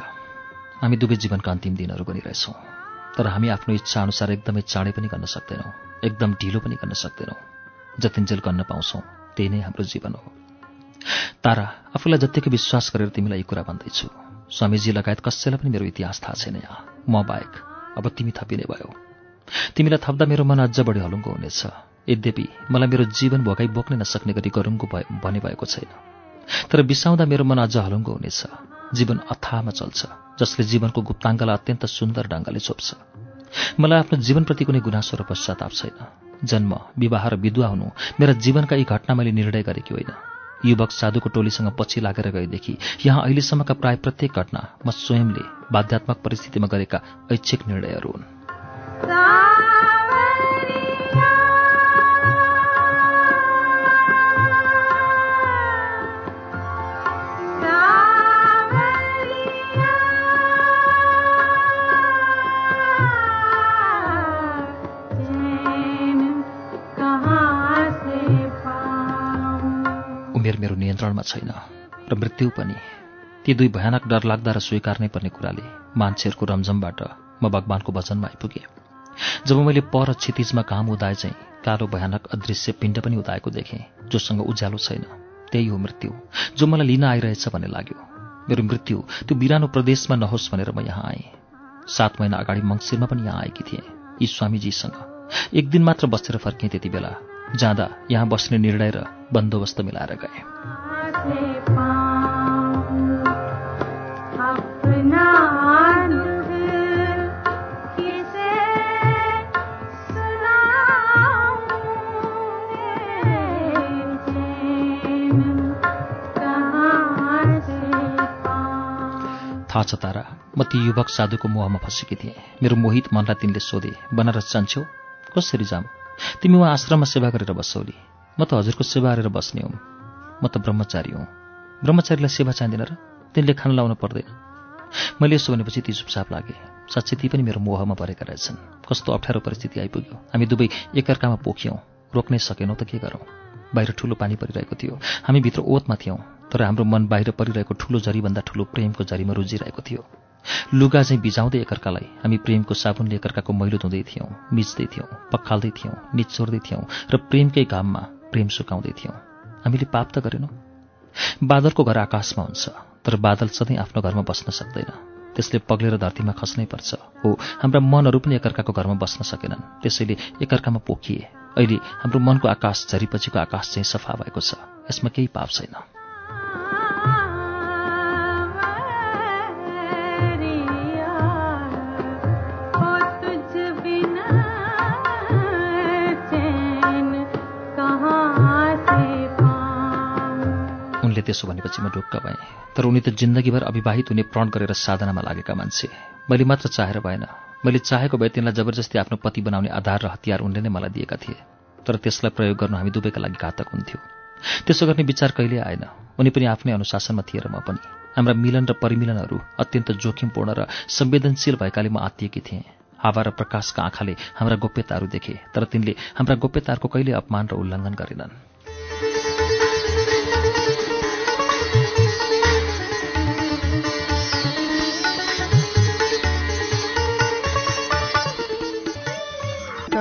हामी दुवै जीवनका अन्तिम दिनहरू बनिरहेछौँ तर हामी आफ्नो इच्छा अनुसार एकदमै चाँडै पनि गर्न सक्दैनौँ। एकदम ढिलो पनि गर्न सक्दैनौँ। जतिन्जेल गर्न पाउँछौँ त्यही नै हाम्रो जीवन हो। तारा आफूलाई जत्तिकै विश्वास गरेर तिमीलाई यी कुरा भन्दैछु स्वामीजी लगायत कसैलाई पनि मेरो इतिहास थाहा छैन यहाँ। म बाहेक अब तिमी थपिने भयो। तिमीलाई थप्दा मेरो मन अझ बढी हलुङ्गो हुनेछ। यद्यपि मलाई मेरो जीवन भोगाई बोक्नै नसक्ने गरी गरुङ्गो भए भने भएको छैन। तर बिसाउँदा मेरो मन अझ हलुङ्गो हुनेछ। जीवन अथाहमा चल्छ जसले जीवनको गुप्ताङ्गलाई अत्यन्त सुन्दर ढङ्गले छोप्छ। मलाई आफ्नो जीवनप्रति कुनै गुनासो र पश्चाताप छैन। जन्म विवाह र विधवा हुनु मेरा जीवनका यी घटना मैले निर्णय गरेकी होइन। युवक साधुको टोलीसँग पछि लागेर गएदेखि यहाँ अहिलेसम्मका प्राय प्रत्येक घटना म स्वयंले बाध्यात्मक परिस्थितिमा गरेका ऐच्छिक निर्णयहरू हुन्। मेरो नियन्त्रणमा छैन र मृत्यु पनि। ती दुई भयानक डरलाग्दा र स्वीकार्नै पर्ने कुराले मान्छेहरूको रमझमबाट म भगवानको वचनमा आइपुगेँ। जब मैले पर क्षितिजमा घाम उदाए चाहिँ कालो भयानक अदृश्य पिण्ड पनि उदाएको देखेँ जोसँग उज्यालो छैन। त्यही हो मृत्यु जो मलाई लिन आइरहेछ भन्ने लाग्यो। मेरो मृत्यु त्यो बिरानो प्रदेशमा नहोस् भनेर म यहाँ आएँ। सात महिना अगाडि मङ्सिरमा पनि यहाँ आएकी थिएँ यी स्वामीजीसँग। एक दिन मात्र बसेर फर्केँ त्यति बेला। जाँदा यहाँ बस्ने निर्णय र बन्दोबस्त मिलाएर गएँ। थाहा छ तारा म ती युवक साधुको मोहमा फँसेकी थिएँ। मेरो मोहित मनलाई तिनले सोधे बनारस जान्छौ? कसरी जाम? तिमी उहाँ आश्रममा सेवा गरेर बस्छौली म त हजुरको सेवा गरेर बस्ने हुँ। म त ब्रह्मचारी हुँ। ब्रह्मचारीलाई सेवा चाहिँदैन र तिनले खान लाउनु पर्दैन। मैले यसो भनेपछि ती चुपचाप लागे। साँच्चै ती पनि मेरो मोहमा परेका रहेछन्। कस्तो अप्ठ्यारो परिस्थिति आइपुग्यो। हामी दुवै एकअर्कामा पोखियौँ। रोक्नै सकेनौँ त के गरौँ? बाहिर ठुलो पानी परिरहेको थियो। हामी भित्र ओतमा थियौँ। तर हाम्रो मन बाहिर परिरहेको ठुलो झरीभन्दा ठुलो प्रेमको झरीमा रुजिरहेको थियो। लुगा चाहिँ बिजाउँदै एकअर्कालाई हामी प्रेमको साबुनले एकअर्काको मैलो धुँदै थियौँ मिच्दै थियौँ पखाल्दै थियौँ निचोर्दै थियौँ र प्रेमकै घाममा प्रेम सुकाउँदै थियौँ। हामीले पाप त गरेनौँ। बादलको घर आकाशमा हुन्छ तर बादल सधैँ आफ्नो घरमा बस्न सक्दैन। त्यसले पग्लेर धरतीमा खस्नै पर्छ। हो हाम्रा मनहरू पनि एकअर्काको घरमा बस्न सकेनन्। त्यसैले एकअर्कामा पोखिए। अहिले हाम्रो मनको आकाश झरीपछिको आकाश चाहिँ सफा भएको छ। यसमा केही पाप छैन। उनले त्यसो भनेपछि म ढुक्क भएँ। तर उनी त जिन्दगीभर अविवाहित हुने प्रण गरेर साधनामा लागेका मान्छे। मैले मात्र चाहेर भएन। मैले चाहेको भए तिनलाई जबरजस्ती आफ्नो पति बनाउने आधार र हतियार उनले नै मलाई दिएका थिए। तर त्यसलाई प्रयोग गर्नु हामी दुवैका लागि घातक हुन्थ्यो। त्यसो गर्ने विचार कहिले आएन। उनी पनि आफ्नै अनुशासनमा थिए र म पनि। हाम्रा मिलन र परिमिलनहरू अत्यन्त जोखिमपूर्ण र संवेदनशील भएकाले म आत्तिएकी थिएँ। हावा र प्रकाशका आँखाले हाम्रा गोप्यताहरू देखे तर तिनले हाम्रा गोप्यताहरूको कहिले अपमान र उल्लङ्घन गरेनन्।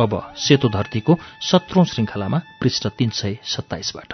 अब सेतो धरतीको सत्रौं श्रृङ्खलामा पृष्ठ तीन सय सत्ताइसबाट।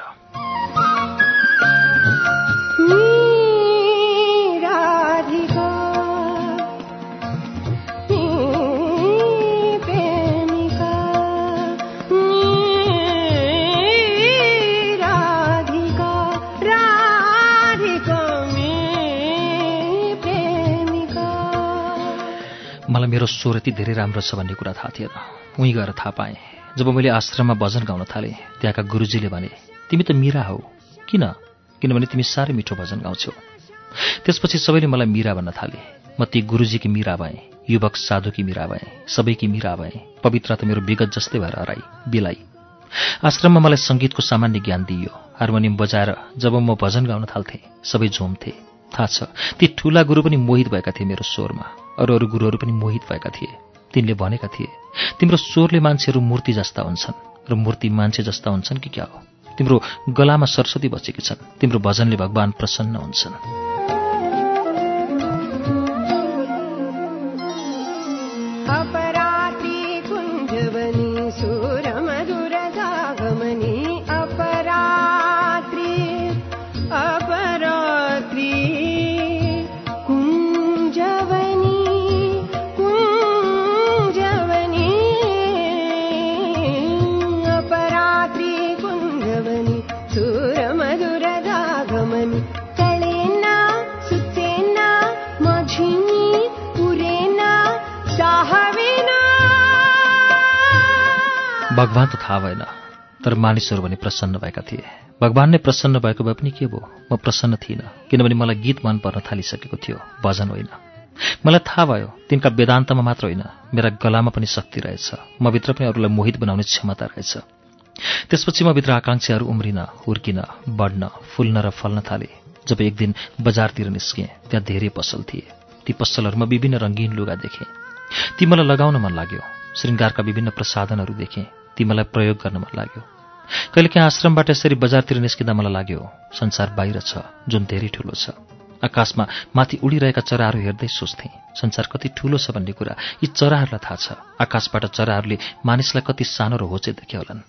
मलाई मेरो स्वर यति धेरै राम्रो छ भन्ने कुरा थाहा थिएन। उहीँ गएर थाहा पाएँ। जब मैले आश्रममा भजन गाउन थालेँ त्यहाँका गुरुजीले भने तिमी त मिरा हौ। किन? किनभने तिमी साह्रै मिठो भजन गाउँछौ। त्यसपछि सबैले मलाई मिरा भन्न थाले। म ती गुरुजीकी मिरा भएँ युवक साधुकी मिरा भएँ सबैकी मिरा भएँ। पवित्र त मेरो विगत जस्तै भएर हराई बिलाई। आश्रममा मलाई सङ्गीतको सामान्य ज्ञान दिइयो। हार्मोनियम बजाएर जब म भजन गाउन थाल्थेँ सबै झुम्थे। थाहा छ ती ठुला गुरु पनि मोहित भएका थिए मेरो स्वरमा। अरू अरू गुरुहरू पनि मोहित भएका थिए। तिनले भनेका थिए तिम्रो स्वरले मान्छेहरू मूर्ति जस्ता हुन्छन् र मूर्ति मान्छे जस्ता हुन्छन् कि क्या हो? तिम्रो गलामा सरस्वती बचेकी छन् तिम्रो भजनले भगवान प्रसन्न हुन्छन्। भगवान त थाहा भएन तर मानिसहरू भने प्रसन्न भएका थिए। भगवान नै प्रसन्न भएको भए पनि के भयो? म प्रसन्न थिइनँ किनभने मलाई गीत मन पर्न थालिसकेको थियो भजन होइन। मलाई थाहा भयो तिनका वेदान्तमा मात्र होइन मेरा गलामा पनि शक्ति रहेछ म भित्र पनि अरूलाई मोहित बनाउने क्षमता रहेछ। त्यसपछि म भित्र आकाङ्क्षाहरू उम्रिन हुर्किन बढ्न फुल्न र फल्न थाले जब एक दिन बजारतिर निस्केँ त्यहाँ धेरै पसल थिए। ती पसलहरूमा विभिन्न रङ्गीन लुगा देखेँ। ती मलाई लगाउन मन लाग्यो। श्रृङ्गारका विभिन्न प्रसाधनहरू देखेँ। ती मलाई प्रयोग गर्न मन लाग्यो। कहिलेकाहीँ आश्रमबाट यसरी बजारतिर निस्किँदा मलाई लाग्यो संसार बाहिर छ जुन धेरै ठुलो छ। आकाशमा माथि उडिरहेका चराहरू हेर्दै सोच्थेँ संसार कति ठुलो छ भन्ने कुरा। यी चराहरूलाई थाहा छ। आकाशबाट चराहरूले मानिसलाई कति सानो र होचे देखे होलान्।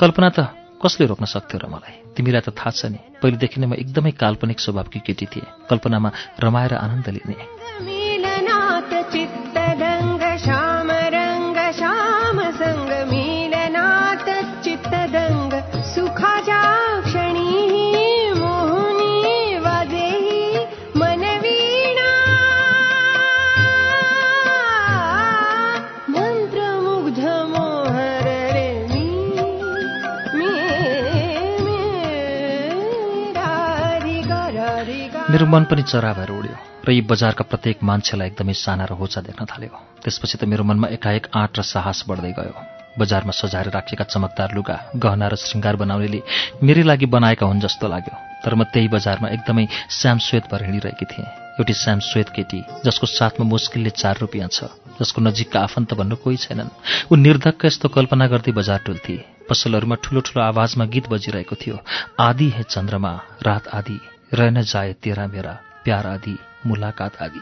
कल्पना त कसले रोक्न सक्थ्यो र मलाई? तिमीलाई त थाहा छ नि पहिलेदेखि नै म एकदमै काल्पनिक स्वभावकी केटी थिएँ। कल्पनामा रमाएर आनन्द लिने। मेरो मन पनि चरा भएर उड्यो र यी बजारका प्रत्येक मान्छेलाई एकदमै साना र होचा देख्न थाल्यो। त्यसपछि त मेरो मनमा एकाएक आँट र साहस बढ्दै गयो। बजारमा सजाएर राखिएका चमकदार लुगा गहना र श्रृङ्गार बनाउनेले मेरै लागि बनाएका हुन् जस्तो लाग्यो। तर म त्यही बजारमा एकदमै श्यामश्वेत भएर हिँडिरहेकी थिएँ। एउटी श्यामश्वेत केटी जसको साथमा मुस्किलले चार रुपियाँ छ जसको नजिकका आफन्त भन्नु कोही छैनन्। ऊ निर्धक्क यस्तो कल्पना गर्दै बजार टुल्थे। पसलहरूमा ठुलो ठुलो आवाजमा गीत बजिरहेको थियो आदि है चन्द्रमा रात आदि। रहन जाए तेरा मेरा प्यार आदि मुलाकात आदि।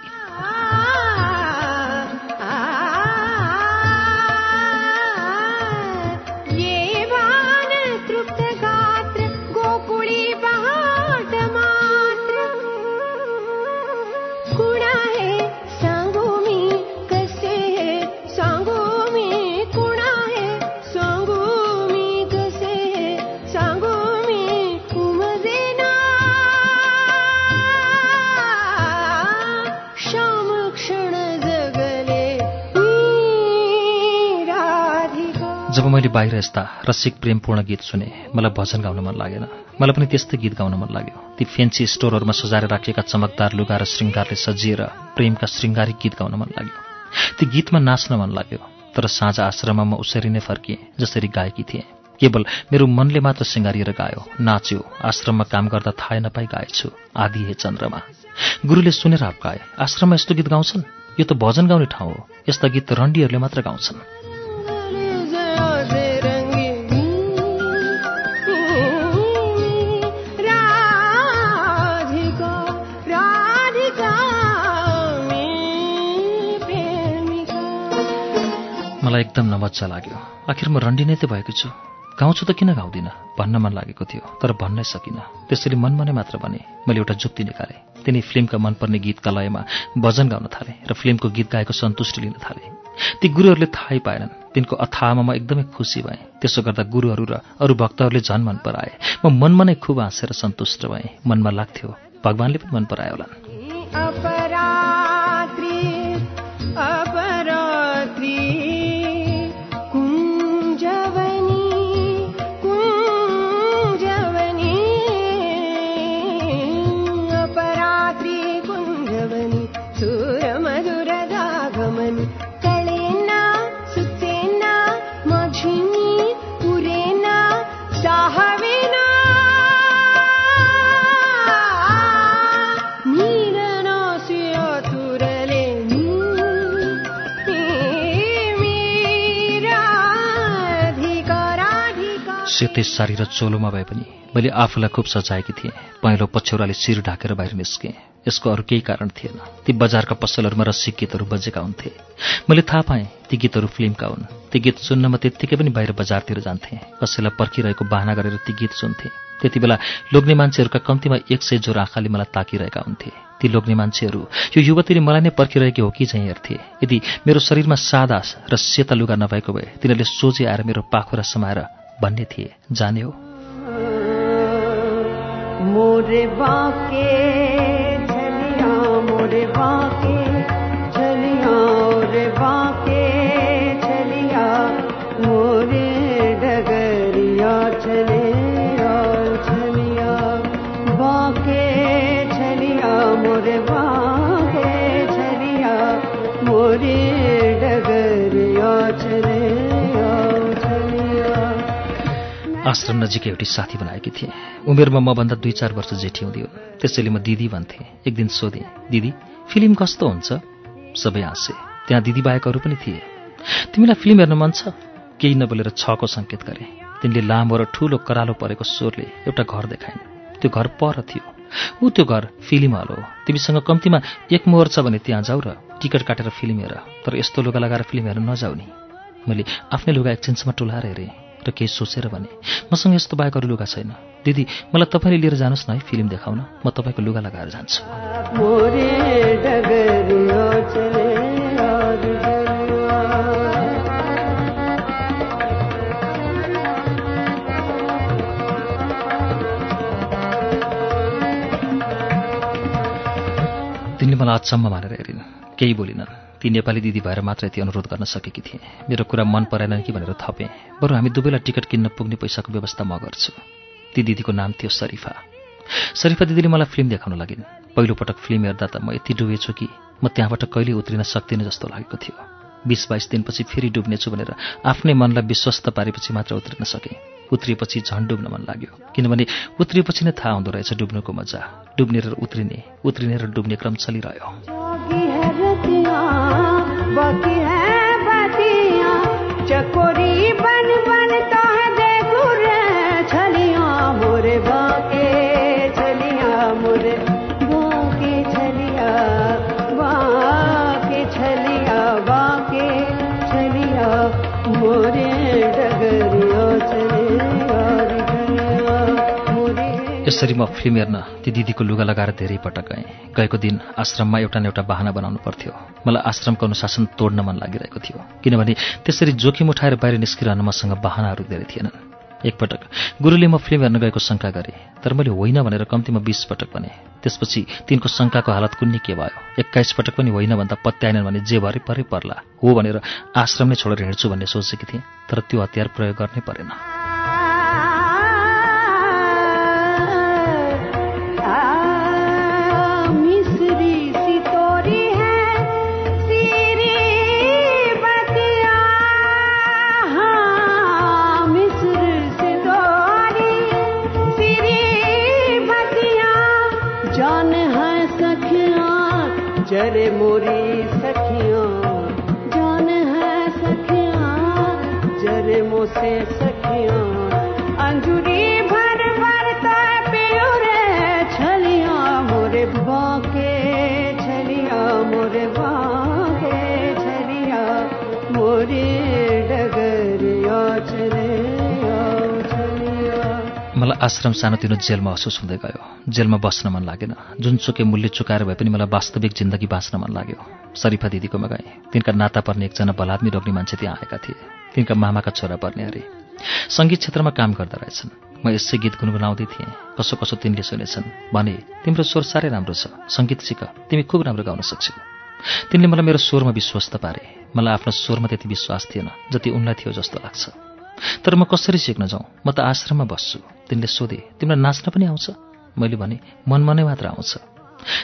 जब मैले बाहिर यस्ता रसिक प्रेमपूर्ण गीत सुने मलाई भजन गाउन मन लागेन। मलाई पनि त्यस्तै गीत गाउन मन लाग्यो। ती फेन्सी स्टोरहरूमा सजाएर राखिएका चमकदार लुगा र श्रृङ्गारले सजिएर प्रेमका श्रृङ्गारिक गीत गाउन मन लाग्यो। ती गीतमा नाच्न मन लाग्यो तर साँझ आश्रममा म उसरी नै फर्किएँ जसरी गाएकी थिएँ। केवल मेरो मनले मात्र सिँगारिएर गायो नाच्यो आश्रममा काम गर्दा थाहै नपाई गाएछु आदि हे चन्द्रमा। गुरुले सुनेर आपकाए आश्रममा यस्तो गीत गाउँछन्? यो त भजन गाउने ठाउँ हो। यस्ता गीत त रन्डीहरूले मात्र गाउँछन्। मलाई एकदम नमज्जा लाग्यो। आखिर म रन्डी नै त भएको छु। गाउँछु त किन गाउँदिनँ? भन्न मन लागेको थियो तर भन्नै सकिनँ। त्यसैले मनमा नै मात्र भने मैले एउटा जुक्ति निकालेँ। तिनी फिल्मका मनपर्ने गीतका लयमा भजन गाउन थाले र फिल्मको गीत गाएको सन्तुष्टि लिन थाले। ती गुरुहरूले थाहै पाएनन्। तिनको अथाहमा म एकदमै खुसी भएँ। त्यसो गर्दा गुरुहरू र अरू भक्तहरूले झन् मन पराए। म मनमा नै खुब हाँसेर सन्तुष्ट भएँ। मनमा लाग्थ्यो भगवान्ले पनि मन परायो होलान्। सेतै सारी र चोलोमा भए पनि मैले आफूलाई खुब सजाएकी थिएँ। पहेँलो पछ्यौराले शिर ढाकेर बाहिर निस्केँ। यसको अरू केही कारण थिएन। ती बजारका पसलहरूमा रसिक गीतहरू बजेका हुन्थे। मैले थाहा पाएँ ती गीतहरू फिल्मका हुन्। ती गीत सुन्न म त्यत्तिकै पनि बाहिर बजारतिर जान्थेँ। कसैलाई पर्खिरहेको बाहना गरेर ती गीत सुन्थेँ। त्यति बेला लोग्ने मान्छेहरूका कम्तीमा एक सय जोर आँखाले मलाई ताकिरहेका हुन्थे। ती लोग्ने मान्छेहरू यो युवतीले मलाई नै पर्खिरहेकी हो कि चाहिँ हेर्थे? यदि मेरो शरीरमा सादा र सेता लुगा नभएको भए तिनीहरूले सोझे आएर मेरो पाखुरा समाएर भन्ने थिए। जाने हो। मोरे बाके झलिया मोरे बाके झलिया रे बाके। आश्रम नजिकै एउटी साथी बनाएकी थिएँ। उमेरमा मभन्दा दुई चार वर्ष जेठी हुँदै हुन् त्यसैले म दिदी भन्थेँ। एक दिन सोधेँ दिदी फिल्म कस्तो हुन्छ? सबै हाँसे। त्यहाँ दिदी बाहेक अरू पनि थिए। तिमीलाई फिल्म हेर्न मन छ? केही नबोलेर छको सङ्केत गरे। तिनले लामो र ठुलो करालो परेको स्वरले एउटा घर देखाइन्। त्यो घर पर थियो। ऊ त्यो घर फिल्म हल हो। तिमीसँग कम्तीमा एक मोहर छ भने त्यहाँ जाऊ र टिकट काटेर फिल्म हेर। तर यस्तो लुगा लगाएर फिल्म हेर्न नजाऊ नि। मैले आफ्नै लुगा एकछिनसम्म टुलाएर हेरेँ। र केही सोचेर भने मसँग यस्तो बाहेक अरू लुगा छैन। दिदी मलाई तपाईँले लिएर जानुहोस् न है फिल्म देखाउन। म तपाईँको लुगा लगाएर जान्छु। तिनले मलाई अचम्म मानेर हेरिन्। केही बोलिनन्। ती नेपाली दिदी भएर मात्र यति अनुरोध गर्न सकेकी थिएँ। मेरो कुरा मन परेन कि भनेर थपेँ। बरु हामी दुवैलाई टिकट किन्न पुग्ने पैसाको व्यवस्था म गर्छु। ती दिदीको नाम थियो शरीफा। शरीफा दिदीले मलाई फिल्म देखाउन लागिन्। पहिलोपटक फिल्म हेर्दा त म यति डुबेछु कि म त्यहाँबाट कहिले उत्रिन सक्दिनँ जस्तो लागेको थियो। बिस बाइस दिनपछि फेरि डुब्नेछु भनेर आफ्नै मनलाई विश्वस्त पारेपछि मात्र उत्रिन सकेँ। उत्रिएपछि झन् डुब्न मन लाग्यो। किनभने उत्रिएपछि नै थाहा हुँदो रहेछ डुब्नुको मजा। डुब्ने र उत्रिने उत्रिने र डुब्ने क्रम चलिरह्यो। बाकी है बदिया चकोरी यसरी म फिल्म हेर्न ती दिदीको लुगा लगाएर धेरै पटक गएँ। गएको दिन आश्रममा एउटा न एउटा बाहना बनाउनु पर्थ्यो। मलाई आश्रमको अनुशासन तोड्न मन लागिरहेको थियो। किनभने त्यसरी जोखिम उठाएर बाहिर निस्किरहन मसँग बाहनाहरू धेरै थिएनन्। एकपटक गुरुले म फिल्म हेर्न गएको शङ्का गरेँ तर मैले होइन भनेर कम्तीमा बिस पटक भने। त्यसपछि तिनको शङ्काको हालत कुन्नी के भयो। एक्काइस पटक पनि होइन भन्दा पत्याएनन् भने जे भरे परै पर्ला। हो भनेर आश्रम नै छोडेर हिँड्छु भन्ने सोचेकी थिएँ तर त्यो हतियार प्रयोग गर्नै परेन। जरे मोरी सखिया। जान है सखिया। जरे मोसे सखिया। अंजुरी भर भर पियो रे छलिया मोरे बाके छलिया मोरे बाके छलिया। मोरे आश्रम सानोतिनो जेल महसुस हुँदै गयो। जेलमा बस्न मन लागेन। जुनसुकै मूल्य चुकाएर भए पनि मलाई वास्तविक जिन्दगी बाँच्न मन लाग्यो। शरीफा दिदीकोमा गएँ तिनका नाता पर्ने एकजना बलात्मी रोग्ने मान्छे त्यहाँ आएका थिए। तिनका मामाका छोरा पर्ने अरे। सङ्गीत क्षेत्रमा काम गर्दा रहेछन्। म यसै गीत गुनगुनाउँदै थिएँ। कसो कसो तिनले सुनेछन्। भने तिम्रो स्वर साह्रै राम्रो छ। सङ्गीत सिक। तिमी खुब राम्रो गाउन सक्छौ। तिनले मलाई मेरो स्वरमा विश्वस्त पारे। मलाई आफ्नो स्वरमा त्यति विश्वास थिएन जति उनलाई थियो जस्तो लाग्छ। तर म कसरी सिक्न जाउँ? म त आश्रममा बस्छु। तिनले सोधे तिमीलाई नाच्न पनि आउँछ? मैले भने मनमा नै मात्र आउँछ।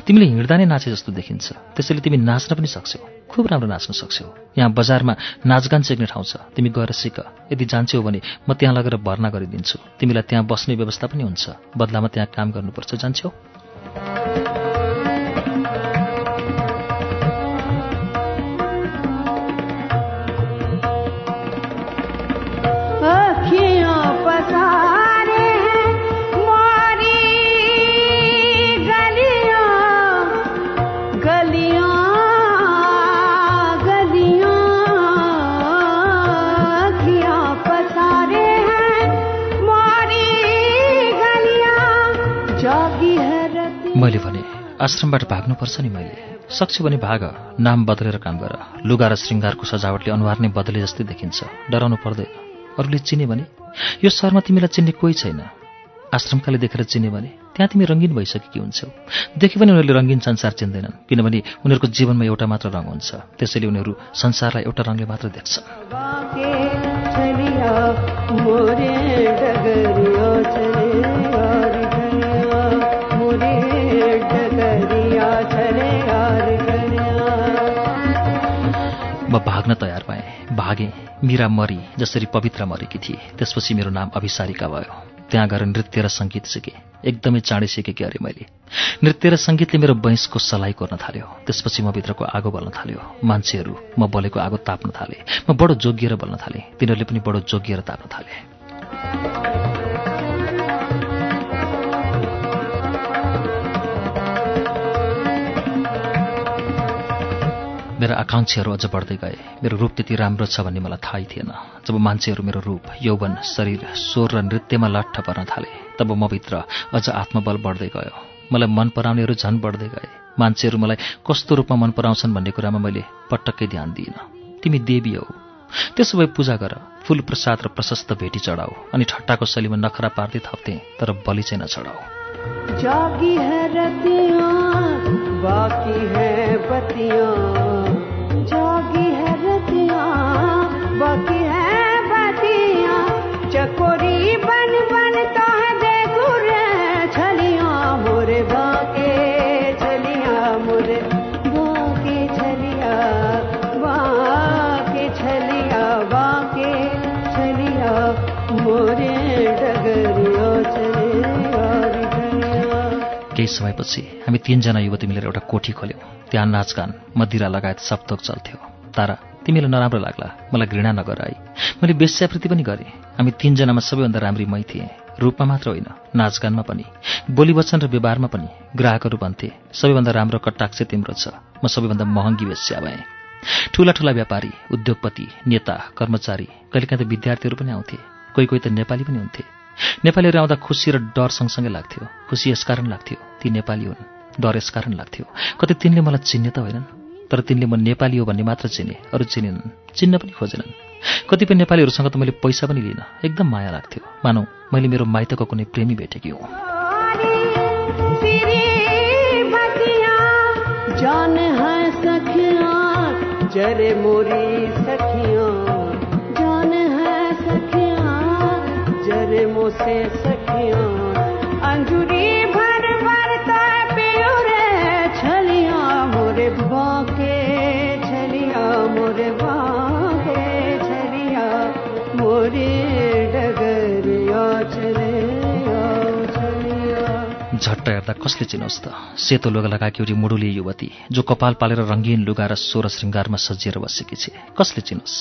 तिमीले हिँड्दा नै नाचे जस्तो देखिन्छ। त्यसैले तिमी नाच्न पनि सक्छौ। खुब राम्रो नाच्न सक्छौ। यहाँ बजारमा नाचगान सिक्ने ठाउँ छ। तिमी गएर सिक। यदि जान्छौ भने म त्यहाँ लगेर भर्ना गरिदिन्छु। तिमीलाई त्यहाँ बस्ने व्यवस्था पनि हुन्छ। बदलामा त्यहाँ काम गर्नुपर्छ। जान्छौ? अखियाँ आश्रमबाट भाग्नुपर्छ नि मैले। सक्छु भने भाग नाम बदलेर काम गर। लुगा र श्रृङ्गारको सजावटले अनुहार नै बदले जस्तै देखिन्छ। डराउनु पर्दैन। अरूले चिने भने? यो सहरमा तिमीलाई चिन्ने कोही छैन। आश्रमकाले देखेर चिने भने? त्यहाँ तिमी रङ्गीन भइसकेकी हुन्छौ। देखे पनि उनीहरूले रङ्गीन संसार चिन्दैनन् किनभने उनीहरूको जीवनमा एउटा मात्र रङ हुन्छ। त्यसैले उनीहरू संसारलाई एउटा रङले मात्र देख्छन् भाग्न तयार पाएँ भागेँ मीरा मरी जसरी पवित्र मरेकी थिए। त्यसपछि मेरो नाम अभिसारिका भयो। त्यहाँ गएर नृत्य र सङ्गीत सिकेँ। एकदमै चाँडै सिकेँ अरे मैले। नृत्य र सङ्गीतले मेरो बैंसको सलाई कोर्न थाल्यो। त्यसपछि म भित्रको आगो बल्न थाल्यो। मान्छेहरू म बलेको आगो ताप्न थाले। म बडो जोगिएर बल्न थालेँ। तिनीहरूले पनि बडो जोगिएर ताप्न थाले। मेरा आकाङ्क्षाहरू अझ बढ्दै गए। मेरो रूप त्यति राम्रो छ भन्ने मलाई थाहै थिएन। जब मान्छेहरू मेरो रूप यौवन शरीर स्वर र नृत्यमा लट्ठ पर्न थाले तब म भित्र अझ आत्मबल बढ्दै गयो। मलाई मन पराउनेहरू झन् बढ्दै गए। मान्छेहरू मलाई कस्तो रूपमा मन पराउँछन् भन्ने कुरामा मैले पटक्कै ध्यान दिइनँ। तिमी देवी हौ। त्यसो भए पूजा गर। फुल प्रसाद र प्रशस्त भेटी चढाऊ। अनि ठट्टाको शैलीमा नखरा पार्दै थप्थे तर बलि चाहिँ नचढाऊ केही समयपछि हामी तीनजना युवती मिलेर एउटा कोठी खोल्यौँ। त्यहाँ नाचगान मदिरा लगायत सप्तोक चल्थ्यो। तारा तिमीलाई नराम्रो लाग्ला। मलाई घृणा नगर आई मैले वेश्यावृत्ति पनि गरेँ। हामी तीनजनामा सबैभन्दा राम्री मै थिएँ। रूपमा मात्र होइन नाचगानमा पनि। बोली वचन र व्यवहारमा पनि ग्राहकहरू भन्थे सबैभन्दा राम्रो कटाक्ष तिम्रो छ। म सबैभन्दा महँगी वेश्या भएँ। ठुला ठुला व्यापारी उद्योगपति नेता कर्मचारी कहिलेकाहीँ त विद्यार्थीहरू पनि आउँथे। कोही कोही त नेपाली पनि हुन्थे। नेपालीहरू आउँदा खुसी र डर सँगसँगै लाग्थ्यो। खुसी यसकारण लाग्थ्यो। ती नेपाली हुन्। डर यसकारण लाग्थ्यो। कतै तिनले मलाई चिन्ने त होइनन्। तर तिनले म नेपाली हो भन्ने मात्र चिने अरू चिनेनन्। चिन्न पनि खोजेनन्। कतिपय नेपालीहरूसँग त मैले पैसा पनि लिइनँ। एकदम माया लाग्थ्यो। मानौ मैले मेरो माइतको कुनै प्रेमी भेटेकी हुँ। जरे मोरी झट्ट हेर्दा कसले चिनोस् त? सेतो लुगा लगाएकी एउटी मुडुली युवती जो कपाल पालेर रङ्गीन लुगा र सोह्र श्रृङ्गारमा सजिएर बसेकी छे। कसले चिनोस्?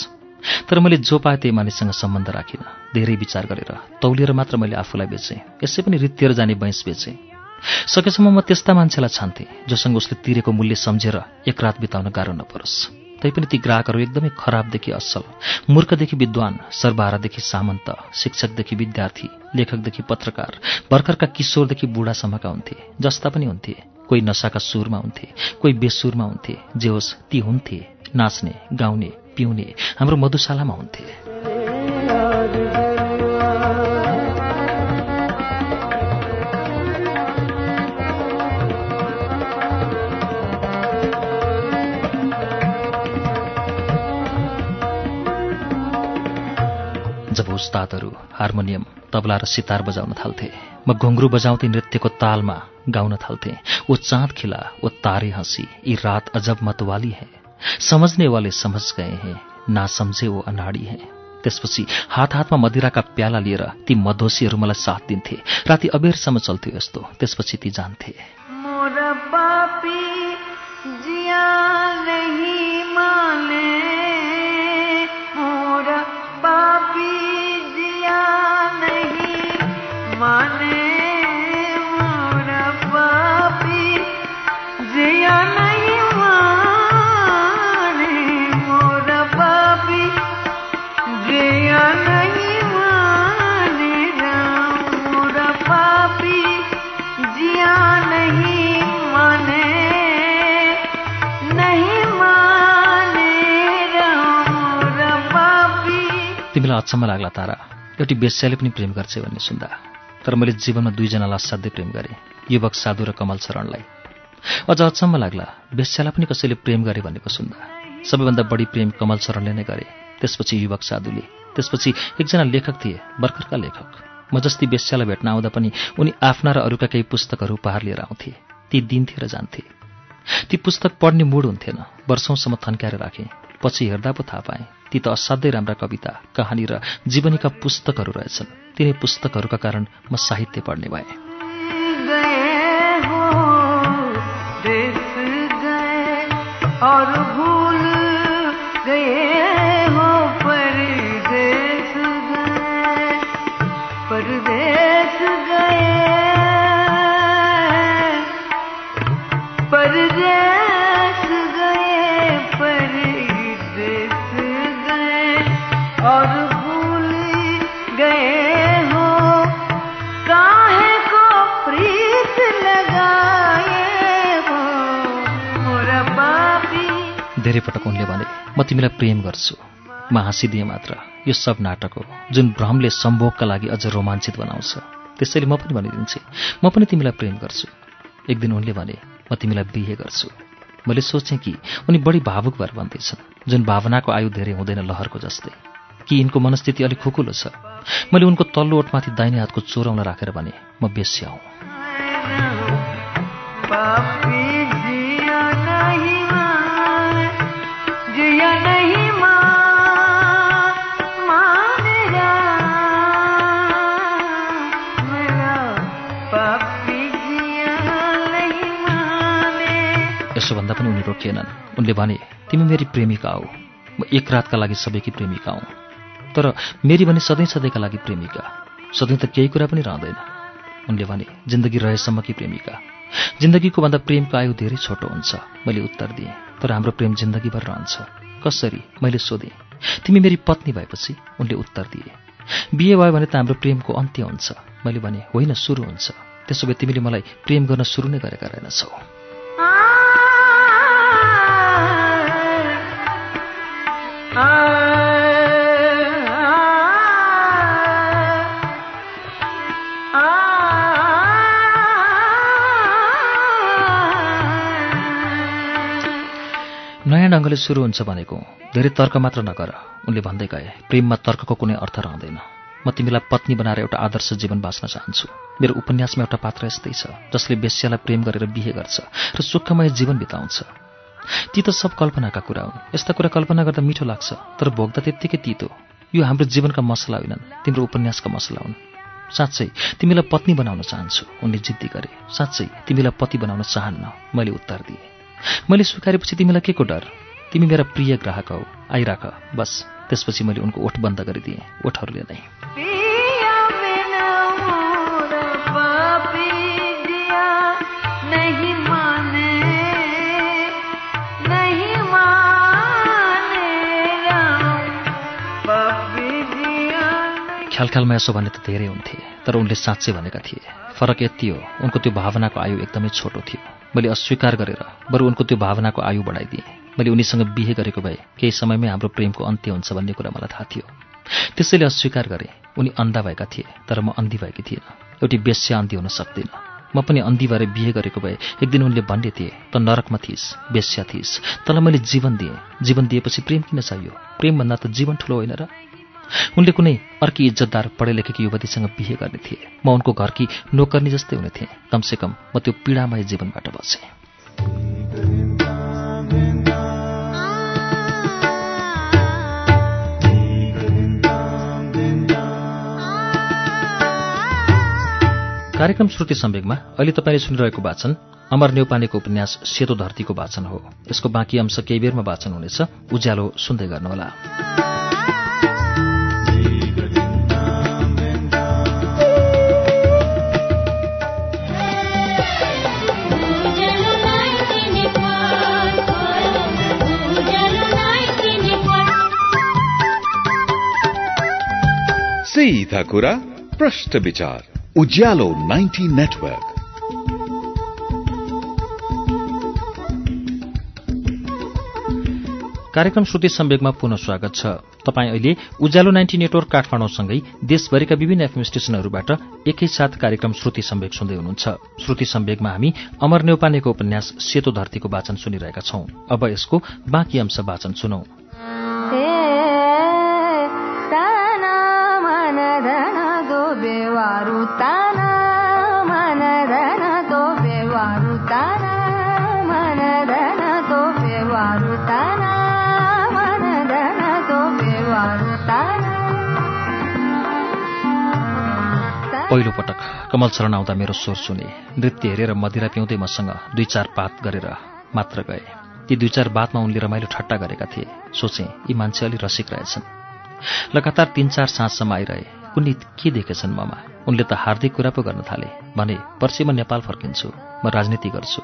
तर मैले जो पाएँ त्यही मानिससँग सम्बन्ध राखिनँ। धेरै विचार गरेर तौलिएर मात्र मैले आफूलाई बेचेँ। यसै पनि रित्तिएर जाने बैंस बेचेँ। सकेसम्म म त्यस्ता मान्छेलाई छान्थेँ जोसँग उसले तिरेको मूल्य सम्झेर एक रात बिताउन गाह्रो नपरोस्। तैपनि ती ग्राहकहरू एकदमै खराबदेखि असल मूर्खदेखि विद्वान सर्वहारादेखि सामन्त शिक्षकदेखि विद्यार्थी लेखकदेखि पत्रकार भर्खरका किशोरदेखि बुढासम्मका हुन्थे जस्ता पनि हुन्थे। कोही नसाका सुरमा हुन्थे कोही बेसुरमा हुन्थे जे होस् ती हुन्थे नाच्ने गाउने पिउने हाम्रो मधुशालामा हुन्थे। जब उस्तादहरू हार्मोनियम तबला र सितार बजाउन थाल्थे म घुङ्ग्रू बजाउँदै नृत्यको तालमा गाउन थाल्थे। ओ चाँद खिला ओ तारे हँसी यी रात अजब मतवाली है। समझने वाले समझ गए हैं ना समझे वो अनाडी हैं। त्यसपछि हात हातमा मदिराका प्याला लिएर ती मधोसीहरू मलाई साथ दिन्थे। राति अबेरसम्म चल्थ्यो यस्तो त्यसपछि ती जान्थे। मोर पापी जिया नहीं माने अचम्म लाग्ला तारा। एउटी बेस्याले पनि प्रेम गर्छ भन्ने सुन्दा। तर मैले जीवनमा दुईजनालाई असाध्यै प्रेम गरेँ युवक साधु र कमल शरणलाई। अझ अचम्म लाग्ला बेस्यालाई पनि कसैले प्रेम गरे भनेको सुन्दा। सबैभन्दा बढी प्रेम कमल शरणले नै गरे त्यसपछि युवक साधुले। त्यसपछि एकजना लेखक थिए भर्खरका लेखक। म जस्ती बेस्यालाई भेट्न आउँदा पनि उनी आफ्ना र अरूका केही पुस्तकहरू उपहार लिएर आउँथे। ती दिन्थे र जान्थे। ती पुस्तक पढ्ने मुड हुन्थेन वर्षौंसम्म थन्क्याएर राखेँ। पछि हेर्दा पो थाहा पाएँ ती त असाध्यै राम्रा कविता कहानी र जीवनीका पुस्तकहरू रहेछन्। तिनै पुस्तकहरूका कारण म साहित्य पढ्ने भएँ। और धेरै पटक उनले भने म तिमीलाई प्रेम गर्छु। म हाँसिदिएँ मात्र। यो सब नाटक हो जुन भ्रमले सम्भोगका लागि अझ रोमाञ्चित बनाउँछ। त्यसैले म पनि भनिदिन्छु म पनि तिमीलाई प्रेम गर्छु। एक दिन उनले भने म तिमीलाई बिहे गर्छु। मैले सोचेँ कि उनी बढी भावुक भएर भन्दैछन् जुन भावनाको आयु धेरै हुँदैन लहरको जस्तै। कि यिनको मनस्थिति अलिक खुकुलो छ। मैले उनको तल्लो ओठमाथि दाहिने हातको चोराउन राखेर भने म बेस्या हुँ। भन्दा पनि उनी रोकिएनन्। उनले भने तिमी मेरी प्रेमिका हौ। म एक रातका लागि सबैकी प्रेमिका हुँ। तर मेरी भने सधैँ सधैँका लागि प्रेमिका। सधैँ त केही कुरा पनि रहँदैन। उनले भने जिन्दगी रहेसम्मकी प्रेमिका। जिन्दगीको भन्दा प्रेमको आयु धेरै छोटो हुन्छ। मैले उत्तर दिएँ तर हाम्रो प्रेम जिन्दगीभर रहन्छ। कसरी? मैले सोधेँ तिमी मेरी पत्नी भएपछि? उनले उत्तर दिए बिहे भयो भने त हाम्रो प्रेमको अन्त्य हुन्छ। मैले भने होइन सुरु हुन्छ। त्यसो भए तिमीले मलाई प्रेम गर्न सुरु नै गरेका रहेनछौ। नयाँ ढङ्गले सुरु हुन्छ भनेको धेरै तर्क मात्र नगर। उनले भन्दै गए प्रेममा तर्कको कुनै अर्थ रहँदैन। म तिमीलाई पत्नी बनाएर एउटा आदर्श जीवन बाँच्न चाहन्छु। मेरो उपन्यासमा एउटा पात्र यस्तै छ जसले बेस्यालाई प्रेम गरेर बिहे गर्छ र सुखमय जीवन बिताउँछ। ती त सब कल्पनाका कुरा हुन्। यस्ता कुरा कल्पना गर्दा मिठो लाग्छ तर भोग्दा त्यत्तिकै तितो। यो हाम्रो जीवनका मसला होइनन् तिम्रो उपन्यासका मसला हुन्। साँच्चै तिमीलाई पत्नी बनाउन चाहन्छु उनले जिद्दी गरे। साँच्चै तिमीलाई पति बनाउन चाहन्न मैले उत्तर दिएँ। मैले स्वीकारेपछि तिमीलाई के को डर? तिमी मेरा प्रिय ग्राहक हौ आइराख। बस त्यसपछि मैले उनको ओठ बन्द गरिदिएँ ओठहरूले नै। ख्यालख्यालमा यसो भने त धेरै हुन्थे तर उनले साँच्चै भनेका थिए। फरक यति हो उनको त्यो भावनाको आयु एकदमै छोटो थियो। मैले अस्वीकार गरेर बरु उनको त्यो भावनाको आयु बढाइदिएँ। मैले उनीसँग बिहे गरेको भए केही समयमै हाम्रो प्रेमको अन्त्य हुन्छ भन्ने कुरा मलाई थाहा थियो। त्यसैले अस्वीकार गरेँ। उनी अन्धा भएका थिए तर म अन्धी भएकी थिएन। एउटी बेस्या अन्धी हुन सक्दिनँ। म पनि अन्धी भएर बिहे गरेको भए एक दिन उनले भन्ने थिए त नरकमा थिइस् बेस्या थिइस्। तँलाई मैले जीवन दिएँ। जीवन दिएपछि प्रेम किन चाहियो? प्रेमभन्दा त जीवन ठुलो होइन र? उनले कुनै अर्की इज्जतदार पढे लेखेकी युवतीसँग बिहे गर्ने थिए। म उनको घरकी नोकर्नी जस्तै हुने थिएँ। कमसेकम म त्यो पीडामय जीवनबाट बचेँ। कार्यक्रम श्रुति सम्वेगमा अहिले तपाईँले सुनिरहेको वाचन अमर नेउपानेको उपन्यास सेतो धरतीको वाचन हो। यसको बाँकी अंश केही बेरमा वाचन हुनेछ। उज्यालो सुन्दै गर्नुहोला। सीधा कुरा प्रश्न विचार उज्यालो 90 नेटवर्क कार्यक्रम श्रुति सम्वेगमा पुनः स्वागत छ। तपाईँ अहिले उज्यालो नाइन्टी नेटवर्क काठमाडौँसँगै देशभरिका विभिन्न एफएम स्टेशनहरूबाट एकैसाथ कार्यक्रम श्रुति सम्वेग सुन्दै हुनुहुन्छ। श्रुति सम्वेगमा हामी अमर नेउपानेको उपन्यास सेतो धरतीको वाचन सुनिरहेका छौं। अब यसको बाँकी अंश वाचन सुनौ। पहिलो पटक कमल शरण आउँदा मेरो स्वर सुने। नृत्य हेरेर मदिरा पिउँदै मसँग दुई चार पात गरेर मात्र गए। ती दुई चार बातमा उनले रमाइलो ठट्टा गरेका थिए। सोचे यी मान्छे अलि रसिक रहेछन्। लगातार तीन चार साँझसम्म आइरहे। कुनै के देखेछन् ममा? उनले त हार्दिक कुरा पो गर्न थाले। भने पर्सि म नेपाल फर्किन्छु। म राजनीति गर्छु।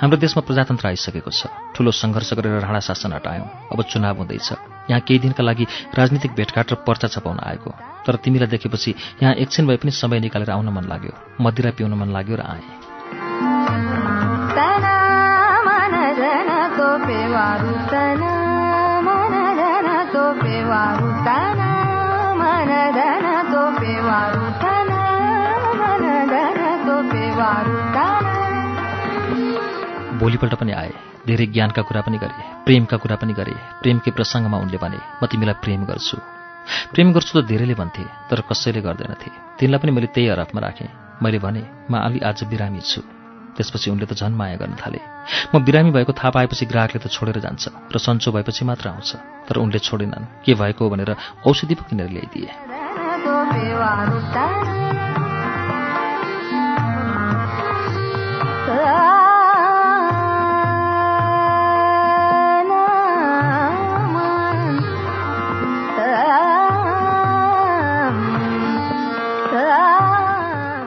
हाम्रो देशमा प्रजातन्त्र आइसकेको छ। ठूलो सङ्घर्ष गरेर राणा शासन हटायौँ। अब चुनाव हुँदैछ। यहाँ केही दिनका लागि राजनीतिक भेटघाट र पर्चा छपाउन आएको। तर तिमीलाई देखेपछि यहाँ एकछिन भए पनि समय निकालेर आउन मन लाग्यो। मदिरा पिउन मन लाग्यो र आएँ। भोलिपल्ट पनि आए। धेरै ज्ञानका कुरा पनि गरे प्रेमका कुरा पनि गरे प्रेमकै प्रसङ्गमा उनले भने म तिमीलाई प्रेम गर्छु। प्रेम गर्छु त धेरैले भन्थे तर कसैले गर्दैनथे। तिनलाई पनि मैले त्यही हरफमा राखेँ। मैले भने म अलि आज बिरामी छु। त्यसपछि उनले त झन् माया गर्न थाले। म बिरामी भएको थाहा पाएपछि ग्राहकले त छोडेर जान्छ र सन्चो भएपछि मात्र आउँछ। तर उनले छोडेनन्। के भएको भनेर औषधि पो किनेर ल्याइदिए।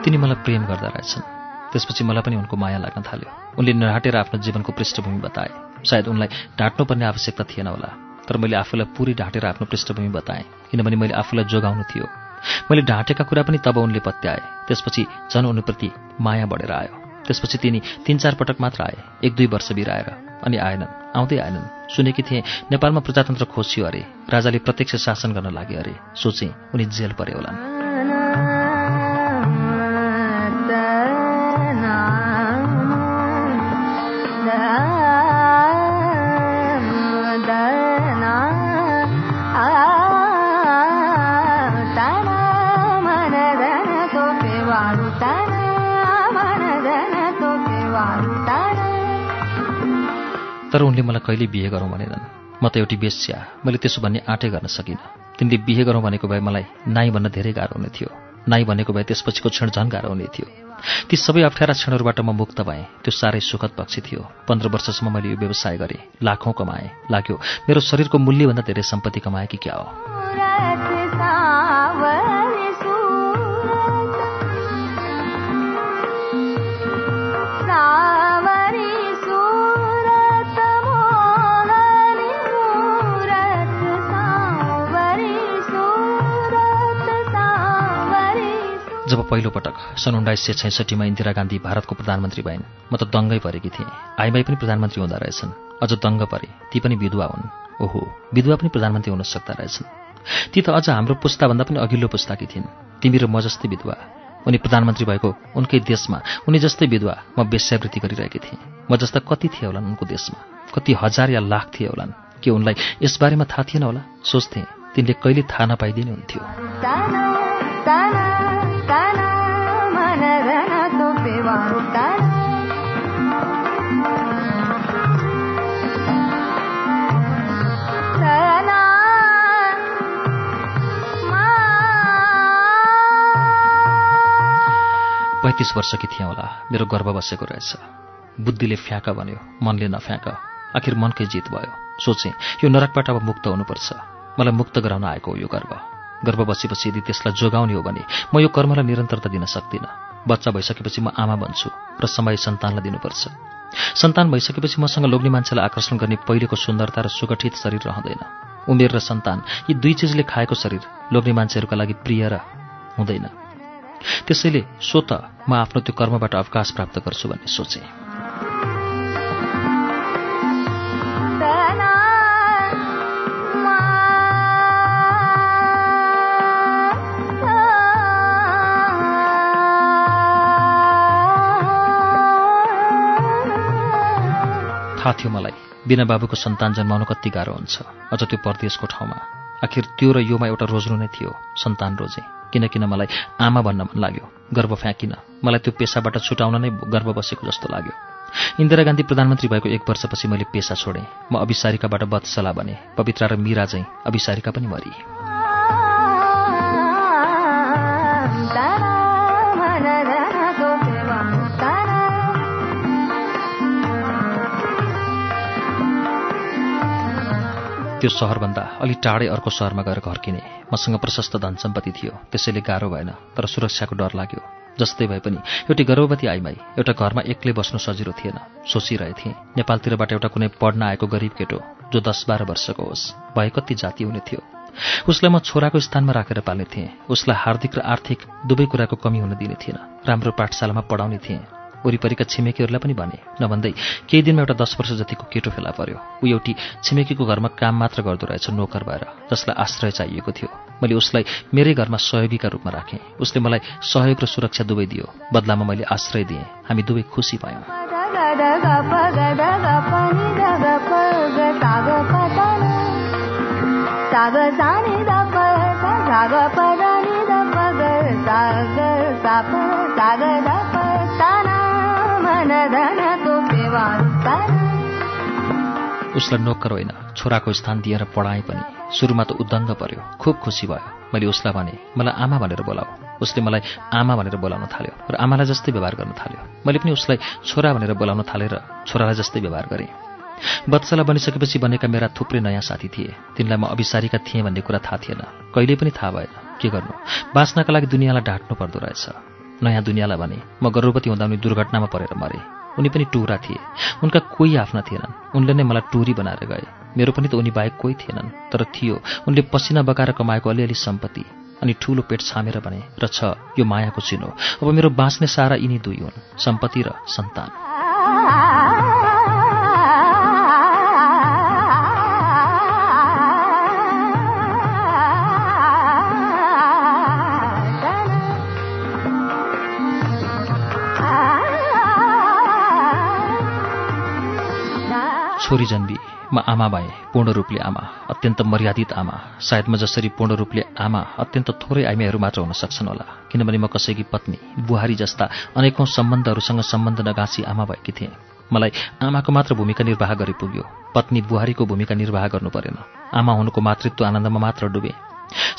तिनी मलाई प्रेम गर्दा रहेछन्। त्यसपछि मलाई पनि उनको माया लाग्न थाल्यो। उनले नढाटेर आफ्नो जीवनको पृष्ठभूमि बताए। सायद उनलाई ढाँट्नुपर्ने आवश्यकता थिएन होला तर मैले आफूलाई पुरै ढाँटेर आफ्नो पृष्ठभूमि बताएँ किनभने मैले आफूलाई जोगाउनु थियो। मैले ढाँटेका कुरा पनि तब उनले पत्याए त्यसपछि झन् उनीप्रति माया बढेर आयो। त्यसपछि तिनी तिन चार पटक मात्र आए एक दुई वर्ष बिराएर अनि आएनन् आउँदै आएनन्। सुनेकी थिएँ नेपालमा प्रजातन्त्र खोसियो अरे राजाले प्रत्यक्ष शासन गर्न लागे अरे सोचेँ उनी जेल परे होलान्। तर उनले मलाई कहिले बिहे गरौँ भनेनन्। म त एउटी बेस्या मैले त्यसो भन्ने आँटै गर्न सकिनँ। तिनले बिहे गरौँ भनेको भए मलाई नाइ भन्न धेरै गाह्रो हुने थियो। नाइ भनेको भए त्यसपछिको क्षण झन् गाह्रो हुने थियो। ती सबै अप्ठ्यारा क्षणहरूबाट म मुक्त भएँ। त्यो साह्रै सुखद पक्ष थियो। पन्ध्र वर्षसम्म मैले यो व्यवसाय गरेँ। लाखौँ कमाएँ। लाग्यो मेरो शरीरको मूल्यभन्दा धेरै सम्पत्ति कमाएँ कि क्या हो? जब पहिलोपटक सन् उन्नाइस सय छैसठीमा इन्दिरा गान्धी भारतको प्रधानमन्त्री भइन् म त दङ्गै परेकी थिएँ। आइमाई पनि प्रधानमन्त्री हुँदा रहेछन्। अझ दङ्ग परे ती पनि विधवा हुन्। ओहो विधवा पनि प्रधानमन्त्री हुन सक्दा रहेछन्। ती त अझ हाम्रो पुस्ताभन्दा पनि अघिल्लो पुस्ताकी थिइन्। तिमी र म जस्तै विधवा। उनी प्रधानमन्त्री भएको उनकै देशमा उनी जस्तै विधवा म वेश्यावृत्ति गरिरहेकी थिएँ। म जस्ता कति थिए होलान् उनको देशमा। कति हजार या लाख थिए होलान्। के उनलाई यसबारेमा थाहा थिएन होला? सोच्थे तिनले कहिले थाहा नपाइदिने हुन्थ्यो। पैँतिस वर्षकी थिएँ होला। मेरो गर्व बसेको रहेछ। बुद्धिले फ्याँक भन्यो मनले नफ्याँक। आखिर मनकै जित भयो। सोचेँ यो नरकबाट अब मुक्त हुनुपर्छ। मलाई मुक्त गराउन आएको हो यो गर्व। गर्व बसेपछि यदि त्यसलाई जोगाउने हो भने म यो कर्मलाई निरन्तरता दिन सक्दिनँ। बच्चा भइसकेपछि म आमा बन्छु र समय सन्तानलाई दिनुपर्छ। सन्तान भइसकेपछि मसँग लोग्ने मान्छेलाई आकर्षण गर्ने पहिलेको सुन्दरता र सुगठित शरीर रहँदैन। उमेर र सन्तान यी दुई चिजले खाएको शरीर लोग्ने मान्छेहरूका लागि प्रिय र हुँदैन। त्यसैले सो त म आफ्नो त्यो कर्मबाट अवकाश प्राप्त गर्छु भन्ने सोचेँ। थाहा थियो मलाई बिना बाबुको सन्तान जन्माउनु कति गाह्रो हुन्छ। अझ त्यो परदेशको ठाउँमा। आखिर त्यो र योमा एउटा रोज्नु नै थियो सन्तान रोजे। किनकिन मलाई आमा भन्न मन लाग्यो। गर्व फ्याँकिन। मलाई त्यो पेसाबाट छुटाउन नै गर्व बसेको जस्तो लाग्यो। इन्दिरा गान्धी प्रधानमन्त्री भएको एक वर्षपछि मैले पेसा छोडेँ। म अभिसारिकाबाट बत्सला बने। पवित्रा र मीरा चाहिँ अभिसारिका पनि मरी। त्यो सहरभन्दा अलि टाढै अर्को सहरमा गएर घर किने। मसँग प्रशस्त धन सम्पत्ति थियो। त्यसैले गाह्रो भएन तर सुरक्षाको डर लाग्यो। जस्तै भए पनि एउटी गर्भवती आइमाई एउटा घरमा एक्लै बस्नु सजिलो थिएन। सोचिरहेथे नेपालतिरबाट एउटा कुनै पढ्न आएको गरिब केटो जो दस बाह्र वर्षको होस् भए कति जाति हुने थियो। उसलाई म छोराको स्थानमा राखेर पाल्ने थिएँ। उसलाई हार्दिक र आर्थिक दुवै कुराको कमी हुन दिने थिएन। राम्रो पाठशालामा पढाउने थिएँ। वरिपरिका छिमेकीहरूलाई पनि भने नभन्दै केही दिनमा एउटा दस वर्ष जतिको केटो फेला पर्यो। ऊ एउटी छिमेकीको घरमा काम मात्र गर्दो रहेछ नोकर भएर जसलाई आश्रय चाहिएको थियो। मैले उसलाई मेरै घरमा सहयोगीका रूपमा राखेँ। उसले मलाई सहयोग र सुरक्षा दुवै दियो। बदलामा मैले आश्रय दिएँ। हामी दुवै खुसी भयौँ। उसलाई नोकर होइन छोराको स्थान दिएर पढाएँ पनि। सुरुमा त उद्दङ्ग पर्यो। खुब खुसी भयो। मैले उसलाई भने मलाई आमा भनेर बोलाऊ। उसले मलाई आमा भनेर बोलाउन थाल्यो र आमालाई जस्तै व्यवहार गर्न थाल्यो। मैले पनि उसलाई छोरा भनेर बोलाउन थालेँ र छोरालाई जस्तै व्यवहार गरेँ। बत्सला बनिसकेपछि बनेका मेरा थुप्रै नयाँ साथी थिए। तिनलाई म अभिसारीका थिएँ भन्ने कुरा थाहा थिएन। कहिल्यै पनि थाहा भएन। के गर्नु? बाँच्नका लागि दुनियाँलाई ढाँट्नु पर्दो रहेछ। नयाँ दुनियाँलाई भने म गर्भवती हुँदा उनी दुर्घटनामा परेर मरे। उनी पनि टुरा थिए। उनका कोही आफ्ना थिएनन्। उनले नै मलाई टुरी बनाएर गए। मेरो पनि त उनी बाहेक कोही थिएनन् तर थियो। उनले पसिना बगाएर कमाएको अलिअलि सम्पत्ति अनि ठूलो पेट छामेर भने र छ यो मायाको चिनो। अब मेरो बाँच्ने सारा यिनी दुई हुन् सम्पत्ति र सन्तान। छोरी जन्मी म आमा भएँ पूर्ण रूपले आमा अत्यन्त मर्यादित आमा। सायद म जसरी पूर्ण रूपले आमा अत्यन्त थोरै आइमाईहरू मात्र हुन सक्छन् होला। किनभने म कसैकी पत्नी बुहारी जस्ता अनेकौँ सम्बन्धहरूसँग सम्बन्ध नगाँसी आमा भएकी थिएँ। मलाई आमाको मात्र भूमिका निर्वाह गरी पुग्यो। पत्नी बुहारीको भूमिका निर्वाह गर्नु परेन। आमा हुनुको मातृत्व आनन्दमा मात्र डुबे।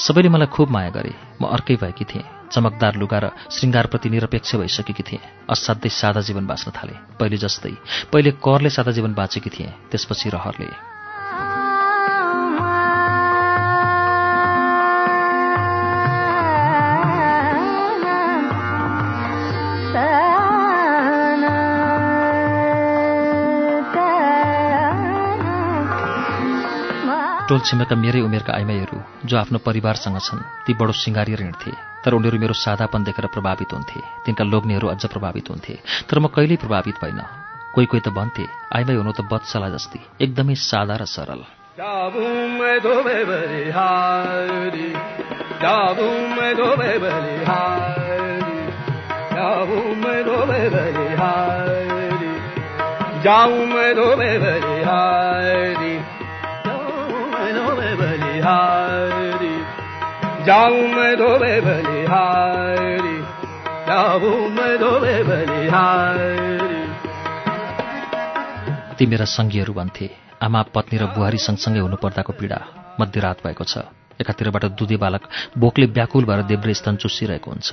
सबैले मलाई खुब माया गरे। म अर्कै भएकी थिएँ। चमकदार लुगा र श्रृङ्गारप्रति निरपेक्ष भइसकेकी थिएँ। असाध्यै सादा जीवन बाँच्न थाले। पहिले जस्तै पहिले करले सादा जीवन बाँचेकी थिएँ त्यसपछि रहरले। टोल छिमेका मेरै उमेरका आइमाईहरू जो आफ्नो परिवारसँग छन् ती बडो सिँगारिएर हिँड्थे तर उनीहरू मेरो सादापन देखेर प्रभावित हुन्थे। तिनका लोग्नेहरू अझ प्रभावित हुन्थे। तर म कहिल्यै प्रभावित भइन कोही कोही त भन्थे आइमाई हुनु त बत्सला जस्ती। एकदमै सादा र सरल। जाऊं मैं मैं धोबे बलिहारी जाऊं धोबे बलिहारी जाऊं मैं धोबे बलिहारी ती मेरा सङ्गीहरू भन्थे आमा पत्नी र बुहारी सँगसँगै हुनुपर्दाको पीडा मध्यरात भएको छ। एकातिरबाट दुधे बालक बोकले व्याकुल भएर देब्रे स्तन चुसिरहेको हुन्छ।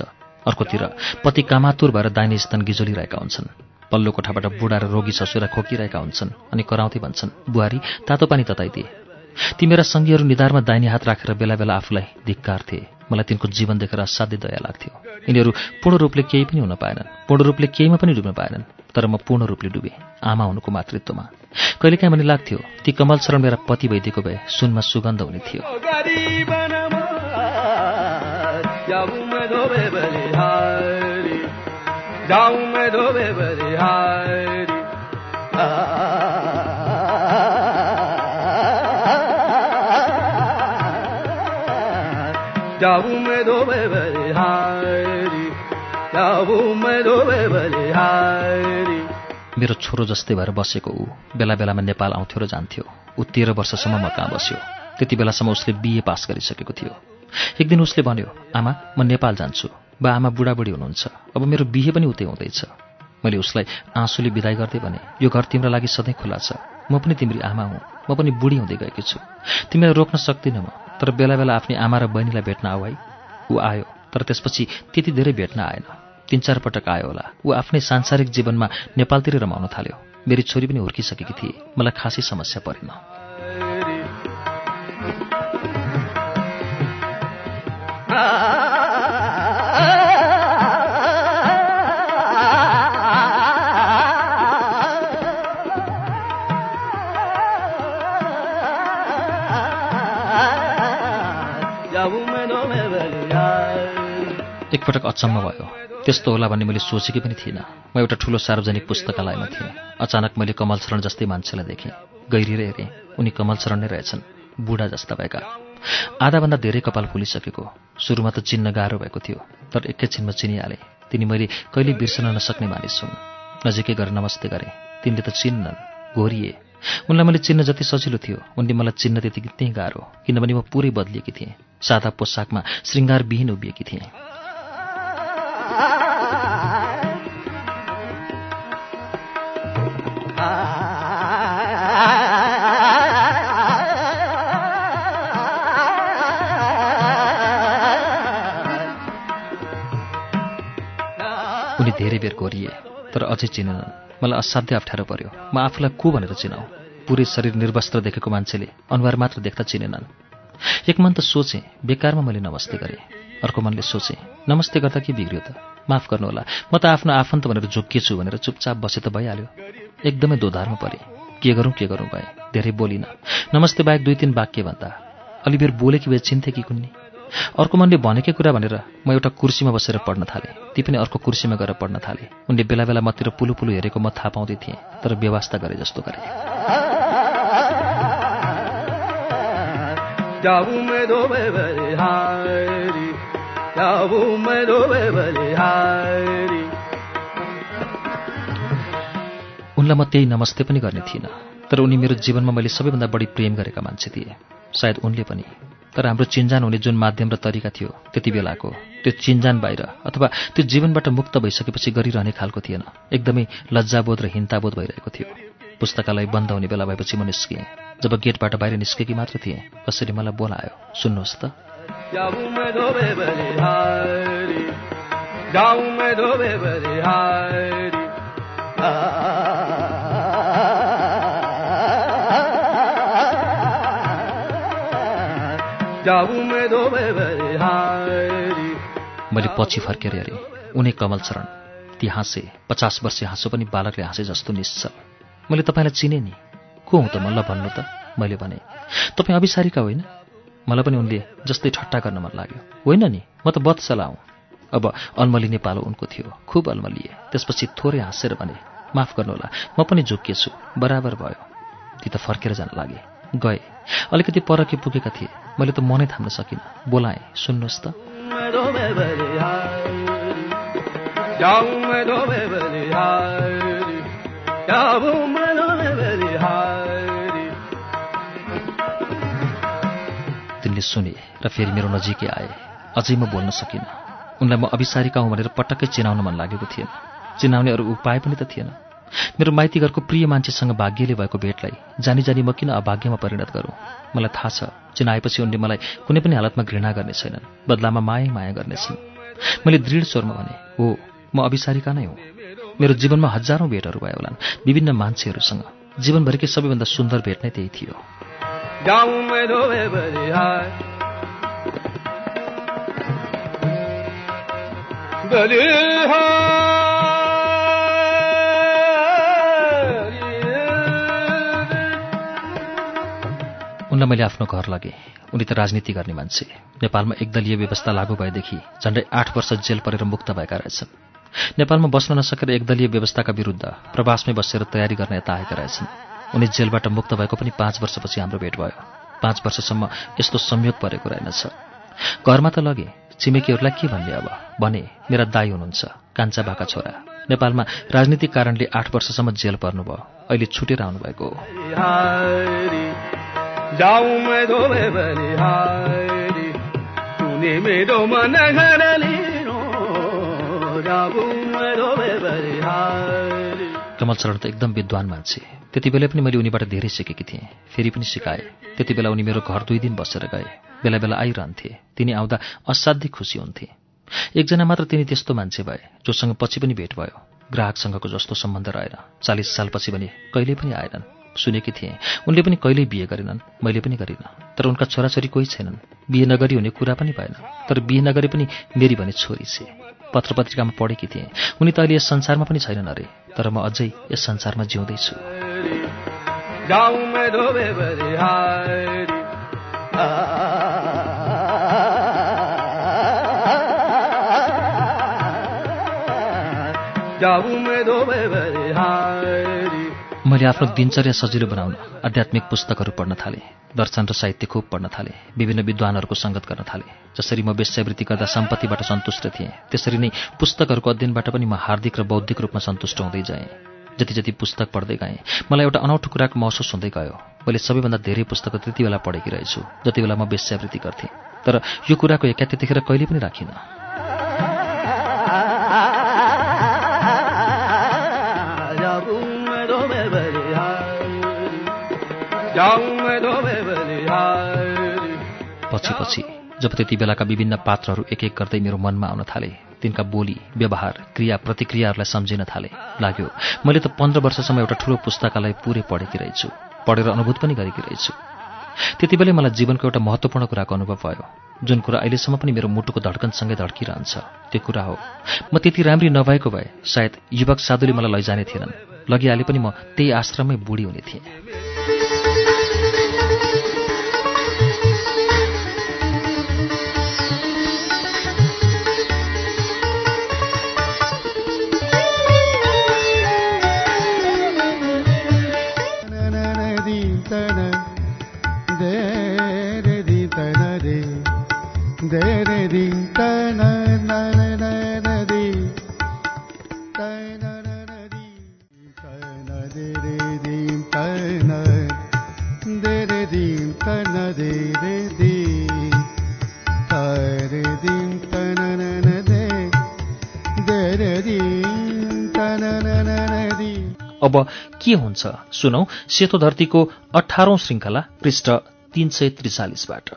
अर्कोतिर पति कामातुर भएर दाहिने स्तन गिजोलिरहेका हुन्छन्। पल्लो कोठाबाट बुढा र रोगी ससुरा खोकिरहेका हुन्छन् अनि कराउँथे भन्छन् बुहारी तातो पानी तताइदिए। ती मेरा सङ्गीहरू निधारमा दाहिने हात राखेर बेला बेला आफूलाई धिक्कार्थे मलाई तिनको जीवन देखेर असाध्यै दया लाग्थ्यो। यिनीहरू पूर्ण रूपले केही पनि हुन पाएनन्। पूर्ण रूपले केहीमा पनि डुब्न पाएनन् तर म पूर्ण रूपले डुबेँ। आमा हुनुको मातृत्वमा। कहिलेकाहीँ पनि लाग्थ्यो ती कमल शरण मेरा पति भइदिएको भए सुनमा सुगन्ध हुने थियो। धोबे मेरो छोरो जस्तै भएर बसेको ऊ बेला बेलामा नेपाल आउँथ्यो र जान्थ्यो। ऊ तेह्र वर्षसम्म म कहाँ बस्यो। त्यति बेलासम्म उसले बिए पास गरिसकेको थियो। एक दिन उसले भन्यो आमा म नेपाल जान्छु। बा आमा बुढाबुढी हुनुहुन्छ। अब मेरो बिहे पनि उतै हुँदैछ। मैले उसलाई आँसुले विदाई गर्दै भने यो घर तिम्रो लागि सधैँ खुला छ। म पनि तिम्री आमा हुँ। म पनि बुढी हुँदै गएकी छु। तिमीलाई रोक्न सक्दिनँ म। तर बेला बेला आफ्नै आमा र बहिनीलाई भेट्न आऊ ऊ आयो तर त्यसपछि त्यति धेरै भेट्न आएन। तिन चार पटक आयो होला। ऊ आफ्नै सांसारिक जीवनमा नेपालतिर रमाउन थाल्यो। मेरी छोरी पनि हुर्किसकेकी थिए। मलाई खासै समस्या परेन। एकपटक अचम्म भयो। त्यस्तो होला भन्ने मैले सोचेकै पनि थिइनँ। म एउटा ठुलो सार्वजनिक पुस्तकालयमा थिएँ। अचानक मैले कमल शरण जस्तै मान्छेलाई देखेँ। गहिरिएर हेरेँ उनी कमल शरण नै रहेछन्। बुढा जस्ता भएका। आधाभन्दा धेरै कपाल फुलिसकेको। सुरुमा त चिन्न गाह्रो भएको थियो तर एकैछिनमा चिनिहालेँ। तिनी मैले कहिले बिर्सन नसक्ने मानिस हुन्। नजिकै गएर नमस्ते गरेँ। तिनले त चिन्नन्। घोरिए। उनलाई मैले चिन्न जति सजिलो थियो उनले मलाई चिन्न त्यति त्यही गाह्रो। किनभने म पुरै बदलिएकी थिएँ। सादा पोसाकमा श्रृङ्गारविहीन उभिएकी थिएँ। धेरै बेर कोरिए तर अझै चिनेनन् मलाई असाध्य अप्ठ्यारो पर्यो। म आफूलाई को भनेर चिनाऊ पुरै शरीर निर्वस्त्र देखेको मान्छेले अनुहार मात्र देख्दा चिनेनन्। एक मन त सोचेँ बेकारमा मैले नमस्ते गरेँ। अर्को मनले सोचेँ नमस्ते गर्दा के बिग्रियो त? माफ गर्नुहोला म त आफ्नो आफन्त भनेर झोकिएछु भनेर चुपचाप बसे त भइहाल्यो। एकदमै दोधारमा परेँ। के गरौँ के गरौँ भए। धेरै बोलिनँ। नमस्ते बाहेक दुई तिन वाक्य भन्दा। अलि बेर बोलेकी भए चिन्थे कि कुन्नी? अर्को मनले भनेकै कुरा भनेर म एउटा कुर्सीमा बसेर पढ्न थालेँ। ती पनि अर्को कुर्सीमा गएर पढ्न थालेँ। उनले बेला बेला मतिर पुलु पुलु हेरेको म थाहा पाउँदै थिएँ तर व्यवस्था गरे जस्तो गरेँ। उनलाई म त्यही नमस्ते पनि गर्ने थिइनँ तर उनी मेरो जीवनमा मैले सबैभन्दा बढी प्रेम गरेका मान्छे थिए। सायद उनले पनि तर हाम्रो चिन्जान हुने जुन माध्यम र तरिका थियो त्यति बेलाको त्यो चिन्जान बाहिर अथवा त्यो जीवनबाट मुक्त भइसकेपछि गरिरहने खालको थिएन। एकदमै लज्जाबोध र हिन्ताबोध भइरहेको थियो। पुस्तकालय बन्द हुने बेला भएपछि म निस्किएँ जब गेटबाट बाहिर निस्केकी मात्र थिएँ कसरी मलाई बोलायो? सुन्नुहोस् त। मैले पछि फर्केर हेरेँ। उनी कमल शरण ती हाँसे पचास वर्षे हाँसो पनि बालकले हाँसे जस्तो निश्चल मैले तपाईँलाई चिनेँ नि। को हुँ त? मलाई भन्नु त। मैले भने तपाईँ अभिसारीका होइन? मलाई पनि उनले जस्तै ठट्टा गर्न मन लाग्यो। होइन नि म त बत्सला हुँ। अब अल्मलिने पालो उनको थियो। खुब अल्मलिए त्यसपछि थोरै हाँसेर भने माफ गर्नुहोला म पनि झुकिएछु। बराबर भयो। ती त फर्केर जान लागे। गए। अलिकति परकी पुगेका थिए। मैले त मनै थाम्न सकिनँ। बोलाएँ सुन्नुहोस् त। तिनले सुने र फेरि मेरो नजिकै आए। अझै म बोल्न सकिनँ। उनलाई म अभिसारिका हुँ भनेर पटक्कै चिनाउन मन लागेको थिएन। चिनाउने अरू उपाय पनि त थिएन। मेरो माइतीघरको प्रिय मान्छेसँग भाग्यले भएको भेटलाई जानी जानी म किन अभाग्यमा परिणत गरौँ? मलाई थाहा छ चिनाएपछि उनले मलाई कुनै पनि हालतमा घृणा गर्ने छैनन् बदलामा माया माया गर्नेछन्। मैले दृढ स्वरमा भने हो म अभिसारिका नै हुँ। मेरो जीवनमा हजारौँ भेटहरू भयो होलान् विभिन्न मान्छेहरूसँग। जीवनभरिकै सबैभन्दा सुन्दर भेट नै त्यही थियो। उनलाई मैले आफ्नो घर लगेँ। उनी त राजनीति गर्ने मान्छे। नेपालमा एकदलीय व्यवस्था लागू भएदेखि झन्डै आठ वर्ष जेल परेर मुक्त भएका रहेछन्। नेपालमा बस्न नसकेर एकदलीय व्यवस्थाका विरुद्ध प्रवासमै बसेर तयारी गर्न यता आएका रहेछन्। उनी जेलबाट मुक्त भएको पनि पाँच वर्षपछि हाम्रो भेट भयो। पाँच वर्षसम्म यस्तो संयोग परेको रहेनछ। घरमा त लगे छिमेकीहरूलाई के भन्ने अब? भने मेरा दाई हुनुहुन्छ कान्छा बाका छोरा। नेपालमा राजनीतिक कारणले आठ वर्षसम्म जेल पर्नुभयो। अहिले छुटेर आउनुभएको हो। जाऊ मैं दो बलिहारी तूने मेरो मन बलिहारी कमल शरण त एकदम विद्वान मान्छे। त्यति बेला पनि मैले उनीबाट धेरै सिकेकी थिएँ। फेरि पनि सिकाएँ। त्यति बेला उनी मेरो घर दुई दिन बसेर गए। बेला बेला आइरहन्थे। तिनी आउँदा असाध्यै खुसी हुन्थे। एकजना मात्र तिनी त्यस्तो मान्छे भए जोसँग पछि पनि भेट भयो। ग्राहकसँगको जस्तो सम्बन्ध रहेन। चालिस सालपछि भने कहिल्यै पनि आएनन्। सुनेकी थिएँ। उनले पनि कहिल्यै बिहे गरेनन् मैले पनि गरिनँ। तर उनका छोराछोरी कोही छैनन्। बिहे नगरी हुने कुरा पनि भएन। तर बिहे नगरे पनि मेरी भने छोरी छे। पत्र पत्रिकामा पढेकी थिएँ। उनी त अहिले यस संसारमा पनि छैनन् अरे। तर म अझै यस संसारमा जिउँदैछु। जाऊ मैले आफ्नो दिनचर्या सजिलो बनाउन आध्यात्मिक पुस्तकहरू पढ्न थालेँ दर्शन र साहित्य खुब पढ्न थालेँ विभिन्न विद्वानहरूको सङ्गत गर्न थालेँ। जसरी म वेश्यावृत्ति गर्दा सम्पत्तिबाट सन्तुष्ट थिएँ त्यसरी नै पुस्तकहरूको अध्ययनबाट पनि म हार्दिक र बौद्धिक रूपमा सन्तुष्ट हुँदै जाएँ। जति जति पुस्तक पढ्दै गएँ मलाई एउटा अनौठो कुराको महसुस हुँदै गयो। मैले सबैभन्दा धेरै पुस्तक त्यति बेला पढेकी रहेछु जति बेला म वेश्यावृत्ति गर्थेँ। तर यो कुराको एक्या त्यतिखेर कहिले पनि राखिनँ। पछि पछि जब त्यति बेलाका विभिन्न पात्रहरू एक एक गर्दै मेरो मनमा आउन थाले तिनका बोली व्यवहार क्रिया प्रतिक्रियाहरूलाई सम्झिन थाले लाग्यो मैले त पन्ध्र वर्षसम्म एउटा ठुलो पुस्तकालय पुरै पढेकी रहेछु पढेर अनुभूत पनि गरेकी रहेछु। त्यति बेलै मलाई जीवनको एउटा महत्त्वपूर्ण कुराको अनुभव भयो जुन कुरा अहिलेसम्म पनि मेरो मुटुको धड्कनसँगै धड्किरहन्छ। त्यो कुरा हो म त्यति राम्री नभएको भए सायद युवक साधुले मलाई लैजाने थिएनन् लगिहाले पनि म त्यही आश्रममै बुढी हुने थिएँ। अब के हुन्छ? सुनौ सेतो धरतीको अठारौं श्रृङ्खला पृष्ठ तीन सय त्रिचालिसबाट।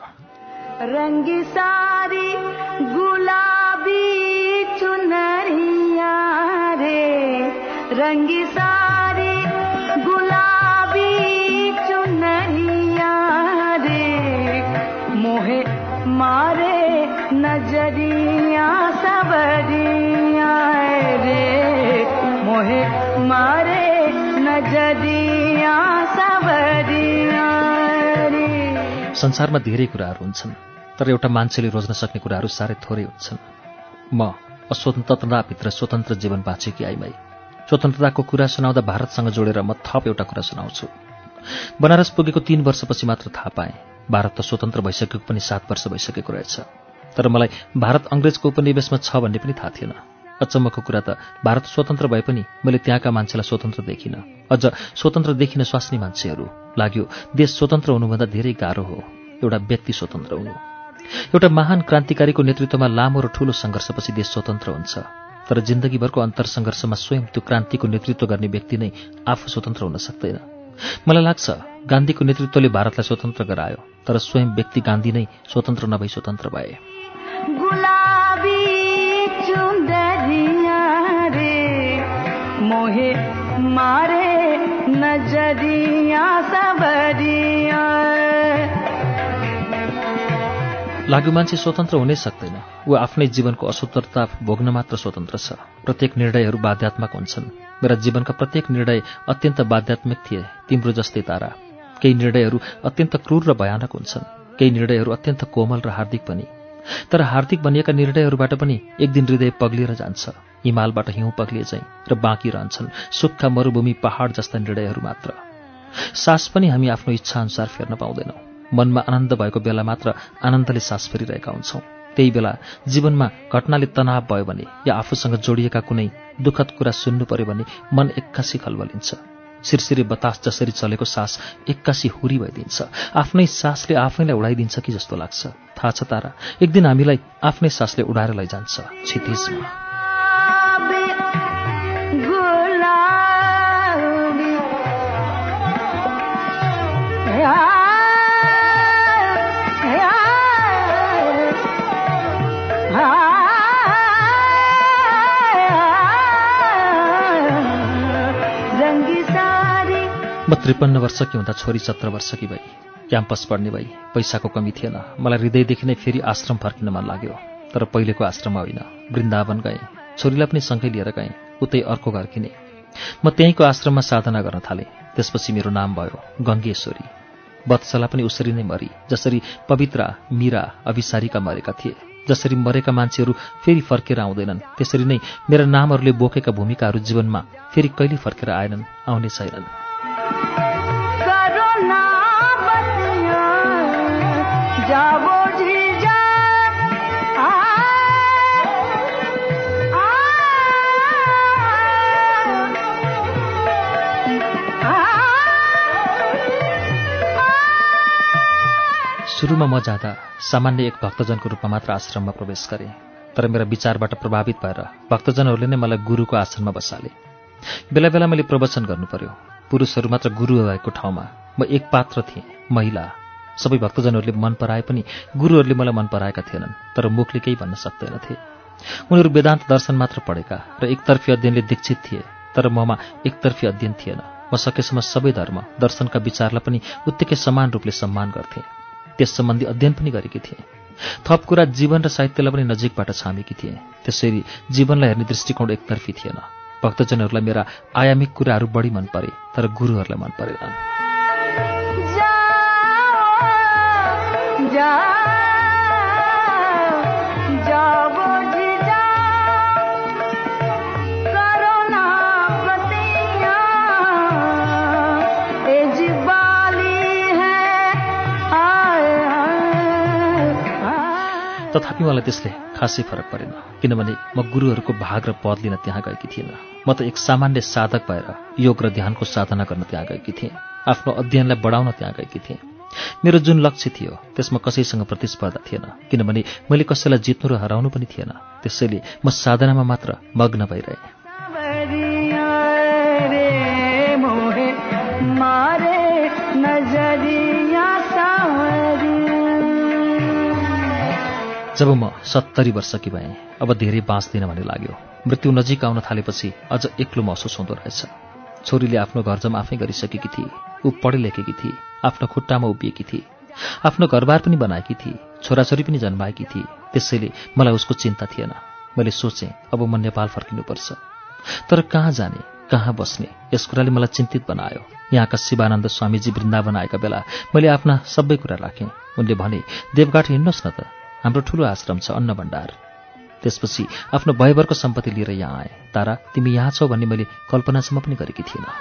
मारे नजरिया मोहे मारे संसारमा धेरै कुराहरू हुन्छन् तर एउटा मान्छेले रोज्न सक्ने कुराहरू साह्रै थोरै हुन्छन्। म अस्वतन्त्रताभित्र स्वतन्त्र जीवन बाँचेकी आइमाई स्वतन्त्रताको कुरा सुनाउँदा भारतसँग जोडेर म थप एउटा कुरा सुनाउँछु। बनारस पुगेको तीन वर्षपछि मात्र थाहा पाएँ भारत त स्वतन्त्र भइसकेको पनि सात वर्ष भइसकेको रहेछ। तर मलाई भारत अङ्ग्रेजको उपनिवेशमा छ भन्ने पनि थाहा थिएन। अचम्मको कुरा त भारत स्वतन्त्र भए पनि मैले त्यहाँका मान्छेलाई स्वतन्त्र देखिनँ। अझ स्वतन्त्र देखिन स्वास्नी मान्छेहरू लाग्यो देश स्वतन्त्र हुनुभन्दा धेरै गाह्रो हो। एउटा व्यक्ति स्वतन्त्र हुनु। एउटा महान क्रान्तिकारीको नेतृत्वमा लामो र ठूलो सङ्घर्षपछि देश स्वतन्त्र हुन्छ। तर जिन्दगीभरको अन्तर सङ्घर्षमा स्वयं त्यो क्रान्तिको नेतृत्व गर्ने व्यक्ति नै आफू स्वतन्त्र हुन सक्दैन। मलाई लाग्छ गान्धीको नेतृत्वले भारतलाई स्वतन्त्र गरायो तर स्वयं व्यक्ति गान्धी नै स्वतन्त्र नभई स्वतन्त्र भए। मोहे मारे नजरिया सबरिया लाग्यो मान्छे स्वतन्त्र हुनै सक्दैन। ऊ आफ्नै जीवनको अस्वतन्त्रता भोग्न मात्र स्वतन्त्र छ। प्रत्येक निर्णयहरू बाध्यात्मक हुन्छन्। मेरा जीवनका प्रत्येक निर्णय अत्यन्त बाध्यात्मक थिए तिम्रो जस्तै तारा। केही निर्णयहरू अत्यन्त क्रूर र भयानक हुन्छन्। केही निर्णयहरू अत्यन्त कोमल र हार्दिक पनि। तर हार्दिक बनिएका निर्णयहरूबाट पनि एक दिन हृदय पग्लिएर जान्छ। हिमालबाट हिउँ पग्लिए चाहिँ र बाँकी रहन्छन् सुक्खा मरुभूमि पहाड जस्ता निर्णयहरू मात्र। सास पनि हामी आफ्नो इच्छाअनुसार फेर्न पाउँदैनौँ। मनमा आनन्द भएको बेला मात्र आनन्दले सास फेरिरहेका हुन्छौँ। त्यही बेला जीवनमा घटनाले तनाव भयो भने या आफूसँग जोडिएका कुनै दुःखद कुरा सुन्नु पर्यो भने मन एक्कासी खलबलिन्छ। सिरसिरे बतास जसरी चलेको सास एक्कासी हुरी भइदिन्छ। आफ्नै सासले आफैलाई उडाइदिन्छ कि जस्तो लाग्छ। थाहा छ तारा एक दिन हामीलाई आफ्नै सासले उडाएर लैजान्छ। क्षितिजमा। म त्रिपन्न वर्षकी हुँदा छोरी सत्र वर्षकी भई क्याम्पस पढ्ने भई पैसाको कमी थिएन। मलाई हृदयदेखि नै फेरि आश्रम फर्किन मन लाग्यो तर पहिलेको आश्रम होइन। वृन्दावन गएँ छोरीलाई पनि सँगै लिएर गएँ उतै अर्को घर किने। म त्यहीँको आश्रममा साधना गर्न थालेँ त्यसपछि मेरो नाम भयो गङ्गेश्वरी। वत्सला पनि उसरी नै मरी जसरी पवित्रा मीरा अभिसारीका मरेका थिए। जसरी मरेका मान्छेहरू फेरि फर्केर आउँदैनन् त्यसरी नै मेरा नामहरूले बोकेका भूमिकाहरू जीवनमा फेरि कहिले फर्केर आएनन् आउने छैनन्। सुरुमा म जाँदा सामान्य एक भक्तजनको रूपमा मात्र आश्रममा प्रवेश गरेँ तर मेरा विचारबाट प्रभावित भएर भक्तजनहरूले नै मलाई गुरुको आश्रममा बसाले। बेला बेला मैले प्रवचन गर्नु पर्यो। पुरुषहरू मात्र गुरु भएको ठाउँमा म एक पात्र थिएँ महिला। सबै भक्तजनहरूले मन पराए पनि गुरुहरूले मलाई मन पराएका थिएनन् तर मुखले केही भन्न सक्दैनथे। उनीहरू वेदान्त दर्शन मात्र पढेका र एकतर्फी अध्ययनले दीक्षित थिए तर ममा एकतर्फी अध्ययन थिएन। म सकेसम्म सबै धर्म दर्शनका विचारलाई पनि उत्तिकै समान रूपले सम्मान गर्थे। त्यस सम्बन्धी अध्ययन पनि गरेकी थिएँ। थप कुरा जीवन र साहित्यलाई पनि नजिकबाट छामेकी थिएँ। त्यसरी जीवनलाई हेर्ने दृष्टिकोण एकतर्फी थिएन। भक्तजनहरूलाई मेरा आयामिक कुराहरू बढी मन परे तर गुरुहरूलाई मन परेनन्। तथापि मलाई त्यसले खासै फरक परेन किनभने म गुरुहरूको भाग र पद लिन त्यहाँ गएकी थिइनँ। म त एक सामान्य साधक भएर योग र ध्यानको साधना गर्न त्यहाँ गएकी थिएँ। आफ्नो अध्ययनलाई बढाउन त्यहाँ गएकी थिएँ। मेरो जुन लक्ष्य थियो त्यसमा कसैसँग प्रतिस्पर्धा थिएन किनभने मैले कसैलाई जित्नु र हराउनु पनि थिएन। त्यसैले म साधनामा मात्र मग्न भइरहेँ। जब म सत्तरी वर्षकी भएँ अब धेरै बाँच्दिनँ भन्ने लाग्यो। मृत्यु नजिक आउन थालेपछि अझ एक्लो महसुस हुँदो रहेछ। छोरीले आफ्नो घरजम आफै गरिसकेकी थिए ऊ पढे लेखेकी थिए। आफ्नो खुट्टामा उभिएकी थिए। आफ्नो घरबार पनि बनाएकी थिए। छोराछोरी पनि जन्माएकी थिए। त्यसैले मलाई उसको चिन्ता थिएन। मैले सोचेँ अब म नेपाल फर्किनुपर्छ। तर कहाँ जाने कहाँ बस्ने यस कुराले मलाई चिन्तित बनायो। यहाँका शिवानन्द स्वामीजी वृन्दावन आएका बेला मैले आफ्ना सबै कुरा राखेँ। उनले भने देवघाट हिँड्नुहोस् न त। हाम्रो ठुलो आश्रम छ अन्न भण्डार। त्यसपछि आफ्नो भयभरको सम्पत्ति लिएर यहाँ आए। तारा तिमी यहाँ छौ भन्ने मैले कल्पनासम्म पनि गरेकी थिइनँ।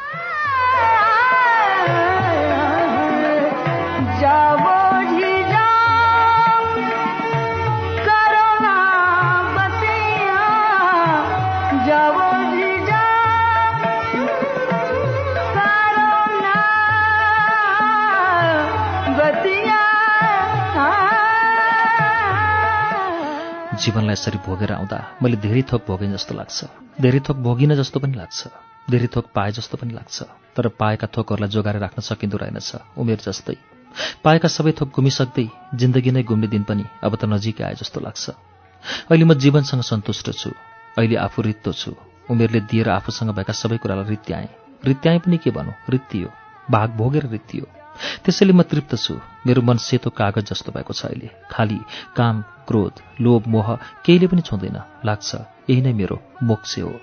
जीवनलाई यसरी भोगेर आउँदा मैले धेरै थोक भोगेँ जस्तो लाग्छ। धेरै थोक भोगिन जस्तो पनि लाग्छ। धेरै थोक पाए जस्तो पनि लाग्छ। तर पाएका थोकहरूलाई जोगाएर राख्न सकिँदो रहेनछ उमेर जस्तै। पाएका सबै थोक गुमिसक्दै जिन्दगी नै गुम्ने दिन पनि अब त नजिकै आए जस्तो लाग्छ। अहिले म जीवनसँग सन्तुष्ट छु। अहिले आफू रित्तो छु। उमेरले दिएर आफूसँग भएका सबै कुरालाई रित्याएँ। रित्याएँ पनि के भनौँ? रित्तियो। भाग भोगेर रित्तियो। त्यसैले म तृप्त छु। मेरो मन सेतो कागज जस्तो भएको छ अहिले। खाली काम क्रोध लोभ मोह केहीले पनि छुँदैन। लाग्छ यही नै मेरो मोक्ष हो।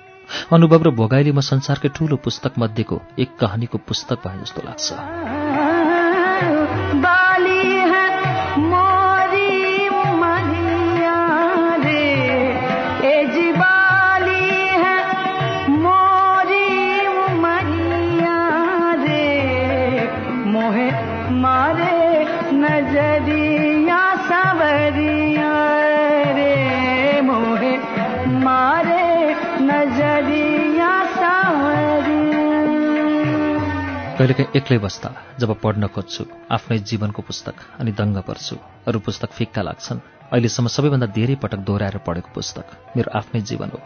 अनुभव र भोगाइले म संसारकै ठूलो पुस्तक मध्येको एक कहानीको पुस्तक भए जस्तो लाग्छ। कहिलेकाहीँ एक्लै बस्दा जब पढ्न खोज्छु आफ्नै जीवनको पुस्तक अनि दङ्ग पर्छु अरू पुस्तक फिक्का लाग्छन् अहिलेसम्म सबैभन्दा धेरै पटक दोहोऱ्याएर पढेको पुस्तक मेरो आफ्नै जीवन हो।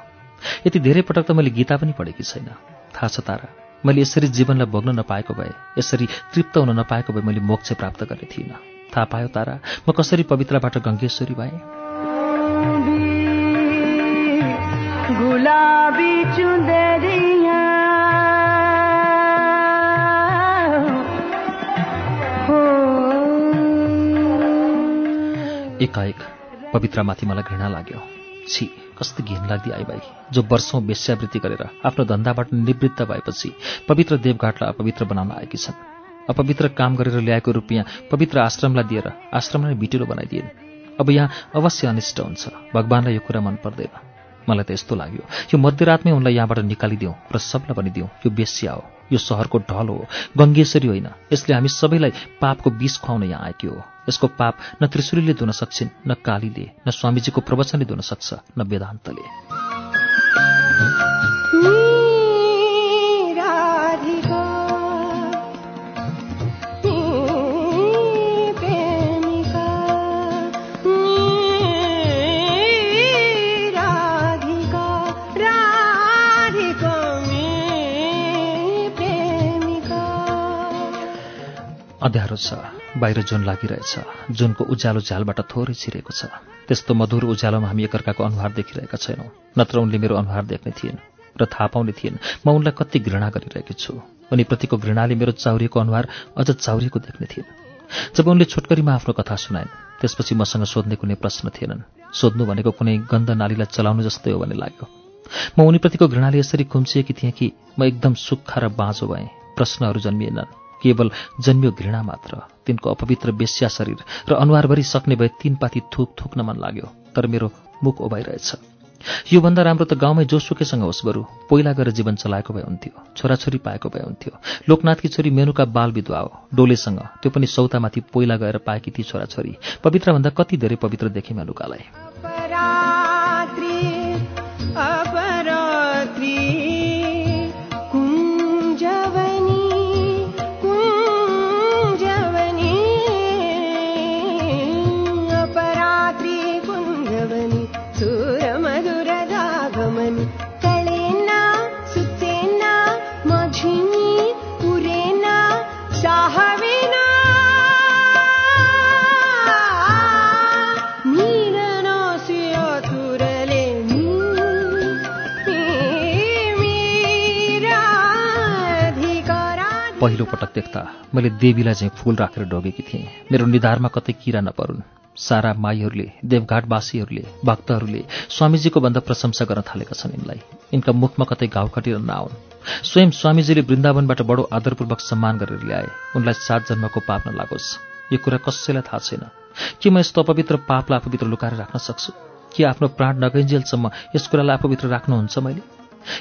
यति धेरै पटक त मैले गीता पनि पढेकी छैन। थाहा छ तारा मैले यसरी जीवनलाई भोग्न नपाएको भए यसरी तृप्त हुन नपाएको भए मैले मोक्ष प्राप्त गर्ने थिइनँ। थाहा पायो तारा म कसरी पवित्रबाट गङ्गेश्वरी भएँ? एकाएक पवित्रमाथि मलाई घृणा लाग्यो। छि कस्तो घिन लाग्दी आई भाइ। जो वर्षौँ वेश्यावृत्ति गरेर आफ्नो धन्दाबाट निवृत्त भएपछि पवित्र देवघाटलाई अपवित्र बनाउन आएकी छन्। अपवित्र काम गरेर ल्याएको रुपियाँ पवित्र आश्रमलाई दिएर आश्रमलाई बिटेलो बनाइदिएन। अब यहाँ अवश्य अनिष्ट हुन्छ। भगवान्लाई यो कुरा मन पर्दैन। मलाई त यस्तो लाग्यो यो मध्यरातमै उनलाई यहाँबाट निकालिदिउँ र सबलाई भनिदिउँ यो बेस्या हो यो सहरको ढल हो गङ्गेश्वरी होइन। यसले हामी सबैलाई पापको विष खुवाउन यहाँ आएकी हो। यसको पाप न त्रिशुरीले धुन सक्छिन् न कालीले न स्वामीजीको प्रवचनले धुन सक्छ न वेदान्तले। अध्यारो छ। बाहिर जुन लागिरहेछ जुनको उज्यालो झ्यालबाट थोरै छिरेको छ। त्यस्तो मधुर उज्यालोमा हामी एकअर्काको अनुहार देखिरहेका छैनौँ। नत्र उनले मेरो अनुहार देख्ने थिइन् र थाहा पाउने थिइन् म उनलाई कति घृणा गरिरहेकी छु। उनीप्रतिको घृणाले मेरो चाउरिएको अनुहार अझ चाउरिएको देख्ने थिइन्। जब उनले छोटकरीमा आफ्नो कथा सुनाइन् त्यसपछि मसँग सोध्ने कुनै प्रश्न थिएनन्। सोध्नु भनेको कुनै गन्ध नालीलाई चलाउनु जस्तै हो भन्ने लाग्यो। म उनीप्रतिको घृणाले यसरी खुम्चिएकी थिएँ कि म एकदम सुक्खा र बाँझो भएँ। प्रश्नहरू जन्मिएनन्। केवल जन्मियो घृणा मात्र तिनको अपवित्र बेस्या शरीर र अनुहारभरि सक्ने भए तीन पाती थुक थुक्न मन लाग्यो तर मेरो मुख ओभाइरहेछ। योभन्दा राम्रो त गाउँमै जोसुकैसँग होस् बरु पहिला गएर जीवन चलाएको भए हुन्थ्यो छोराछोरी पाएको भए हुन्थ्यो। लोकनाथकी छोरी मेनुका बाल विधवा हो डोलेसँग त्यो पनि सौतामाथि पहिला गएर पाएकी ती छोराछोरी पवित्रभन्दा कति धेरै पवित्र देखेँ मेनुकालाई। पटक देख्दा मैले देवीलाई चाहिँ फूल राखेर ढोगेकी थिएँ। मेरो निधारमा कतै किरा नपरुन्। सारा माईहरूले देवघाटवासीहरूले भक्तहरूले स्वामीजीको भन्दा प्रशंसा गर्न थालेका छन् यिनलाई। यिनका मुखमा कतै घाउ खटिएर नआउन्। स्वयं स्वामीजीले वृन्दावनबाट बडो आदरपूर्वक सम्मान गरेर ल्याए। उनलाई सात जन्मको पाप नलागोस्। यो कुरा कसैलाई थाहा छैन। के म यस्तो अपवित्र पापलाई आफूभित्र लुकाएर राख्न सक्छु? के आफ्नो प्राण नगैन्जेलसम्म यस कुरालाई आफूभित्र राख्नुहुन्छ मैले?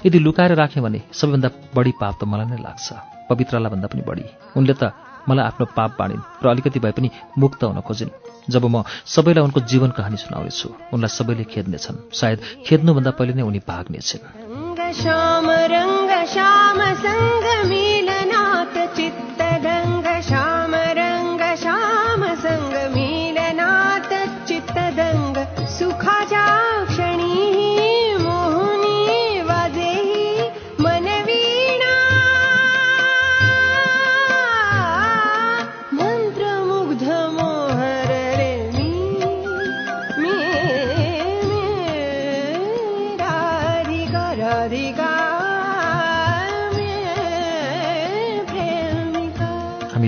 यदि लुकाएर राखेँ भने सबैभन्दा बढी पाप त मलाई नै लाग्छ। पवित्रलाई भन्दा पनि बढी। उनले त मलाई आफ्नो पाप बाँडिन् र अलिकति भए पनि मुक्त हुन खोजिन्। जब म सबैलाई उनको जीवन कहानी सुनाउनेछु उनलाई सबैले खेद्नेछन्। सायद खेद्नुभन्दा पहिले नै उनी भाग्नेछन्।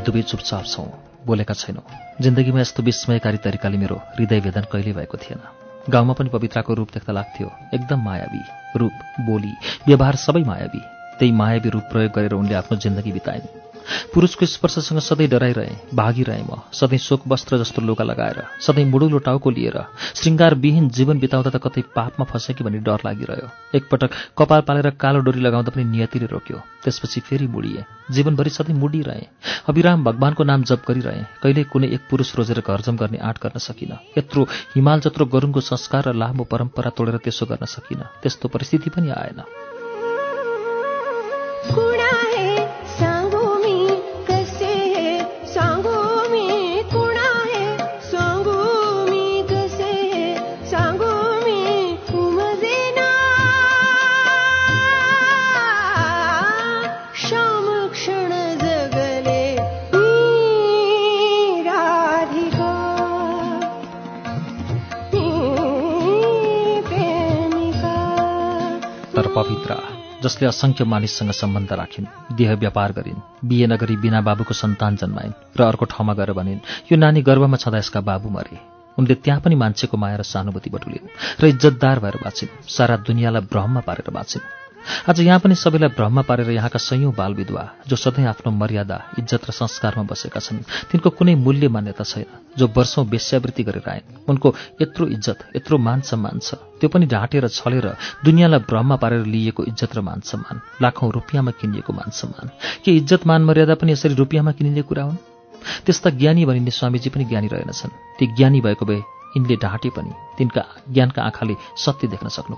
दुवै चुपचाप छौँ। बोलेका छैनौँ। जिन्दगीमा यस्तो विस्मयकारी तरिकाले मेरो हृदय वेदन कहिल्यै भएको थिएन। गाउँमा पनि पवित्राको रूप देख्दा लाग्थ्यो। एकदम मायावी रूप बोली व्यवहार सबै मायावी। त्यही मायावी रूप प्रयोग गरेर उनले आफ्नो जिन्दगी बिताइन्। पुरुषको स्पर्शसँग सधैँ डराइरहे भागिरहे म। सधैँ शोक वस्त्र जस्तो लुगा लगाएर सधैँ मुडुलो टाउको लिएर श्रृङ्गारविहीन जीवन बिताउँदा त कतै पापमा फसे कि भन्ने डर लागिरह्यो। एकपटक कपाल पालेर कालो डोरी लगाउँदा पनि नियतिले रोक्यो। त्यसपछि फेरि मुडिए। जीवनभरि सधैँ मुडिरहे। अभिराम भगवानको नाम जप गरिरहे। कहिल्यै कुनै एक पुरुष रोजेर घरजम गर्ने आँट गर्न सकिनँ। यत्रो हिमाल जत्रो गरुङको संस्कार र लामो परम्परा तोडेर त्यसो गर्न सकिनँ। त्यस्तो परिस्थिति पनि आएन। पवित्र जसले असङ्ख्य मानिससँग सम्बन्ध राखिन् देह व्यापार गरिन् बिहे नगरी बिना बाबुको सन्तान जन्माइन् र अर्को ठाउँमा गएर भनिन् यो नानी गर्भमा छँदा यसका बाबु मरे। उनले त्यहाँ पनि मान्छेको माया र सहानुभूति बटुलिन् र इज्जतदार भएर बाँचिन् सारा दुनियाँलाई भ्रममा पारेर बाँचिन्। आज यहाँ पनि सबैलाई भ्रममा पारेर यहाँका सयौं बाल विधवा जो सधैँ आफ्नो मर्यादा इज्जत र संस्कारमा बसेका छन् तिनको कुनै मूल्य मान्यता छैन जो वर्षौं वेश्यावृत्ति गरेर आएन् उनको यत्रो इज्जत यत्रो मान सम्मान छ त्यो पनि ढाँटेर छलेर दुनियाँलाई भ्रममा पारेर लिएको इज्जत र मान सम्मान लाखौं रुपियाँमा किनिएको मान सम्मान के इज्जत मान मर्यादा पनि यसरी रुपियाँमा किनिने कुरा हुन्? त्यस्ता ज्ञानी भनिने स्वामीजी पनि ज्ञानी रहेनछन्। ती ज्ञानी भएको भए यिनले ढाँटे पनि तिनका ज्ञानका आँखाले सत्य देख्न सक्नु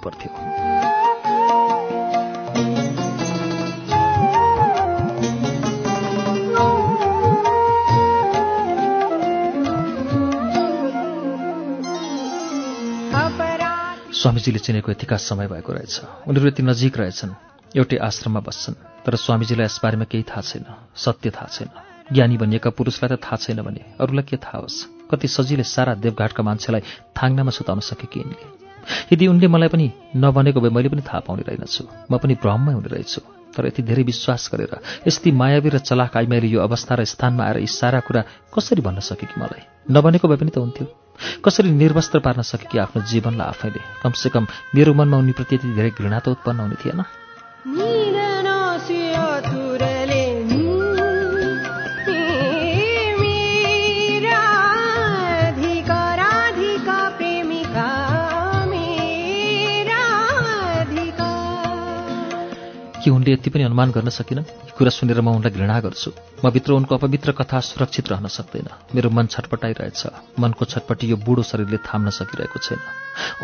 स्वामीजीले चिनेको यतिका समय भएको रहेछ। उनीहरू यति नजिक रहेछन्। एउटै आश्रममा बस्छन्। तर स्वामीजीलाई यसबारेमा केही थाहा छैन। सत्य थाहा छैन। ज्ञानी भनिएका पुरुषलाई त थाहा छैन भने अरूलाई के थाहा होस्? कति सजिलै सारा देवघाटका मान्छेलाई थाङ्नामा सुताउन सके कि यिनले? यदि उनले मलाई पनि नभनेको भए मैले पनि थाहा पाउने रहेनछु। म पनि भ्रममै हुने रहेछु। तर यति धेरै विश्वास गरेर यस्ती मायावी र चलाक आई मैले यो अवस्था र स्थानमा आएर यी सारा कुरा कसरी भन्न सके कि मलाई? नभनेको भए पनि त हुन्थ्यो। कसरी निर्वस्त्र पार्न सके कि आफ्नो जीवनलाई आफैले? कमसेकम मेरो मनमा उनीप्रति यति धेरै घृणा त उत्पन्न हुने थिएन। कि उनले यति पनि अनुमान गर्न सकिनन् यी कुरा सुनेर म उनलाई घृणा गर्छु। म भित्र उनको अपवित्र कथा सुरक्षित रहन सक्दैन। मेरो मन छटपटाइरहेछ। मनको छटपटी यो बुढो शरीरले थाम्न सकिरहेको छैन।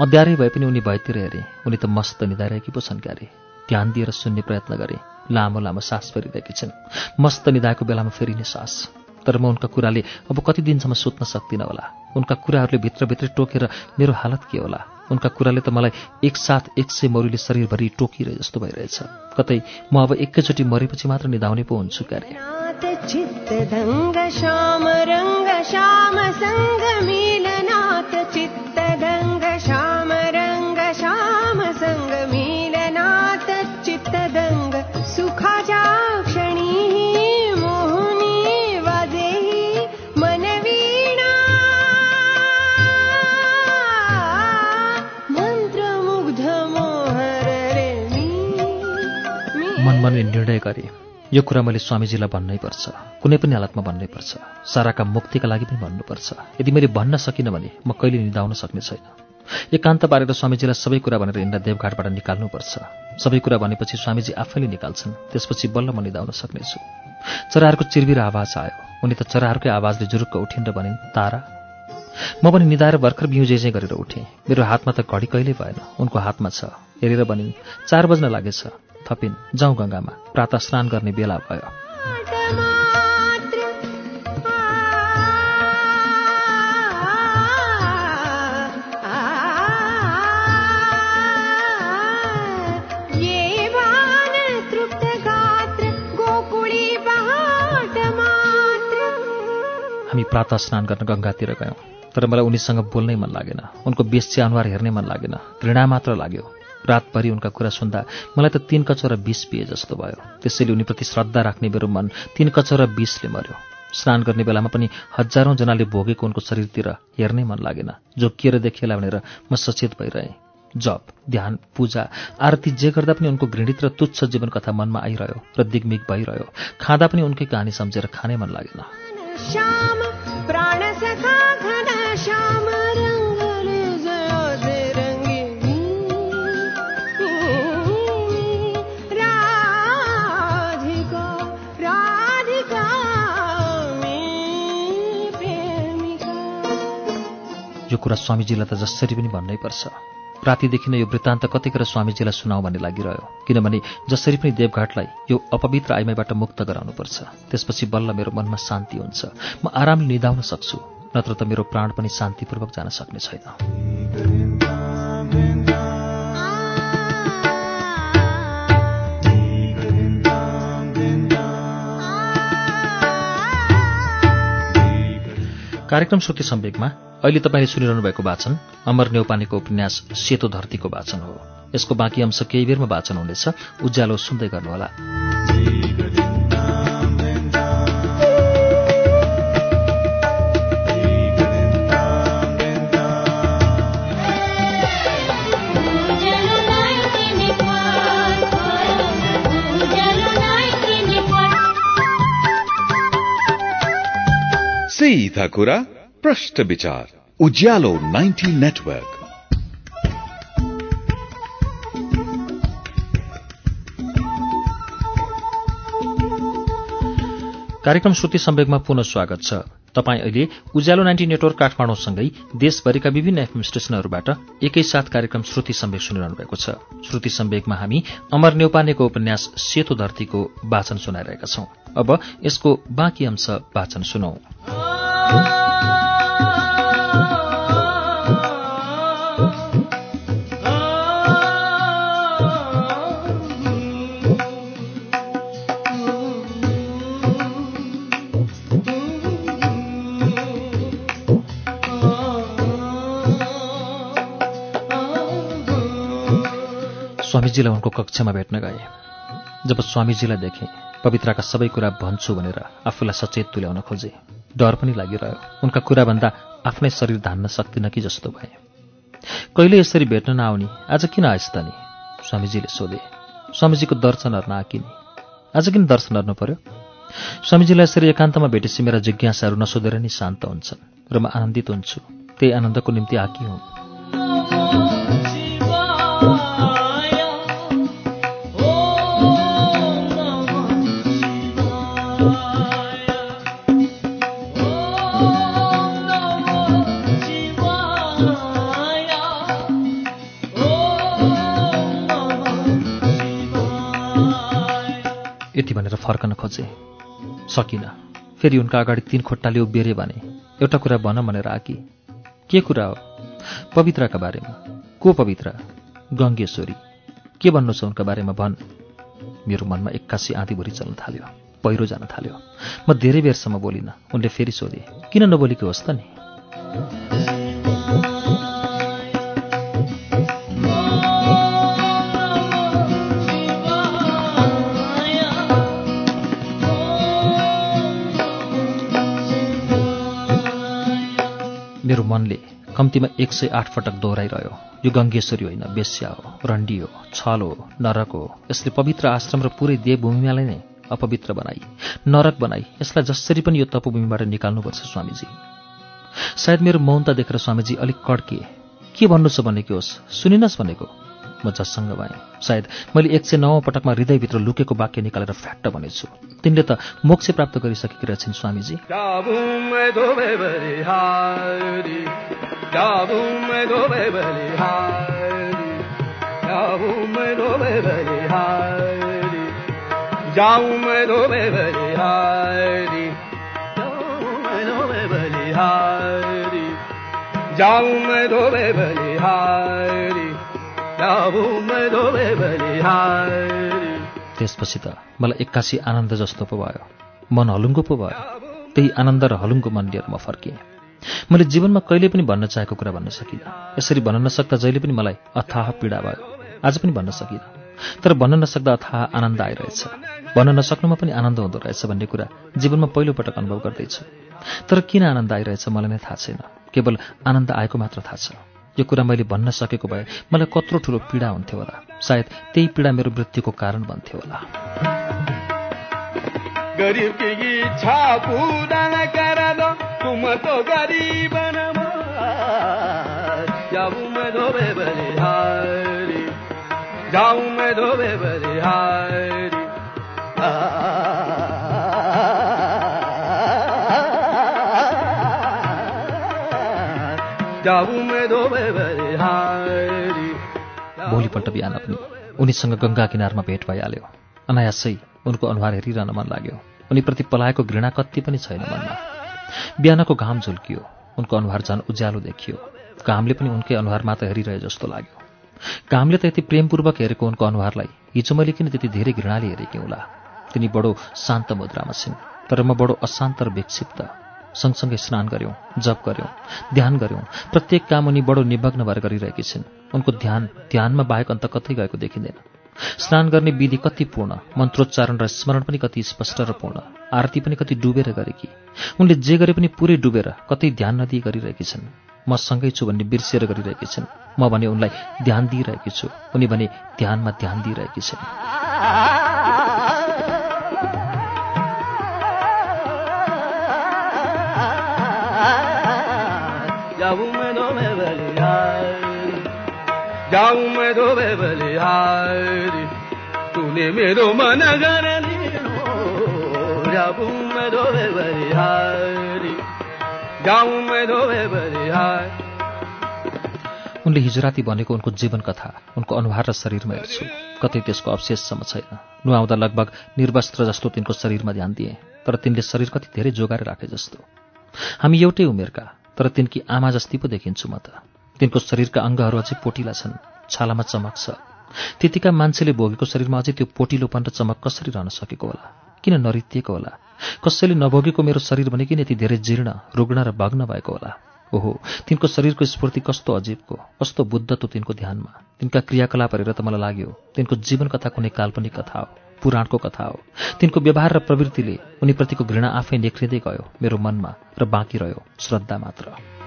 अँध्यारै भए पनि उनी भएतिर हेरे। उनी त मस्त निधाइरहेकी पो छन् क्यारे। ध्यान दिएर सुन्ने प्रयत्न गरे। लामो लामो सास फेरिरहेकी छिन्। मस्त निधाएको बेलामा फेरिने सास। तर म उनका कुराले अब कति दिनसम्म सुत्न सक्दिनँ होला। उनका कुराहरूले भित्रभित्रै टोकेर मेरो हालत के होला? उनका कुराले त मलाई एकसाथ एक सय मौरीले शरीरभरि टोकिरहे जस्तो भइरहेछ। कतै म अब एकैचोटि मरेपछि मात्र निधाउने पो हुन्छु चित्तदङ्ग श्याम रङ्ग श्याम सङ्ग मी मनमनले निर्णय गरे। यो कुरा मैले स्वामीजीलाई भन्नै पर्छ। कुनै पनि हालतमा भन्नै पर्छ। साराका मुक्तिका लागि पनि भन्नुपर्छ। यदि मैले भन्न सकिनँ भने म कहिले निधाउन सक्ने छैन। एकान्त पारेर स्वामीजीलाई सबै कुरा भनेर यिनलाई देवघाटबाट निकाल्नुपर्छ। सबै कुरा भनेपछि स्वामीजी आफैले निकाल्छन्। त्यसपछि बल्ल म निधाउन सक्नेछु। चराहरूको चिरबिर आवाज आयो। उनी त चराहरूकै आवाजले जुरुक्क उठिन् र भनिन् तारा म पनि निधाएर भर्खर बिउ जे गरेर उठेँ। मेरो हातमा त घडी कहिल्यै भएन। उनको हातमा छ। हेरेर भनिन् चार बज्न लागेछ। थपिन् जाउँ गङ्गामा प्रातः स्नान गर्ने बेला भयो। हामी प्रातः स्नान गर्न गङ्गातिर गयौँ तर मलाई उनीसँग बोल्नै मन लागेन। उनको बेस्ची अनुहार हेर्नै मन लागेन। घृणा मात्र लाग्यो। रातभरि उनका कुरा सुन्दा मलाई त तीन कचौरा विष पिए जस्तो भयो। त्यसैले उनीप्रति श्रद्धा राख्ने मेरो मन तीन कचौरा विषले मर्यो स्नान गर्ने बेलामा पनि हजारौँ जनाले भोगेको उनको शरीरतिर हेर्नै मन लागेन। जोकिएर देखिएला भनेर म सचेत भइरहेँ। जप ध्यान पूजा आरती जे गर्दा पनि उनको घृणित र तुच्छ जीवन कथा मनमा आइरह्यो र दिगमिग भइरह्यो। खाँदा पनि उनकै कहानी सम्झेर खानै मन लागेन। कुरा स्वामीजीलाई त जसरी पनि भन्नै पर्छ। रातिदेखि नै यो वृत्तान्त कतिखेर स्वामीजीलाई सुनाऊ भन्ने लागिरह्यो। किनभने जसरी पनि देवघाटलाई यो अपवित्र आइमाईबाट मुक्त गराउनुपर्छ त्यसपछि बल्ल मेरो मनमा शान्ति हुन्छ। म आरामले निधाउन सक्छु नत्र त मेरो प्राण पनि शान्तिपूर्वक जान सक्ने छैन। कार्यक्रम श्रुति सम्वेकमा अहिले तपाईँले सुनिरहनु भएको वाचन अमर नेौपानेको उपन्यास सेतो धरतीको वाचन हो। यसको बाँकी अंश केही बेरमा वाचन हुनेछ। उज्यालो सुन्दै गर्नुहोला। सीधा कुरा। प्रश्न विचार उज्यालो 90 नेटवर्क। कार्यक्रम श्रुति सम्वेकमा पुनः स्वागत छ। तपाईँ अहिले उज्यालो नाइन्टी नेटवर्क काठमाडौँसँगै देशभरिका विभिन्न एफएम स्टेशनहरूबाट एकैसाथ कार्यक्रम श्रुति सम्वेक सुनिरहनु भएको छ। श्रुति सम्वेकमा हामी अमर नेौपानेको उपन्यास सेतो धरतीको वाचन सुनाइरहेका छौं। अब यसको बाँकी अंश वाचन सुनौ। स्वामीजीलाई उनको कक्षमा भेट्न गए। जब स्वामीजीलाई देखेँ पवित्राका सबै कुरा भन्छु भनेर आफूलाई सचेत तुल्याउन खोजे। डर पनि लागिरह्यो। उनका कुराभन्दा आफ्नै शरीर धान्न सक्दिनँ कि जस्तो भए। कहिले यसरी भेट्न नआउने? आज किन आइस त नि? स्वामीजीले सोधे। स्वामीजीको दर्शनहरू नआकिने आज किन दर्शन गर्नु पर्यो? स्वामीजीलाई यसरी एकान्तमा भेटेपछि मेरा जिज्ञासाहरू नसोधेर नै शान्त हुन्छन् र म आनन्दित हुन्छु। त्यही आनन्दको निम्ति आकी हुँ। यति भनेर फर्कन खोजे। सकिनँ। फेरि उनका अगाडि तिन खुट्टाले उभिएर भने एउटा कुरा भन भनेर आकी। के कुरा हो? पवित्राका बारेमा। को पवित्र? गङ्गेश्वरी। के भन्नु छ उनका बारेमा भन्। मेरो मनमा एक्कासी आँधीभरि चल्न थाल्यो पहिरो जान थाल्यो। म धेरै बेरसम्म बोलिनँ उनले फेरि सोधे किन नबोलेको होस् त नि? मेरो मनले कम्तीमा एक सय आठ पटक दोहोऱ्याइरह्यो। यो गङ्गेश्वरी होइन बेस्या हो रन्डी हो छल हो नरक हो। यसले पवित्र आश्रम र पुरै देवभूमिलाई नै अपवित्र बनाई नरक बनाई। यसलाई जसरी पनि यो तपोभूमिबाट निकाल्नुपर्छ स्वामीजी। सायद मेरो मौनता देखेर स्वामीजी अलिक कड्किए के भन्नु छ भनेको होस्? सुनिनस् भनेको। म जससँग भएँ। सायद मैले एक सय नौ पटकमा हृदयभित्र लुकेको वाक्य निकालेर फ्याट्ट भनेछु। तिनले त मोक्ष प्राप्त गरिसकेकी रहेछन् स्वामीजी। बलिहारी जाबुम धोबे बलिहारी त्यसपछि त मलाई एक्कासी आनन्द जस्तो पो भयो। मन हलुङ्गो पो भयो। त्यही आनन्द र हलुङ्गो मन लिएर म फर्किएँ। मैले जीवनमा कहिले पनि भन्न चाहेको कुरा भन्न सकिनँ। यसरी भन्न नसक्दा जहिले पनि मलाई अथाह पीडा भयो। आज पनि भन्न सकिनँ। तर भन्न नसक्दा अथाह आनन्द आइरहेछ। भन्न नसक्नुमा पनि आनन्द हुँदो रहेछ भन्ने कुरा जीवनमा पहिलोपटक अनुभव गर्दैछु। तर किन आनन्द आइरहेछ मलाई नै थाहा छैन। केवल आनन्द आएको मात्र थाहा छ। यो कुरा मैले भन्न सकेको भए मलाई कत्रो ठुलो पीडा हुन्थ्यो होला। सायद त्यही पीडा मेरो मृत्युको कारण बन्थ्यो होला। जाऊं भोलिपल्ट बिहान पनि उनीसँग गङ्गा किनारमा भेट भइहाल्यो। अनायासै उनको अनुहार हेरिरहन मन लाग्यो। उनीप्रति पलाएको घृणा कति पनि छैन मनमा। बिहानको घाम झुल्कियो। उनको अनुहार झन् उज्यालो देखियो। घामले पनि उनकै अनुहार मात्र हेरिरहे जस्तो लाग्यो। घामले त यति प्रेमपूर्वक हेरेको उनको अनुहारलाई हिजो मैले किन त्यति धेरै घृणाले हेरेकी होला? तिनी बडो शान्त मुद्रामा छिन् तर म बडो अशान्त र विक्षिप्त। सँगसँगै स्नान गऱ्यौँ जप गऱ्यौँ ध्यान गऱ्यौँ। प्रत्येक काम उनी बडो निमग्न भएर गरिरहेकी छिन्। उनको ध्यान ध्यानमा बाहेक अन्त कतै गएको देखिँदैन। स्नान गर्ने विधि कति पूर्ण मन्त्रोच्चारण र स्मरण पनि कति स्पष्ट र पूर्ण आरती पनि कति डुबेर गरेकी। उनले जे गरे पनि पुरै डुबेर कतै ध्यान नदिई गरिरहेकी छन्। म सँगै छु भन्ने बिर्सिएर गरिरहेकी छिन्। म भने उनलाई ध्यान दिइरहेकी छु। उनी भने ध्यानमा ध्यान दिइरहेकी छिन्। जाऊं मैं धोबे बलिहारी तूने मेरो मन लियो जाऊं मैं धोबे बलिहारी जाऊं मैं धोबे बलिहारी उनले हिजो राति भनेको उनको जीवन कथा उनको अनुहार र शरीरमा हेर्छु। कतै त्यसको अवशेषसम्म छैन। नुहाउँदा लगभग निर्वस्त्र जस्तो तिनको शरीरमा ध्यान दिए तर तिनले शरीर कति धेरै जोगाएर राखे जस्तो। हामी एउटै उमेरका तर तिनकी आमा जस्ती पो देखिन्छु म त। तिनको शरीरका अङ्गहरू अझै पोटिला छन्। छालामा चमक छ। त्यतिका मान्छेले भोगेको शरीरमा अझै त्यो पोटिलोपन र चमक कसरी रहन सकेको होला? किन नरितिएको होला? कसैले नभोगेको मेरो शरीर भने किन यति धेरै जीर्ण रुग्ण र भग्न भएको होला? ओहो तिनको शरीरको स्फूर्ति कस्तो अजीबको कस्तो बुद्धत्व तिनको ध्यानमा? तिनका क्रियाकलाप हेरेर त मलाई लाग्यो तिनको जीवन कथा कुनै काल्पनिक कथा हो पुराणको कथा हो। तिनको व्यवहार र प्रवृत्तिले उनीप्रतिको घृणा आफै निख्रिँदै गयो मेरो मनमा र बाँकी रह्यो श्रद्धा मात्र।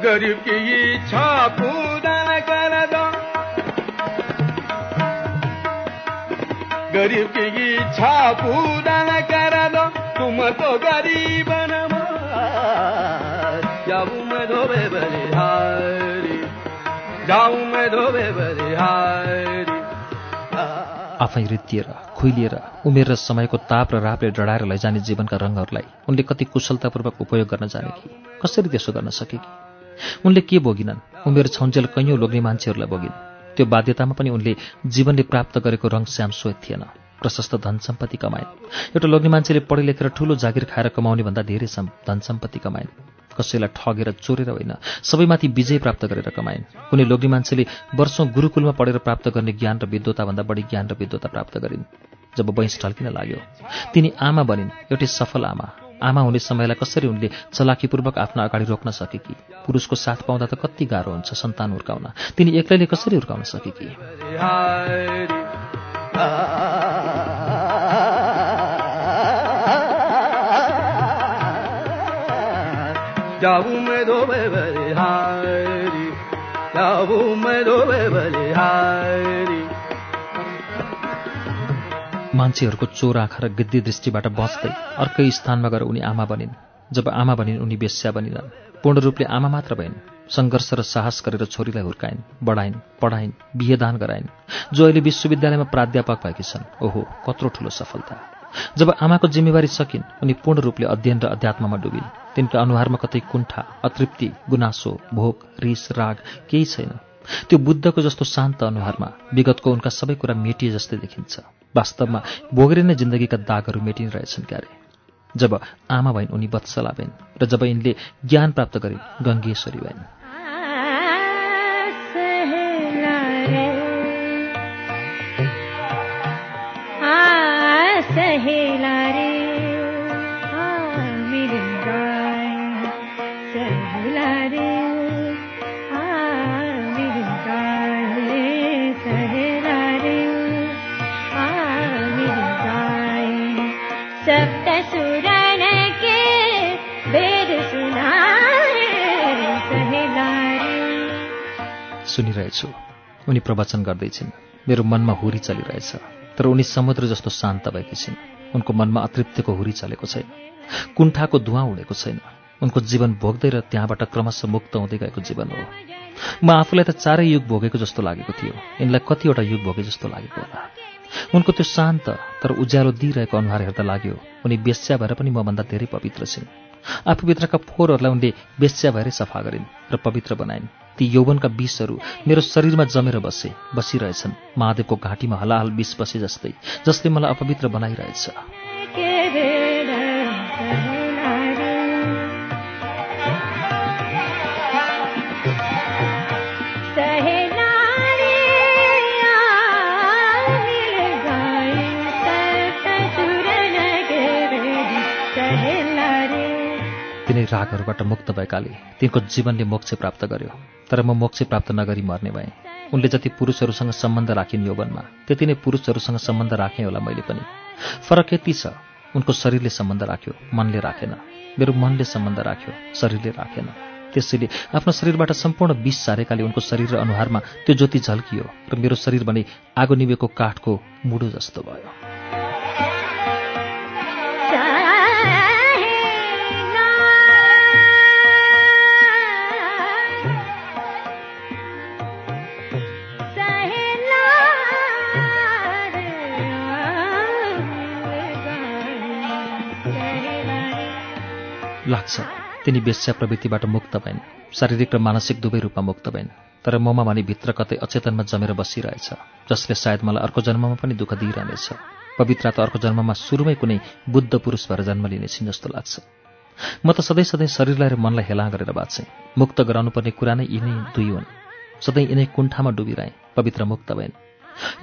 गरीब की इच्छा पूर्ण कर दो। गरीब की इच्छा पूर्ण कर दो। तुम तो गरीब आफै रित्तिएर खुइलिएर उमेर र समयको ताप र रापले डढाएर लैजाने जीवनका रङहरूलाई उनले कति कुशलतापूर्वक उपयोग गर्न जाने कि? कसरी त्यसो गर्न सके कि? उनले के भोगिनन्? उमेर छौन्जेल कैयौँ लोग्ने मान्छेहरूलाई भोगिन्। त्यो बाध्यतामा पनि उनले जीवनले प्राप्त गरेको रङ श्याम श्वेत थिएन। प्रशस्त धन सम्पत्ति कमाइन् एउटा लोग्ने मान्छेले पढे लेखेर ठूलो जागिर खाएर कमाउने भन्दा धेरै धन सम्पत्ति कमाइन् कसैलाई ठगेर चोरेर होइन सबैमाथि विजय प्राप्त गरेर कमाइन् कुनै लोग्ने मान्छेले वर्षौँ गुरुकुलमा पढेर प्राप्त गर्ने ज्ञान र विद्वताभन्दा बढी ज्ञान र विद्वता प्राप्त गरिन्। जब वैँस ढल्किन लाग्यो तिनी आमा बनिन् एउटै सफल आमा। आमा हुने समयलाई कसरी उनले चलाकीपूर्वक आफ्नो अगाडि रोक्न सकेकी पुरुषको साथ पाउँदा त कति गाह्रो हुन्छ सन्तान हुर्काउन। तिनी एक्लैले कसरी हुर्काउन सकेकी जाऊं मैं धोबे मान्छेहरूको चोर आँखा र गिद्दी दृष्टिबाट बच्दै अर्कै स्थानमा गएर उनी आमा बनिन्। जब आमा बनिन् उनी बेस्या बनिनन् पूर्ण रूपले आमा मात्र भइन्। सङ्घर्ष र साहस गरेर छोरीलाई हुर्काइन् बढाइन् पढाइन् बिहेदान गराइन्। जो अहिले विश्वविद्यालयमा प्राध्यापक भएकी छन् ओहो कत्रो ठुलो सफलता। जब आमाको जिम्मेवारी सकिन् उनी पूर्ण रूपले अध्ययन र अध्यात्ममा डुबिन्। तिनका अनुहारमा कतै कुण्ठा अतृप्ति गुनासो भोक रिस राग केही छैन। त्यो बुद्धको जस्तो शान्त अनुहारमा विगतको उनका सबै कुरा मेटिए जस्तै देखिन्छ। वास्तवमा भोगेर नै जिन्दगीका दागहरू मेटिने रहेछन् क्यारे। जब आमा भइन् उनी वत्सला भइन् र जब यिनले ज्ञान प्राप्त गरिन् गङ्गेश्वरी भइन्। सहेला सुनिरहेछु। उनी प्रवचन गर्दैछिन्। मेरो मनमा हुरी चलिरहेछ। तर उनी समुद्र जस्तो शान्त भएकी छिन्। उनको मनमा अतृप्तिको हुरी चलेको छैन। कुण्ठाको धुवा उडेको छैन। उनको जीवन भोग्दै र त्यहाँबाट क्रमशः मुक्त हुँदै गएको जीवन हो। म आफूलाई त चारै युग भोगेको जस्तो लागेको थियो। यिनलाई कतिवटा युग भोगे जस्तो लागेको होला। उनको त्यो शान्त तर उज्यालो दिइरहेको अनुहार हेर्दा लाग्यो उनी बेस्या भएर पनि मभन्दा धेरै पवित्र छिन्। आफूभित्रका फोहोरहरूलाई उनले बेस्या भएरै सफा गरिन् र पवित्र बनाइन्। ती यौवनका विषहरू मेरो शरीरमा जमेर बसे बसिरहेछन्। महादेवको घाँटीमा हलाहल विष बसे जस्तै जसले मलाई अपवित्र बनाइरहेछ। रागहरूबाट मुक्त भएकाले तिनको जीवनले मोक्ष प्राप्त गर्यो। तर म मोक्ष प्राप्त नगरी मर्ने भएँ। उनले जति पुरुषहरूसँग सम्बन्ध राखिन् यौवनमा त्यति नै पुरुषहरूसँग सम्बन्ध राखेँ होला मैले पनि। फरक यति छ उनको शरीरले सम्बन्ध राख्यो मनले राखेन। मेरो मनले सम्बन्ध राख्यो शरीरले राखेन। त्यसैले आफ्नो शरीरबाट सम्पूर्ण विष सारेकाले उनको शरीर र अनुहारमा त्यो ज्योति झल्कियो र मेरो शरीर भने आगो निभेको काठको मुडो जस्तो भयो। लाग्छ। तिनी वेश्या प्रवृत्तिबाट मुक्त भइन्। शारीरिक र मानसिक दुवै रूपमा मुक्त भइन्। तर ममा भने भित्र कतै अचेतनमा जमेर बसिरहेछ जसले सायद मलाई अर्को जन्ममा पनि दुःख दिइरहनेछ। पवित्र त अर्को जन्ममा सुरुमै कुनै बुद्ध पुरुष भएर जन्म लिनेछिन् जस्तो लाग्छ। म त सधैँ सधैँ शरीरलाई र मनलाई हेला गरेर बाँच्छेँ मुक्त गराउनु पर्ने कुरा नै यिनै दुई हुन्। सधैँ यिनै कुण्ठामा डुबिरहेँ। पवित्र मुक्त भइन्।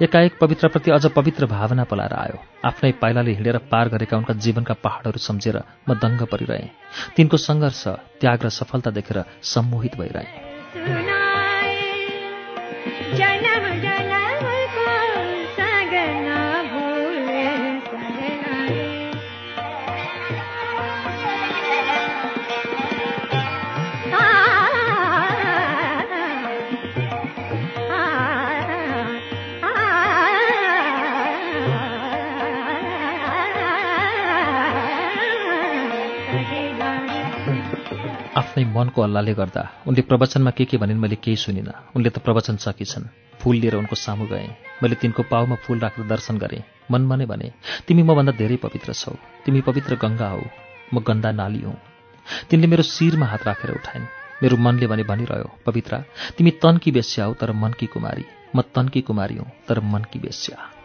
एकाएक पवित्रप्रति अझ पवित्र भावना पलाएर आयो। आफ्नै पाइलाले हिँडेर पार गरेका उनका जीवनका पहाडहरू सम्झेर म दङ्ग परिरहेँ। तिनको सङ्घर्ष त्याग र सफलता देखेर सम्मोहित भइरहेँ। आफ्नै मनको अल्लाहले गर्दा उनले प्रवचनमा के के भनिन् मैले केही सुनिनँ। उनले त प्रवचन सकिछन् फूल लिएर उनको सामु गएँ। मैले तिनको पाउमा फूल राखेर दर्शन गरेँ। मनमा नै भने तिमी मभन्दा धेरै पवित्र छौ। तिमी पवित्र गङ्गा हौ। म गन्दा नाली हुँ। तिनले मेरो शिरमा हात राखेर उठाइन्। मेरो मनले भने भनिरह्यो पवित्र तिमी तनकी बेस्या हौ तर मनकी कुमारी। म तनकी कुमारी हुँ तर मनकी बेस्या।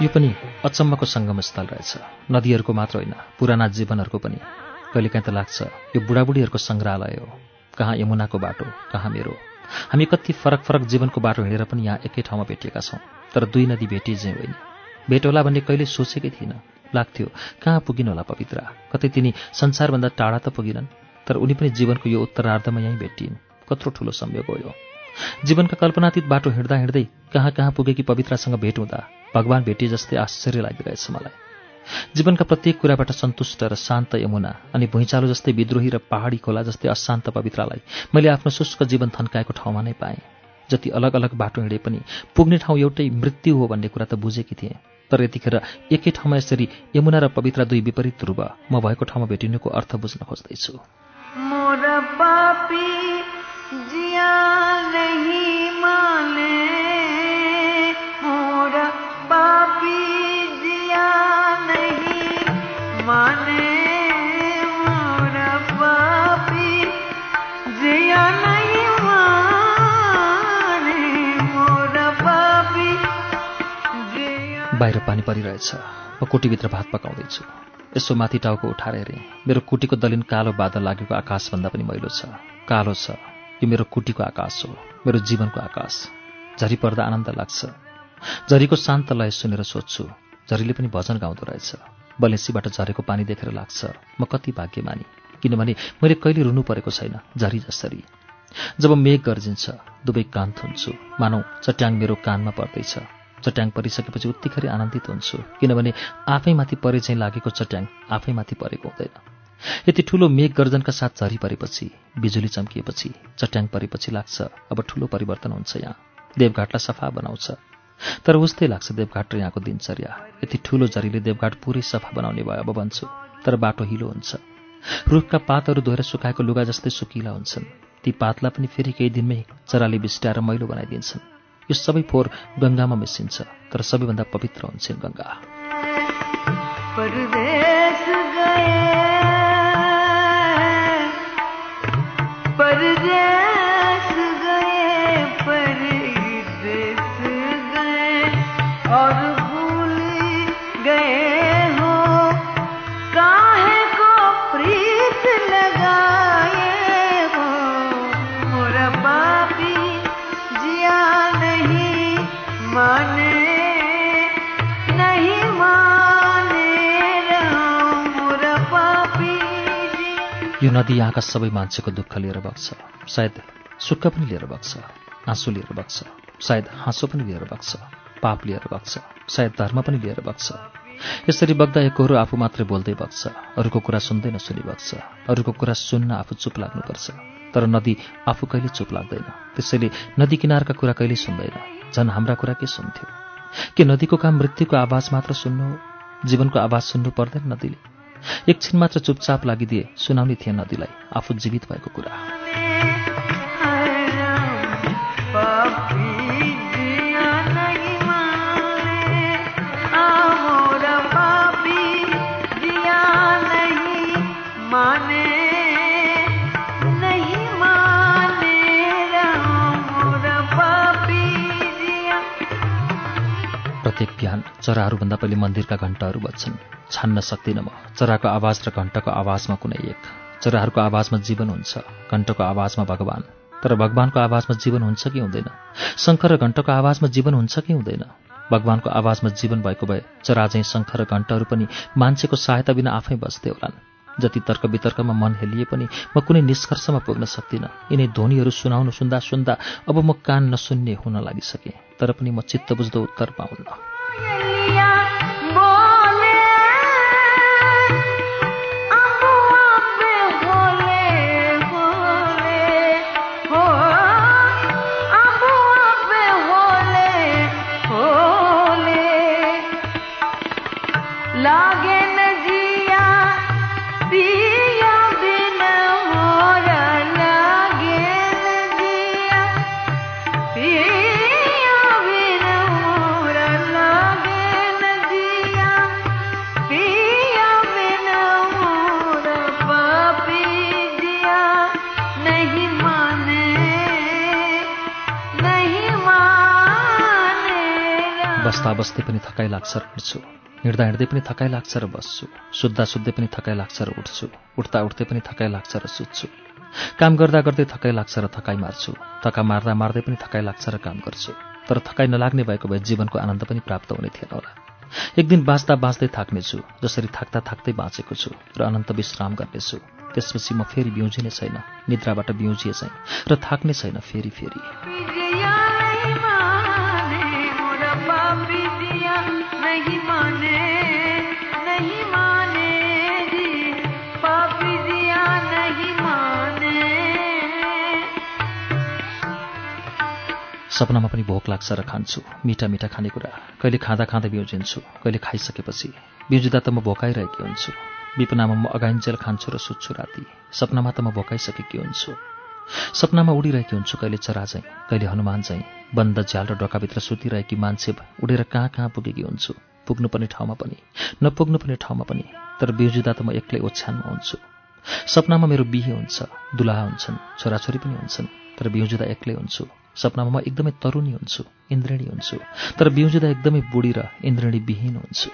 यो पनि अचम्मको सङ्गम स्थल रहेछ। नदीहरूको मात्र होइन पुराना जीवनहरूको पनि। कहिलेकाहीँ त लाग्छ यो बुढाबुढीहरूको सङ्ग्रहालय हो। कहाँ यमुनाको बाटो कहाँ मेरो। हामी कति फरक फरक जीवनको बाटो हिँडेर पनि यहाँ एकै ठाउँमा भेटिएका छौँ तर दुई नदी भेटिए चाहिँ होइन। भेट होला भन्ने कहिले सोचेकै थिइनँ लाग्थ्यो कहाँ पुगिन होला पवित्र? कतै तिनी संसारभन्दा टाढा त पुगिनन् तर उनी पनि जीवनको यो उत्तरार्धमा यहीँ भेटिन्। कत्रो ठुलो संयोग हो यो। जीवनका कल्पनातीत बाटो हिँड्दा हिँड्दै कहाँ कहाँ पुगेकी पवित्रासँग भेट हुँदा भगवान भेटिए जस्तै आश्चर्य लागिरहेछ मलाई। जीवनका प्रत्येक कुराबाट सन्तुष्ट र शान्त यमुना अनि भुइँचालो जस्तै विद्रोही र पहाडी खोला जस्तै अशान्त पवित्रालाई मैले आफ्नो शुष्क जीवन थन्काएको ठाउँमा नै पाएँ जति अलग अलग बाटो हिँडे पनि पुग्ने ठाउँ एउटै मृत्यु हो भन्ने कुरा त बुझेकी थिएँ। तर यतिखेर एकै ठाउँमा यसरी यमुना र पवित्र दुई विपरीत ध्रुव म भएको ठाउँमा भेटिनुको अर्थ बुझ्न खोज्दैछु। बाहिर पानी परिरहेछ। म कुटीभित्र भात पकाउँदैछु। यसो माथि टाउको उठाएर हेरेँ। मेरो कुटीको दलिन कालो बादल लागेको आकाशभन्दा पनि मैलो छ। कालो छ। यो मेरो कुटीको आकाश हो। मेरो जीवनको आकाश। झरी पर्दा आनन्द लाग्छ। झरीको शान्त लय सुनेर सोध्छु झरीले पनि भजन गाउँदो रहेछ। बलेसीबाट झरेको पानी देखेर लाग्छ। म कति भाग्यमानी। किनभने मैले कहिले रुनु परेको छैन झरी जसरी। जब मेघ गर्जिन्छ दुवै कान थुन्छु। मानौ चट्याङ मेरो कानमा पर्दैछ। चट्याङ परिसकेपछि उत्तिखरी आनन्दित हुन्छु। किनभने आफैमाथि परे चाहिँ लागेको चट्याङ आफैमाथि परेको हुँदैन। यति ठुलो मेघ गर्जनका साथ झरी परेपछि बिजुली चम्किएपछि चट्याङ परेपछि लाग्छ। अब ठुलो परिवर्तन हुन्छ यहाँ। देवघाटलाई सफा बनाउँछ। तर उस्तै लाग्छ देवघाट र यहाँको दिनचर्या। यति ठुलो झरीले देवघाट पुरै सफा बनाउने भयो अब भन्छु। तर बाटो हिलो हुन्छ। रुखका पातहरू धोएर सुकाएको लुगा जस्तै सुकिला हुन्छन्। ती पातलाई पनि फेरि केही दिनमै चराले बिस्ट्याएर मैलो बनाइदिन्छन्। यो सबै फोहोर गङ्गामा मिसिन्छ तर सबैभन्दा पवित्र हुन्छन् गङ्गा। नदी यहाँका सबै मान्छेको दुःख लिएर बग्छ। सायद सुख पनि लिएर बग्छ। आँसु लिएर बग्छ। सायद हाँसो पनि लिएर बग्छ। पाप लिएर बग्छ। सायद धर्म पनि लिएर बग्छ। यसरी बग्दा एकहोरो आफू मात्रै बोल्दै बग्छ। अरूको कुरा सुन्दै नसुनी बग्छ। अरूको कुरा सुन्न आफू चुप लाग्नुपर्छ। तर नदी आफू कहिले चुप लाग्दैन। त्यसैले नदी किनारका कुरा कहिले सुन्दैन। झन् हाम्रा कुरा के सुन्थ्यो? के नदीको काम मृत्युको आवाज मात्र सुन्नु जीवनको आवाज सुन्नु पर्दैन नदीले? एकछिन मात्र चुपचाप लागिदिए सुनाउने थिए नदीलाई आफू जीवित भएको कुरा। प्रत्येक बिहान चराहरूभन्दा पहिले मन्दिरका घण्टाहरू बज्छन्। छान्न सक्दिनँ म। चराको आवाज र घण्टको आवाजमा कुनै एक। चराहरूको आवाजमा जीवन हुन्छ। घण्टको आवाजमा भगवान्। तर भगवानको आवाजमा जीवन हुन्छ कि हुँदैन? शङ्कर र घण्टको आवाजमा जीवन हुन्छ कि हुँदैन? भगवानको आवाजमा जीवन भएको भए चरा चाहिँ शङ्कर र घण्टहरू पनि मान्छेको सहायता बिना आफै बस्दै होलान्। जति तर्क वितर्कमा मन हेलिए पनि म कुनै निष्कर्षमा पुग्न सक्दिनँ। यिनै ध्वनिहरू सुनाउनु सुन्दा सुन्दा अब म कान नसुन्ने हुन लागिसकेँ तर पनि म चित्त बुझ्दो उत्तर पाउन्न बस्दा बस्दै पनि थकाइ लाग्छ र उठ्छु। हिँड्दा हिँड्दै पनि थकाइ लाग्छ र बस्छु। सुत्दा सुत्दै पनि थकाइ लाग्छ र उठ्छु। उठ्दा उठ्दै पनि थकाइ लाग्छ र सुत्छु। काम गर्दा गर्दै थकाइ लाग्छ र थकाइ मार्छु। थका मार्दा मार्दै पनि थकाइ लाग्छ र काम गर्छु। तर थकाइ नलाग्ने भएको भए जीवनको आनन्द पनि प्राप्त हुने थिएन होला। एक दिन बाँच्दा बाँच्दै थाक्नेछु जसरी थाक्दा थाक्दै बाँचेको छु र अनन्त विश्राम गर्नेछु। त्यसपछि म फेरि बिउजिने छैन निद्राबाट बिउजिए चाहिँ र थाक्ने छैन फेरि फेरि। सपनामा पनि भोक लाग्छ र खान्छु। मिठा मिठा खानेकुरा। कहिले खाँदा खाँदै बिउजिन्छु कहिले खाइसकेपछि बिउजिँदा त म भोकाइरहेकी हुन्छु। विपनामा म अगाइन्जेल खान्छु र सुत्छु राति। सपनामा त म भोकाइसकेकी हुन्छु। सपनामा उडिरहेकी हुन्छु कहिले चरा चाहिँ कहिले हनुमान चाहिँ बन्द झ्याल र डोकाभित्र सुतिरहेकी मान्छे उडेर कहाँ कहाँ पुगेकी हुन्छु। पुग्नुपर्ने ठाउँमा पनि नपुग्नुपर्ने ठाउँमा पनि तर बिउजिँदा त म एक्लै ओछ्यानमा हुन्छु। सपनामा मेरो बिहे हुन्छ दुलाहा हुन्छन् छोराछोरी पनि हुन्छन् तर बिउजिँदा एक्लै हुन्छु। सपनामा म एकदमै तरुणी हुन्छु इन्द्रेणी हुन्छु तर बिउजिँदा एकदमै बुढी र इन्द्रेणी विहीन हुन्छु।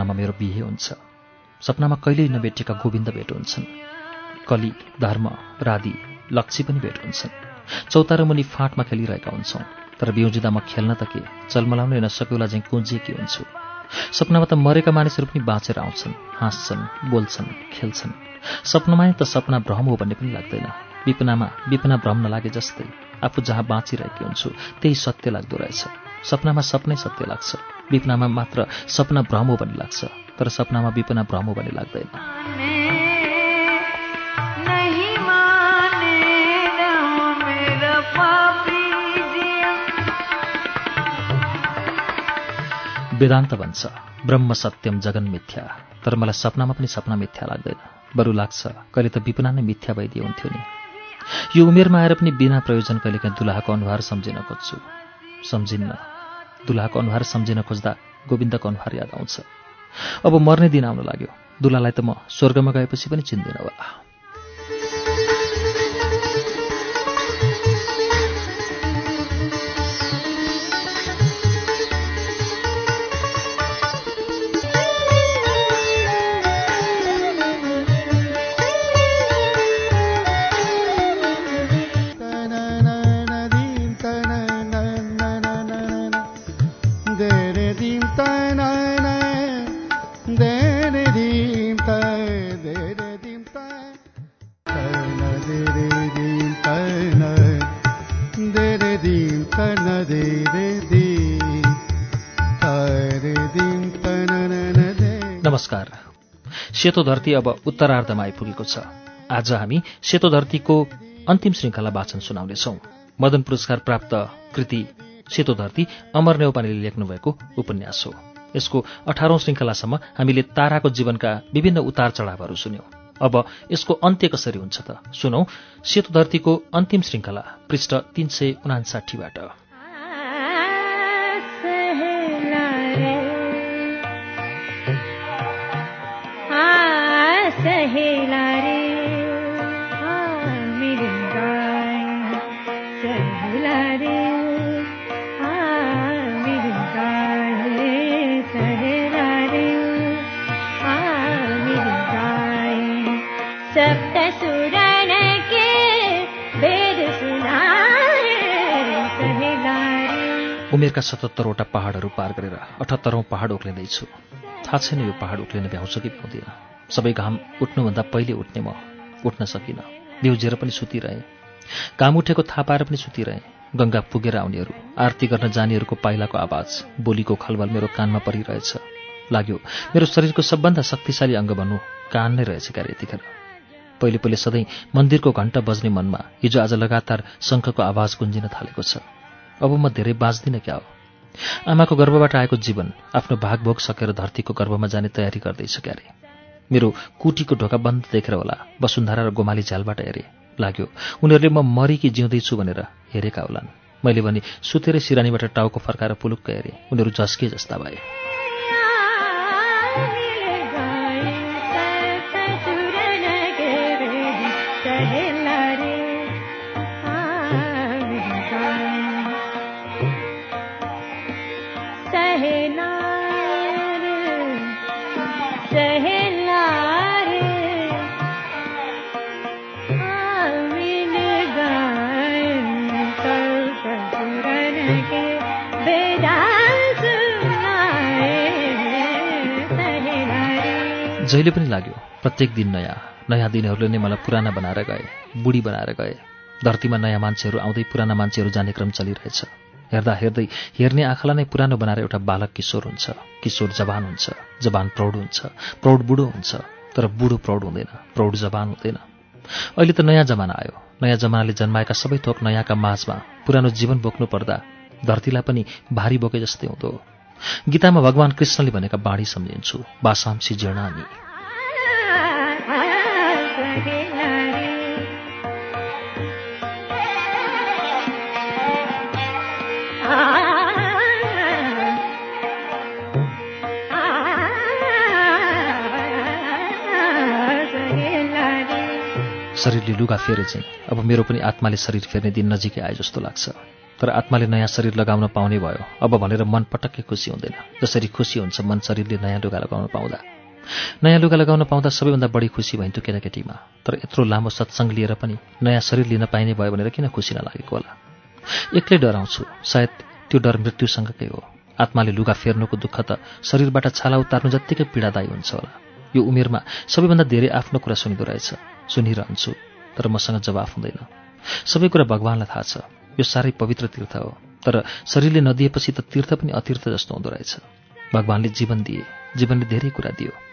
सपनामा मेरो बिहे हुन्छ। सपनामा कहिल्यै नभेटेका गोविन्द भेट हुन्छन्। कली धर्म राधि लक्ष्मी पनि भेट हुन्छन्। चौतारो मुनि फाँटमा खेलिरहेका हुन्छौँ। तर बिउजिँदा म खेल्न त के? चलमलाउनै नसकेला चाहिँ कुन्जिएकी हुन्छु। सपनामा त मरेका मानिसहरू पनि बाँचेर आउँछन् हाँस्छन् बोल्छन् खेल्छन्। सपनामा त सपना भ्रम हो भन्ने पनि लाग्दैन। विपनामा विपना भ्रम नलागे जस्तै आफू जहाँ बाँचिरहेकी हुन्छु त्यही सत्य लाग्दो रहेछ। सपनामा सपनै सत्य लाग्छ। विपनामा मात्र सपना भ्रम हो भन्ने लाग्छ। तर सपनामा विपना भ्रम हो भन्ने लाग्दैन नहीं माने ना मेरा पापी जिया। वेदान्त भन्छ ब्रह्म सत्यम जगन मिथ्या। तर मलाई सपनामा पनि सपना मिथ्या लाग्दैन। बरु लाग्छ कहिले त विपना नै मिथ्या भइदिए हुन्थ्यो नि। यो उमेरमा आएर पनि बिना प्रयोजन कहिलेकाहीँ दुलाहाको अनुहार सम्झिन खोज्छु। सम्झिन्न। दुलाहाको अनुहार सम्झिन खोज्दा गोविन्दको अनुहार याद आउँछ। अब मर्ने दिन आउन लाग्यो। दुलालाई त म स्वर्गमा गएपछि पनि चिन्दिनँ होला। सेतो धरती अब उत्तरार्धमा आइपुगेको छ। आज हामी सेतो धरतीको अन्तिम श्रृङ्खला वाचन सुनाउनेछौँ। मदन पुरस्कार प्राप्त कृति सेतो धरती अमर नेौपानेले लेख्नुभएको उपन्यास हो। यसको अठारौं श्रृङ्खलासम्म हामीले ताराको जीवनका विभिन्न उतार चढावहरू सुन्यौं। अब यसको अन्त्य कसरी हुन्छ त? सुनौ सेतो धरतीको अन्तिम श्रृङ्खला पृष्ठ तीन सय उनासाठीबाट सप्त सुरन के उमेरका सतहत्तरवटा पहाडहरू पार गरेर अठहत्तरौं पहाड उक्लिँदैछु थाहा छैन यो पहाड उक्लिन भ्याउँछ कि भ्याउँदिन। सबै घाम उठ्नुभन्दा पहिले उठ्ने म उठ्न सकिनँ। बिउजेर पनि सुतिरहेँ। घाम उठेको थाहा पाएर पनि सुतिरहेँ। गङ्गा पुगेर आउनेहरू आरती गर्न जानेहरूको पाइलाको आवाज बोलीको खलबल मेरो कानमा परिरहेछ। लाग्यो मेरो शरीरको सबभन्दा शक्तिशाली अङ्ग भन्नु कान नै रहेछ क्यारे यतिखेर। पहिले पहिले सधैँ मन्दिरको घण्टा बज्ने मनमा हिजो आज लगातार शङ्खको आवाज गुन्जिन थालेको छ। अब म धेरै बाँच्दिनँ क्या हो। आमाको गर्भबाट आएको जीवन आफ्नो भागभोग सकेर धरतीको गर्भमा जाने तयारी गर्दैछ क्यारे। मेरो कुटीको ढोका बन्द देखेर होला। वसुन्धरा र गोमाली झ्यालबाट हेरे। लाग्यो उनीहरूले म मरी कि जिउँदैछु भनेर हेरेका होलान्। मैले भने सुतेरै सिरानीबाट टाउको फर्काएर पुलुक्क हेरेँ। उनीहरू झस्के जस्ता भए। जहिले पनि लाग्यो प्रत्येक दिन नयाँ नयाँ दिनहरूले नै मलाई पुराना बनाएर गए बुढी बनाएर गए। धरतीमा नयाँ मान्छेहरू आउँदै पुराना मान्छेहरू जाने क्रम चलिरहेछ। हेर्दा हेर्दै हेर्ने आँखालाई नै पुरानो बनाएर एउटा बालक किशोर हुन्छ। किशोर जवान हुन्छ जवान प्रौढ हुन्छ। प्रौढ बुढो हुन्छ तर बुढो प्रौढ हुँदैन प्रौढ जवान हुँदैन। अहिले त नयाँ जमाना आयो। नयाँ जमानाले जन्माएका सबै थोक नयाँका माझमा पुरानो जीवन बोक्नु पर्दा धरतीलाई पनि भारी बोके जस्तै हुँदो। गीतामा भगवान कृष्णले भनेका बाणी सम्झिन्छु बासांसी जीर्णानी शरीरले लुगा फेरे चाहिँ अब मेरो पनि आत्माले शरीर फेर्ने दिन नजिकै आए जस्तो लाग्छ तर आत्माले नयाँ शरीर लगाउन पाउने भयो अब भनेर मन पटक्कै खुसी हुँदैन जसरी खुसी हुन्छ मन शरीरले नयाँ लुगा लगाउन पाउँदा नयाँ लुगा लगाउन पाउँदा सबैभन्दा बढी खुसी भइन्थ्यो केटाकेटीमा। तर यत्रो लामो सत्सङ्ग लिएर पनि नयाँ शरीर लिन पाइने भयो भनेर किन खुसी नलागेको होला? एक्लै डराउँछु। सायद त्यो डर मृत्युसँगकै हो। आत्माले लुगा फेर्नुको दुःख त शरीरबाट छाला उतार्नु जत्तिकै पीडादायी हुन्छ होला। यो उमेरमा सबैभन्दा धेरै आफ्नो कुरा सुनिँदो रहेछ। सुनिरहन्छु तर मसँग जवाफ हुँदैन। सबै कुरा भगवान्लाई थाहा छ। यो साह्रै पवित्र तीर्थ हो। तर शरीरले नदिएपछि त तीर्थ पनि अतीर्थ जस्तो हुँदो रहेछ। भगवान्ले जीवन दिए। जीवनले धेरै कुरा दियो।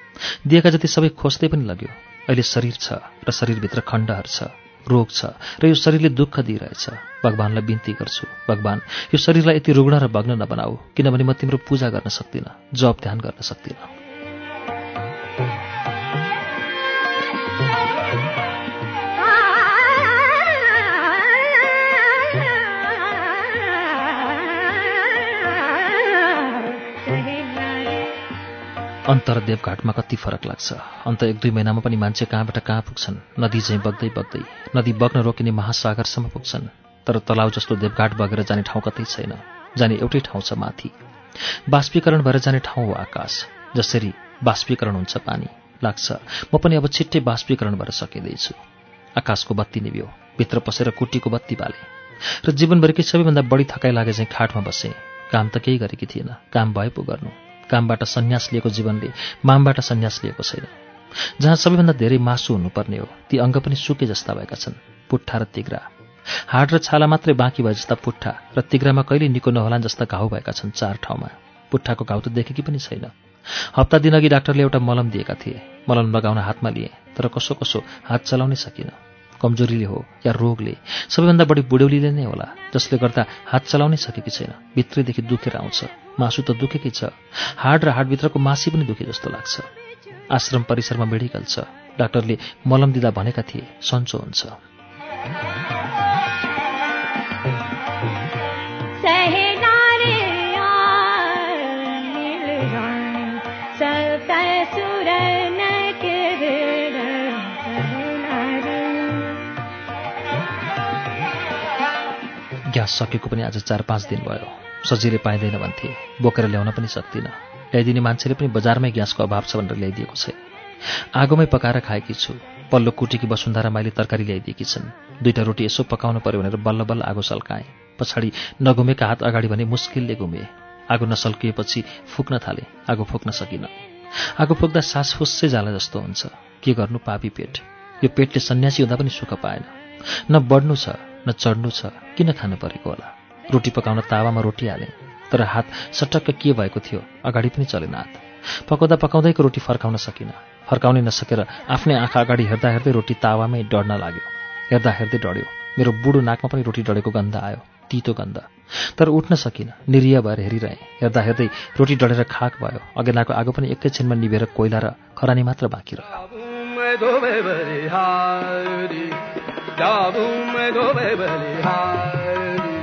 दिएका जति सबै खोज्दै पनि लग्यो। अहिले शरीर छ र शरीरभित्र खण्डहरू छ रोग छ र यो शरीरले दुःख दिइरहेछ। भगवान्लाई बिन्ती गर्छु। भगवान् यो शरीरलाई यति रुग्ण र भग्न नबनाऊ किनभने म तिम्रो पूजा गर्न सक्दिनँ जप ध्यान गर्न सक्दिनँ। अन्त र देवघाटमा कति फरक लाग्छ। अन्त एक दुई महिनामा पनि मान्छे कहाँबाट कहाँ पुग्छन्? नदी चाहिँ बग्दै बग्दै नदी बग्न रोकिने महासागरसम्म पुग्छन्। तर तलाउ जस्तो देवघाट बगेर जाने ठाउँ कतै छैन। जाने एउटै ठाउँ छ माथि। बाष्पीकरण भएर जाने ठाउँ हो आकाश। जसरी बाष्पीकरण हुन्छ पानी। लाग्छ म पनि अब छिट्टै बाष्पीकरण भएर सकिँदैछु। आकाशको बत्ती निभ्यो। भित्र पसेर कुटीको बत्ती बाले। र जीवनभरिकै सबैभन्दा बढी थकाइ लागे चाहिँ खाटमा बसेँ। काम त केही गरेकी थिएन। काम भए पो गर्नु। कामबाट सन्यास लिएको जीवनले मामबाट सन्यास लिएको छैन। जहाँ सबैभन्दा धेरै मासु हुनुपर्ने हो ती अङ्ग पनि सुके जस्ता भएका छन् पुट्ठा र तिग्रा। हाड र छाला मात्रै बाँकी भए जस्ता पुट्ठा र तिग्रामा कहिले निको नहोलान् जस्ता घाउ भएका छन् चार ठाउँमा। पुट्ठाको घाउ त देखेकी पनि छैन। हप्ता दिनअघि डाक्टरले एउटा मलम दिएका थिए। मलम लगाउन हातमा लिए तर कसो कसो हात चलाउनै सकिनँ। कमजोरीले हो या रोगले सबैभन्दा बढी बुढ्यौलीले नै होला जसले गर्दा हात चलाउनै सकेकी छैन भित्रैदेखि दुखेर आउँछ। मासु त दुखेकै छ। हाड र हाडभित्रको मासी पनि दुखे जस्तो लाग्छ। आश्रम परिसरमा मेडिकल छ। डाक्टरले मलम दिँदा भनेका थिए सन्चो हुन्छ। ग्यास सकेको पनि आज चार पाँच दिन भयो। सजिलै पाइँदैन भन्थे। बोकेर ल्याउन पनि सक्दिनँ। ल्याइदिने मान्छेले पनि बजारमै ग्यासको अभाव छ भनेर ल्याइदिएको छ। आगोमै पकाएर खाएकी छु। पल्लो कुटीकी वसुन्धरा माइली तरकारी ल्याइदिएकी छन्। दुईवटा रोटी यसो पकाउनु पर्यो भनेर बल्ल बल्ल आगो सल्काएँ। पछाडि नघुमेका हात अगाडि भने मुस्किलले घुमे आगो नसल्किएपछि फुक्न थाले। आगो फुक्न सकिनँ। आगो फुक्दा सास फुस्सै जाला जस्तो हुन्छ। के गर्नु पापी पेट? यो पेटले सन्यासी हुँदा पनि सुख पाएन। न बढ्नु छ। न चढ्नु छ किन खानु परेको होला? रोटी पकाउन तावामा रोटी हालेँ तर हात सटक्क के भएको थियो अगाडि पनि चलेन हात। पकाउँदा पकाउँदैको रोटी फर्काउन सकिनँ। फर्काउनै नसकेर आफ्नै आँखा अगाडि हेर्दा हेर्दै रोटी तावामै डढ्न लाग्यो। हेर्दा हेर्दै डढ्यो। मेरो बुढो नाकमा पनि रोटी डढेको गन्ध आयो तितो गन्ध। तर उठ्न सकिनँ निरीय भएर हेरिरहेँ। हेर्दा हेर्दै रोटी डढेर खाक भयो। अगेनाको आगो पनि एकैछिनमा निभेर कोइला र खरानी मात्र बाँकी रह्यो। जाबू मैं धोबे बलिहारी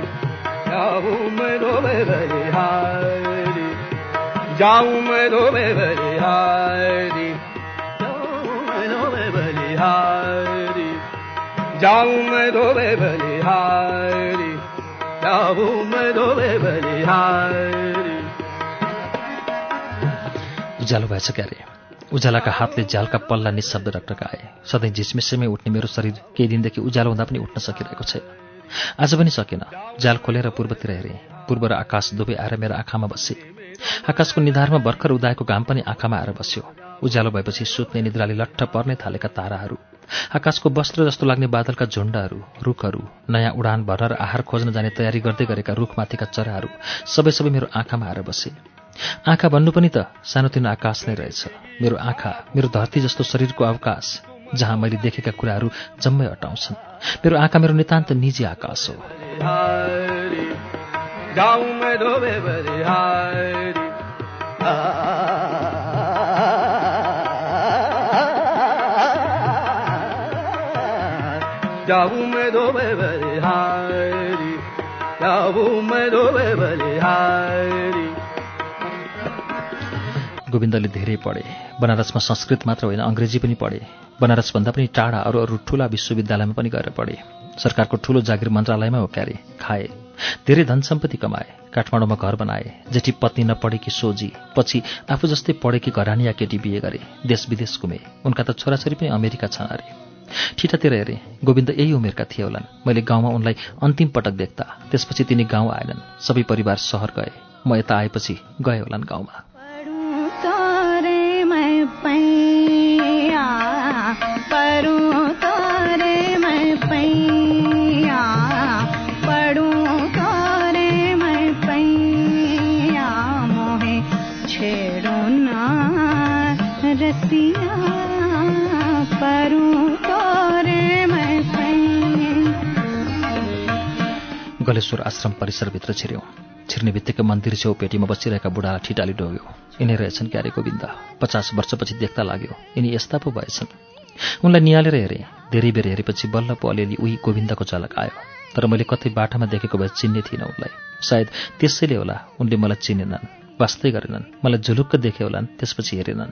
जाऊं मैं धोबे बलिहारी जाऊं मैं धोबे बलिहारी जाऊं मैं धोबे बलिहारी जाऊं मैं उज्यालाका हातले झ्यालका पल्ला निशब्द टकटकाए सधैँ झिसमिसैमै उठ्ने मेरो शरीर केही दिनदेखि उज्यालो हुँदा पनि उठ्न सकिरहेको छैन। आज पनि सकेन। झ्याल खोलेर पूर्वतिर हेरेँ। पूर्व र आकाश दुवै आएर मेरो आँखामा बसे। आकाशको निधारमा भर्खर उदाएको घाम पनि आँखामा आएर बस्यो। उज्यालो भएपछि सुत्ने निद्राले लट्ठ पर्ने थालेका ताराहरू। आकाशको वस्त्र जस्तो लाग्ने बादलका झुण्डहरू रुखहरू नयाँ उडान भर्न र आहार खोज्न जाने तयारी गर्दै गरेका रुखमाथिका चराहरू सबै सबै मेरो आँखामा आएर बसे। आँखा भन्नु पनि त सानोतिनो आकाश नै रहेछ। मेरो आँखा मेरो धरती जस्तो शरीरको अवकाश जहाँ मैले देखेका कुराहरू जम्मै अटाउँछन्। मेरो आँखा मेरो नितान्त निजी आकाश हो। जाऊं मैं धोबे बलिहारी जाऊं मैं धोबे बलिहारी गोविन्दले धेरै पढे। बनारसमा संस्कृत मात्र होइन अङ्ग्रेजी पनि पढे। बनारसभन्दा पनि टाढा अरू अरू ठुला विश्वविद्यालयमा पनि गएर पढे। सरकारको ठुलो जागिर मन्त्रालयमै हो खाए। धेरै धन सम्पत्ति कमाए काठमाडौँमा घर बनाए जेठी पत्नी नपढेकी सोझी पछि आफू जस्तै पढेकी घरानी या केटी बिहे गरे देश विदेश घुमे। उनका त छोराछोरी पनि अमेरिका छन् अरे। ठिटातिर हेरेँ गोविन्द यही उमेरका थिए होलान्। मैले गाउँमा उनलाई अन्तिम पटक देख्दा त्यसपछि तिनी गाउँ आएनन्। सबै परिवार सहर गए। म यता आएपछि गए होलान् गाउँमा। गलेश्वर आश्रम परिसरभित्र छिर्यौँ। छिर्ने बित्तिकै मन्दिर छेउ पेटीमा बसिरहेका बुढालाई ठिटाली डोग्यो यिनै रहेछन् क्यारे गोविन्द। पचास वर्षपछि देख्दा लाग्यो यिनी यस्ता पो भएछन्। उनलाई निहालेर हेरेँ। धेरै बेर हेरेपछि बल्ल पो अलिअलि उही गोविन्दको झलक आयो। तर मैले कतै बाटामा देखेको भए चिन्ने थिइनँ उनलाई। सायद त्यसैले होला उनले मलाई चिनेनन् वास्तै गरेनन् मलाई झुलुक्क देखे होलान् त्यसपछि हेरेनन्।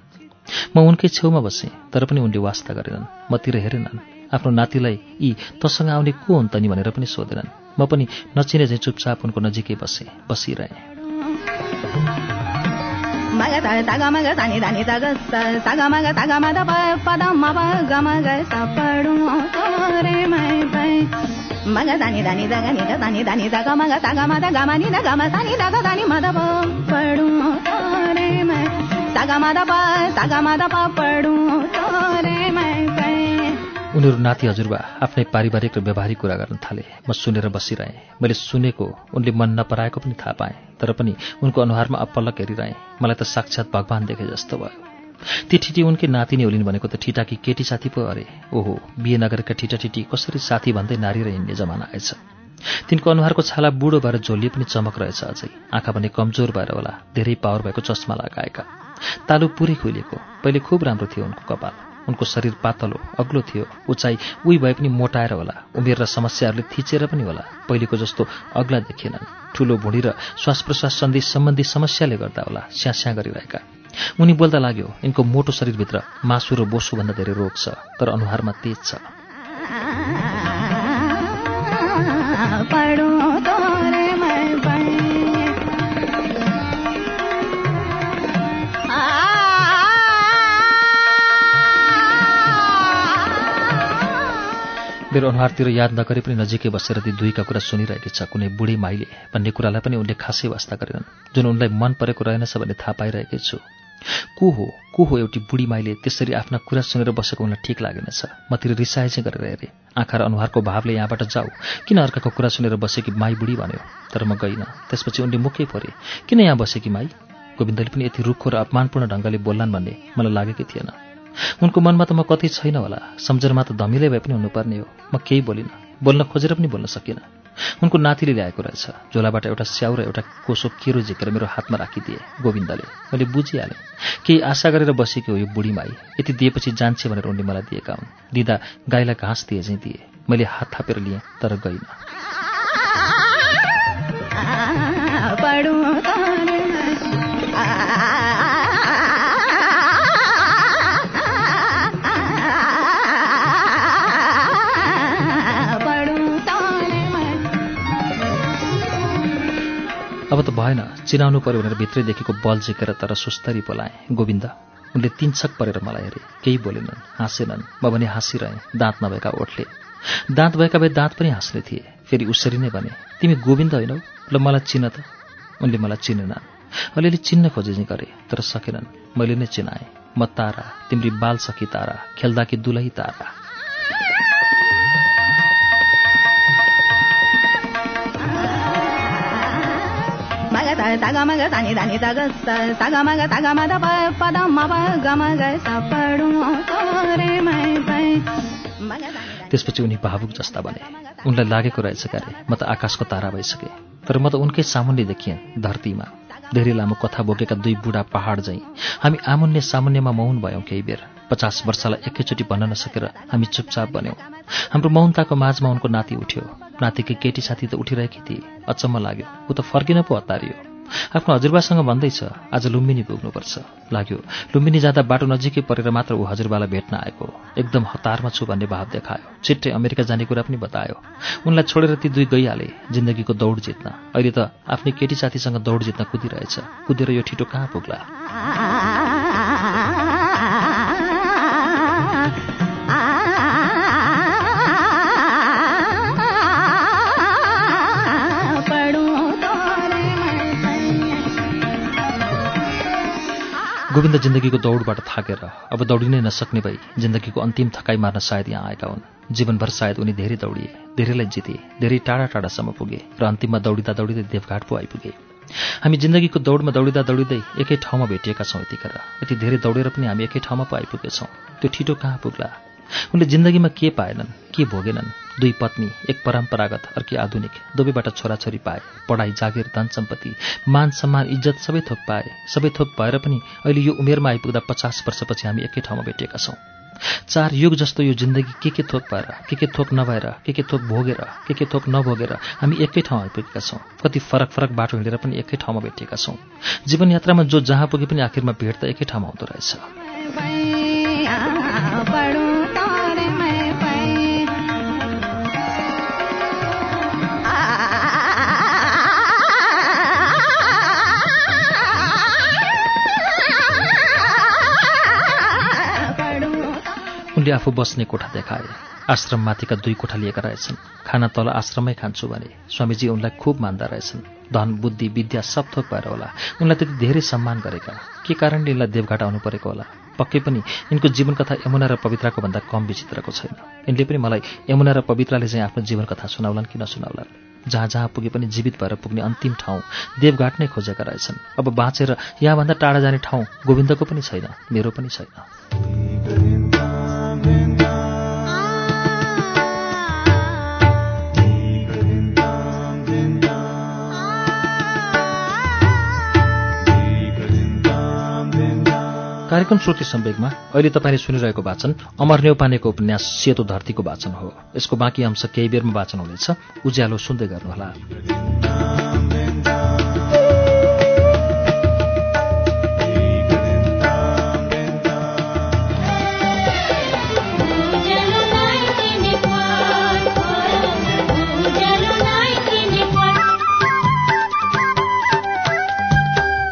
म उनकै छेउमा बसेँ तर पनि उनले वास्ता गरेनन्। मतिर हेरेनन्। आफ्नो नातिलाई यी तसँग आउने को हुन् त नि भनेर पनि सोधेनन्। म पनि नचिने चाहिँ चुपचाप उनको नजिकै बसेँ बसिरहेँ। मग उनीहरू नाति हजुरबा आफ्नै पारिवारिक र व्यवहारिक कुरा गर्न थाले। म सुनेर बसिरहेँ। मैले सुनेको उनले मन नपराएको पनि थाहा पाएँ तर पनि उनको अनुहारमा अपलक हेरिरहेँ। मलाई त साक्षात् भगवान् देखे जस्तो भयो। ती ठिटी उनकै नातिनी होलिन् भनेको त ठिटाकी केटी साथी पो अरे। ओहो बिहे नगरेका ठिटा ठिटी कसरी साथी भन्दै नारी र हिँड्ने जमाना आएछ। तिनको अनुहारको छाला बुढो भएर झोलिए पनि चमक रहेछ अझै। आँखा भने कमजोर भएर होला। धेरै पावर भएको चस्मा लगाएका। तालु पुरै खुलिएको पहिले खुब राम्रो थियो उनको कपाल। उनको शरीर पातलो अग्लो थियो। उचाइ उही भए पनि मोटाएर होला। उमेर र समस्याहरूले थिचेर पनि होला। पहिलेको जस्तो अग्ला देखिएनन्। ठुलो भुँडी र श्वास प्रश्वास सन्धि सम्बन्धी समस्याले गर्दा होला स्यास्या गरिरहेका। उनी बोल्दा लाग्यो यिनको मोटो शरीरभित्र मासु र बोसोभन्दा धेरै रोग छ तर अनुहारमा तेज छ। मेरो अनुहारतिर याद नगरे पनि नजिकै बसेर ती दुईका कुरा सुनिरहेकी छ। कुनै बुढी माइले भन्ने कुरालाई पनि उनले खासै वास्ता गरेनन्। जुन उनलाई मन परेको रहेनछ भन्ने थाहा पाइरहेकै छु। को हो? को हो एउटी बुढी माइले त्यसरी आफ्ना कुरा सुनेर बसेको उनलाई ठिक लागेनछ? मतिर रिसाए चाहिँ गरेर हेरेँ। आँखा र अनुहारको भावले यहाँबाट जाऊ। किन अर्काको कुरा सुनेर बसेकी माई बुढी भन्यो? तर म गइनँ। त्यसपछि उनले मुखै परे किन यहाँ बसेकी माई? गोविन्दले पनि यति रुखो र अपमानपूर्ण ढङ्गले बोल्लान् भन्ने मलाई लागेकै थिएन। उनको मनमा त म कतै छैन होला। सम्झनमा त धमिलै भए पनि हुनुपर्ने हो। म केही बोलिनँ। बोल्न खोजेर पनि बोल्न सकिनँ। उनको नातिले ल्याएको रहेछ। झोलाबाट एउटा स्याउ र एउटा कोसो केरो झिकेर मेरो हातमा राखिदिए गोविन्दले। मैले बुझिहालेँ। केही आशा गरेर बसेकी हो यो बुढी माई। यति दिएपछि जान्छे भनेर उनले मलाई दिएका हुन्। दिँदा गाईलाई घाँस दिए चाहिँ दिए। मैले हात थापेर लिएँ तर गइनँ। अब त भएन। चिनाउनु पर्यो भनेर भित्रैदेखिको बल झिकेर तर सुस्तरी बोलाएँ गोविन्द उनले तिनछक परेर मलाई हेरे। केही बोलेनन् हाँसेनन्। म भने हाँसिरहेँ दाँत नभएका ओठले। दाँत भएका भए दाँत पनि हाँस्ने थिए। फेरि उसरी नै भने तिमी गोविन्द होइनौ? ल मलाई चिन त। उनले मलाई चिनेनन्। अलिअलि चिन्न खोजे चाहिँ गरे तर सकेनन्। मैले नै चिनाएँ। म तारा तिम्री बाल सखी तारा खेल्दाकी दुलही तारा। ता ता ग मग ता नि दा नि दा ग सा सा ग ता ग म प सा त्यसपछि उनी भावुक जस्ता बने। उनलाई लागेको रहेछ क्यारे म त आकाशको तारा भइसकेँ। तर म त उनकै सामुन्ने देखिएँ धरतीमा। धेरै लामो कथा बोकेका दुई बुढा पहाड झैँ। हामी आमुन्ने सामुन्नेमा मौन भयौँ केही बेर। पचास वर्षलाई एकैचोटि भन्न नसकेर हामी चुपचाप बन्यौँ। हाम्रो मौनताको माझमा उनको नाति उठ्यो। नातिकी केटी साथी त उठिरहेकी थिए। अचम्म लाग्यो। ऊ त फर्किन पो हतारियो आफ्नो हजुरबासँग भन्दैछ आज लुम्बिनी पुग्नुपर्छ। लाग्यो। लुम्बिनी जाँदा बाटो नजिकै परेर मात्र ऊ हजुरबालाई भेट्न आएको। एकदम हतारमा छु भन्ने भाव देखायो। छिट्टै अमेरिका जाने कुरा पनि बतायो। उनलाई छोडेर ती दुई गइहाले जिन्दगीको दौड जित्न। अहिले त आफ्नै केटी साथीसँग दौड जित्न कुदिरहेछ। कुदेर यो ठिटो कहाँ पुग्ला? गोविन्द जिन्दगीको दौडबाट थाकेर अब दौडिनै नसक्ने भई जिन्दगीको अन्तिम थकाइ मार्न सायद यहाँ आएका हुन्। जीवनभर सायद उनी धेरै दौडिए धेरैलाई जिते धेरै टाढा टाढासम्म पुगे र अन्तिममा दौडिँदा दौडिँदै देवघाट पो आइपुगे। हामी जिन्दगीको दौडमा दौडिँदा दौडिँदै एकै ठाउँमा भेटिएका छौँ यतिखेर। यति धेरै दौडेर पनि हामी एकै ठाउँमा पो आइपुगेछौँ। त्यो ठिटो कहाँ पुग्ला? उनले जिन्दगीमा के पाएनन् के भोगेनन्? दुई पत्नी एक परम्परागत अर्की आधुनिक। दुवैबाट छोराछोरी पाए पढाइ जागिर धन सम्पत्ति मान सम्मान इज्जत सबै थोक पाए। सबै थोक भएर पनि अहिले यो उमेरमा आइपुग्दा पचास वर्षपछि हामी एकै ठाउँमा भेटिएका छौँ। चार युग जस्तो यो जिन्दगी के के थोक पाएर के के थोक नभएर के के थोक भोगेर के के थोक नभोगेर हामी एकै ठाउँ आइपुगेका छौँ। कति फरक फरक बाटो हिँडेर पनि एकै ठाउँमा भेटिएका छौँ। जीवन यात्रामा जो जहाँ पुगे पनि आखिरमा भेट त एकै ठाउँमा हुँदो रहेछ। उनले आफू बस्ने कोठा देखाए। आश्रममाथिका दुई कोठा लिएका रहेछन्। खाना तल आश्रममै खान्छु भने स्वामीजी उनलाई खुब मान्दा रहेछन्। धन बुद्धि विद्या सब थोक भएर होला। उनलाई त्यति धेरै सम्मान गरेका। के कारणले यिनलाई देवघाट आउनु परेको होला? पक्कै पनि यिनको जीवन कथा यमुना र पवित्राको भन्दा कम विचित्रको छैन। यिनले पनि मलाई यमुना र पवित्राले चाहिँ आफ्नो जीवन कथा सुनाउलान् कि नसुनाउलान्? जहाँ जहाँ पुगे पनि जीवित भएर पुग्ने अन्तिम ठाउँ देवघाट नै खोजेका रहेछन्। अब बाँचेर यहाँभन्दा टाढा जाने ठाउँ गोविन्दको पनि छैन मेरो पनि छैन। कार्यक्रम श्रुति सम्वेकमा अहिले तपाईँले सुनिरहेको वाचन अमर नेौपानेको उपन्यास सेतो धरतीको वाचन हो। यसको बाँकी अंश केही बेरमा वाचन हुनेछ। उज्यालो सुन्दै गर्नुहोला। नेटवर्क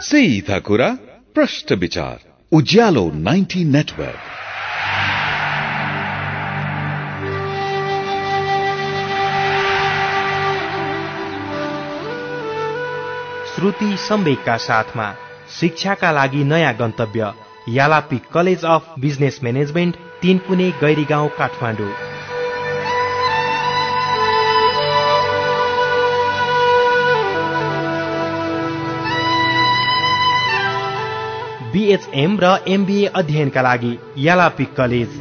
सीधा कुरा प्रश्न विचार। उज्यालो 90 नेटवर्क। श्रुति सम्वेकका साथमा शिक्षाका लागि नयाँ गन्तव्य यालापी college of business management Tinkune Gairigaun Kathmandu. BHM र एमबिए अध्ययनका लागि यलापिक कलेज।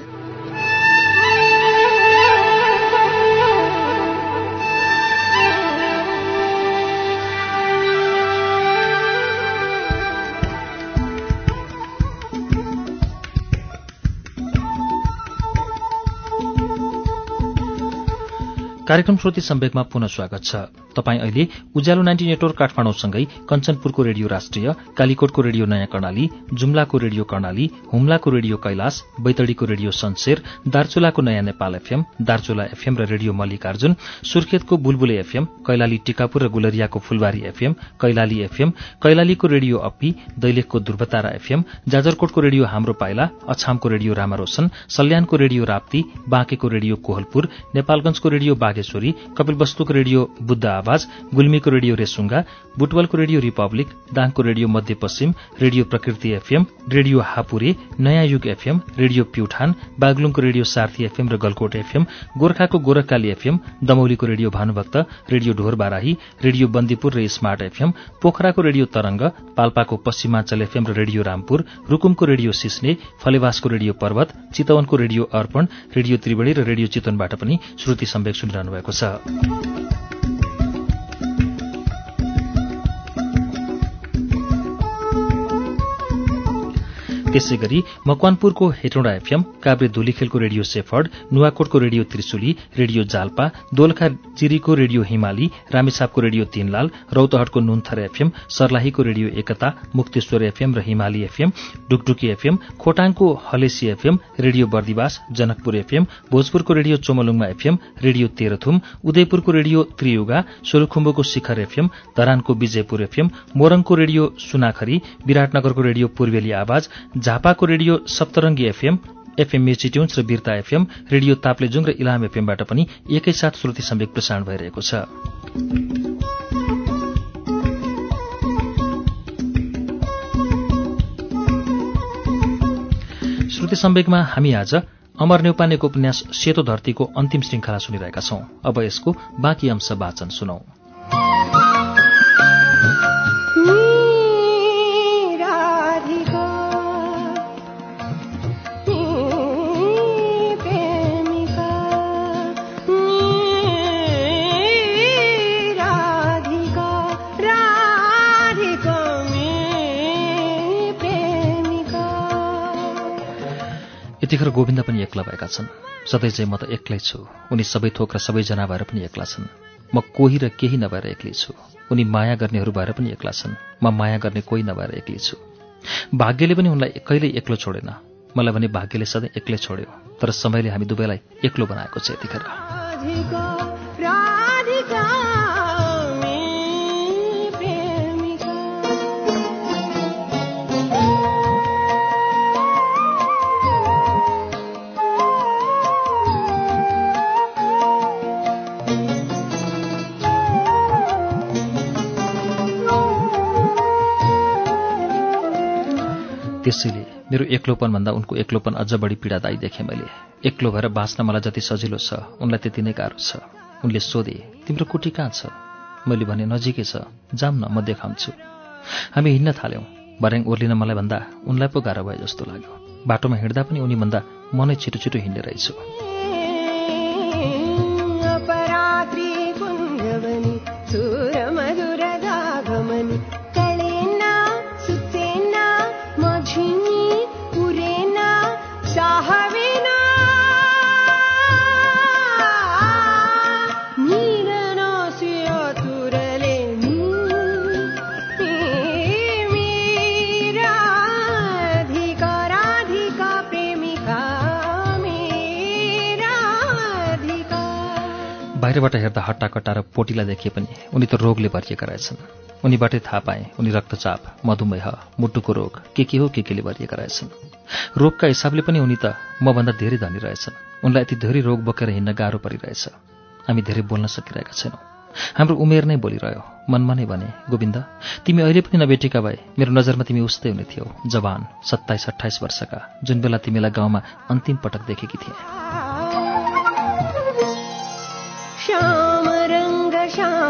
कार्यक्रम श्रुति सम्वेकमा पुनः स्वागत छ। तपाईँ अहिले उज्यालो नाइन्टी नेटवर्क काठमाडौँसँगै कञ्चनपुरको रेडियो राष्ट्रिय कालीकोटको रेडियो नयाँ कर्णाली जुम्लाको रेडियो कर्णाली हुम्लाको रेडियो कैलाश बैतडीको रेडियो सन्सेर दार्चुलाको नयाँ नेपाल एफएम दार्चुला एफएम र रेडियो मल्लिकार्जुन सुर्खेतको बुलबुले एफएम कैलाली टिकापुर र गुलरियाको फुलबारी एफएम कैलाली एफएम कैलालीको रेडियो अप्पी दैलेखको दुर्वतारा एफएम जाजरकोटको रेडियो हाम्रो पाइला अछामको रेडियो रामारोशन सल्यानको रेडियो राप्ती बाँकेको रेडियो कोहलपुर नेपालगंजको रेडियो बागेश्वरी कपिलवस्तुको रेडियो बुद्ध आवाज गुल्मीको रेडियो रेसुङ्गा बुटवलको रेडियो रिपब्लिक दाङको radio Madhyapaschim radio Prakriti FM radio Hapure Naya Yug FM radio Pyuthan बागलुङको radio सार्थी एफएम र गलकोट एफएम गोर्खाको Gorakhkali FM दमौलीको radio Bhanubhakta radio Dhor Barahi radio Bandipur र स्मार्ट एफएम पोखराको रेडियो तरंग पाल्पाको पश्चिमाञ्चल एफएम र रेडियो रामपुर रुकुमको रेडियो सिस्ने फलेवासको रेडियो पर्वत चितवनको रेडियो अर्पण रेडियो त्रिवेणी र रेडियो चितवनबाट पनि श्रुति सम्वेक सुनिरहनु भएको छ। त्यसै गरी मकवानपुरको हेटौँडा एफएम काभ्रे धुलीखेलको रेडियो सेफर्ड नुवाकोटको रेडियो त्रिशुली रेडियो जाल्पा दोलखा जिरीको रेडियो हिमाली रामेछापको रेडियो तीनलाल रौतहटको नुन्थर एफएम सर्लाहीको रेडियो एकता मुक्तेश्वर एफएम र Himali FM Dukduki FM खोटाङको Halesi FM radio Bardibas Janakpur FM भोजपुरको radio Chomolungma FM radio Terhathum उदयपुरको radio Triyuga सोलुखुम्बुको शिखर एफएम धरानको विजयपुर एफएम मोरङको रेडियो सुनाखरी विराटनगरको radio Purveli Awaj झापाको radio Saptarangi FM FM Mirchi tunes र बिर्ता एफएम रेडियो ताप्लेजुङ र इलाम एफएमबाट पनि एकैसाथ श्रुति सम्वेक प्रसारण भइरहेको छ। श्रुति सम्वेकमा हामी आज अमर नेउपानेको उपन्यास सेतो धरतीको अन्तिम श्रृङ्खला सुनिरहेका छौं। अब यसको बाँकी अंश वाचन सुनौ। यतिखेर गोविन्द पनि एक्ला भएका छन्। सधैँ चाहिँ म त एक्लै छु। उनी सबै थोक र सबैजना भएर पनि एक्ला छन्। म कोही र केही नभएर एक्लै छु। उनी माया गर्नेहरू भएर पनि एक्ला छन्। म माया गर्ने कोही नभएर एक्लै छु। भाग्यले पनि उनलाई कहिल्यै एक्लो छोडेन। मलाई भने भाग्यले सधैँ एक्लै छोड्यो। तर समयले हामी दुवैलाई एक्लो बनाएको छ यतिखेर। त्यसैले मेरो एक्लोपनभन्दा उनको एक्लोपन अझ बढी पीडादायी देखेँ मैले। एक्लो भएर बाँच्न मलाई जति सजिलो छ उनलाई त्यति नै गाह्रो छ। उनले सोधे तिम्रो कुटी कहाँ छ? मैले भने नजिकै छ। जाम न म देखाउँछु। हामी हिँड्न थाल्यौँ। भर्याङ ओर्लिन मलाई भन्दा उनलाई पो गाह्रो भए जस्तो लाग्यो। बाटोमा हिँड्दा पनि उनीभन्दा म नै छिटो छिटो हिँड्ने रहेछु। अपरात्रि बाहिरबाट हेर्दा हट्टाकट्टा र पोटिला देखिए पनि उनी त रोगले भरिएका रहेछन्। उनीबाटै थाहा पाएँ उनी रक्तचाप मधुमेह मुटुको रोग के के हो के केले भरिएका रहेछन्। रोगका हिसाबले पनि उनी त मभन्दा धेरै धनी रहेछन्। उनलाई यति धेरै रोग बोकेर हिँड्न गाह्रो परिरहेछ। हामी धेरै बोल्न सकिरहेका छैनौँ। हाम्रो उमेर नै बोलिरह्यो। मनमा नै भने गोविन्द तिमी अहिले पनि नबेटेका भए मेरो नजरमा तिमी उस्तै हुने थियौ जवान सत्ताइस अठाइस वर्षका जुन बेला तिमीलाई गाउँमा अन्तिम पटक देखेकी थिएँ।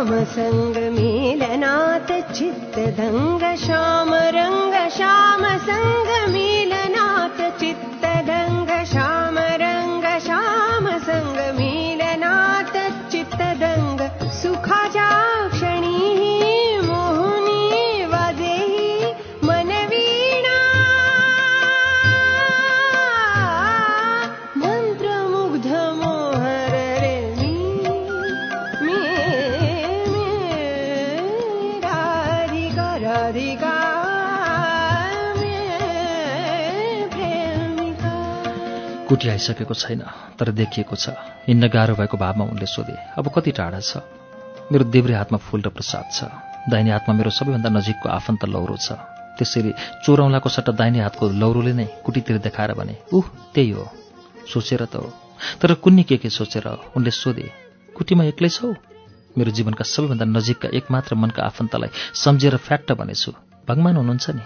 सङ्गमेलनात् चित्तदङ्ग श्याम रङ्ग श्याम कुटी आइसकेको छैन तर देखिएको छ। हिँड्न गाह्रो भएको भावमा उनले सोधे अब कति टाढा छ? मेरो देब्रे हातमा फूल र प्रसाद छ। दाहिने हातमा मेरो सबैभन्दा नजिकको आफन्त लौरो छ। त्यसैले चोरौँलाको सट्टा दाहिने हातको लौरोले नै कुटीतिर देखाएर भने उह त्यही हो। सोचेर त हो। तर कुन्नी के के सोचेर? उनले सोधे कुटीमा एक्लै छौ? मेरो जीवनका सबैभन्दा नजिकका एकमात्र मनका आफन्तलाई सम्झेर फ्याट्ट भनेछु। भगवान् हुनुहुन्छ नि?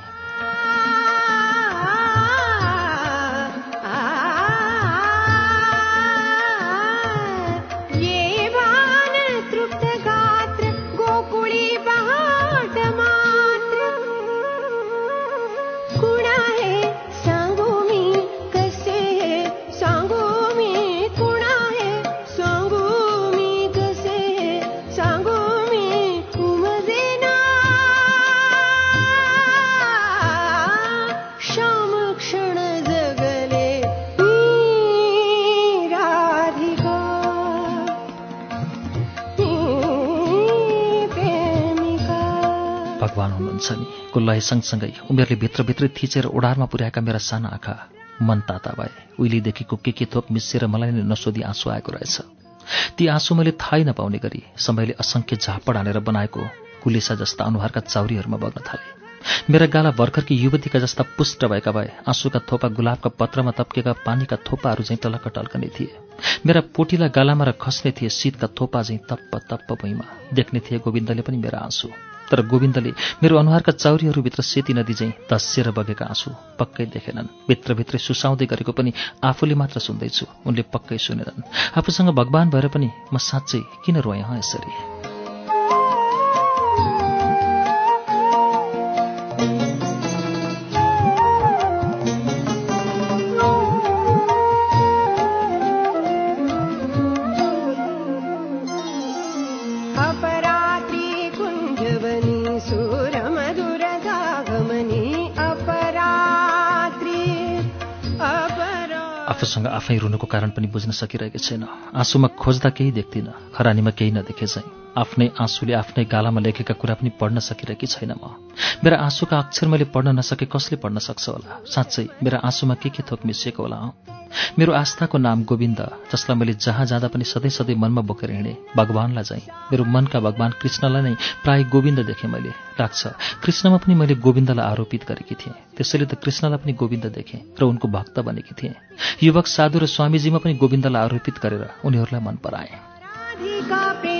हुनुहुन्छ नि कुल्लाही सँगसँगै उमेरले भित्रभित्रै थिचेर ओडारमा पुर्याएका मेरा साना आँखा मन ताता भए। उहिलेदेखिको के के थोक मिसिएर मलाई नै नसोधी आँसु आएको रहेछ। ती आँसु मैले थाहै नपाउने गरी समयले असङ्ख्य झापड हानेर बनाएको कुलेसा जस्ता अनुहारका चाउरीहरूमा बग्न थाले। मेरा गाला भर्खरकी युवतीका जस्ता पुष्ट भएका भए आँसुका थोपा गुलाबका पत्रमा तप्केका पानीका थोपाहरू चाहिँ टलक्क टल्कने थिए। मेरा पोटिला गालामा र खस्ने थिए शीतका थोपा चाहिँ तप्प तप्प भुइँमा। देख्ने थिए गोविन्दले पनि मेरा आँसु। तर गोविन्दले मेरो अनुहारका चाउरीहरूभित्र सेती नदी चाहिँ धस्सिएर बगेका आँसु पक्कै देखेनन्। भित्रभित्रै सुसाउँदै गरेको पनि आफूले मात्र सुन्दैछु। उनले पक्कै सुनेनन्। आफूसँग भगवान् भएर पनि म साँच्चै किन रोएँ यसरी? आफूसँग आफै रुनुको कारण पनि बुझ्न सकिरहेको छैन। आँसुमा खोज्दा केही देख्दिनँ खरानीमा केही नदेखे चाहिँ आफ्नै आँसुले आफ्नै गालामा लेखेका कुरा पनि पढ्न सकिरहेकी छैन म। मेरा आँसुका अक्षर मैले पढ्न नसके कसले पढ्न सक्छ होला? साँच्चै मेरा आँसुमा के के थोक मिसिएको होला मेरो आस्थाको नाम गोविन्द जसलाई मैले जहाँ जाँदा पनि सधैँ सधैँ मनमा बोकेर हिँडेँ। भगवान्लाई चाहिँ मेरो मनका भगवान् कृष्णलाई नै प्राय गोविन्द देखेँ मैले। लाग्छ कृष्णमा पनि मैले गोविन्दलाई आरोपित गरेकी थिएँ। त्यसैले त कृष्णलाई पनि गोविन्द देखेँ र उनको भक्त बनेकी थिएँ। युवक साधु र स्वामीजीमा पनि गोविन्दलाई आरोपित गरेर उनीहरूलाई मन पराएँ।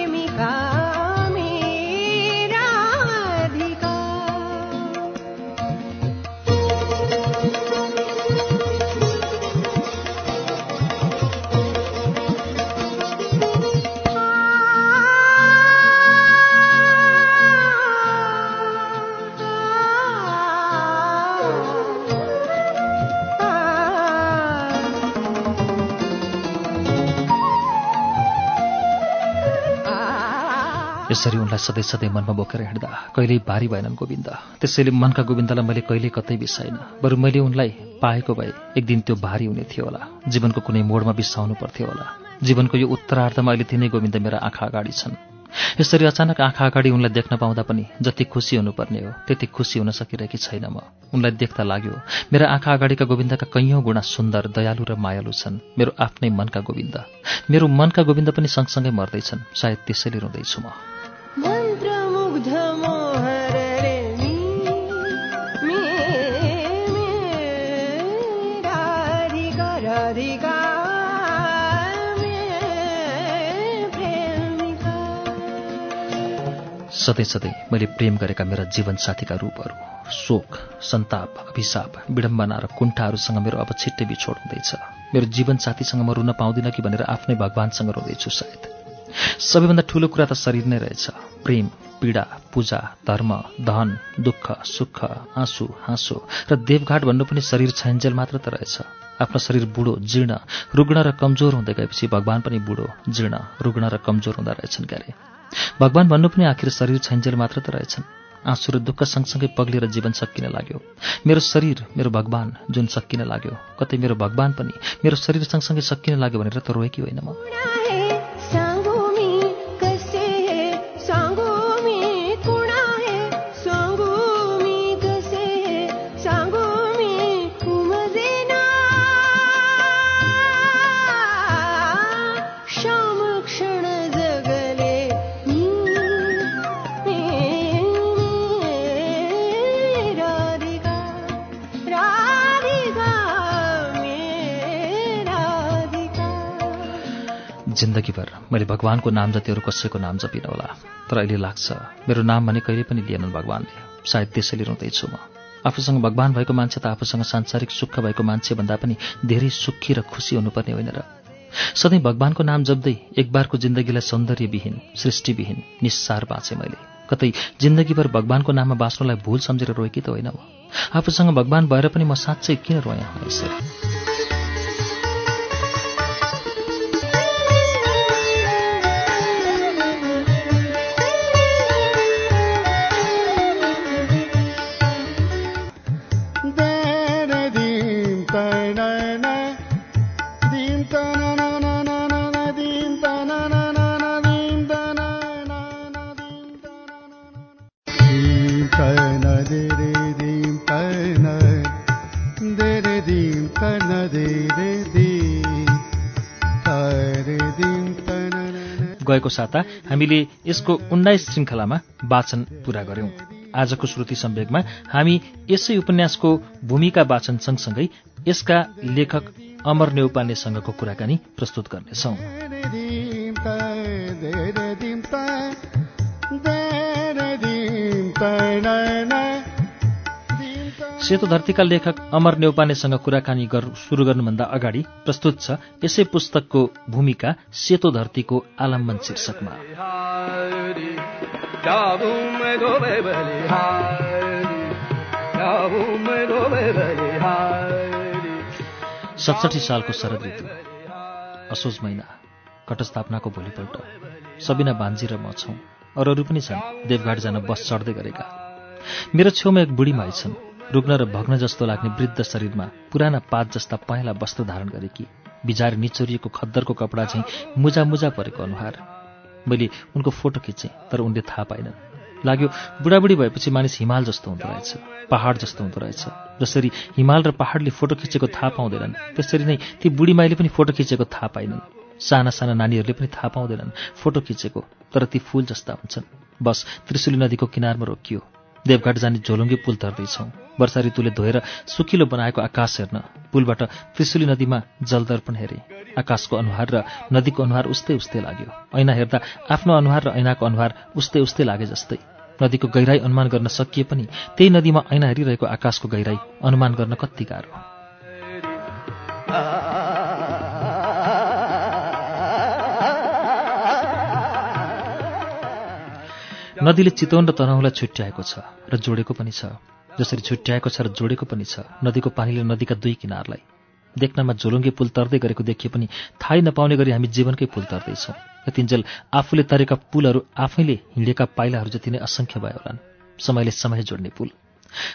यसरी उनलाई सधैँ सधैँ मनमा बोकेर हिँड्दा कहिल्यै भारी भएनन् गोविन्द। त्यसैले मनका गोविन्दलाई मैले कहिल्यै कतै बिसाइन बरु मैले उनलाई पाएको भए एक दिन त्यो भारी हुने थियो होला। जीवनको कुनै मोडमा बिसाउनु पर्थ्यो होला। जीवनको यो उत्तरार्धमा अहिले तिनै गोविन्द मेरा आँखा अगाडि छन्। यसरी अचानक आँखा अगाडि उनलाई देख्न पाउँदा पनि जति खुसी हुनुपर्ने हो त्यति खुसी हुन सकिरहेकी छैन म। उनलाई देख्दा लाग्यो मेरा आँखा अगाडिका गोविन्दका कैयौँ गुणा सुन्दर दयालु र मायालु छन्। मेरो आफ्नै मनका गोविन्द। मेरो मनका गोविन्द पनि सँगसँगै मर्दैछन्। सायद त्यसैले रुँदैछु म। सधैँ सधैँ मैले प्रेम गरेका मेरा जीवनसाथीका रूपहरू शोक सन्ताप अभिशाप विडम्बना र कुण्ठाहरूसँग मेरो अब छिट्टै बिछोड हुँदैछ। मेरो जीवनसाथीसँग म रुन पाउँदिनँ कि भनेर आफ्नै भगवान्सँग रोँदैछु सायद। सबैभन्दा ठुलो कुरा त शरीर नै रहेछ। प्रेम पीडा पूजा धर्म धन दुःख सुख आँसु हाँसो र देवघाट भन्नु पनि शरीर छाइन्जेल मात्र त रहेछ। आफ्नो शरीर बुढो जीर्ण रुग्ण र कमजोर हुँदै गएपछि भगवान् पनि बुढो जीर्ण रुग्ण र कमजोर हुँदा रहेछन् क्यारे। भगवान् भन्नु पनि आखिर शरीर छाइन्जेल मात्र त रहेछन्। आँसु र दुःख सँगसँगै पग्लिएर जीवन सकिन लाग्यो। मेरो शरीर मेरो भगवान् जुन सकिन लाग्यो कतै मेरो भगवान् पनि मेरो शरीर सँगसँगै सकिन लाग्यो भनेर त रोएकी होइन म। जिन्दगीभर मैले भगवान्को नाम जति अरू कसैको नाम जपिनँ होला तर अहिले लाग्छ मेरो नाम भने कहिले पनि लिएनन् भगवान्ले। सायद त्यसैले रुँदैछु म। आफूसँग भगवान् भएको मान्छे त आफूसँग सांसारिक सुख भएको मान्छे भन्दा पनि धेरै सुखी र खुसी हुनुपर्ने होइन र। सधैँ भगवान्को नाम जप्दै एकबारको जिन्दगीलाई सौन्दर्यविहीन सृष्टिविहीन निस्सार बाँचेँ मैले। कतै जिन्दगीभर भगवान्को नाममा बाँच्नुलाई भूल सम्झेर रोएकी त होइन म। आफूसँग भगवान् भएर पनि म साँच्चै किन रोएँ यसरी? गएको साता हामीले यसको उन्नाइस श्रृङ्खलामा वाचन पूरा गर्यौं। आजको श्रुति सम्वेगमा हामी यसै उपन्यासको भूमिका वाचन सँगसँगै यसका लेखक अमर नेउपानेसँगको कुराकानी प्रस्तुत गर्नेछौं। सेतो धरतीका लेखक अमर नेउपानेसँग कुराकानी गर सुरु गर्नुभन्दा अगाडि प्रस्तुत छ यसै पुस्तकको भूमिका सेतो धरतीको आलम्बन शीर्षकमा। सतसठी सालको शरद ऋतु असोज महिना घटस्थापनाको भोलिपल्ट सबिना बान्जी र म छौँ अरूहरू पनि छन् देवघाट जान बस चढ्दै गरेका। मेरो छेउमा एक बुढी माई छन्। रुग्न र भग्न जस्तो लाग्ने वृद्ध शरीरमा पुराना पात जस्ता पहेँला वस्त्र धारण गरेकी बिजार निचोरिएको खद्दरको कपडा झैँ मुजा मुजा परेको अनुहार। मैले उनको फोटो खिचेँ तर उनले थाहा पाएनन्। लाग्यो बुढाबुढी भएपछि मानिस हिमाल जस्तो हुँदो रहेछ पहाड जस्तो हुँदो रहेछ। जसरी हिमाल र पहाडले फोटो खिचेको थाहा पाउँदैनन् त्यसरी नै ती बुढी माईले पनि फोटो खिचेको थाहा पाइनन् साना साना नानीहरूले पनि थाहा पाउँदैनन् फोटो खिचेको तर ती फूल जस्ता हुन्छन्। बस त्रिशुली नदीको किनारमा रोकियो। देवघाट जाने झोलुङ्गे पुल तर्दैछौँ। वर्षा ऋतुले धोएर सुकिलो बनाएको आकाश हेर्न पुलबाट त्रिशुली नदीमा जलदर्पण हेरे। आकाशको अनुहार र नदीको अनुहार उस्तै उस्तै लाग्यो। ऐना हेर्दा आफ्नो अनुहार र ऐनाको अनुहार उस्तै उस्तै लागे जस्तै। नदीको गहिराई अनुमान गर्न सकिए पनि त्यही नदीमा ऐना हेरिरहेको आकाशको गहिराई अनुमान गर्न कति गाह्रो। नदीले चितवन र तनहुलाई छुट्याएको छ र जोडेको पनि छ। जसरी छुट्याएको छ र जोडेको पनि छ नदीको पानीले नदीका दुई किनारलाई। देख्नमा झोलुङ्गे पुल तर्दै गरेको देखिए पनि थाहै नपाउने गरी हामी जीवनकै पुल तर्दैछौँ। यतिन्जेल आफूले तरेका पुलहरू आफैले हिँडेका पाइलाहरू जति नै असङ्ख्य भयो होलान्। समयले समय जोड्ने पुल।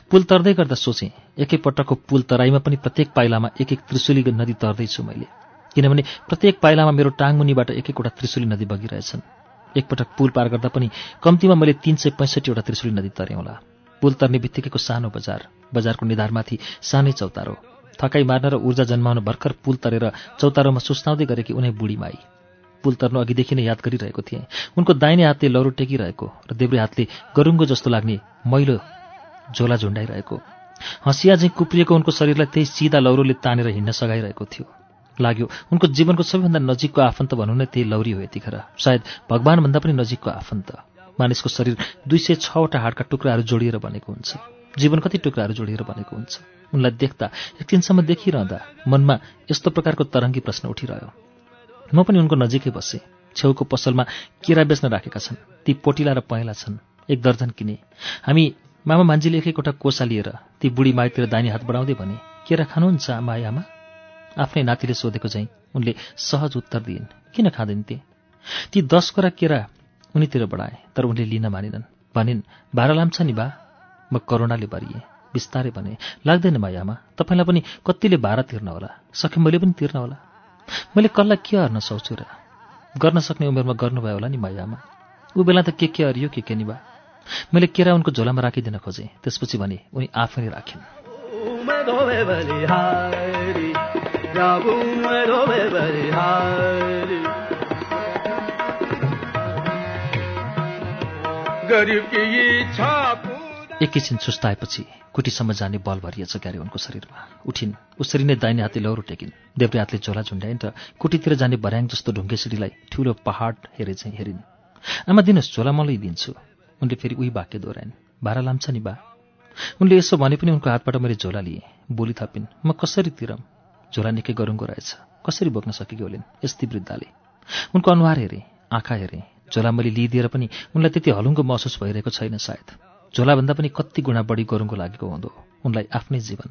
पुल तर्दै गर्दा सोचेँ एकैपटकको पुल तराईमा पनि प्रत्येक पाइलामा एक एक त्रिशुली नदी तर्दैछु मैले। किनभने प्रत्येक पाइलामा मेरो टाङमुनिबाट एक एकवटा त्रिशुली नदी बगिरहेछन्। एकपटक पुल पार गर्दा पनि कम्तीमा मैले तिन सय पैँसठीवटा त्रिशुली नदी तरेँ होला। पुल तर्ने बित्तिकैको सानो बजार बजारको निधारमाथि सानै चौतारो। थकाइ मार्न र ऊर्जा जन्माउन भर्खर पुल तरेर चौतारोमा सुस्ताउँदै गरेकी उनै बुढी माई। पुल तर्नु अघिदेखि नै याद गरिरहेको थिएँ। उनको दाहिने हातले लौरो टेकिरहेको र देब्रे हातले गरुङ्गो जस्तो लाग्ने मैलो झोला झुन्डाइरहेको। हँसिया चाहिँ कुप्रिएको उनको शरीरलाई त्यही सिधा लौरोले तानेर हिँड्न सघाइरहेको थियो। लाग्यो। उनको जीवनको सबैभन्दा नजिकको आफन्त भनौँ नै त्यही लौरी हो यतिखेर। सायद भगवान्भन्दा पनि नजिकको आफन्त। मानिसको शरीर दुई सय छवटा हाडका टुक्राहरू जोडिएर बनेको हुन्छ। जीवन कति टुक्राहरू जोडिएर बनेको हुन्छ? उनलाई देख्दा एकछिनसम्म देखिरहँदा मनमा यस्तो प्रकारको तरङ्गी प्रश्न उठिरह्यो। म पनि उनको नजिकै बसेँ। छेउको पसलमा केरा बेच्न राखेका छन्। ती पोटिला र पहेँला छन्। एक दर्जन किने। हामी मामा मान्छेले एक एकवटा कोसा लिएर ती बुढी माइतिर दाहिने हात बढाउँदै भने केरा खानुहुन्छ मायामा आफ्नै नातिले सोधेको चाहिँ उनले सहज उत्तर दिइन्। किन खाँदैन ती? ती दस कुरा केरा उनीतिर बढाए तर उनले लिन मानिनन्। भनिन् भाडा लाम्छ नि बा। म करुणाले भरिएँ। बिस्तारै भने लाग्दैन मायामा तपाईँलाई पनि कतिले भाडा तिर्न होला सके मैले पनि तिर्न होला मैले कसलाई के हर्न सक्छु र? गर्न सक्ने उमेरमा गर्नुभयो होला नि मायामा ऊ बेला त के के हरियो के के नि बा। मैले केरा उनको झोलामा राखिदिन खोजेँ। त्यसपछि भने उनी आफै नै एकैछिन सुस्ताएपछि कुटीसम्म जाने बल भरिएछ क्यारे उनको शरीरमा। उठिन्। उसरी नै दाहिने हातले लौरो टेकिन्। देब्रे हातले झोला झुन्ड्याइन् र कुटीतिर जाने भर्याङ जस्तो ढुङ्गे सिँढीलाई ठुलो पहाड हेरे चाहिँ हेरिन्। आमा दिनुहोस् झोला मलाई दिन्छु। उनले फेरि उही वाक्य दोहोऱ्याइन्। भाडा लाम्छ नि बा। उनले यसो भने पनि उनको हातबाट मैले झोला लिएँ। बोली थपिन् म कसरी तिरम? झोला निकै गरुङ्गो रहेछ। कसरी बोक्न सकेकी होलिन्? यस्तै वृद्धाले उनको अनुहार हेरेँ आँखा हेरेँ झोला मैले लिइदिएर पनि उनलाई त्यति हलुङ्गो महसुस भइरहेको छैन सायद। झोलाभन्दा पनि कति गुणा बढी गरुङ्गो लागेको हुँदो उनलाई आफ्नै जीवन।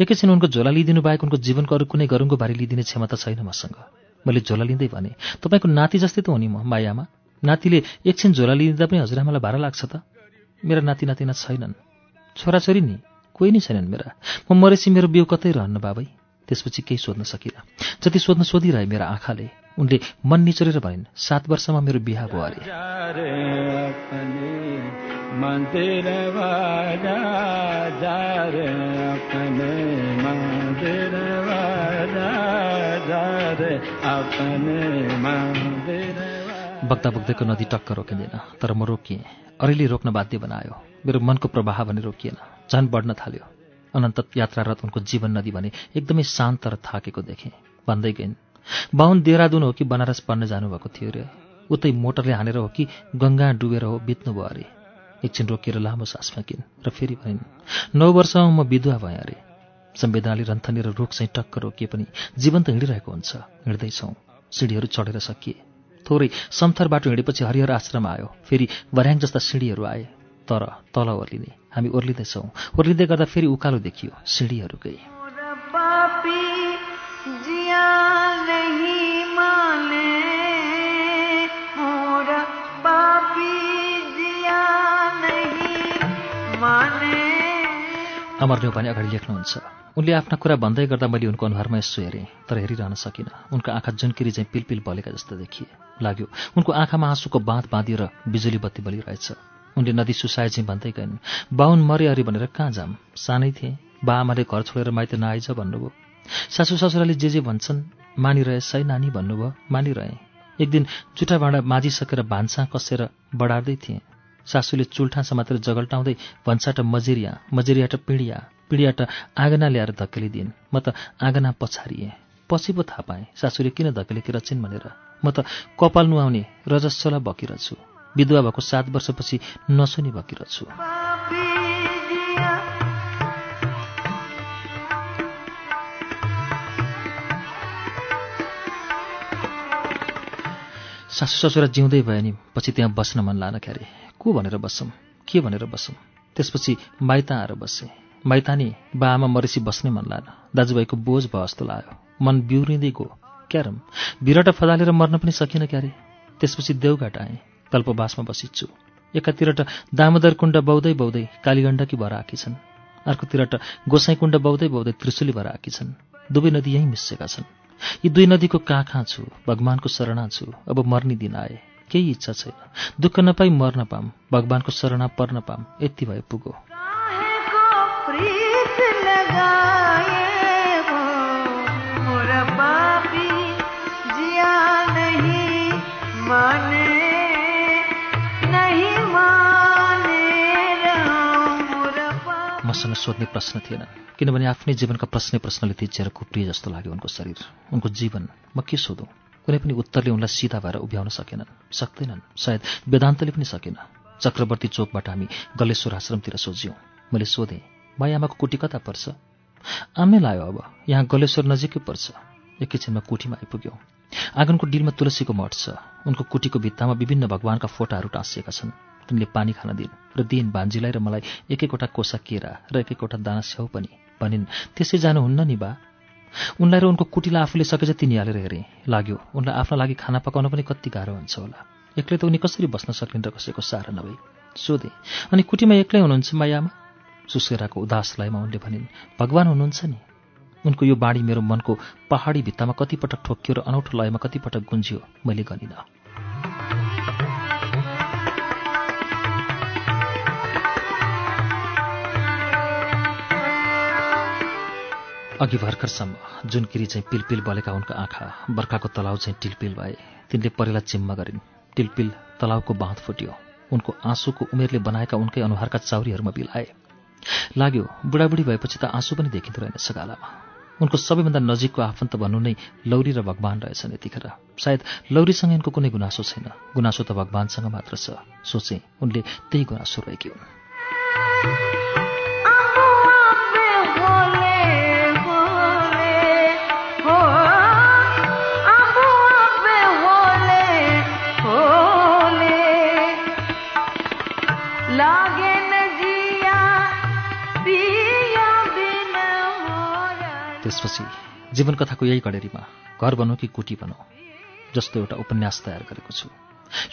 एकैछिन उनको झोला लिइदिनु बाहेक उनको जीवनको अरू कुनै गरुङ्गो बारी लिइदिने क्षमता छैन मसँग। मैले झोला लिँदै भने तपाईँको नाति जस्तै त हो नि म मायामा? नातिले एकछिन झोला लिइदिँदा पनि हजुरआमालाई भाडा लाग्छ त? मेरा नाति नातिना छैनन्। छोराछोरी नि कोही नै छैनन् मेरा? म मरेपछि मेरो बिउ कतै रहन्न बाबै? त्यसपछि केही सोध्न सकिनँ। जति सोध्न सोधिरहे मेरा आँखाले उनले मन निचोरेर भनिन् सात वर्षमा मेरो बिहा भयो अरे। बग्दा बग्दैको नदी टक्क रोकिँदैन तर म रोकिएँ। अरूले रोक्न बाध्य बनायो। मेरो मनको प्रवाह भने रोकिएन। झन् बढ्न थाल्यो। अनन्त यात्रारत उनको जीवन नदी भने एकदमै शान्त र थाकेको देखेँ। भन्दै गइन् बाहुन देहरादुन हो कि बनारस पढ्न जानुभएको थियो रे? उतै मोटरले हानेर हो कि गङ्गा डुबेर हो बित्नुभयो अरे? एकछिन रोकिएर लामो सास फ्याँकिन् र फेरि भनिन् नौ वर्षमा म विधवा भएँ अरे। संवेदनाले रन्थनेर रुख चाहिँ टक्क रोकिए पनि जीवन त हिँडिरहेको हुन्छ। हिँड्दैछौँ। सिँढीहरू चढेर सकिए। थोरै समथर बाटो हिँडेपछि हरिहर आश्रम आयो। फेरि भर्याङ जस्ता सिँढीहरू आए। तर तल ओर्लिने। हामी ओर्लिँदैछौँ। ओर्लिँदै गर्दा फेरि उकालो देखियो नहीं माने अमर न्यौपाने अगाडि लेख्नुहुन्छ उनले आफ्ना कुरा भन्दै गर्दा मैले उनको अनुहारमा यसो हेरेँ तर हेरिरहन सकिनँ। उनको आँखा जुनकिरी चाहिँ पिलपिल बलेका जस्तो देखिए। लाग्यो उनको आँखामा आँसुको बाँध बाँधिएर बिजुली बत्ती बलिरहेछ। उनले नदी सुसाए चाहिँ भन्दै गइन् बाहुन मरे अरे भनेर कहाँ जाम? सानै थिएँ। बा आमाले घर छोडेर माइत नआइज भन्नुभयो। सासू ससुराले जे जे भन्छन् मानिरहेछ है नानी भन्नुभयो मानिरहेँ। एक दिन जुठा भाँडा माझिसकेर भान्सा कसेर बढार्दै थिएँ। सासूले चुल्ठा समातेर जगल्टाउँदै भन्छाट मजेरिया मजेरियाट पिँडिया पिँडियाट आँगना ल्याएर धकेलिदिन् म त आँगना पछारिएँ। पछि पो थाहा पाएँ सासूले किन धकेलेकी रचिन् भनेर। म त कपाल नुहाउने रजस्वला भकिरहेछु विधवा भएको सात वर्षपछि नसुनी जिया सासू ससुरा जिउँदै भयो नि पछि त्यहाँ बस्न मन लान क्यारे को भनेर बस्छौँ के भनेर बस्छौँ त्यसपछि माइता आएर बसेँ। माइता नि बा आमा मरेसी बस्नै मन लान। दाजुभाइको बोझ भयो जस्तो लाग्यो। मन बिउरिँदै गयो। क्यारम? भिरटा फदालेर मर्न पनि सकिनँ क्यारे। त्यसपछि देउघाट आएँ। कल्पवासमा बसिच्छु। एकातिर त दामोदर कुण्ड बौदै बौदै कालीगण्डकी भएर आएकी छन् अर्कोतिर त गोसाई कुण्ड बौदै बौदै त्रिशुली भएर आएकी छन् दुवै नदी यहीँ मिसेका छन्। यी दुई नदीको कहाँ कहाँ छु भगवानको शरणा छु अब मर्ने दिन आए। केही इच्छा छैन। दुःख नपाई मर्न पाम भगवानको शरणा पर्न पाम यति भए पुगो। माने मसँग सोध्ने प्रश्न थिएन। किनभने आफ्नै जीवनका प्रश्नै प्रश्नले तिजेर कुप्रिए जस्तो लाग्यो उनको शरीर। उनको जीवन म के सोधौँ? कुनै पनि उत्तरले उनलाई सिधा भएर उभ्याउन सकेनन्। सक्दैनन्। सायद वेदान्तले पनि सकेन। चक्रवर्ती चोकबाट हामी गलेश्वर आश्रमतिर सोझ्यौँ। मैले सोधेँ मायामाको कुटी कता पर्छ? आमै लायो अब। यहाँ गलेश्वर नजिकै पर्छ। एकैछिनमा कुटीमा आइपुग्यौँ। आँगनको डिलमा तुलसीको मठ छ। उनको कुटीको भित्तामा विभिन्न भगवानका फोटाहरू टाँसिएका छन्। तिनले पानी खान दिन्। र दिइन् भान्जीलाई र मलाई एक एकवटा कोसा केरा र एक एकवटा दाना स्याउ पनि। भनिन् त्यसै जानुहुन्न नि बा। उनलाई र उनको कुटीलाई आफूले सके जति निहालेर हेरेँ। लाग्यो उनलाई आफ्नो लागि खाना पकाउन पनि कति गाह्रो हुन्छ होला। एक्लै त उनी कसरी बस्न सक्लिन् र कसैको सहारा नभई? सोधेँ अनि कुटीमा एक्लै हुनुहुन्छ मायामा? सुस्केराको उदास लयमा उनले भनिन् भगवान् हुनुहुन्छ नि। उनको यो बाणी मेरो मनको पहाडी भित्तामा कतिपटक ठोक्कियो र अनौठो लयमा कतिपटक गुन्जियो। मैले गनिनँ। अघि भर्खरसम्म जुन किरी चाहिँ पिलपिल बलेका उनका आँखा बर्खाको तलाउ चाहिँ टिलपिल भए तिनले परेलाई चिम्मा गरिन्। टिलपिल तलाउको बाँध फुट्यो। उनको आँसुको उमेरले बनाएका उनकै अनुहारका चाउरीहरूमा बिलाए। लाग्यो बुढाबुढी भएपछि त आँसु पनि देखिँदो रहेन सगालामा। उनको सबैभन्दा नजिकको आफन्त भन्नु नै लौरी र भगवान् रहेछन् यतिखेर। सायद लौरीसँग यिनको कुनै गुनासो छैन। गुनासो त भगवान्सँग मात्र छ। सोचे उनले त्यही गुनासो रहेकी हुन्। त्यसपछि जीवन कथाको यही कडेरीमा घर बनौँ कि कुटी बनौँ जस्तो एउटा उपन्यास तयार गरेको छु।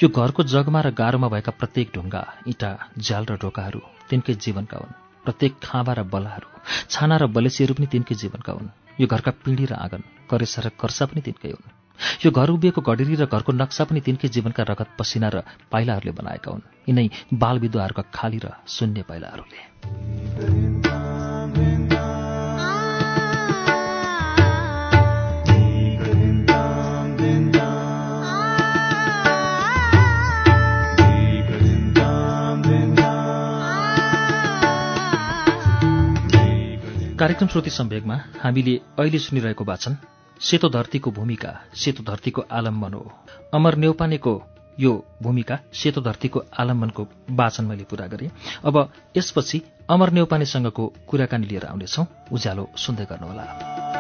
यो घरको जगमा र गाह्रोमा भएका प्रत्येक ढुङ्गा इँटा झ्याल र ढोकाहरू तिनकै जीवनका हुन्। प्रत्येक खाँबा र बलाहरू छाना र बलेसीहरू पनि तिनकै जीवनका हुन्। यो घरका पिँढी र आँगन करेसा र कर्सा पनि तिनकै हुन्। यो घर उभिएको गडेरी र घरको नक्सा पनि तिनकै जीवनका रगत पसिना र पाइलाहरूले बनाएका हुन्। यिनै बाल विधुवाहरूका खाली र शून्य पाइलाहरूले। कार्यक्रम श्रुति सम्वेगमा हामीले अहिले सुनिरहेको वाचन सेतो धरतीको भूमिका सेतो धरतीको आलम्बन हो। अमर नेौपानेको यो भूमिका सेतो धरतीको आलम्बनको वाचन मैले पूरा गरेँ। अब यसपछि अमर नेौपानेसँगको कुराकानी लिएर आउनेछौँ। उज्यालो सुन्दै गर्नुहोला।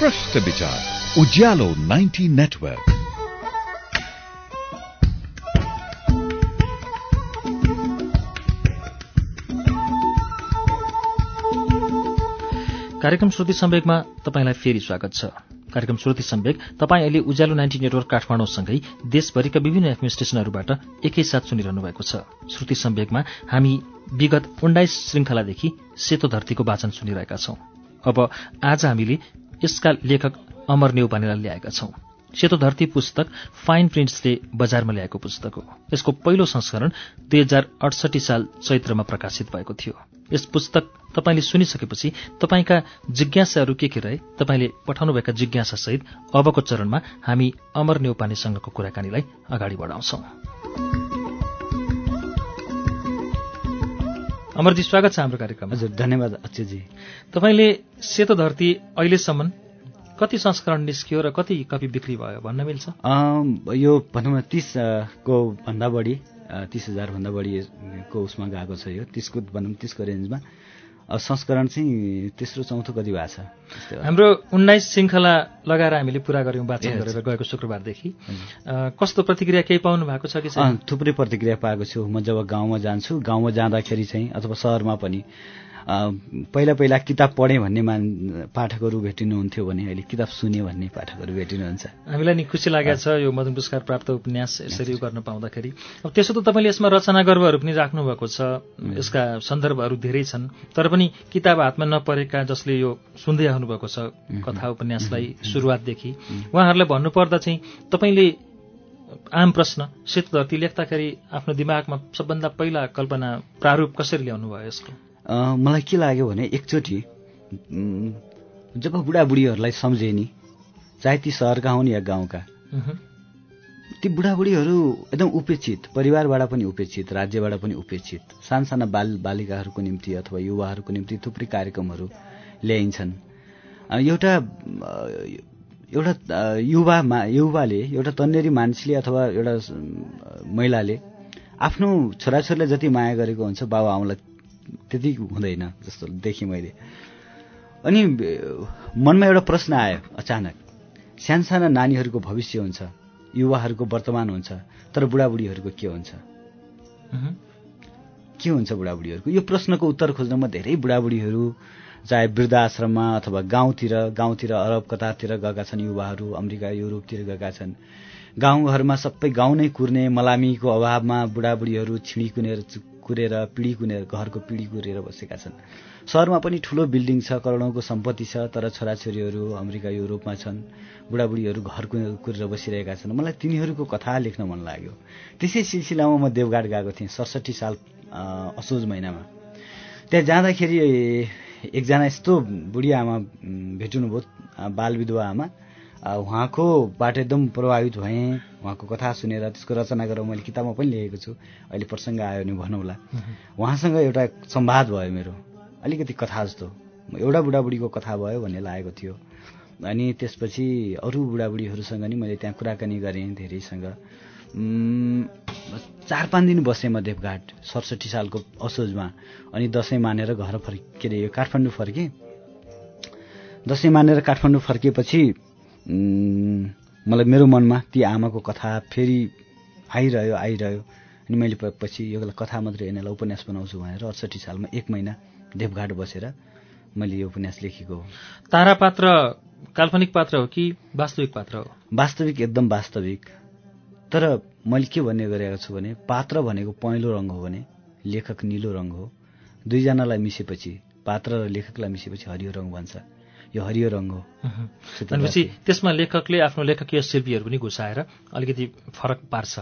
प्रश्न विचार उज्यालो 90 नेटवर्क। कार्यक्रम श्रुति सम्वेकमा तपाईँलाई फेरि स्वागत छ। कार्यक्रम श्रुति सम्वेक तपाईँ अहिले उज्यालो नाइन्टी नेटवर्क काठमाडौँसँगै देशभरिका विभिन्न एफएम एकैसाथ सुनिरहनु भएको छ। श्रुति सम्वेकमा हामी विगत उन्नाइस श्रृङ्खलादेखि सेतो धरतीको वाचन सुनिरहेका छौं। अब आज हामीले यसका लेखक अमर नेउपानेलाई ल्याएका छौं। सेतो धरती पुस्तक फाइन प्रिन्ट्सले बजारमा ल्याएको पुस्तक हो। यसको पहिलो संस्करण दुई हजार अडसठी साल चैत्रमा प्रकाशित भएको थियो। यस पुस्तक तपाईँले सुनिसकेपछि तपाईँका जिज्ञासाहरू के के रहे तपाईँले पठाउनुभएका जिज्ञासासहित अबको चरणमा हामी अमर नेउपानेसँगको कुराकानीलाई अगाडि बढाउँछौं। अमरजी स्वागत छ हाम्रो कार्यक्रममा। हजुर धन्यवाद अक्षयजी। तपाईँले सेतो धरती अहिलेसम्म कति संस्करण निस्कियो र कति कपी बिक्री भयो भन्न मिल्छ? यो भनौँ न तिस को भन्दा बढी तिस हजारभन्दा बढीको उसमा गएको छ यो। तिसको भनौँ तिसको रेन्जमा। संस्करण चाहिँ तेस्रो चौथो कति भएको छ। हाम्रो उन्नाइस श्रृङ्खला लगाएर हामीले पुरा गऱ्यौँ वाचन गरेर गएको शुक्रबारदेखि। अ, कस्तो प्रतिक्रिया केही पाउनु भएको छ कि थुप्रै प्रतिक्रिया पाएको छु। म जब गाउँमा जान्छु गाउँमा जाँदाखेरि चाहिँ अथवा सहरमा पनि पहिला पहिला किताब पढेँ भन्ने मान पाठकहरू भेटिनुहुन्थ्यो भने अहिले किताब सुने भन्ने पाठकहरू भेटिनुहुन्छ। हामीलाई नि खुसी लागेको छ यो मदन पुरस्कार प्राप्त उपन्यास यसरी गर्न पाउँदाखेरि। अब त्यसो त तपाईँले यसमा रचना गर्वहरू पनि राख्नु भएको छ यसका सन्दर्भहरू धेरै छन्। तर पनि किताब हातमा नपरेका जसले यो सुन्दै आउनुभएको छ कथा उपन्यासलाई सुरुवातदेखि। उहाँहरूलाई भन्नुपर्दा चाहिँ तपाईँले आम प्रश्न शीत धरती लेख्दाखेरि आफ्नो दिमागमा सबभन्दा पहिला कल्पना प्रारूप कसरी ल्याउनु भयो यसको? मलाई के लाग्यो भने एकचोटि जब बुढाबुढीहरूलाई सम्झे नि चाहे ती सहरका हुन् या गाउँका। ती बुढाबुढीहरू एकदम उपेक्षित परिवारबाट पनि उपेक्षित राज्यबाट पनि उपेक्षित सानसाना बाल बालिकाहरूको निम्ति अथवा युवाहरूको निम्ति थुप्रै कार्यक्रमहरू ल्याइन्छन् एउटा एउटा युवा युवाले एउटा तन्नेरी मान्छेले अथवा एउटा महिलाले आफ्नो छोराछोरीलाई जति माया गरेको हुन्छ बाबा आमालाई त्यति हुँदैन जस्तो देखेँ मैले। अनि मनमा एउटा प्रश्न आयो अचानक। सानसाना नानीहरूको भविष्य हुन्छ युवाहरूको वर्तमान हुन्छ तर बुढाबुढीहरूको के हुन्छ। के हुन्छ बुढाबुढीहरूको? यो प्रश्नको उत्तर खोज्नमा धेरै बुढाबुढीहरू चाहे वृद्धाश्रममा अथवा गाउँतिर गाउँतिर अरब कतारतिर गएका छन् युवाहरू अमेरिका युरोपतिर गएका छन्। गाउँघरमा सबै गाउँ नै कुर्ने मलामीको अभावमा बुढाबुढीहरू छिडी कुनेर कुरेर पिँढी कुनेर घरको पिँढी कुरेर बसेका छन्। सहरमा पनि ठुलो बिल्डिङ छ करोडौँको सम्पत्ति छ तर छोराछोरीहरू अमेरिका युरोपमा छन्। बुढाबुढीहरू घर कुरेर बसिरहेका छन्। मलाई तिनीहरूको कथा लेख्न मन लाग्यो। त्यसै सिलसिलामा म देवघाट गएको थिएँ सडसठी साल असोज महिनामा। त्यहाँ जाँदाखेरि एकजना यस्तो बुढी आमा भेट्नुभयो बाल विधवा आमा। उहाँकोबाट एकदम प्रभावित भएँ। उहाँको कथा सुनेर त्यसको रचना गरेर मैले किताबमा पनि लेखेको छु। अहिले प्रसङ्ग आयो भने भनौँला। उहाँसँग एउटा संवाद भयो मेरो। अलिकति कथा जस्तो। एउटा बुढाबुढीको कथा भयो भन्ने लागेको थियो। अनि त्यसपछि अरू बुढाबुढीहरूसँग नि मैले त्यहाँ कुराकानी गरेँ धेरैसँग। चार पाँच दिन बसेँ म देवघाट सडसठी सालको असोजमा। अनि दसैँ मानेर घर फर्क के अरे यो काठमाडौँ फर्केँ। दसैँ मानेर काठमाडौँ फर्किएपछि मलाई मेरो मनमा ती आमाको कथा फेरि आइरह्यो आइरह्यो। अनि मैले पछि यो कथा मात्रै होइन यसलाई उपन्यास बनाउँछु भनेर अडसठी सालमा एक महिना देवघाट बसेर मैले यो उपन्यास लेखेको हो। तारा पात्र काल्पनिक पात्र हो कि वास्तविक पात्र हो? वास्तविक एकदम वास्तविक। तर मैले के भन्ने गरेको छु भने पात्र भनेको पहेँलो रङ हो भने लेखक निलो रङ हो। दुईजनालाई मिसेपछि पात्र र लेखकलाई मिसेपछि हरियो रङ भन्छ। यो हरियो रङ हो। भनेपछि। त्यसमा लेखकले आफ्नो लेखकीय शिल्पीहरू पनि घुसाएर अलिकति फरक पार्छ।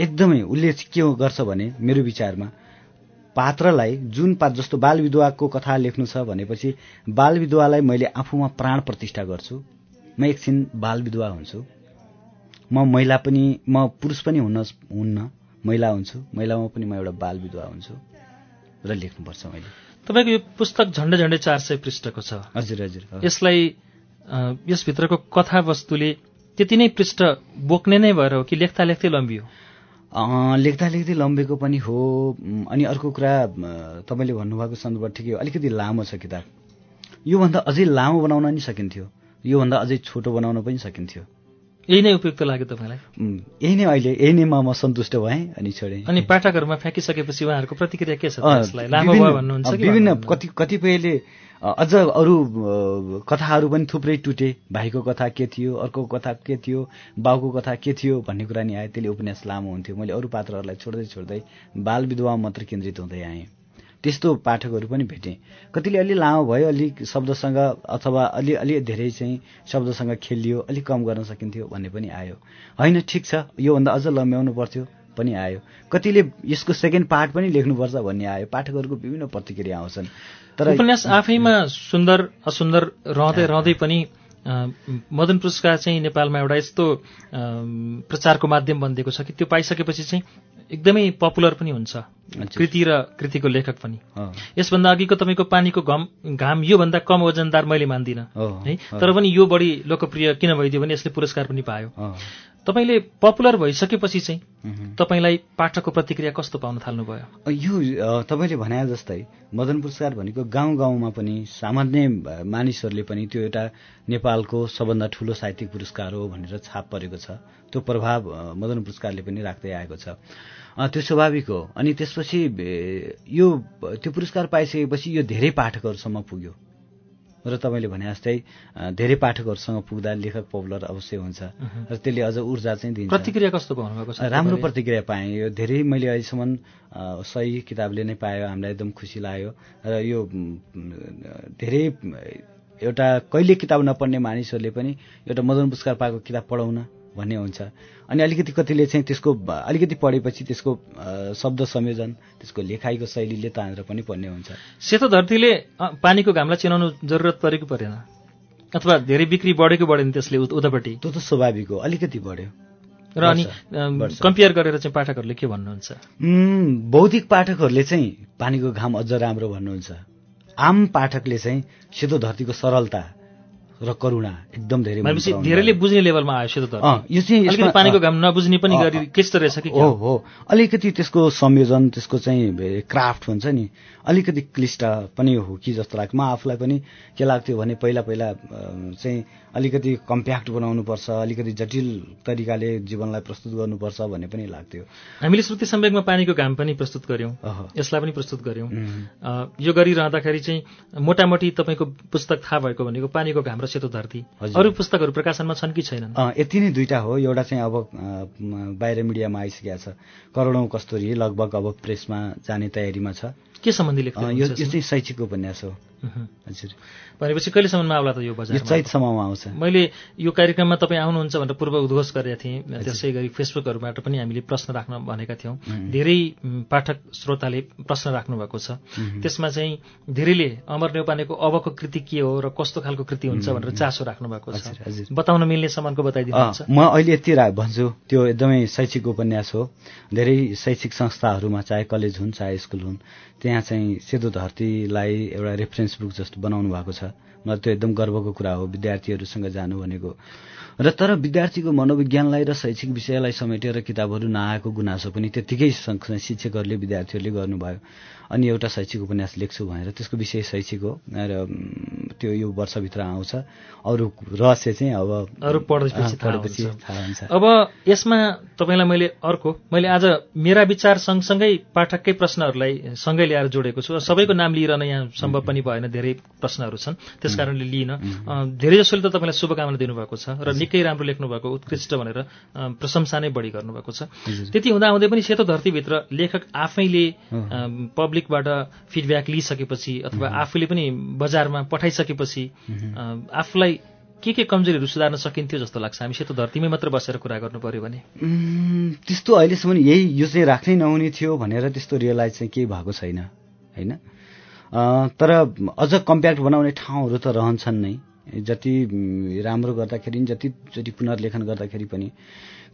एकदमै उसले के गर्छ भने मेरो विचारमा पात्रलाई जुन पा जस्तो बाल विधवाको कथा लेख्नु छ भनेपछि बाल विधवालाई मैले आफूमा प्राण प्रतिष्ठा गर्छु। म एकछिन बाल विधवा हुन्छु। म महिला पनि म पुरुष पनि हुन हुन्न महिला हुन्छु। महिलामा पनि म एउटा बाल विधवा हुन्छु। र लेख्नुपर्छ मैले। तपाईँको यो पुस्तक झन्डै झन्डै चार सय पृष्ठको छ। हजुर हजुर। यसलाई यसभित्रको कथावस्तुले त्यति नै पृष्ठ बोक्ने नै भएर हो कि लेख्दा लेख्दै लम्बियो? लेख्दा लेख्दै लम्बेको पनि हो। अनि अर्को कुरा तपाईँले भन्नुभएको सन्दर्भ ठिकै हो। अलिकति लामो छ किताब। योभन्दा अझै लामो बनाउन नि सकिन्थ्यो। योभन्दा अझै छोटो बनाउन पनि सकिन्थ्यो। यही नै उपयुक्त लाग्यो तपाईँलाई? यही नै अहिले यही नै म सन्तुष्ट भएँ अनि छोडेँ। अनि पाठकहरूमा फ्याँकिसकेपछि उहाँहरूको प्रतिक्रिया के छ लामो विभिन्न- भयो भन्नुहुन्छ? कति कतिपयले अझ अरू कथाहरू पनि थुप्रै टुटे। भाइको कथा के थियो अर्को कथा के थियो बाउको कथा के थियो भन्ने कुरा नि आयो। त्यसले उपन्यास लामो हुन्थ्यो। मैले अरू पात्रहरूलाई छोड्दै छोड्दै बाल विधवा मात्र केन्द्रित हुँदै आएँ। त्यस्तो पाठकहरू पनि भेटेँ। कतिले अलि लामो भयो अलिक शब्दसँग अथवा अलि अलि धेरै चाहिँ शब्दसँग खेलियो अलिक कम गर्न सकिन्थ्यो भन्ने पनि आयो। होइन ठिक छ योभन्दा अझ लम्ब्याउनु पर्थ्यो पनि आयो। कतिले यसको सेकेन्ड पार्ट पनि लेख्नुपर्छ भन्ने आयो। पाठकहरूको विभिन्न प्रतिक्रिया आउँछन्। तर उपन्यास आफैमा सुन्दर असुन्दर रहँदै रहँदै पनि मदन पुरस्कार चाहिँ नेपालमा एउटा यस्तो प्रचारको माध्यम बनिदिएको छ कि त्यो पाइसकेपछि चाहिँ एकदमै पपुलर पनि हुन्छ। कृति र कृतिको लेखक पनि। यसभन्दा अघिको तपाईँको पानीको घम घाम योभन्दा कम वजनदार मैले मान्दिनँ। है। तर पनि यो बढी लोकप्रिय किन भइदियो भने यसले पुरस्कार पनि पायो। तपाईँले पपुलर भइसकेपछि चाहिँ। तपाईँलाई पाठकको प्रतिक्रिया कस्तो पाउन थाल्नुभयो? यो तपाईँले भने जस्तै मदन पुरस्कार भनेको गाउँ गाउँमा पनि सामान्य मानिसहरूले पनि त्यो एउटा नेपालको सबभन्दा ठुलो साहित्यिक पुरस्कार हो भनेर छाप परेको छ। त्यो प्रभाव मदन पुरस्कारले पनि राख्दै आएको छ। त्यो स्वाभाविक हो। अनि त्यसपछि यो त्यो पुरस्कार पाइसकेपछि यो धेरै पाठकहरूसम्म पुग्यो। र तपाईँले भने जस्तै धेरै पाठकहरूसँग पुग्दा लेखक पपुलर अवश्य हुन्छ। र त्यसले अझ ऊर्जा चाहिँ दिन्छ। प्रतिक्रिया कस्तो पाउनुभएको छ राम्रो? प्रतिक्रिया पाएँ। यो धेरै मैले अहिलेसम्म सही किताबले नै पायो। हामीलाई एकदम खुसी लाग्यो। र यो धेरै एउटा कहिले किताब नपढ्ने मानिसहरूले पनि एउटा मदन पुरस्कार पाएको किताब पढाउन भन्ने हुन्छ। अनि अलिकति कतिले चाहिँ त्यसको अलिकति पढेपछि त्यसको शब्द संयोजन त्यसको लेखाइको शैलीले तानेर पनि पढ्ने हुन्छ। सेतो धरतीले पानीको घामलाई चिनाउनु जरुरत परेको परेन। अथवा धेरै बिक्री बढेको बढेन त्यसले उत- उतापट्टि त्यो त स्वाभाविक हो अलिकति बढ्यो। र अनि। कम्पेयर गरेर चाहिँ पाठकहरूले के भन्नुहुन्छ? बौद्धिक पाठकहरूले चाहिँ पानीको घाम अझ राम्रो भन्नुहुन्छ। आम पाठकले चाहिँ सेतो धरतीको सरलता र करुणा एकदम धेरै धेरैले। बुझ्ने लेभलमा आयो सेतो अँ, धरती यो चाहिँ पानीको घाम नबुझ्ने पनि गरी क्लिष्ट रहेछ कि हो हो। अलिकति त्यसको संयोजन त्यसको चाहिँ क्राफ्ट हुन्छ नि। अलिकति क्लिष्ट पनि हो कि जस्तो लाग्छ। म आफूलाई पनि के लाग्थ्यो भने पहिला पहिला चाहिँ अलिकति कम्प्याक्ट बनाउनुपर्छ अलिकति जटिल तरिकाले जीवनलाई प्रस्तुत गर्नुपर्छ भन्ने पनि लाग्थ्यो। हामीले श्रुति सम्वेकमा पानीको घाम पनि प्रस्तुत अह। यसलाई पनि प्रस्तुत अ, यो गरिरहँदाखेरि चाहिँ मोटामोटी तपाईँको पुस्तक थाहा भएको भनेको पानीको घाम र सेतो धरती हजुर। अरू पुस्तकहरू प्रकाशनमा छन् कि छैनन्? यति नै दुईटा हो। एउटा चाहिँ अब बाहिर मिडियामा आइसकेको छ। करोडौँ कस्तुरी लगभग अब प्रेसमा जाने तयारीमा छ। के सम्बन्धी यो? चाहिँ शैक्षिक उपन्यास हो। हजुर भनेपछि कहिलेसम्ममा आउला त यो बजारमा? चैतसम्ममा आउँछ। मैले यो कार्यक्रममा तपाईँ आउनुहुन्छ भनेर पूर्व उद्घोष गरेका थिएँ। त्यसै गरी फेसबुकहरूबाट पनि हामीले प्रश्न राख्न भनेका थियौँ। धेरै पाठक श्रोताले प्रश्न राख्नु भएको छ त्यसमा चाहिँ धेरैले अमर नेौपानेको अबको कृति के हो र कस्तो खालको कृति हुन्छ भनेर चासो राख्नु भएको छ। बताउन मिल्ने समानको बताइदिनुहुन्छ म अहिले यति भन्छु त्यो एकदमै शैक्षिक उपन्यास हो। धेरै शैक्षिक संस्थाहरूमा चाहे कलेज हुन् चाहे स्कुल हुन् त्यहाँ चाहिँ सेतो धरतीलाई एउटा रेफरेन्स बुक जस्तो बनाउनु भएको छ। मलाई त्यो एकदम गर्वको कुरा हो विद्यार्थीहरूसँग जानु भनेको। र तर विद्यार्थीको मनोविज्ञानलाई र शैक्षिक विषयलाई समेटेर किताबहरू नआएको गुनासो पनि त्यत्तिकै शिक्षकहरूले विद्यार्थीहरूले गर्नुभयो। अनि एउटा शैक्षिक उपन्यास लेख्छु भनेर त्यसको विषय शैक्षिक हो। र त्यो यो वर्षभित्र आउँछ। अरू रहस्य चाहिँ अब अरू पढेपछि थाहा हुन्छ। अब यसमा तपाईँलाई मैले अर्को मैले आज मेरा विचार सँगसँगै पाठककै प्रश्नहरूलाई सँगै ल्याएर जोडेको छु। सबैको नाम लिइरहन यहाँ सम्भव पनि भएन। धेरै प्रश्नहरू छन्। त्यस कारणले लिइन। अँ, धेरै जसोले त तपाईँलाई शुभकामना दिनुभएको छ। र निकै राम्रो लेख्नुभएको उत्कृष्ट भनेर प्रशंसा नै बढी गर्नुभएको छ। त्यति हुँदाहुँदै पनि सेतो धरतीभित्र लेखक आफैले पब्लिकबाट फिडब्याक लिइसकेपछि अथवा आफूले पनि बजारमा पठाइसकेपछि आफूलाई के के कमजोरीहरू सुधार्न सकिन्थ्यो जस्तो लाग्छ? हामी सेतो धरतीमै मात्र बसेर कुरा गर्नु पर्यो भने। त्यस्तो अहिलेसम्म यही यो चाहिँ राख्नै नहुने थियो भनेर त्यस्तो रियलाइज चाहिँ केही भएको छैन होइन? तर अझ कम्प्याक्ट बनाउने ठाउँहरू त रहन्छन् नै। जति राम्रो गर्दाखेरि नि, जतिचोटि पुनर्लेखन गर्दाखेरि पनि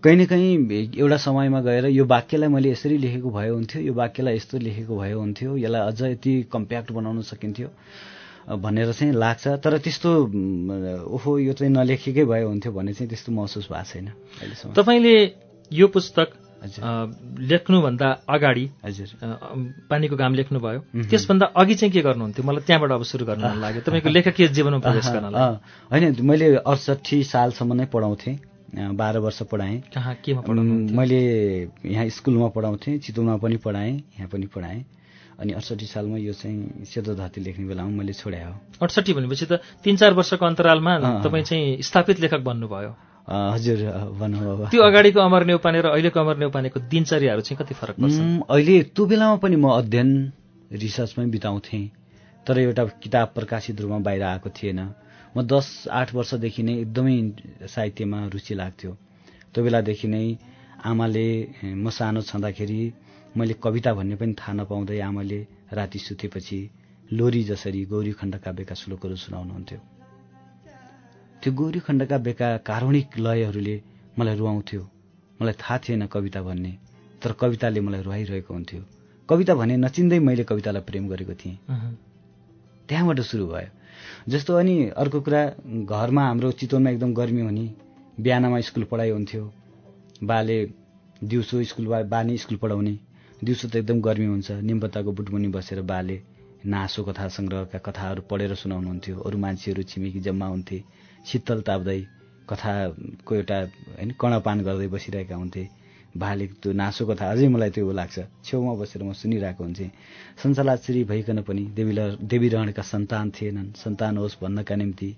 कहीँ न कहीँ एउटा समयमा गएर यो वाक्यलाई मैले यसरी लेखेको भए हुन्थ्यो यो वाक्यलाई यस्तो लेखेको भए हुन्थ्यो यसलाई अझ यति कम्प्याक्ट बनाउन सकिन्थ्यो भनेर चाहिँ लाग्छ। तर त्यस्तो ओहो यो चाहिँ नलेखेकै भए हुन्थ्यो भन्ने चाहिँ त्यस्तो महसुस भएको छैन तपाईँले यो पुस्तक लेख्नुभन्दा अगाडि हजुर। पानीको घाम लेख्नुभयो। त्यसभन्दा अघि चाहिँ के गर्नुहुन्थ्यो? मलाई त्यहाँबाट अब सुरु गर्न मन लाग्यो। तपाईँको लेखकीय जीवनमा प्रवेश गर्नलाई। अँ, होइन मैले अडसठी सालसम्म नै पढाउँथेँ। बाह्र वर्ष पढाएँ। कहाँ केमा पढाउनु मैले यहाँ स्कुलमा पढाउँथेँ चितवनमा पनि पढाएँ यहाँ पनि पढाएँ। अनि अडसठी सालमा यो चाहिँ सेतो धरती लेख्ने बेलामा मैले छोडे हो। अडसठी भनेपछि त तिन चार वर्षको अन्तरालमा। तपाईँ चाहिँ स्थापित लेखक बन्नुभयो। हजुर अँ, भनौँ अब त्यो अगाडिको अमर नेउपाने र अहिलेको अमर नेउपानेको दिनचर्याहरू चाहिँ कति फरक पर्छ? अहिले त्यो बेलामा पनि म अध्ययन रिसर्चमै बिताउँथेँ। तर एउटा किताब प्रकाशित रूपमा बाहिर आएको थिएन। म दस आठ वर्षदेखि नै एकदमै साहित्यमा रुचि लाग्थ्यो। त्यो बेलादेखि नै आमाले म सानो छँदाखेरि मैले कविता भन्ने पनि थाहा नपाउँदै आमाले राति सुतेपछि लोरी जसरी गौरी खण्ड काव्यका श्लोकहरू सुनाउनुहुन्थ्यो। त्यो गौरी खण्डका बेका कारुणिक लयहरूले मलाई रुवाउँथ्यो। मलाई थाहा थिएन कविता भन्ने तर कविताले मलाई रुवाइरहेको हुन्थ्यो। कविता भने नचिन्दै मैले कवितालाई प्रेम गरेको थिएँ। त्यहाँबाट सुरु भयो। जस्तो अनि अर्को कुरा घरमा हाम्रो चितवनमा एकदम गर्मी हुने बिहानमा स्कुल पढाइ हुन्थ्यो। बाले दिउँसो स्कुल बा बानी स्कुल पढाउने। दिउँसो त एकदम गर्मी हुन्छ। निम्बत्ताको बुटमुनि बसेर बाले नासो कथा सङ्ग्रहका कथाहरू पढेर सुनाउनुहुन्थ्यो। अरू मान्छेहरू छिमेकी जम्मा हुन्थे। शीतल ताप्दै कथाको एउटा होइन कर्णपान गर्दै बसिरहेका हुन्थे। बाले त्यो नासो कथा अझै मलाई त्यो लाग्छ। छेउमा बसेर म सुनिरहेको हुन्थेँ। सञ्चालाश्री भइकन पनि देवी देवीरणका सन्तान थिएनन्। सन्तान होस् भन्नका निम्ति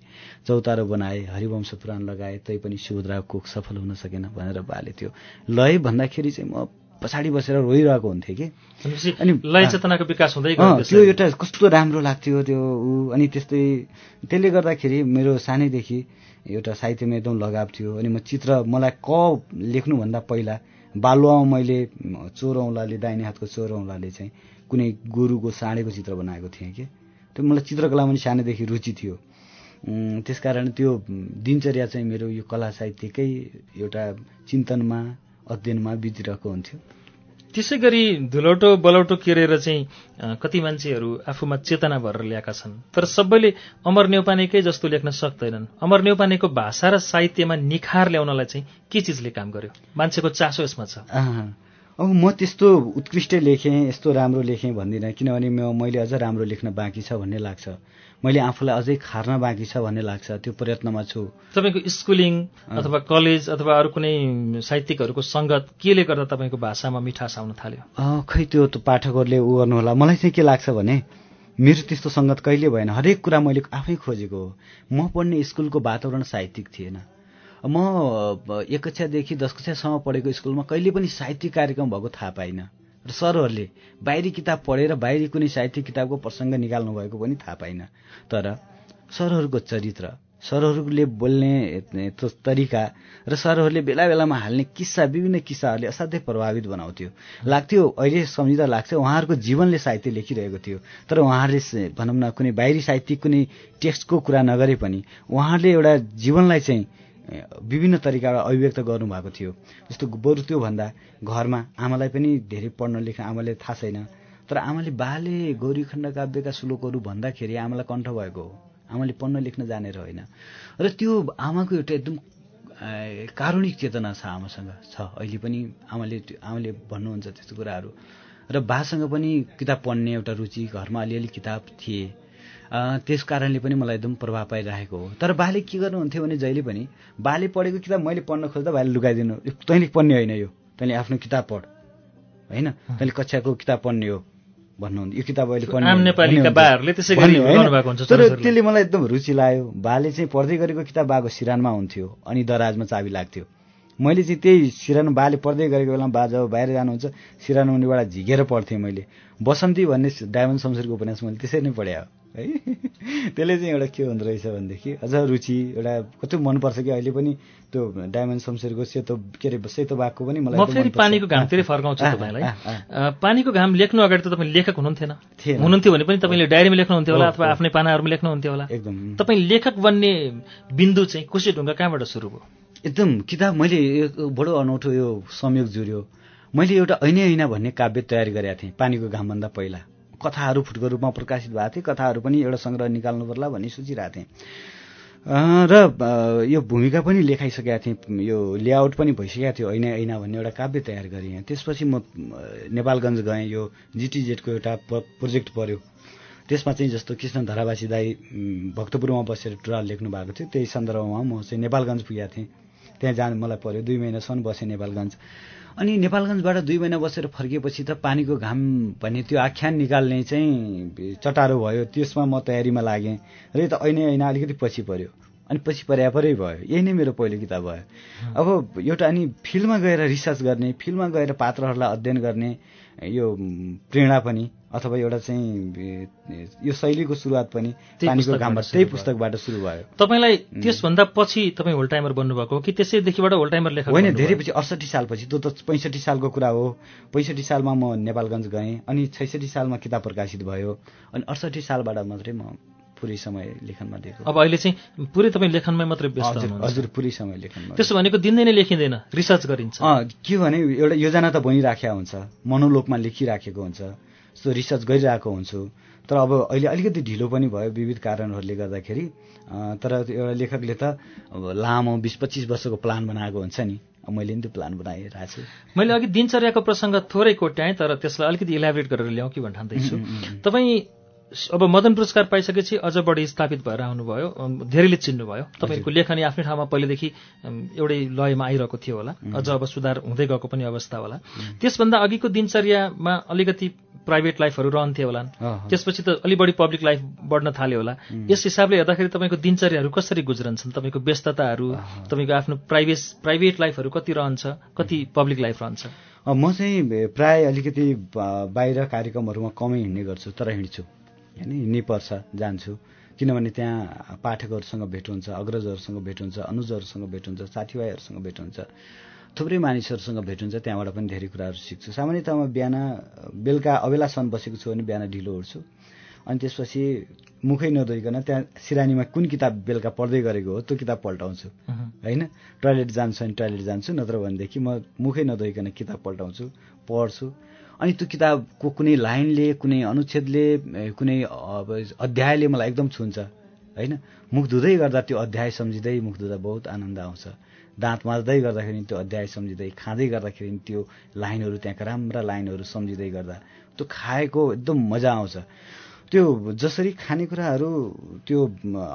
चौतारो बनाए हरिवंश पुराण लगाए तैपनि सुभद्राको कोख सफल हुन सकेन भनेर बाले त्यो लय भन्दाखेरि चाहिँ म पछाडि बसेर रोइरहेको हुन्थेँ कि? अनि- लय चेतनाको विकास हुँदै त्यो। एउटा कस्तो राम्रो लाग्थ्यो त्यो ऊ अनि त्यस्तै त्यसले गर्दाखेरि मेरो सानैदेखि एउटा साहित्यमा एकदम लगाव थियो। अनि म चित्र मलाई क लेख्नुभन्दा पहिला बालुवामा मैले चोरौँलाले दाहिने हातको चोरौँलाले चाहिँ कुनै गोरुको साँडेको चित्र बनाएको थिएँ कि। त्यो मलाई चित्रकला पनि सानैदेखि रुचि थियो। त्यसकारण त्यो दिनचर्या चाहिँ मेरो यो कला साहित्यकै एउटा चिन्तनमा अध्ययनमा बितिरहेको हुन्थ्यो। त्यसै गरी धुलौटो बलौटो केरेर चाहिँ कति मान्छेहरू आफूमा चेतना भरेर ल्याएका छन्। तर सबैले अमर नेौपानेकै जस्तो लेख्न सक्दैनन्। अमर नेौपानेको भाषा र साहित्यमा निखार ल्याउनलाई चाहिँ के चिजले काम गर्यो? मान्छेको चासो यसमा छ। अब म त्यस्तो उत्कृष्ट लेखेँ यस्तो राम्रो लेखेँ भन्दिनँ किनभने मैले अझ राम्रो लेख्न बाँकी छ भन्ने लाग्छ। मैले आफूलाई अझै खार्न बाँकी छ भन्ने लाग्छ त्यो प्रयत्नमा छु। तपाईँको स्कुलिङ अथवा कलेज अथवा अरू कुनै साहित्यिकहरूको सङ्गत केले गर्दा तपाईँको भाषामा मिठास आउन थाल्यो? खै त्यो पाठकहरूले उ गर्नुहोला मलाई चाहिँ के लाग्छ भने मेरो त्यस्तो सङ्गत कहिले भएन। हरेक कुरा मैले आफै खोजेको हो। म पढ्ने स्कुलको वातावरण साहित्यिक थिएन। म एक कक्षादेखि दस कक्षासम्म पढेको स्कुलमा कहिले पनि साहित्यिक कार्यक्रम भएको थाहा पाइनँ। र सरहरूले बाहिरी किताब पढेर बाहिरी कुनै साहित्यिक किताबको प्रसङ्ग निकाल्नु भएको पनि थाहा पाइनँ। तर सरहरूको चरित्र सरहरूले बोल्ने तरिका र सरहरूले बेला बेलामा हाल्ने किस्सा विभिन्न किस्साहरूले असाध्यै प्रभावित बनाउँथ्यो। लाग्थ्यो अहिले सम्झिँदा लाग्छ उहाँहरूको जीवनले साहित्य लेखिरहेको थियो। तर उहाँहरूले भनौँ न कुनै बाहिरी साहित्यिक कुनै टेक्स्टको कुरा नगरे पनि उहाँहरूले एउटा जीवनलाई चाहिँ विभिन्न तरिकाबाट अभिव्यक्त गर्नुभएको थियो। जस्तो बरु त्योभन्दा घरमा आमालाई पनि धेरै पढ्न लेख्न आमाले थाहा छैन। तर आमाले बाले गौरीखण्ड काव्यका श्लोकहरू भन्दाखेरि आमालाई कण्ठ भएको हो। आमाले पढ्न लेख्न जानेर होइन र त्यो आमाको एउटा एकदम कारुणिक चेतना छ आमासँग छ। अहिले पनि आमाले आमाले भन्नुहुन्छ त्यस्तो कुराहरू। र बासँग पनि किताब पढ्ने एउटा रुचि घरमा अलिअलि किताब थिए। त्यस कारणले पनि मलाई एकदम प्रभाव पाइरहेको हो। तर बाले के गर्नुहुन्थ्यो भने जहिले पनि बाले पढेको किताब मैले पढ्न खोज्दा बाले लुगाइदिनु "यो तैँले पढ्ने होइन यो। तैँले आफ्नो किताब पढ होइन? तैँले कक्षाको किताब पढ्ने हो भन्नुहुन्थ्यो। यो किताब अहिले पढ्ने आम होइन" नेपालीका भन्नुहुन्थ्यो। बाहरूले त्यसै गरी भन्ने होइन। बोलाउनु भएको हुन्छ तर। त्यसले मलाई एकदम रुचि लाग्यो बाले चाहिँ पढ्दै गरेको किताब बाको सिरानमा हुन्थ्यो अनि दराजमा चाबी लाग्थ्यो। मैले चाहिँ त्यही सिरानो बाले पढ्दै गरेको बेलामा बा जब बाहिर जानुहुन्छ सिरानो मुनिबाट झिकेर पढ्थेँ मैले। बसन्ती भन्ने डायमन्ड शमशेरको उपन्यास मैले त्यसरी नै पढे हो है? त्यसले चाहिँ एउटा के हुँदो रहेछ भनेदेखि अझ रुचि एउटा कति मनपर्छ कि अहिले पनि त्यो डायमन्ड शमशेरको सेतो के अरे सेतो बाघको पनि मलाई फेरि। पानीको घामतिरै फर्काउँछु तपाईँलाई। पानीको घाम लेख्नु अगाडि त तपाईँ लेखक हुनुहुन्थेन। हुनुहुन्थ्यो भने पनि तपाईँले डायरीमा लेख्नुहुन्थ्यो होला अथवा। आफ्नै पानाहरूमा लेख्नुहुन्थ्यो होला। एकदम। तपाईँ लेखक बन्ने बिन्दु चाहिँ खुसी ढुङ्गा कहाँबाट सुरु भयो? एकदम किताब मैले बडो अनौठो यो संयोग जुर्यो। मैले एउटा ऐनै ऐना भन्ने काव्य तयार गरेका थिएँ पानीको घामभन्दा पहिला। कथाहरू फुटको रूपमा प्रकाशित भएको थिए कथाहरू पनि एउटा सङ्ग्रह निकाल्नु पर्ला भन्ने सोचिरहेको थिएँ। र यो भूमिका पनि लेखाइसकेका थिएँ। यो लेआउट पनि भइसकेको थियो ऐना ऐना भन्ने एउटा काव्य तयार गरेँ त्यसपछि म नेपालगञ्ज गएँ। यो जिटिजेडको एउटा प्रोजेक्ट पर्यो। त्यसमा चाहिँ जस्तो कृष्ण धरावासी दाई भक्तपुरमा बसेर टुराल लेख्नु भएको थियो। त्यही सन्दर्भमा म चाहिँ नेपालगञ्ज पुगेको थिएँ। त्यहाँ जानु मलाई पर्यो। दुई महिनासम्म बसेँ नेपालगञ्ज। अनि नेपालगञ्जबाट दुई महिना बसेर फर्किएपछि त पानीको घाम भन्ने त्यो आख्यान निकाल्ने चाहिँ चटारो भयो। त्यसमा म तयारीमा लागेँ। र यो त ऐनै ऐना अलिकति पछि पर्यो। अनि पछि पर्या परै भयो। यही नै मेरो पहिलो किताब भयो। अब एउटा अनि फिल्डमा गएर रिसर्च गर्ने फिल्डमा गएर पात्रहरूलाई अध्ययन गर्ने यो प्रेरणा पनि। अथवा एउटा चाहिँ यो शैलीको सुरुवात पनि त्यही पानीको पुस्तकबाट घामबाट सुरु त्यही भयो। पुस्तकबाट सुरु भयो। तपाईँलाई त्यसभन्दा पछि तपाईँ होल टाइमर बन्नुभएको हो कि त्यसैदेखिबाट होल टाइमर लेखक होइन? धेरै पछि अडसठी सालपछि त्यो त पैँसठी सालको कुरा हो। पैँसठी सालमा म नेपालगञ्ज गएँ अनि छैसठी सालमा किताब प्रकाशित भयो अनि अडसठी सालबाट मात्रै म पुरै समय लेखनमा दिएको। अब अहिले चाहिँ पुरै तपाईँ लेखनमै मात्रै व्यस्त हजुर पुरै समय लेखनमा। त्यसो भनेको दिनदै नै लेखिँदैन रिसर्च गरिन्छ। के भने एउटा योजना त बनिराखेको हुन्छ मनोलोकमा लेखिराखेको हुन्छ। रिसर्च गरिरहेको हुन्छु। तर अब अहिले अलिकति ढिलो पनि भयो विविध कारणहरूले गर्दाखेरि। तर एउटा लेखकले त अब लामो बिस पच्चिस वर्षको प्लान बनाएको हुन्छ नि। मैले नि त्यो प्लान बनाइरहेको छु। मैले अघि दिनचर्याको प्रसङ्ग थोरै कोट्याएँ तर त्यसलाई अलिकति इलाबोरेट गरेर ल्याउँ कि भन्ने ठान्दैछु। तपाईँ अब मदन पुरस्कार पाइसकेपछि अझ बढी स्थापित भएर आउनुभयो धेरैले चिन्नुभयो। तपाईँको लेखनी आफ्नै ठाउँमा पहिलेदेखि एउटै लयमा आइरहेको थियो होला। अझ अब सुधार हुँदै गएको पनि अवस्था होला। त्यसभन्दा अघिको दिनचर्यामा अलिकति प्राइभेट लाइफहरू रहन्थ्यो होला। त्यसपछि त अलि बढी पब्लिक लाइफ बढ्न थाल्यो होला। यस हिसाबले हेर्दाखेरि तपाईँको दिनचर्याहरू कसरी गुज्रन्छन् तपाईँको व्यस्तताहरू तपाईँको आफ्नो प्राइभेट प्राइभेट लाइफहरू कति रहन्छ कति पब्लिक लाइफ रहन्छ म चाहिँ प्राय अलिकति बाहिर कार्यक्रमहरूमा कमै हिँड्ने गर्छु तर हिँड्छु। होइन हिँड्नै पर्छ जान्छु। किनभने त्यहाँ पाठकहरूसँग भेट हुन्छ अग्रजहरूसँग भेट हुन्छ अनुजहरूसँग भेट हुन्छ साथीभाइहरूसँग भेट हुन्छ थुप्रै मानिसहरूसँग भेट हुन्छ त्यहाँबाट पनि धेरै कुराहरू सिक्छु। सामान्यतमा बिहान बेलुका अबेलासम्म बसेको छु भने बिहान ढिलो उठ्छु। अनि त्यसपछि मुखै नधोइकन त्यहाँ सिरानीमा कुन किताब बेलुका पढ्दै गरेको हो त्यो किताब पल्टाउँछु। होइन? टोइलेट जान्छु अनि टोइलेट जान्छु नत्र भनेदेखि म मुखै नधोइकन किताब पल्टाउँछु पढ्छु। अनि त्यो किताबको कुनै लाइनले कुनै अनुच्छेदले कुनै अध्यायले मलाई एकदम छुन्छ होइन? मुख धुँदै गर्दा त्यो अध्याय सम्झिँदै मुख धुँदा बहुत आनन्द आउँछ। दाँत माझ्दै गर्दाखेरि त्यो अध्याय सम्झिँदै खाँदै गर्दाखेरि त्यो लाइनहरू त्यहाँका राम्रा लाइनहरू सम्झिँदै गर्दा त्यो खाएको एकदम मजा आउँछ। त्यो जसरी खानेकुराहरू त्यो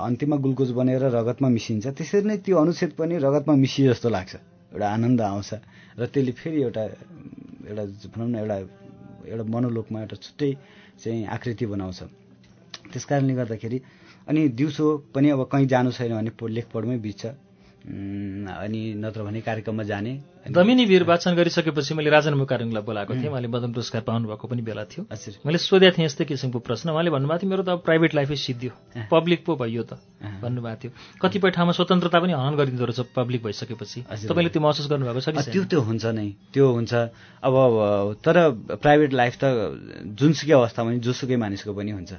अन्तिममा ग्लुकोज बनेर रगतमा मिसिन्छ त्यसरी नै त्यो अनुच्छेद पनि रगतमा मिसिए जस्तो लाग्छ। एउटा आनन्द आउँछ र त्यसले फेरि एउटा एउटा भनौँ न एउटा एउटा मनोलोकमा एउटा छुट्टै चाहिँ आकृति बनाउँछ। त्यस कारणले गर्दाखेरि अनि दिउँसो पनि अब कहीँ जानु छैन भने पो- लेख पढ्मै बित्छ। अनि नत्र भने कार्यक्रममा जाने। दमिनी वीर वाचन गरिसकेपछि मैले राजन मुकारुङलाई बोलाएको थिएँ। उहाँले मदन पुरस्कार पाउनुभएको पनि बेला थियो। हजुर। मैले सोधेको थिएँ यस्तै किसिमको प्रश्न। उहाँले भन्नुभएको थियो मेरो त अब प्राइभेट लाइफै सिद्धियो। पब्लिक पो भइयो त। भन्नुभएको थियो। कतिपय ठाउँमा स्वतन्त्रता पनि हनन गरिदिँदो रहेछ पब्लिक भइसकेपछि। तपाईँले त्यो महसुस गर्नुभएको छ कि? त्यो त्यो हुन्छ नै। त्यो हुन्छ। अब तर प्राइभेट लाइफ त जुनसुकै अवस्थामा जोसुकै मानिसको पनि हुन्छ।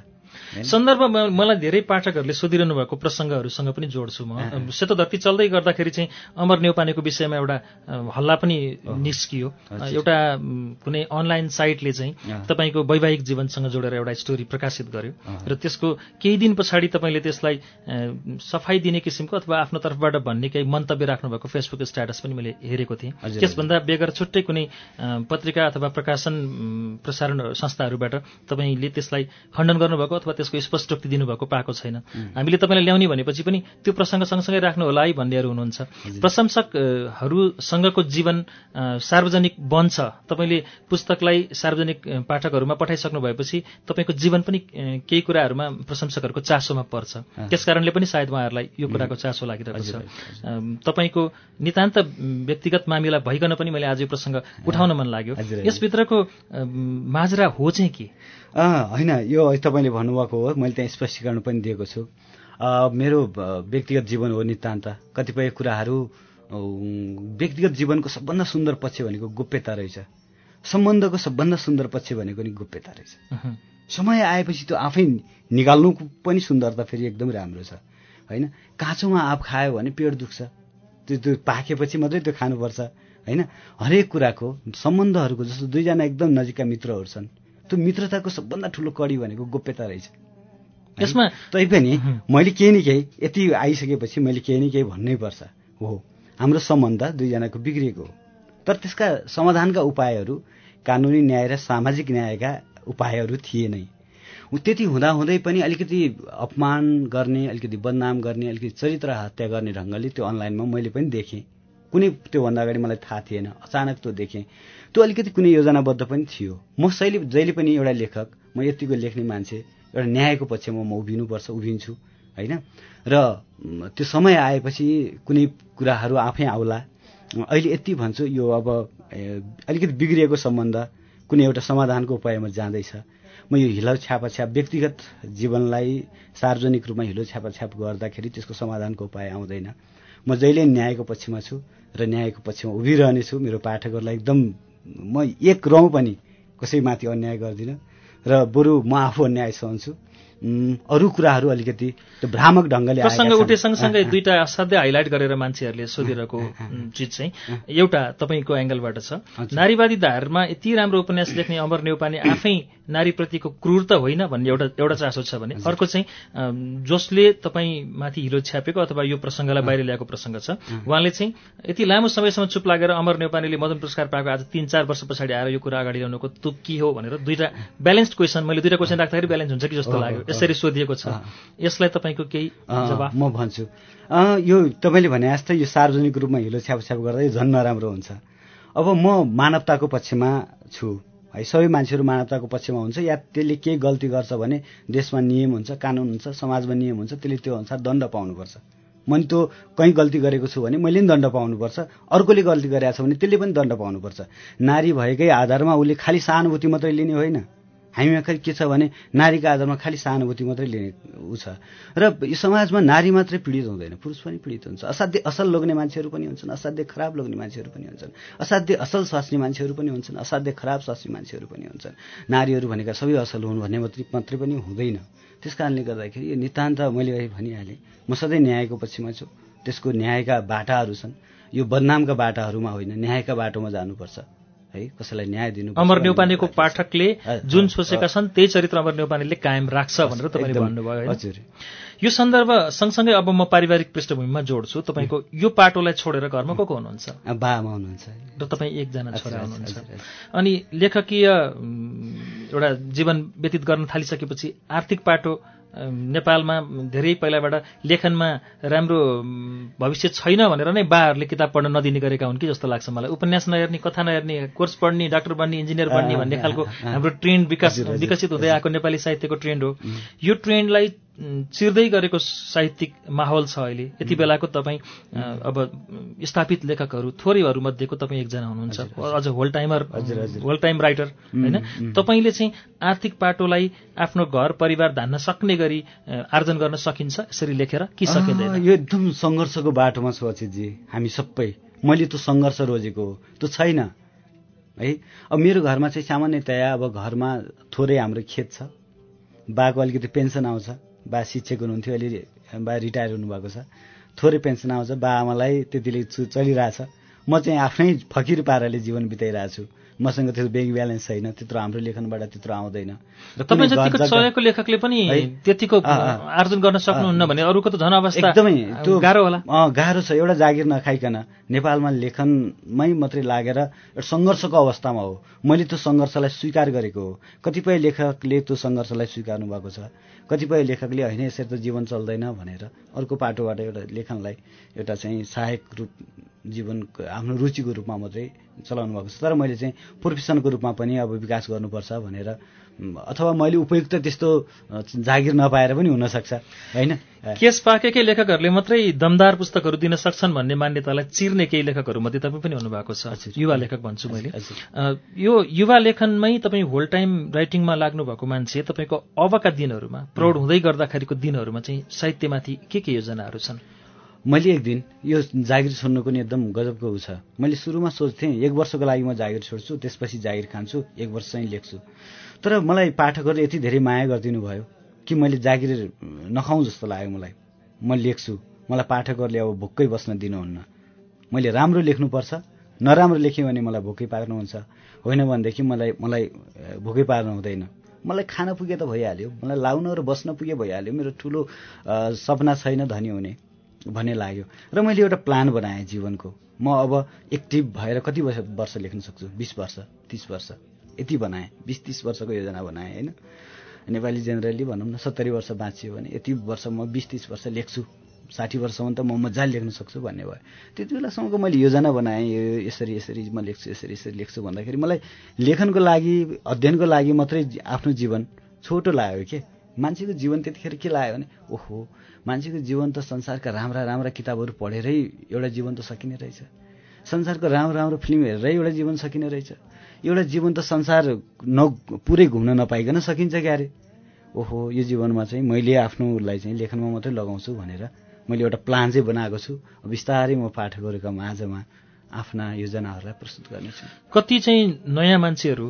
होइन? सन्दर्भमा मलाई धेरै पाठकहरूले सोधिरहनु भएको प्रसङ्गहरूसँग पनि जोड्छु म सेतो धरती चल्दै गर्दाखेरि चाहिँ अमर नेउपानेको विषयमा एउटा हल्ला पनि निस्कियो। एउटा कुनै अनलाइन साइटले चाहिँ। तपाईँको वैवाहिक जीवनसँग जोडेर एउटा स्टोरी प्रकाशित गर्यो। र त्यसको केही दिन पछाडि तपाईँले त्यसलाई सफाई दिने किसिमको अथवा आफ्नो तर्फबाट भन्ने केही मन्तव्य राख्नुभएको फेसबुक स्ट्याटस पनि मैले हेरेको थिएँ त्यसभन्दा बेगर छुट्टै कुनै पत्रिका अथवा प्रकाशन प्रसारण संस्थाहरूबाट तपाईँले त्यसलाई खण्डन गर्नुभएको अथवा त्यसको स्पष्टोक्ति दिनुभएको पाएको छैन। हामीले तपाईँलाई ल्याउने भनेपछि पनि त्यो प्रसङ्ग सँगसँगै राख्नु होला है भन्नेहरू हुनुहुन्छ। प्रशंसकहरूसँगको जीवन सार्वजनिक बन्छ तपाईँले पुस्तकलाई सार्वजनिक पाठकहरूमा पठाइसक्नु भएपछि तपाईँको जीवन पनि केही कुराहरूमा प्रशंसकहरूको चासोमा पर्छ। त्यस कारणले पनि सायद उहाँहरूलाई यो कुराको चासो लागिरहेको छ। तपाईँको नितान्त व्यक्तिगत मामिला भइकन पनि मैले आज यो प्रसङ्ग उठाउन मन लाग्यो। यसभित्रको माजरा हो चाहिँ के? होइन यो तपाईँले भन्नुभएको हो मैले त्यहाँ स्पष्टीकरण पनि दिएको छु। मेरो व्यक्तिगत जीवन हो नितान्त। कतिपय कुराहरू व्यक्तिगत जीवनको सबभन्दा सुन्दर पक्ष भनेको गोप्यता रहेछ। सम्बन्धको सबभन्दा सुन्दर पक्ष भनेको नि गोप्यता रहेछ। समय आएपछि त्यो आफै निकाल्नु पनि सुन्दरता फेरि एकदम राम्रो छ। होइन काँचोमा आँप खायो भने पेट दुख्छ। त्यो त्यो पाकेपछि मात्रै त्यो खानुपर्छ। होइन हरेक कुराको सम्बन्धहरूको जस्तो दुईजना एकदम नजिकका मित्रहरू छन्। त्यो मित्रताको सबभन्दा ठुलो कडी भनेको गोप्यता रहेछ? यसमा तैपनि मैले केही न केही यति आइसकेपछि मैले केही न केही भन्नै पर्छ। हो हाम्रो सम्बन्ध दुईजनाको बिग्रिएको हो। तर त्यसका समाधानका उपायहरू कानुनी न्याय र सामाजिक न्यायका उपायहरू थिए नै। उ- त्यति हुँदाहुँदै पनि अलिकति अपमान गर्ने अलिकति बदनाम गर्ने अलिकति चरित्र हत्या गर्ने ढङ्गले त्यो अनलाइनमा मैले पनि देखेँ। कुनै त्योभन्दा अगाडि मलाई थाहा थिएन अचानक त्यो देखेँ। त्यो अलिकति कुनै योजनाबद्ध पनि थियो। म शैली जहिले पनि एउटा लेखक म यतिको लेख्ने मान्छे एउटा न्यायको पक्षमा म उभिनुपर्छ उभिन्छु होइन? र त्यो समय आएपछि कुनै कुराहरू आफै आउला। अहिले यति भन्छु यो अब अलिकति बिग्रिएको सम्बन्ध कुनै एउटा समाधानको उपायमा जाँदैछ। म यो हिलो छ्यापाछ्याप व्यक्तिगत जीवनलाई सार्वजनिक रूपमा हिलो छ्यापाछ्याप गर्दाखेरि त्यसको समाधानको उपाय आउँदैन। म जहिले न्यायको पक्षमा छु र न्यायको पक्षमा उभिरहनेछु मेरो पाठकहरूलाई एकदम म एक रौँ पनि कसैमाथि अन्याय गर्दिनँ। र बरु म आफू अन्याय सहन्छु। अरू कुराहरू अलिकति त्यो भ्रामक ढङ्गले प्रसङ्ग। उठे सँगसँगै अँ, दुईटा असाध्यै हाइलाइट गरेर मान्छेहरूले सोधिरहेको चिज चाहिँ एउटा तपाईँको एङ्गलबाट छ। नारीवादी धारमा यति राम्रो उपन्यास लेख्ने अमर नेउपाने आफै नारीप्रतिको क्रूर त होइन भन्ने एउटा एउटा चासो छ भने अर्को चाहिँ जसले तपाईँ माथि हिलो छ्यापेको अथवा यो प्रसङ्गलाई बाहिर ल्याएको प्रसङ्ग छ उहाँले चाहिँ यति लामो समयसम्म चुप लागेर अमर नेउपानेले मदन पुरस्कार पाएको आज तिन चार वर्ष पछाडि आएर यो कुरा अगाडि ल्याउनुको तुक के हो भनेर दुईटा ब्यालेन्स्ड क्वेसन मैले दुईटा क्वेसन राख्दाखेरि ब्यालेन्स हुन्छ कि जस्तो लाग्यो। यसरी सोधिएको छ। यसलाई तपाईँको केही अँ, जवाफ? म भन्छु। यो तपाईँले भने जस्तै यो सार्वजनिक रूपमा हिलो छ्यापछ्याप गर्दा यो झन् नराम्रो हुन्छ। अब म मानवताको पक्षमा छु। है सबै मान्छेहरू मानवताको पक्षमा हुन्छ या त्यसले केही गल्ती गर्छ भने देशमा नियम हुन्छ कानुन हुन्छ समाजमा नियम हुन्छ त्यसले त्यो अनुसार दण्ड पाउनुपर्छ। मैले त्यो कहीँ गल्ती गरेको छु भने मैले पनि दण्ड पाउनुपर्छ अर्कोले गल्ती गरेको छ भने त्यसले पनि दण्ड पाउनुपर्छ। नारी भएकै आधारमा उसले खालि सहानुभूति मात्रै लिने होइन। हामीमा खै के छ भने नारीको आधारमा खालि सहानुभूति मात्रै लिने ऊ छ। र यो समाजमा नारी मात्रै पीडित हुँदैन पुरुष पनि पीडित हुन्छ। असाध्यै असल लोग्ने मान्छेहरू पनि हुन्छन् असाध्यै खराब लोग्ने मान्छेहरू पनि हुन्छन् असाध्यै असल स्वास्नी मान्छेहरू पनि हुन्छन् असाध्यै खराब स्वास्नी मान्छेहरू पनि हुन्छन्। नारीहरू भनेका सबै असल हुन् भन्ने मात्रै मात्रै पनि हुँदैन। त्यस कारणले गर्दाखेरि यो नितान्त मैले अहिले भनिहालेँ म सधैँ न्यायको पक्षमा छु त्यसको न्यायका बाटाहरू छन्। यो बदनामका बाटाहरूमा होइन न्यायका बाटोमा जानुपर्छ। है कसैलाई न्याय दिनु अमर नेउपानेको पाठकले जुन सोचेका छन् त्यही चरित्र अमर नेउपानेले कायम राख्छ भनेर तपाईँले भन्नुभयो? हजुर। यो सन्दर्भ सँगसँगै अब म पारिवारिक पृष्ठभूमिमा जोड्छु। तपाईँको यो पाटोलाई छोडेर घरमा को को हुनुहुन्छ? अब बामा हुनुहुन्छ। र तपाईँ एकजना छोरा हुनुहुन्छ। अनि लेखकीय एउटा जीवन व्यतीत गर्न थालिसकेपछि आर्थिक पाटो नेपालमा धेरै पहिलाबाट लेखनमा राम्रो भविष्य छैन भनेर नै बाहरूले किताब पढ्न नदिने गरेका हुन् कि जस्तो लाग्छ मलाई। उपन्यास नहेर्ने कथा नहेर्ने कोर्स पढ्ने डाक्टर बन्ने इन्जिनियर बन्ने भन्ने खालको हाम्रो ट्रेन्ड विकास विकसित हुँदै आएको नेपाली साहित्यको ट्रेन्ड हो। यो ट्रेन्डलाई चिर्दै गरेको साहित्यिक माहौल छ अहिले। यति बेलाको तपाईँ अब स्थापित लेखकहरू थोरैहरू मध्येको तपाईँ एकजना हुनुहुन्छ। अझ whole timer whole time writer होइन? तपाईँले चाहिँ आर्थिक पाटोलाई आफ्नो घर परिवार धान्न सक्ने गरी आर्जन गर्न सकिन्छ? यसरी लेखेर कि सकिँदैन? यो एकदम सङ्घर्षको बाटोमा छु अचितजी हामी सबै। मैले त्यो सङ्घर्ष रोजेको हो। त्यो छैन। है? अब मेरो घरमा चाहिँ सामान्यतया अब घरमा थोरै हाम्रो खेत छ। बाको अलिकति पेन्सन आउँछ। बा शिक्षक हुनुहुन्थ्यो अहिले बा रिटायर हुनुभएको छ। थोरै पेन्सन आउँछ बा आमालाई त्यतिले चलिरहेछ। म चाहिँ आफ्नै फकिर पाराले जीवन बिताइरहेको छु मसँग त्यो ब्याङ्क ब्यालेन्स छैन त्यत्रो हाम्रो लेखनबाट त्यत्रो आउँदैन। र तपाईँ जतिको चलेको लेखकले पनि? त्यतिको। आर्जन गर्न सक्नुहुन्न भने अरूको त झन अवस्था एकदमै त्यो गाह्रो होला। गाह्रो छ एउटा जागिर नखाइकन। नेपालमा लेखनमै मात्रै लागेर एउटा सङ्घर्षको अवस्थामा हो। मैले त्यो सङ्घर्षलाई स्वीकार गरेको हो। कतिपय लेखकले त्यो सङ्घर्षलाई स्वीकार्नु भएको छ। कतिपय लेखकले होइन यसरी त जीवन चल्दैन भनेर अर्को पाटोबाट एउटा लेखनलाई एउटा चाहिँ सहायक रूप जीवनको आफ्नो रुचिको रूपमा मात्रै चलाउनु भएको छ। तर मैले चाहिँ प्रोफेसनको रूपमा पनि अब विकास गर्नुपर्छ भनेर अथवा मैले उपयुक्त त्यस्तो जागिर नपाएर पनि हुनसक्छ होइन? केस पाकेकै लेखकहरूले मात्रै दमदार पुस्तकहरू दिन सक्छन् भन्ने मान्यतालाई चिर्ने केही लेखकहरू मध्ये तपाईँ पनि हुनुभएको छ। युवा लेखक भन्छु मैले। यो युवा लेखनमै तपाईँ होल टाइम राइटिङमा लाग्नु भएको मान्छे तपाईँको अबका दिनहरूमा प्रौढ हुँदै गर्दाखेरिको दिनहरूमा चाहिँ साहित्यमाथि के के योजनाहरू छन्? मैले एक दिन यो जागिर छोड्नुको नि एकदम गजबको ऊ छ। मैले सुरुमा सोच्थेँ एक वर्षको लागि म जागिर छोड्छु त्यसपछि जागिर खान्छु एक वर्ष चाहिँ लेख्छु। तर मलाई पाठकहरूले यति धेरै माया गरिदिनु भयो कि मैले जागिर नखाउँ जस्तो लाग्यो मलाई। म लेख्छु मलाई पाठकहरूले अब भोक्कै बस्न दिनुहुन्न। मैले राम्रो लेख्नुपर्छ नराम्रो लेखेँ भने मलाई भोकै पार्नुहुन्छ। होइन भनेदेखि मलाई मलाई भोकै पार्नु हुँदैन। मलाई खान पुगे त भइहाल्यो मलाई लाउन र बस्न पुगे भइहाल्यो। मेरो ठुलो सपना छैन धनी हुने। भन्ने लाग्यो। र मैले एउटा प्लान बनाएँ जीवनको। म अब एक्टिभ भएर कति वर्ष वर्ष लेख्न सक्छु? बिस वर्ष तिस वर्ष। यति बनाएँ बिस तिस वर्षको योजना बनाएँ होइन? नेपाली जेनरली भनौँ न सत्तरी वर्ष बाँचियो भने यति वर्ष म बिस तिस वर्ष लेख्छु। साठी वर्षसम्म त म मजाले लेख्न सक्छु भन्ने भयो। त्यति बेलासम्मको मैले योजना बनाएँ यो यसरी यसरी म लेख्छु यसरी यसरी लेख्छु भन्दाखेरि मलाई लेखनको लागि अध्ययनको लागि मात्रै आफ्नो जीवन छोटो लाग्यो के? मान्छेको जीवन त्यतिखेर के लाग्यो भने ओहो मान्छेको जीवन त संसारका राम्रा राम्रा किताबहरू पढेरै एउटा जीवन त सकिने रहेछ। संसारको राम्रो राम्रो फिल्म हेरेरै एउटा जीवन सकिने रहेछ। एउटा जीवन त संसार न पुरै घुम्न नपाइकन सकिन्छ क्यारे? ओहो यो जीवनमा चाहिँ मैले आफ्नो उसलाई चाहिँ लेखनमा मात्रै लगाउँछु भनेर मैले एउटा प्लान चाहिँ बनाएको छु। बिस्तारै म पाठकहरूका माझमा आफ्ना योजनाहरूलाई प्रस्तुत गर्नेछु कति चाहिँ नयाँ मान्छेहरू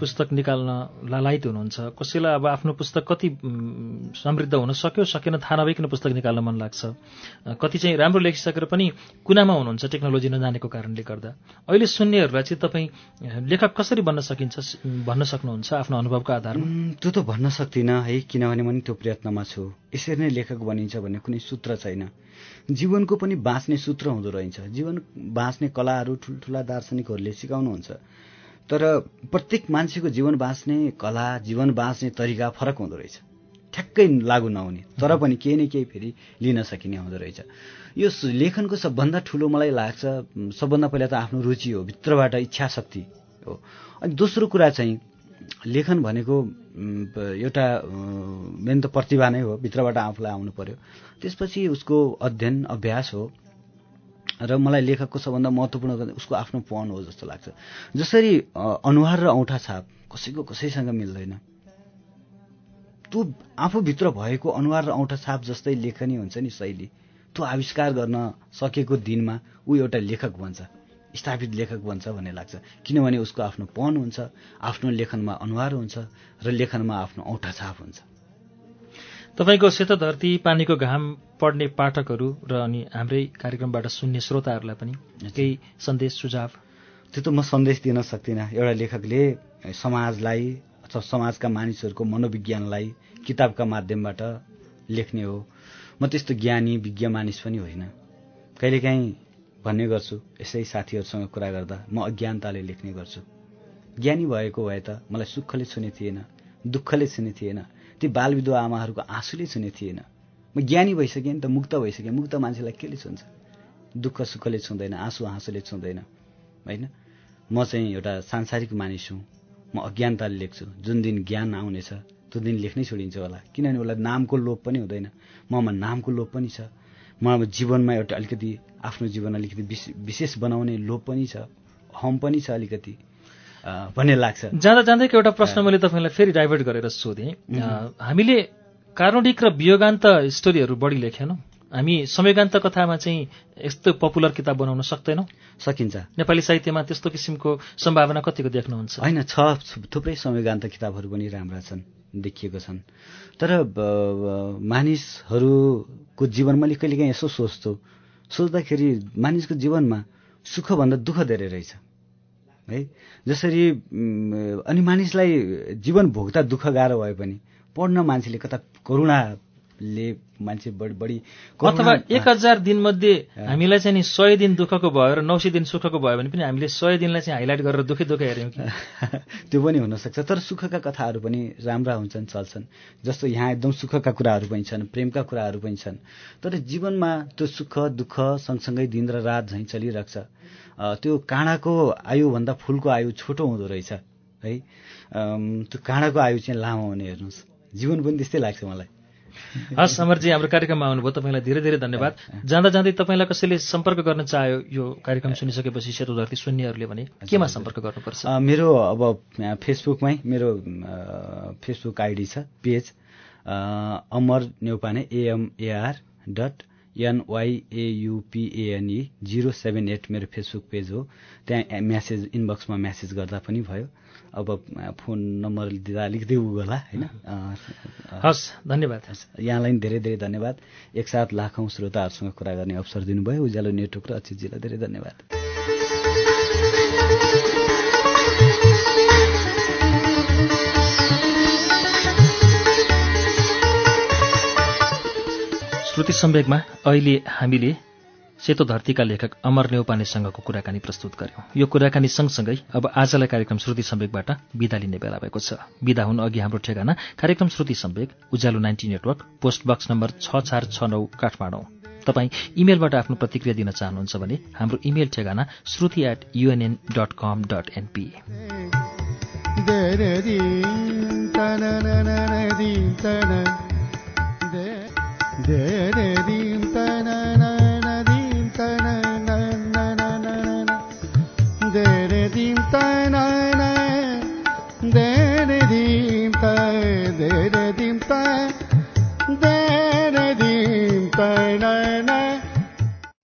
पुस्तक निकाल्न लालायित हुनुहुन्छ? कसैलाई अब आफ्नो पुस्तक कति समृद्ध हुन सक्यो सकेन थाहा नभइकन पुस्तक निकाल्न मन लाग्छ। कति चाहिँ राम्रो लेखिसकेर पनि कुनामा हुनुहुन्छ टेक्नोलोजी नजानेको कारणले गर्दा? अहिले सुन्नेहरूलाई चाहिँ तपाईँ लेखक कसरी बन्न सकिन्छ भन्न सक्नुहुन्छ आफ्नो अनुभवको आधारमा? त्यो त भन्न सक्दिनँ है किनभने म नि त्यो प्रयत्नमा छु। यसरी नै लेखक बनिन्छ भन्ने कुनै सूत्र छैन। जीवनको पनि बाँच्ने सूत्र हुँदो रहेछ। जीवन बाँच्ने कलाहरू ठुल्ठुला दार्शनिकहरूले सिकाउनुहुन्छ। तर प्रत्येक मान्छेको जीवन बाँच्ने कला जीवन बाँच्ने तरिका फरक हुँदो रहेछ। ठ्याक्कै लागू नहुने तर पनि केही न केही फेरि लिन सकिने हुँदो रहेछ। यो लेखनको सबभन्दा ठुलो मलाई लाग्छ सबभन्दा पहिला त आफ्नो रुचि हो भित्रबाट इच्छा शक्ति हो। अनि दोस्रो कुरा चाहिँ लेखन भनेको एउटा मेन त प्रतिभा नै हो भित्रबाट आफूलाई आउनु पर्यो। त्यसपछि उसको अध्ययन अभ्यास हो। र मलाई लेखकको सबभन्दा महत्त्वपूर्ण उसको आफ्नो पन हो जस्तो लाग्छ। जसरी अनुहार र औँठा छाप कसैको कसैसँग मिल्दैन। त्यो आफूभित्र भएको अनुहार र औँठा छाप जस्तै लेखनी हुन्छ नि शैली। त्यो आविष्कार गर्न सकेको दिनमा ऊ एउटा लेखक बन्छ। स्थापित लेखक बन्छ भन्ने लाग्छ। किनभने उसको आफ्नो पन हुन्छ आफ्नो लेखनमा अनुहार हुन्छ र लेखनमा आफ्नो औँठा छाप हुन्छ। तपाईँको सेतो धरती पानीको घाम पढ्ने पाठकहरू र अनि हाम्रै कार्यक्रमबाट सुन्ने श्रोताहरूलाई पनि केही सन्देश सुझाव? त्यो त म सन्देश दिन सक्दिनँ। एउटा लेखकले समाजलाई अथवा समाजका मानिसहरूको मनोविज्ञानलाई किताबका माध्यमबाट लेख्ने हो। म त्यस्तो ज्ञानी विज्ञ मानिस पनि होइन। कहिलेकाहीँ भन्ने गर्छु। यसै साथीहरूसँग कुरा गर्दा म अज्ञानताले लेख्ने गर्छु। ज्ञानी भएको भए त मलाई सुखले छुने थिएन दुःखले छुने थिएन ती बालविधवा आमाहरूको आँसुले छुने थिएन। म ज्ञानी भइसकेँ नि त मुक्त भइसकेँ। मुक्त मान्छेलाई केले छुन्छ? दुःख सुखले छुँदैन आँसु हाँसोले छुँदैन होइन? म चाहिँ एउटा सांसारिक मानिस हुँ। म अज्ञानताले लेख्छु। जुन दिन ज्ञान आउनेछ त्यो दिन लेख्नै छोडिन्छ होला। किनभने उसलाई नामको लोभ पनि हुँदैन। ममा नामको लोभ पनि छ। म जीवनमा एउटा अलिकति आफ्नो जीवन अलिकति विश- विशेष बनाउने लोभ पनि छ हम पनि छ अलिकति भन्ने लाग्छ। जाँदा जाँदैको एउटा प्रश्न मैले तपाईँलाई फेरि डाइभर्ट गरेर सोधेँ। हामीले कारुणिक र वियोगान्त स्टोरीहरू बढी लेखेनौँ हामी समयगान्त कथामा चाहिँ यस्तो पपुलर किताब बनाउन सक्दैनौँ। सकिन्छ। नेपाली साहित्यमा त्यस्तो किसिमको सम्भावना कतिको देख्नुहुन्छ? होइन छ थुप्रै समयगान्त किताबहरू पनि राम्रा छन् देखिएको छन्। तर मानिसहरूको जीवनमा मैले कहिलेकाहीँ यसो सोच्छु। सोच्दाखेरि मानिसको जीवनमा सुखभन्दा दुःख धेरै रहेछ। है? जसरी अनि मानिसलाई जीवन भोग्दा दुःख गाह्रो भए पनि पढ्न मान्छेले कता करुणाले मान्छे बढी बढी अथवा एक हजार दिनमध्ये हामीलाई चाहिँ नि सय दिन दुःखको भयो र नौ सय दिन सुखको भयो भने पनि हामीले सय दिनलाई चाहिँ हाइलाइट गरेर दुःखै दुःख हेऱ्यौँ कि। त्यो पनि हुनसक्छ। तर सुखका कथाहरू पनि राम्रा हुन्छन् चल्छन्। जस्तो यहाँ एकदम सुखका कुराहरू पनि छन् प्रेमका कुराहरू पनि छन्। तर जीवनमा त्यो सुख दुःख सँगसँगै दिन र रात झैँ चलिरहेको छ। त्यो काँडाको आयुभन्दा फुलको आयु छोटो हुँदो रहेछ है। त्यो काँडाको आयु चाहिँ लामो हुने हेर्नुहोस्। जीवन पनि त्यस्तै लाग्छ मलाई। हस् अमरजी हाम्रो कार्यक्रममा आउनुभयो। तपाईँलाई धेरै धेरै धन्यवाद। जाँदा जाँदै तपाईँलाई कसैले सम्पर्क गर्न चाह्यो यो कार्यक्रम सुनिसकेपछि सेतो धरती सुन्नेहरूले भने केमा सम्पर्क गर्नुपर्छ? मेरो अब फेसबुकमै मेरो फेसबुक आइडी छ page Amar Neupane AMAR dot NYAUPNE zero seven eight मेरो फेसबुक पेज हो। त्यहाँ म्यासेज इनबक्समा म्यासेज गर्दा पनि भयो। अब फोन नम्बर दिँदा अलिकति उ होला होइन? हस् धन्यवाद। यहाँलाई पनि धेरै धेरै धन्यवाद। एकसाथ लाखौँ श्रोताहरूसँग कुरा गर्ने अवसर दिनुभयो। उज्यालो नेटवर्क र अचितजीलाई धेरै धन्यवाद। श्रुति सम्वेकमा अहिले हामीले सेतो धरतीका लेखक अमर नेउपानेसँगको कुराकानी प्रस्तुत गर्यौं। यो कुराकानी सँगसँगै अब आजलाई कार्यक्रम श्रुति सम्वेकबाट विदा लिने बेला भएको छ। विदा हुन अघि हाम्रो ठेगाना कार्यक्रम Shruti Samvek Ujyalo ninety network post box number छ चार छ नौ काठमाडौँ। तपाईँ इमेलबाट आफ्नो प्रतिक्रिया दिन चाहनुहुन्छ भने हाम्रो इमेल ठेगाना Shruti at UNN dot com dot NP